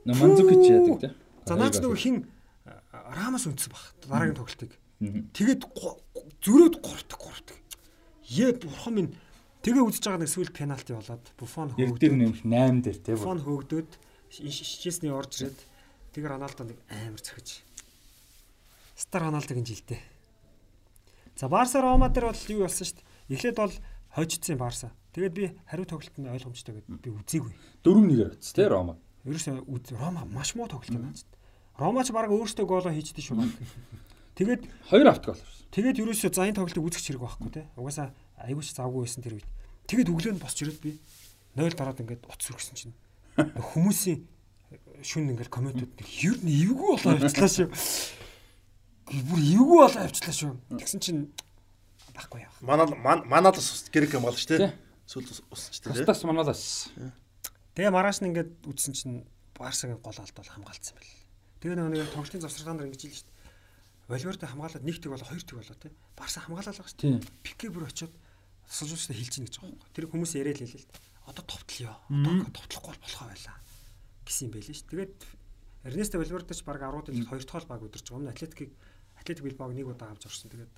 Нэ Манзукич яадаг тий. За наач нөгөө хин Рамас үнсэн баг дараагийн тоглолтыг. Тэгээд зөрөөд гуртаг гуртаг. Е бурхан минь тэгээ үзэж байгаа нэг сүүл пенальти болоод Буфон Яг дээр хөөгдөд нэмэх 8 дээр тий. Буфон хөөгдөд шичээсний орж ирээд тэгээ Роналдо нэг амар цохиж. Стар Роналдогийн жилдээ. За Барса Рома дээр бол юу болсон шүү дээ. Эхлээд бол хожицсан Барса. Тэгээд би хариу тоглолт нь ойлгомжтой гэдээ би үзээгүй. 4-1-ээр очсон тий Рома. Ерөөсөө Рома маш муу тоглолт юм байна. Рома ч баг өөртөө гоолоо хийчихдээ шүү баг. Тэгээд 2 автгол. Тэгээд ерөөсөө за энэ тоглолтыг үзэх хэрэг байхгүй те. Угаасаа айгууч завгүй байсан тэр үед. Тэгээд өглөө нь босч ирээд би 0 дараад ингээд утас үргэсэн чинь хүмүүсийн шүн ингээд комментууд ер нь эвгүй болоо явцлаа шүү. Бүр эвгүй болоо явцлаа шүү. Тэгсэн чинь баггүй яах. Манай манад ус гэрэг юм болж тий. Сүл усч тий. Тастас маналаас. Тэгээ маргааш нь ингээд үтсэн чинь Барсагийн гол алдвал хамгаалцсан байл. Тэгээ нэг тоглолтын завсаргаанаар ингэж хэлж шít. Валверде хамгаалаад нэг тэг болоо хоёр тэг болоо тий. Барса хамгаалаад байгаа шít. Пике бүр очиод суулжуулсаа хэлж ийн гэж байгаа юм. Тэр хүмүүс яриад л хэлээ л. Одоо товтлё. Одоо товтлохгүй болохоо байлаа гэсэн юм байл ш. Тэгээд Эрнесто Валверде ч баг 10 дэлгэд хоёр дахь баг байгаа юм. Атлетикийг Атлетик Билбаог нэг удаа авч орсон. Тэгээд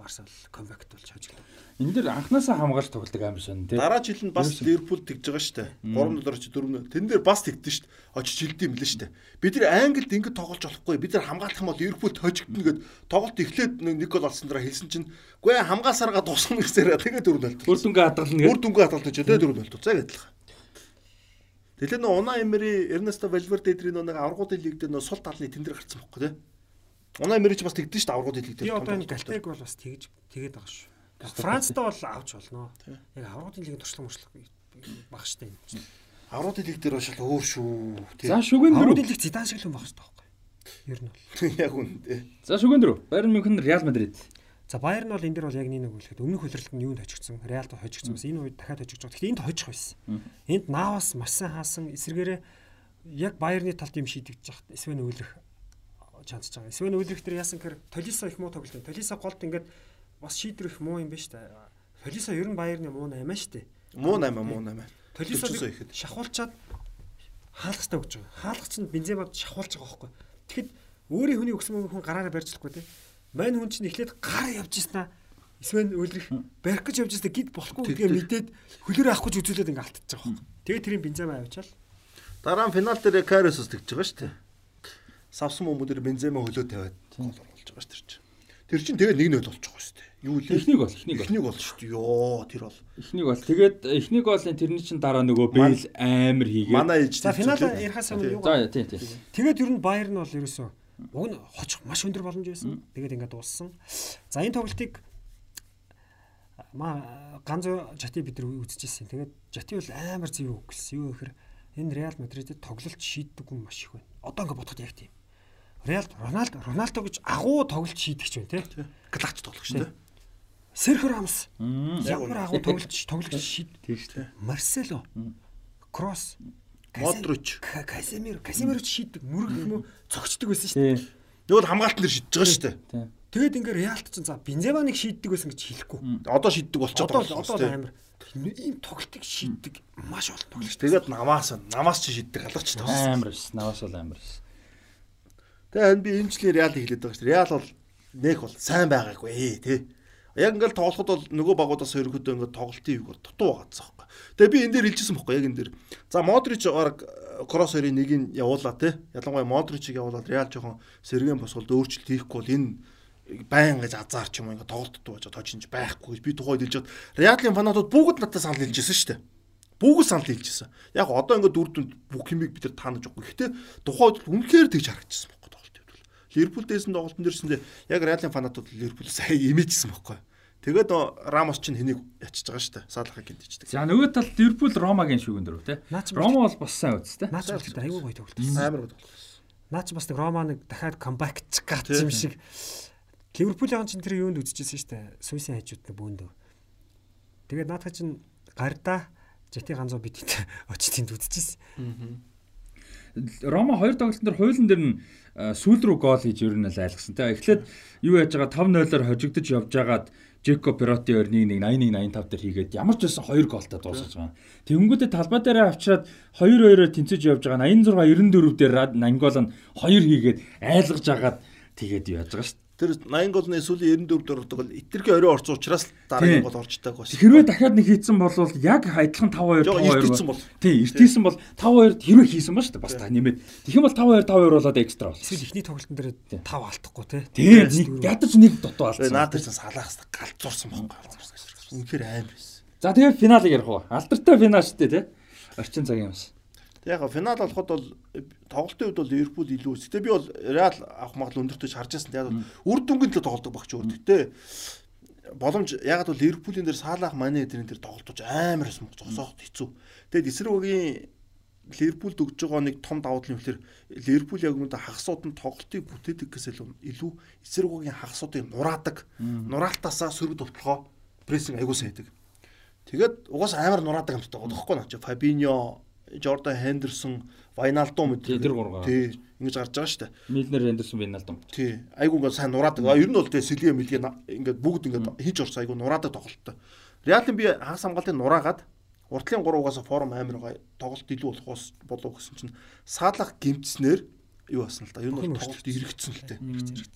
Барса бол комбакт болж хожигдав. Энэ дэр анханасаа хамгаалж тоглодог амар шин тий. Дараа жил нь бас Ливерпул тэгж байгаа дээ. 3 доллар чи 4. Тэн дээр бас тэгдэн дээ. Очиж хилдэв юм лээ шүү дээ. Бид нар Англид ингэ тоглож болохгүй. Бид нар хамгаалах юм бол Ливерпул хожигдно гэд тоглолт эхлээд нэг гол олсон дараа хэлсэн чинь үгүй хамгаасараа дуусгана гэсээр тэгээд 4 0 Үр дүнгээ хадгална гэдэг. Үр дүнгээ хадгална ч 4 0 дуусаа гэдэг л. Тэгэхээр нөө Уна Эмери Эрнесто Валверде эдрийн нэг аврагуудын лиг дээр нөө сул талны тэн дээр гарцсан бохгүй тий. Унаа мэрэж бас тэгдэж шүү дээ аврагууд хэлдэг. Би одоо энэ Галтайг бол бас тэгж тэгээд байгаа шүү. Францтай бол авч болно. Яг аврагуудын лигийн туршлага мөршлөг баг штэ энэ. Аврагуудын лиг дээр башаал өөр шүү. За шүгэн дөрөв. Лиг Зидан шиг л юм баг штэ байхгүй. Ер нь бол. [LAUGHS] Яг үнэ. За шүгэн дөрөв. Байерн Мюнхен Реал Мадрид. За Баер нь бол энэ дэр бол яг нэг үлэхэд өмнөх хөлрөлт нь юунд хожигдсон, Реалд хожигдсон бас энэ үед дахиад хожигдж байгаа. Гэхдээ энд хожих байсан. Энд Навас маш сайн хаасан эсэргээрээ яг Баерны талд юм шийдэгдэж байгаа. Эсвэл өвлөх чандж байгаа. Эсвэл өвлөх төр яасан гэхээр Толисо их муу тоглолт. Толисо голд ингээд бас шийдвэр их муу юм байна шүү дээ. Толисо ер нь Баерны муу 8 шүү дээ. Муу 8 муу 8. Толисо шахуулчаад хаалгах таа гэж байгаа. Хаалгах чинь бенземад шахуулж байгаа байхгүй. Тэгэхэд өөрийн хүний өгсөн мөнгө хүн гараараа барьж болохгүй тий. Мань хүн чинь эхлээд гар явж ирсэн аа. Эсвэл өвлөх барих гэж явж ирсэн гид болохгүй гэдгээ мэдээд хөлөөр авах гэж үзүүлээд ингээ алтчих байгаа байхгүй. Тэгээ тэрийн бензема авчаал. Дараа нь финал дээр Кариус тэгж байгаа дээ савсан хүмүүдээр бензема хөлөө тавиад гол оруулж байгаа шүү дээ. Тэр чинь тэгээд 1-0 болж байгаа шүү дээ. Юу л эхнийг бол эхнийг бол эхнийг бол шүү дээ. Йоо тэр бол. Эхнийг бол тэгээд эхнийг бол тэрний чинь дараа нөгөө Бэйл амар хийгээд манай ээж За финал ярихаас өмнө юу За тий тий. Тэгээд ер нь Баер нь бол ерөөсөө уг нь хочих маш өндөр боломж байсан. Тэгээд ингээд дууссан. За энэ тоглолтыг маа ганцоо жати бид нар үзчихсэн. Тэгээд жати бол амар зөв үг гэлсэн. Юу гэхээр энэ Реал Мадридэд тоглолт шийддэг хүн маш их байна. Одоо ингээд бодоход яг тийм. Реал Роналдо Роналдо гэж агуу тоглолт шийдэгч байна тий. Галач тоглох шүү дээ. Серхио Рамос. Ямар агуу тоглолт тоглолт шийддэг шүү дээ. Марсело. Кросс. Модрич. Касемиро. Касемиро шийддэг мөрөг юм уу цогцдог байсан шүү дээ. Нөгөө хамгаалтан дээр шийдэж байгаа шүү дээ. Тэгээд ингээ Реалт ч за Бенземаныг шийддэг байсан гэж хэлэхгүй. Одоо шийддэг болчиход байгаа. Одоо амар ийм тоглолтыг шийддэг маш олон тоглолт. Тэгээд намаас намаас ч шийддэг алгач таа. Амар ш. Намаас бол амар ш. Тэгээ энэ би энэ жилийн Реалыг хэлээд байгаа шүү дээ. Реал бол нэх бол сайн байгаагүй тий. Яг ингээл тоглоход бол нөгөө багуудаас ерөөхдөө ингээд тоглолтын үг бол дутуу байгаадсан байхгүй. Тэгээ би энэ дээр хэлчихсэн байхгүй яг энэ дээр. За Модрич баг кросс хоёрын нэгийг явуулаа тий. Ялангуяа Модричийг явуулаад Реал жоохон сэргэн босголд өөрчлөлт хийхгүй бол энэ байн гэж азар ч юм уу ингээд тоглолттой байж тожинж байхгүй гэж би тухайд хэлж хад Реалын фанатууд бүгд надад санал хэлжсэн шүү дээ. Бүгд санал хэлжсэн. Яг одоо ингээд дүр дүнд бүх юмыг бид нар таанаж байгаа. Гэхдээ тухайд үнэхээр тэгж харагдчихсан Ливерпул дээсэн тоглолтын дээрсэндээ яг Реалын фанатууд Ливерпул сайн имижсэн байхгүй. Тэгээд Рамос ч хэнийг ячиж байгаа шүү дээ. Салахыг гинтичдэг. За нөгөө тал Ливерпул Ромагийн шүүгэн дөрөв те. Рома бол бас сайн үз те. Наач бол аюу гоё тоглолт. Амар гоё тоглолт. Наач бас нэг Рома нэг дахиад камбэкч гат юм шиг. Ливерпулийн чинь тэр юунд үзчихсэн шүү дээ. Суйсын хажууд нь бөөндөө. Тэгээд наадах чинь гардаа жити ганцоо бид очиж тэнд үзчихсэн. Рома хоёр тоглолтын дээр хуулийн дээр нь сүүл рүү гол хийж ер нь л айлгсан. Тэ эхлээд юу яаж байгаа 5-0-оор хожигдож явж байгаад Жеко Пероти 2-1 81 85 дээр хийгээд ямар ч байсан 2 голтой дуусгаж байгаа. Тэнгүүдээ талбай дээр авчираад 2-2-оор тэнцэж явж байгаа 86 94 дээр Нангол нь 2 хийгээд айлгаж агаад тэгээд яаж байгаа шүү Тэр 80 голны сүүлийн 94 дөрөвд бол итерхий орой орсон учраас дараагийн гол орж тааг бас. Хэрвээ дахиад нэг хийцэн бол яг адилхан 5-2 5-2 ирсэн бол. Тий, иртээсэн бол 5-2 хэрвээ хийсэн ба шүү дээ. Бас та нэмээд. Тэгэх юм бол 5-2 5-2 болоод экстра бол. Эсвэл ихний тоглолтын дээр 5 алдахгүй тий. Тий, ядаж нэг дутуу алдсан. Наадаж салаах галзуурсан байхгүй. Үнэхээр аим байсан. За тэгээд финалыг ярих уу? Алдартай финал шүү дээ тий. Орчин цагийн юмс. Яг финал болоход бол тоглолтын үед бол Ливерпул илүү үс. Гэтэ би бол Реал авах магадлал өндөртөж харж байсан. Яг үр дүнгийн төлөө тоглодог багч өөр. Гэтэ боломж ягаад бол Ливерпулийн дээр Салах Мане эднэр дээр тоглож амар хэсэг зогсооход хэцүү. Тэгэд эсрэгөгийн Ливерпулд өгж байгаа нэг том давуу тал нь болохоор Ливерпул яг үүндээ хагасууд нь тоглолтыг бүтээдэг гэсэл илүү эсрэгөгийн хагасуудыг нураадаг. Нураалтаасаа сөрөг товтлогоо прессинг аягүй сайдаг. Тэгээд угаасаа амар нураадаг амттай байгаа тоххой наа чи Фабиньо, Жордан Хендерсон, Вайналдум тий тэр гурав. Тий ингэж гарч байгаа шүү дээ. Милнер Хендерсон Вайналдум. Тий айгүй ингээд сайн нураадаг. Ер нь бол тэгээ Сэлгээ Мэлгээ ингээд бүгд ингээд хийж орсон айгүй нураадаг тоглолттой. Реалын би хагас хамгаалтыг нураагаад уртлын 3-аас форум амар гай тоглолт илүү болох болов гэсэн чинь саалах гимтснэр юу басан л да. Ер нь бол тоглолт эргэцсэн л дээ.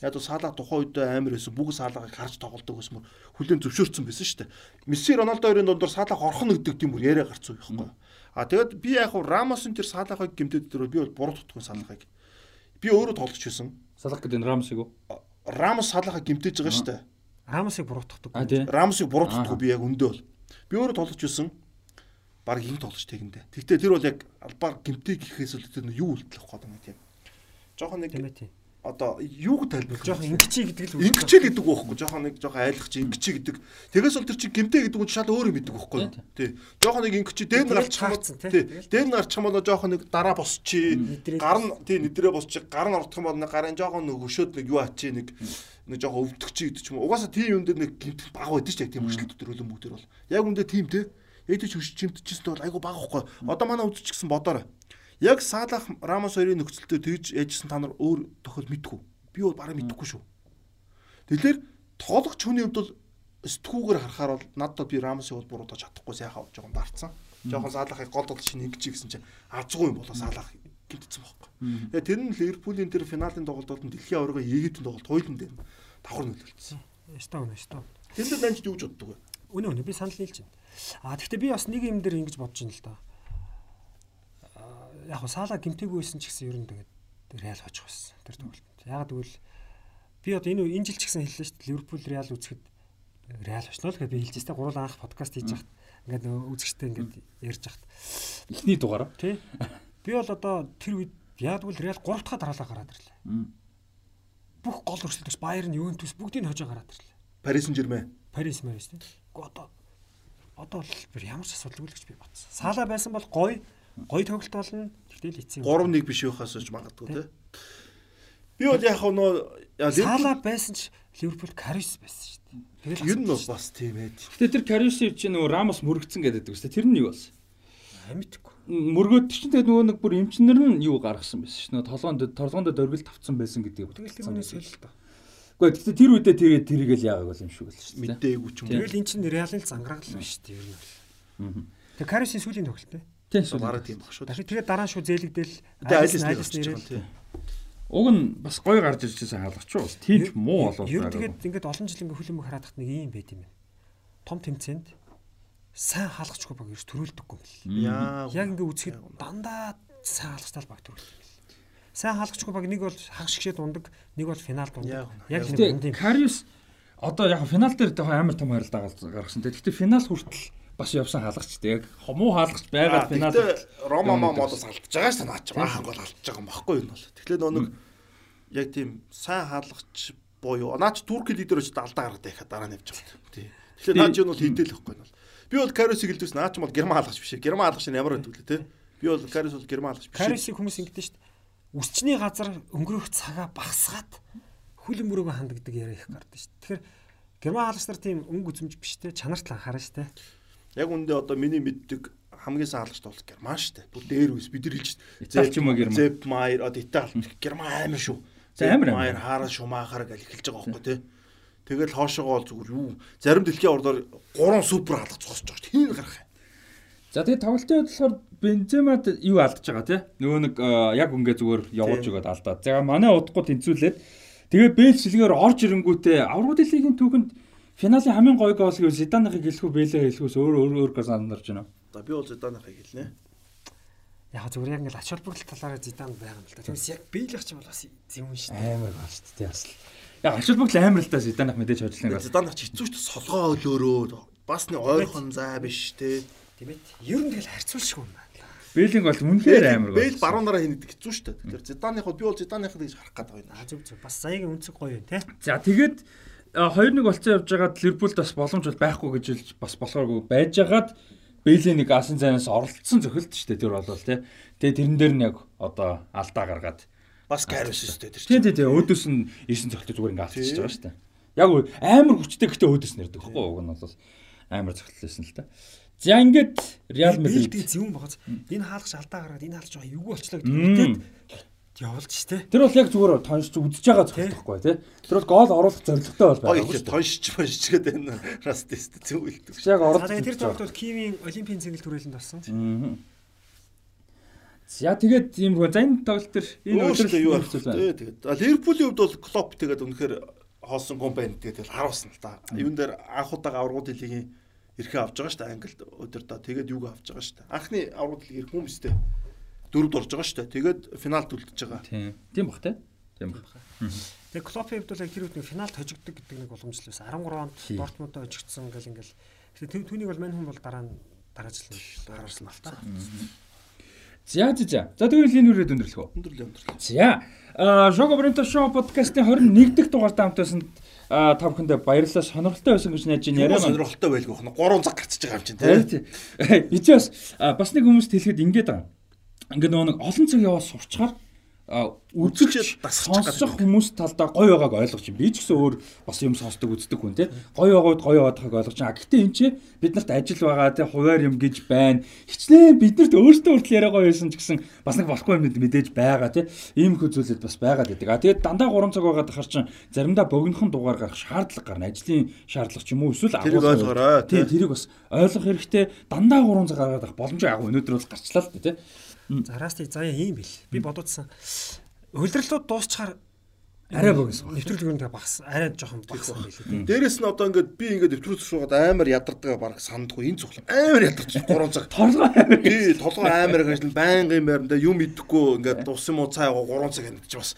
Яг бол саалах тухайн үед амар байсан. Бүгд саалахыг харж тоглолдог гэсэн мөр хүлэн зөвшөөрсөн байсан шүү дээ. Месси Роналдо хоёрын дундор саалах орхон гэдэг тийм бүр яриа гарцсан байхгүй. А тэгэд би яг Рамосын тэр саалахыг гимтэд дээр би бол буруу тутгын саалахыг. Би өөрөө тоглож байсан. Салах гэдэг нь Рамосыг уу? Рамос саалахыг гимтэж байгаа шүү дээ. Рамосыг буруутгадаг. Рамосыг буруутгадаг би яг өндөө бол. Би өөрөө тоглож байсан баг ин тоглож тэгэндээ. Тэгтээ тэр бол яг албаар гимтэй гэхээс л тэр юу үлдлэх гээд юм тийм жоохон нэг одоо юуг тайлбарлах жоохон ингэчий гэдэг л ингэчээ гэдэг байхгүй. Жоохон нэг жоохон айлах чи ингэчээ гэдэг. Тэгээс бол тэр чи гимтэй гэдэг нь шал өөр юм гэдэг байхгүй тий. Жоохон нэг ингэчээ дээд нь гарч хамаа тий. дээд нь гарч хамаа жоохон нэг дараа босчи. Гар нь тий нэдрээ босчи. Гар нь ордох юм бол гарын жоохон нэг өшөөд нэг юу ачи нэг нэг жоохон өвдөх чи гэдэг ч юм угаасаа тийм юм дээр нэг гимт баг байдаг ч яг тийм хөшлөлт төрөлөн бүгд төр бол. Яг үндэ тийм тий ээдэж хөш чимтчихсэн бол айгу баг байхгүй. Одоо манай үзчихсэн бодоорой Яг Салах Рамос хоёрын нөхцөл дээр тэгж яжсэн та нар өөр тохиол мэдгүй. Би бол бараг мэдэхгүй шүү. Тэгэхээр тоглогч хүний хувьд бол сэтгүүгээр харахаар бол надад би Рамосыг бол буруутгаж чадахгүй сайхан жоохон барцсан. Жоохон Салахыг гол бол шинэ ингэж гэсэн чинь азгүй юм болоо Салах гинтсэн байхгүй. Тэгээ тэр нь Ливерпулийн тэр финалийн тоглолтод дэлхийн аварга Египтийн тоглолт хоёулын дээр давхар нөлөөлсөн. Эстон эстон. Тэнд данж юу гэж боддог вэ? Үнэ үнэ би санал нийлж байна. А тэгвэл би бас нэг юм дээр ингэж бодож байна л да яг хоо саала гимтээгүй байсан ч гэсэн ер нь тэгээд Реал хожих байсан тэр тоглолтод. Яг гэвэл би одоо энэ энэ жил ч гэсэн хэллээ шүү дээ. Ливерпул Реал үзэхэд Реал очно л гэж би хэлж байсан. Гурван анх подкаст хийж хахад ингээд үзэгчтэй ингээд ярьж хахад эхний дугаараа тий. Би бол одоо тэр үед яг гэвэл Реал 3 дахь дараалал гараад ирлээ. Бүх гол өрсөлдөгч Баерн, Ювентус бүгдийг хожоо гараад ирлээ. Парис Сен-Жермен. Парис Марис тий. Гэхдээ одоо одоо бол ямар ч асуудалгүй л гэж би бодсон. Саала байсан бол гоё гоё тоглолт болно. Тэгтэл эцсийн 3-1 биш байхаас ч магадгүй те. Би бол яг нөө Сала байсан ч Ливерпул Карис байсан шүү дээ. Тэгэл ер нь бас тийм ээ. Гэтэ тэр Карисив чинь нөгөө Рамос мөрөгцөн гэдэг үстэй. Тэр нь юу болсон? Амьдгүй. Мөргөөд чинь тэгээд нөгөө нэг бүр эмчнэр нь юу гаргасан байсан шүү. Нөгөө толгоонд толгоонд дөргөл тавцсан байсан гэдэг. Тэгэл тэр үнэ солил та. Гэхдээ гэтэ тэр үедээ тэгээд тэрийг л яагаад бол юм шиг л шүү. Мэдээгүй ч юм. Тэгэл эн чинь реалын зангарагл биш тийм юм. Аа. Тэгээ Карисын сүүлийн тоглолт те. Тийм бараг тийм баг шүү. Дахид тэгээд дараа нь шүү зээлэгдэл айлс айлс нэрэл. Уг нь бас гоё гарч ирчихсэн хаалгач юу. Тийм ч муу болоо. Ер нь тэгээд ингээд олон жил ингээд хөлөмөг хараад тахт нэг юм байт юм байна. Том тэмцээнд сайн хаалгачгүй баг ерөөс төрүүлдэггүй юм. Яа. Яг ингээд үзэхэд дандаа сайн хаалгачтай баг төрүүлдэг. Сайн хаалгачгүй баг нэг бол хаг шигшээд ундаг, нэг бол финал дундаг. Яг нэг Кариус одоо яг финал дээр амар том харилт гаргасан. Тэгэхдээ финал хүртэл бас явсан хаалгачтай яг хомуу хаалгач байгаад финал Рома модос алдчихж байгаа шүү наач баахан гол алдчихж байгаа юм баггүй юу бол. Тэгэхээр нөө нэг яг тийм сайн хаалгач буюу наач турк лидер очиж алдаа гаргаад байхад дараа нь явж байгаа. Тий. Тэгэхээр наач юу бол хинтэл байхгүй нь бол. Би бол Карисыг хэлдвэс наач бол герман хаалгач биш. Герман хаалгач нь ямар лээ те. Би бол Карис бол герман хаалгач биш. Карисыг хүмүүс ингэдэж дээ. Үсчний газар өнгөрөх цагаа багсгаад хүлэн мөрөөгөө ханддаг яриа их гардаг шүү. Тэгэхээр герман хаалгач нар тийм өнгө үзмж биш те чанарт анхаарна те. Яг үндэ одоо миний мэддэг хамгийн сайн хаалгач бол Герман шүү дээ. Бүр дээр үс бид нар хэлж ч юм Герман. Зеп Майер одоо Итали Герман амар шүү. Амар Майер Харал Шумахар гэж эхэлж байгаа байхгүй тий. Тэгэл хоошоогоо бол зүгээр юу зарим дэлхийн ордоор гурван супер хаалгач зогсож байгаа. Тийг гарах юм. За тэгээ тоглолтын үед болохоор Бенземад юу алдаж байгаа тий. Нөгөө нэг яг ингээ зүгээр явуулж өгöd алдаад. За манай удахгүй тэнцүүлээд тэгээ Бэл шилгээр орж ирэнгүүтээ аврагын лигийн түүхэнд Финалийн хамгийн гоё гол гэвэл Зиданахыг хэлэхүү Бэлээ хэлэхүүс өөр өөр өөр гол сандарч байна. За би бол Зиданахыг хэлнэ. Яг зүгээр яг ингээл ач холбогдол талаараа Зидан байгаа юм л да. Тэгээс яг Бэлэх ч юм бол бас зөв юм шүү дээ. Амар байна шүү дээ бас л. Яг ач холбогдол амар л да Зиданах мэдээж ажиллана гал. Зиданах ч хэцүү шүү дээ. Солгоо өлөөрөө бас нэг ойрхон зай биш те. Тийм ээ. Ер нь тэгэл харьцуулшгүй юм байна. Бэлинг бол үнэхээр амар гоё. Бэл баруунаараа хийнэдэг хэцүү шүү дээ. Тэгэхээр Зиданых бол би бол Зиданых гэж харах гэдэг байна. А зөв зөв. Бас саягийн үнцэг гоё юм те. За тэгээд 2-1 болцсон явж байгаад Ливерпулд бас боломж бол байхгүй гэж хэлж бас болохооргүй байж байгаад Бэйли нэг асын зайнаас оролцсон зөхөлт шүү дээ тэр бол тий. Тэгээ тэрэн дээр нь яг одоо алдаа гаргаад бас Гарус шүү дээ тэр чинь. Тий, тий, өөдөөс нь 9 зөхөлт зүгээр ингээ алдчихж байгаа шүү дээ. Яг амар хүчтэй гэхдээ өөдөөс нэрдэг хэвгүй уг нь бол амар зөхөлтлээсэн л та. За ингээд Реал Мадрид зөвүүн багц. Энэ хаалгач алдаа гаргаад энэ хаалгач юу болчлоо гэдэг мэдээд явуулж штэ. Тэр бол яг зүгээр тонш үзэж байгаа зөвхөхгүй тий. Тэр бол гол оруулах зорилготой бол байгаа дээ. Тоншч бошч гэдэг энэ растист зөв хэлдэг. Яг. Тэгээ тэр тоглолт бол Кивийн Олимпийн цэнгэл төрөлөнд болсон. За тэгээд ийм хөө за энэ тоглолт төр энэ өдрөл юу болсон бэ? Тэгээд Ливерпулийн хувьд бол Клоп тэгээд үнэхээр хоосон компани тэгээд харуулсан л та. Юун дээр анх удаага аврагууд хэлгийн эрхээ авч байгаа дээ Англид өдөр та. Тэгээд юг авч байгаа дээ. Анхны аврагууд хэлгийн эрх хүмүүстэй дөрөвд орж байгаа шүү дээ. Тэгээд финалд үлдчихэж байгаа. Тийм. Тийм бах те. Тийм бах. Тэгээ Клопын хувьд бол яг тэр үед нэг финалд хожигддаг гэдэг нэг уламжлал байсан. 13 онд Дортмундд хожигдсон гэл ингээл. Тэгэхээр түүнийг бол мань хүн бол дараа нь дараачлал харуулсан л та. За за за. За тэгвэл энэ үрээд өндөрлөх үү? Өндөрлөө өндөрлөө. За. Аа Шого Бренто шоу подкастын 21 дахь дугаартай хамтаасан та бүхэндээ баярлалаа сонирхолтой байсан гэж найж байна. Яриа сонирхолтой байлгүй хна. Гурван цаг гарчиж байгаа юм чинь тий. Эцээс бас нэг хүмүүст хэлэхэд ингэж байгаа ингээд нөгөө нэг олон цаг яваа сурчгаар үзэгч сонсох хүмүүс талдаа гоё байгааг ойлгож байна. Би ч гэсэн өөр бас юм сонсдог үздэг хүн тий. Гоё байгаад гоё байгааг ойлгож байна. Гэхдээ энэ чи бид нарт ажил байгаа тий хуваар юм гэж байна. Хичнээн бид нарт өөртөө хүртэл яриа гоё байсан ч гэсэн бас нэг болохгүй юм мэдээж байгаа тий. Ийм их зүйлүүд бас байгаад байдаг. А тэгээд дандаа 3 цаг байгаад хар чин заримдаа богинохон дугаар гарах шаардлага гарна. Ажлын шаардлага ч юм уу эсвэл агуулгаараа тий тэрийг бас ойлгох хэрэгтэй. Дандаа 3 цаг гаргаад авах боломжтой яг өнөөдөр бол гарчлаа л тий. За расти заяа ийм бил. Би бодоодсан. Хөлдрөлтүүд дуусчаар арай богино. Нэвтрүүлэг нь багсан. Арай жоохон багсан байлээ. Дээрэс нь одоо ингээд би ингээд нэвтрүүлэг шуугаад амар ядардаг баг сандгүй энэ цуглаа. Амар ядарч 3 цаг. Толгой амар. Би толгой амар гэж байнгын байранда юм идэхгүй ингээд дус юм уу цаа 3 цаг ингэж бас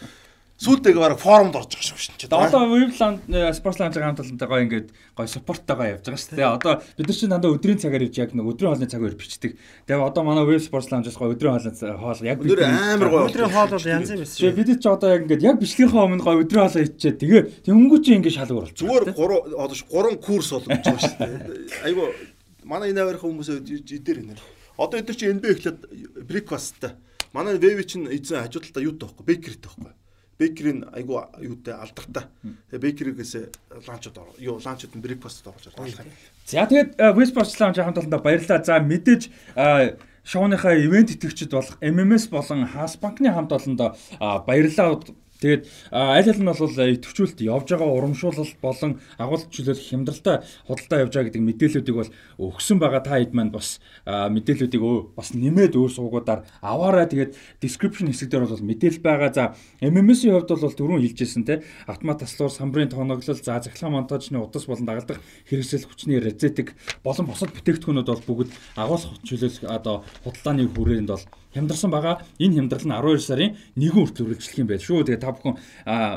Сүүлдээ бараг форумд орж байгаа шүү дээ. Одоо Webland Sportsland хамтлагтай гоё ингээд гоё спорттойгоо явж байгаа шүү дээ. Одоо бид нар чинь дандаа өдрийн цагаар ивж яг нэг өдрийн хоолны цагаар бичдэг. Тэгээ одоо манай Web Sportsland гоё өдрийн хоолны хоол яг бид амар гоё өдрийн хоол бол янз юм шүү. Бид ч одоо яг ингээд яг бичлэгийнхээ өмнө гоё өдрийн хоолоо ичээд тэгээ тэнгүү чи ингээд шалгуур болчих. Зүгээр 3 одоо 3 курс болгож байгаа шүү дээ. Айгу манай энэ авирах хүмүүс идээр энэ. Одоо эдгээр чи NBA эхлээд breakfast-тай. Манай Web чинь эзэн хажуудалтаа юутай байхгүй, bakery-тэй байхгүй Бекерийн айгу юутай алдартай. Тэгээ Бекеригээс ланчууд ороо. Юу ланчууд нь брейкфаст оруулж байгаа юм. За тэгээд Westport ланч хамт олондоо баярлалаа. За мэдээж шоуныхаа ивент итгэгчид болох MMS болон Хас банкны хамт олондоо баярлалаа Тэгээд аль аль нь бол идэвхжүүлэлт явж байгаа урамшуулал болон агуулж чөлөөлөх хямдралтай худалдаа явж байгаа гэдэг мэдээллүүдийг бол өгсөн байгаа та хэд маань бас мэдээллүүдийг бас нэмээд өөр суугуудаар аваарай. Тэгээд description хэсэг дээр бол мэдээлэл байгаа. За MMS-ийн хувьд бол түрүүн хэлжсэн те автомат таслуур, самбарын тоноглол, за захлаа монтажны удас болон дагалдах хэрэгсэл хүчний резетик болон бусад бүтээгдэхүүнүүд бол бүгд агуулах чөлөөлөх одоо худалдааны хүрээнд бол хямдарсан байгаа. Энэ хямдрал нь 12 сарын 1 хүртэл үргэлжлэх юм байна шүү. Тэгээ та бүхэн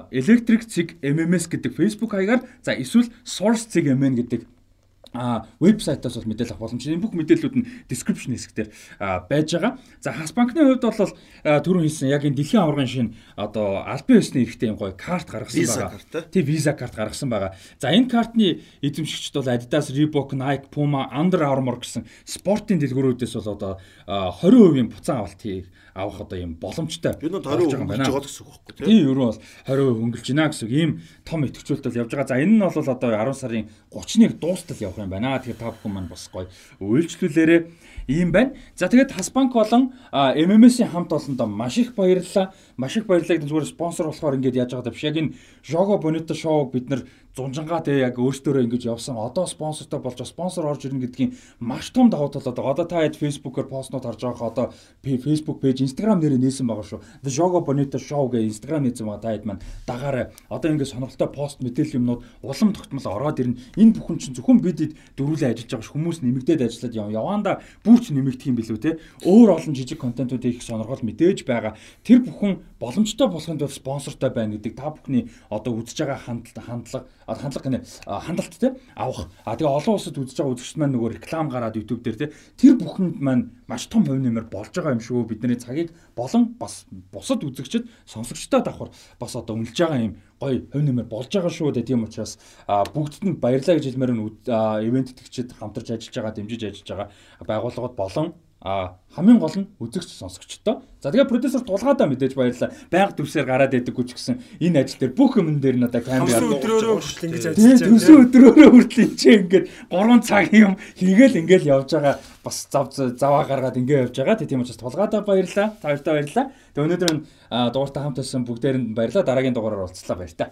Electric Zig MMS гэдэг Facebook хаягаар за эсвэл Source Zig MN гэдэг а вебсайтаас бол мэдээлэл авах боломжтой. Энэ бүх мэдээллүүд нь description хэсгээр байж байгаа. За Хас банкны хувьд бол түрүүн хэлсэн яг энэ дэлхийн аваргын шин одоо албан ёсны эрхтэй юм гоё карт гаргасан байгаа. Тий виза карт гаргасан байгаа. За энэ картны эзэмшигчд бол Adidas, Reebok, Nike, Puma, Under Armour гэсэн спортын дэлгүүрүүдээс бол одоо 20% буцаан авалт хийх авах одоо юм боломжтой. Юу нь 20% хөнгөлж байгаа гэсэн үг байхгүй тийм. Тийм, ерөн бол 20% хөнгөлж байна гэсэн ийм том бол явж байгаа. За энэ нь бол одоо 10 сарын 31 дуустал явах юм байна. Тэгэхээр та бүхэн маань бас гоё үйлчлүүлээрээ ийм байна. За тэгээд Хасбанк болон MMS-ийн хамт олондоо маш их баярлалаа. Маш их баярлалаа гэдэг зүгээр спонсор болохоор ингэж яаж байгаа биш. Яг энэ Jogo Bonito show бид нар зунжангаа те яг өөртөөрөө ингэж явсан. Одоо спонсортой болж спонсор орж ирнэ гэдгийн маш том давуу тал одоо одоо та хэд фэйсбүүкээр постнууд харж байгаа одоо фэйсбүүк пэйж инстаграм нэрээ нээсэн байгаа шүү. The jogo bonito show гэх инстаграм нээсэн байгаа та хэд маань. Дагаарай одоо ингэ сонирхолтой пост мэдээлэл юмнууд улам тогтмол ороод ирнэ. Энэ бүхэн чинь зөвхөн бид дөрүүлээ ажиллаж байгаа ш. Хүмүүс нэмэгдээд ажиллаад яв яванда бүрч нэмэгдэх юм билүү те. Өөр олон жижиг контентууд их сонирхол мэдээж байгаа. Тэр бүхэн боломжтой болохын тулд спонсортой байна гэдэг та бүхний одоо үзэж байгаа хандлага хандлага гэнэ хандлттай авах. А тэгээ олон улсад үзэж байгаа үзэгчд маань нөгөө реклам гараад YouTube дээр те тэр бүхэнд маань маш том хувь нэмэр болж байгаа юм шүү. Бидний цагийг болон бас бусад үзэгчд сонсогчтой давхар бас одоо үнэлж байгаа юм гоё хувь нэмэр болж байгаа шүү дээ. Тийм учраас бүгдд нь баярлаа гэж хэлмээр нь ивент итгэгчид хамтарч ажиллаж байгаа, дэмжиж ажиллаж байгаа байгууллагууд болон А хамгийн гол нь үзэгч сонсогчтой. За тэгээ продюсер тулгаадаа мэдээж баярлаа. Байнга төвсээр гараад байдаггүй ч гэсэн энэ ажил дээр бүх юм дээр надаа камер өдрөөрөө хүртэл ингэж ажиллаж байгаа. Төсөө өдрөөрөө хүртэл энэ чинь ингээд 3 цаг юм хийгээл ингээл явж байгаа. Бас зав заваа гаргаад ингээ явж байгаа. Тийм учраас тулгаадаа баярлаа. Та хоёртаа баярлаа. Тэгээ өнөөдөр энэ дугаартай хамт байсан бүгдээрэнд баярлаа. Дараагийн дугаараар уулзлаа баяр та.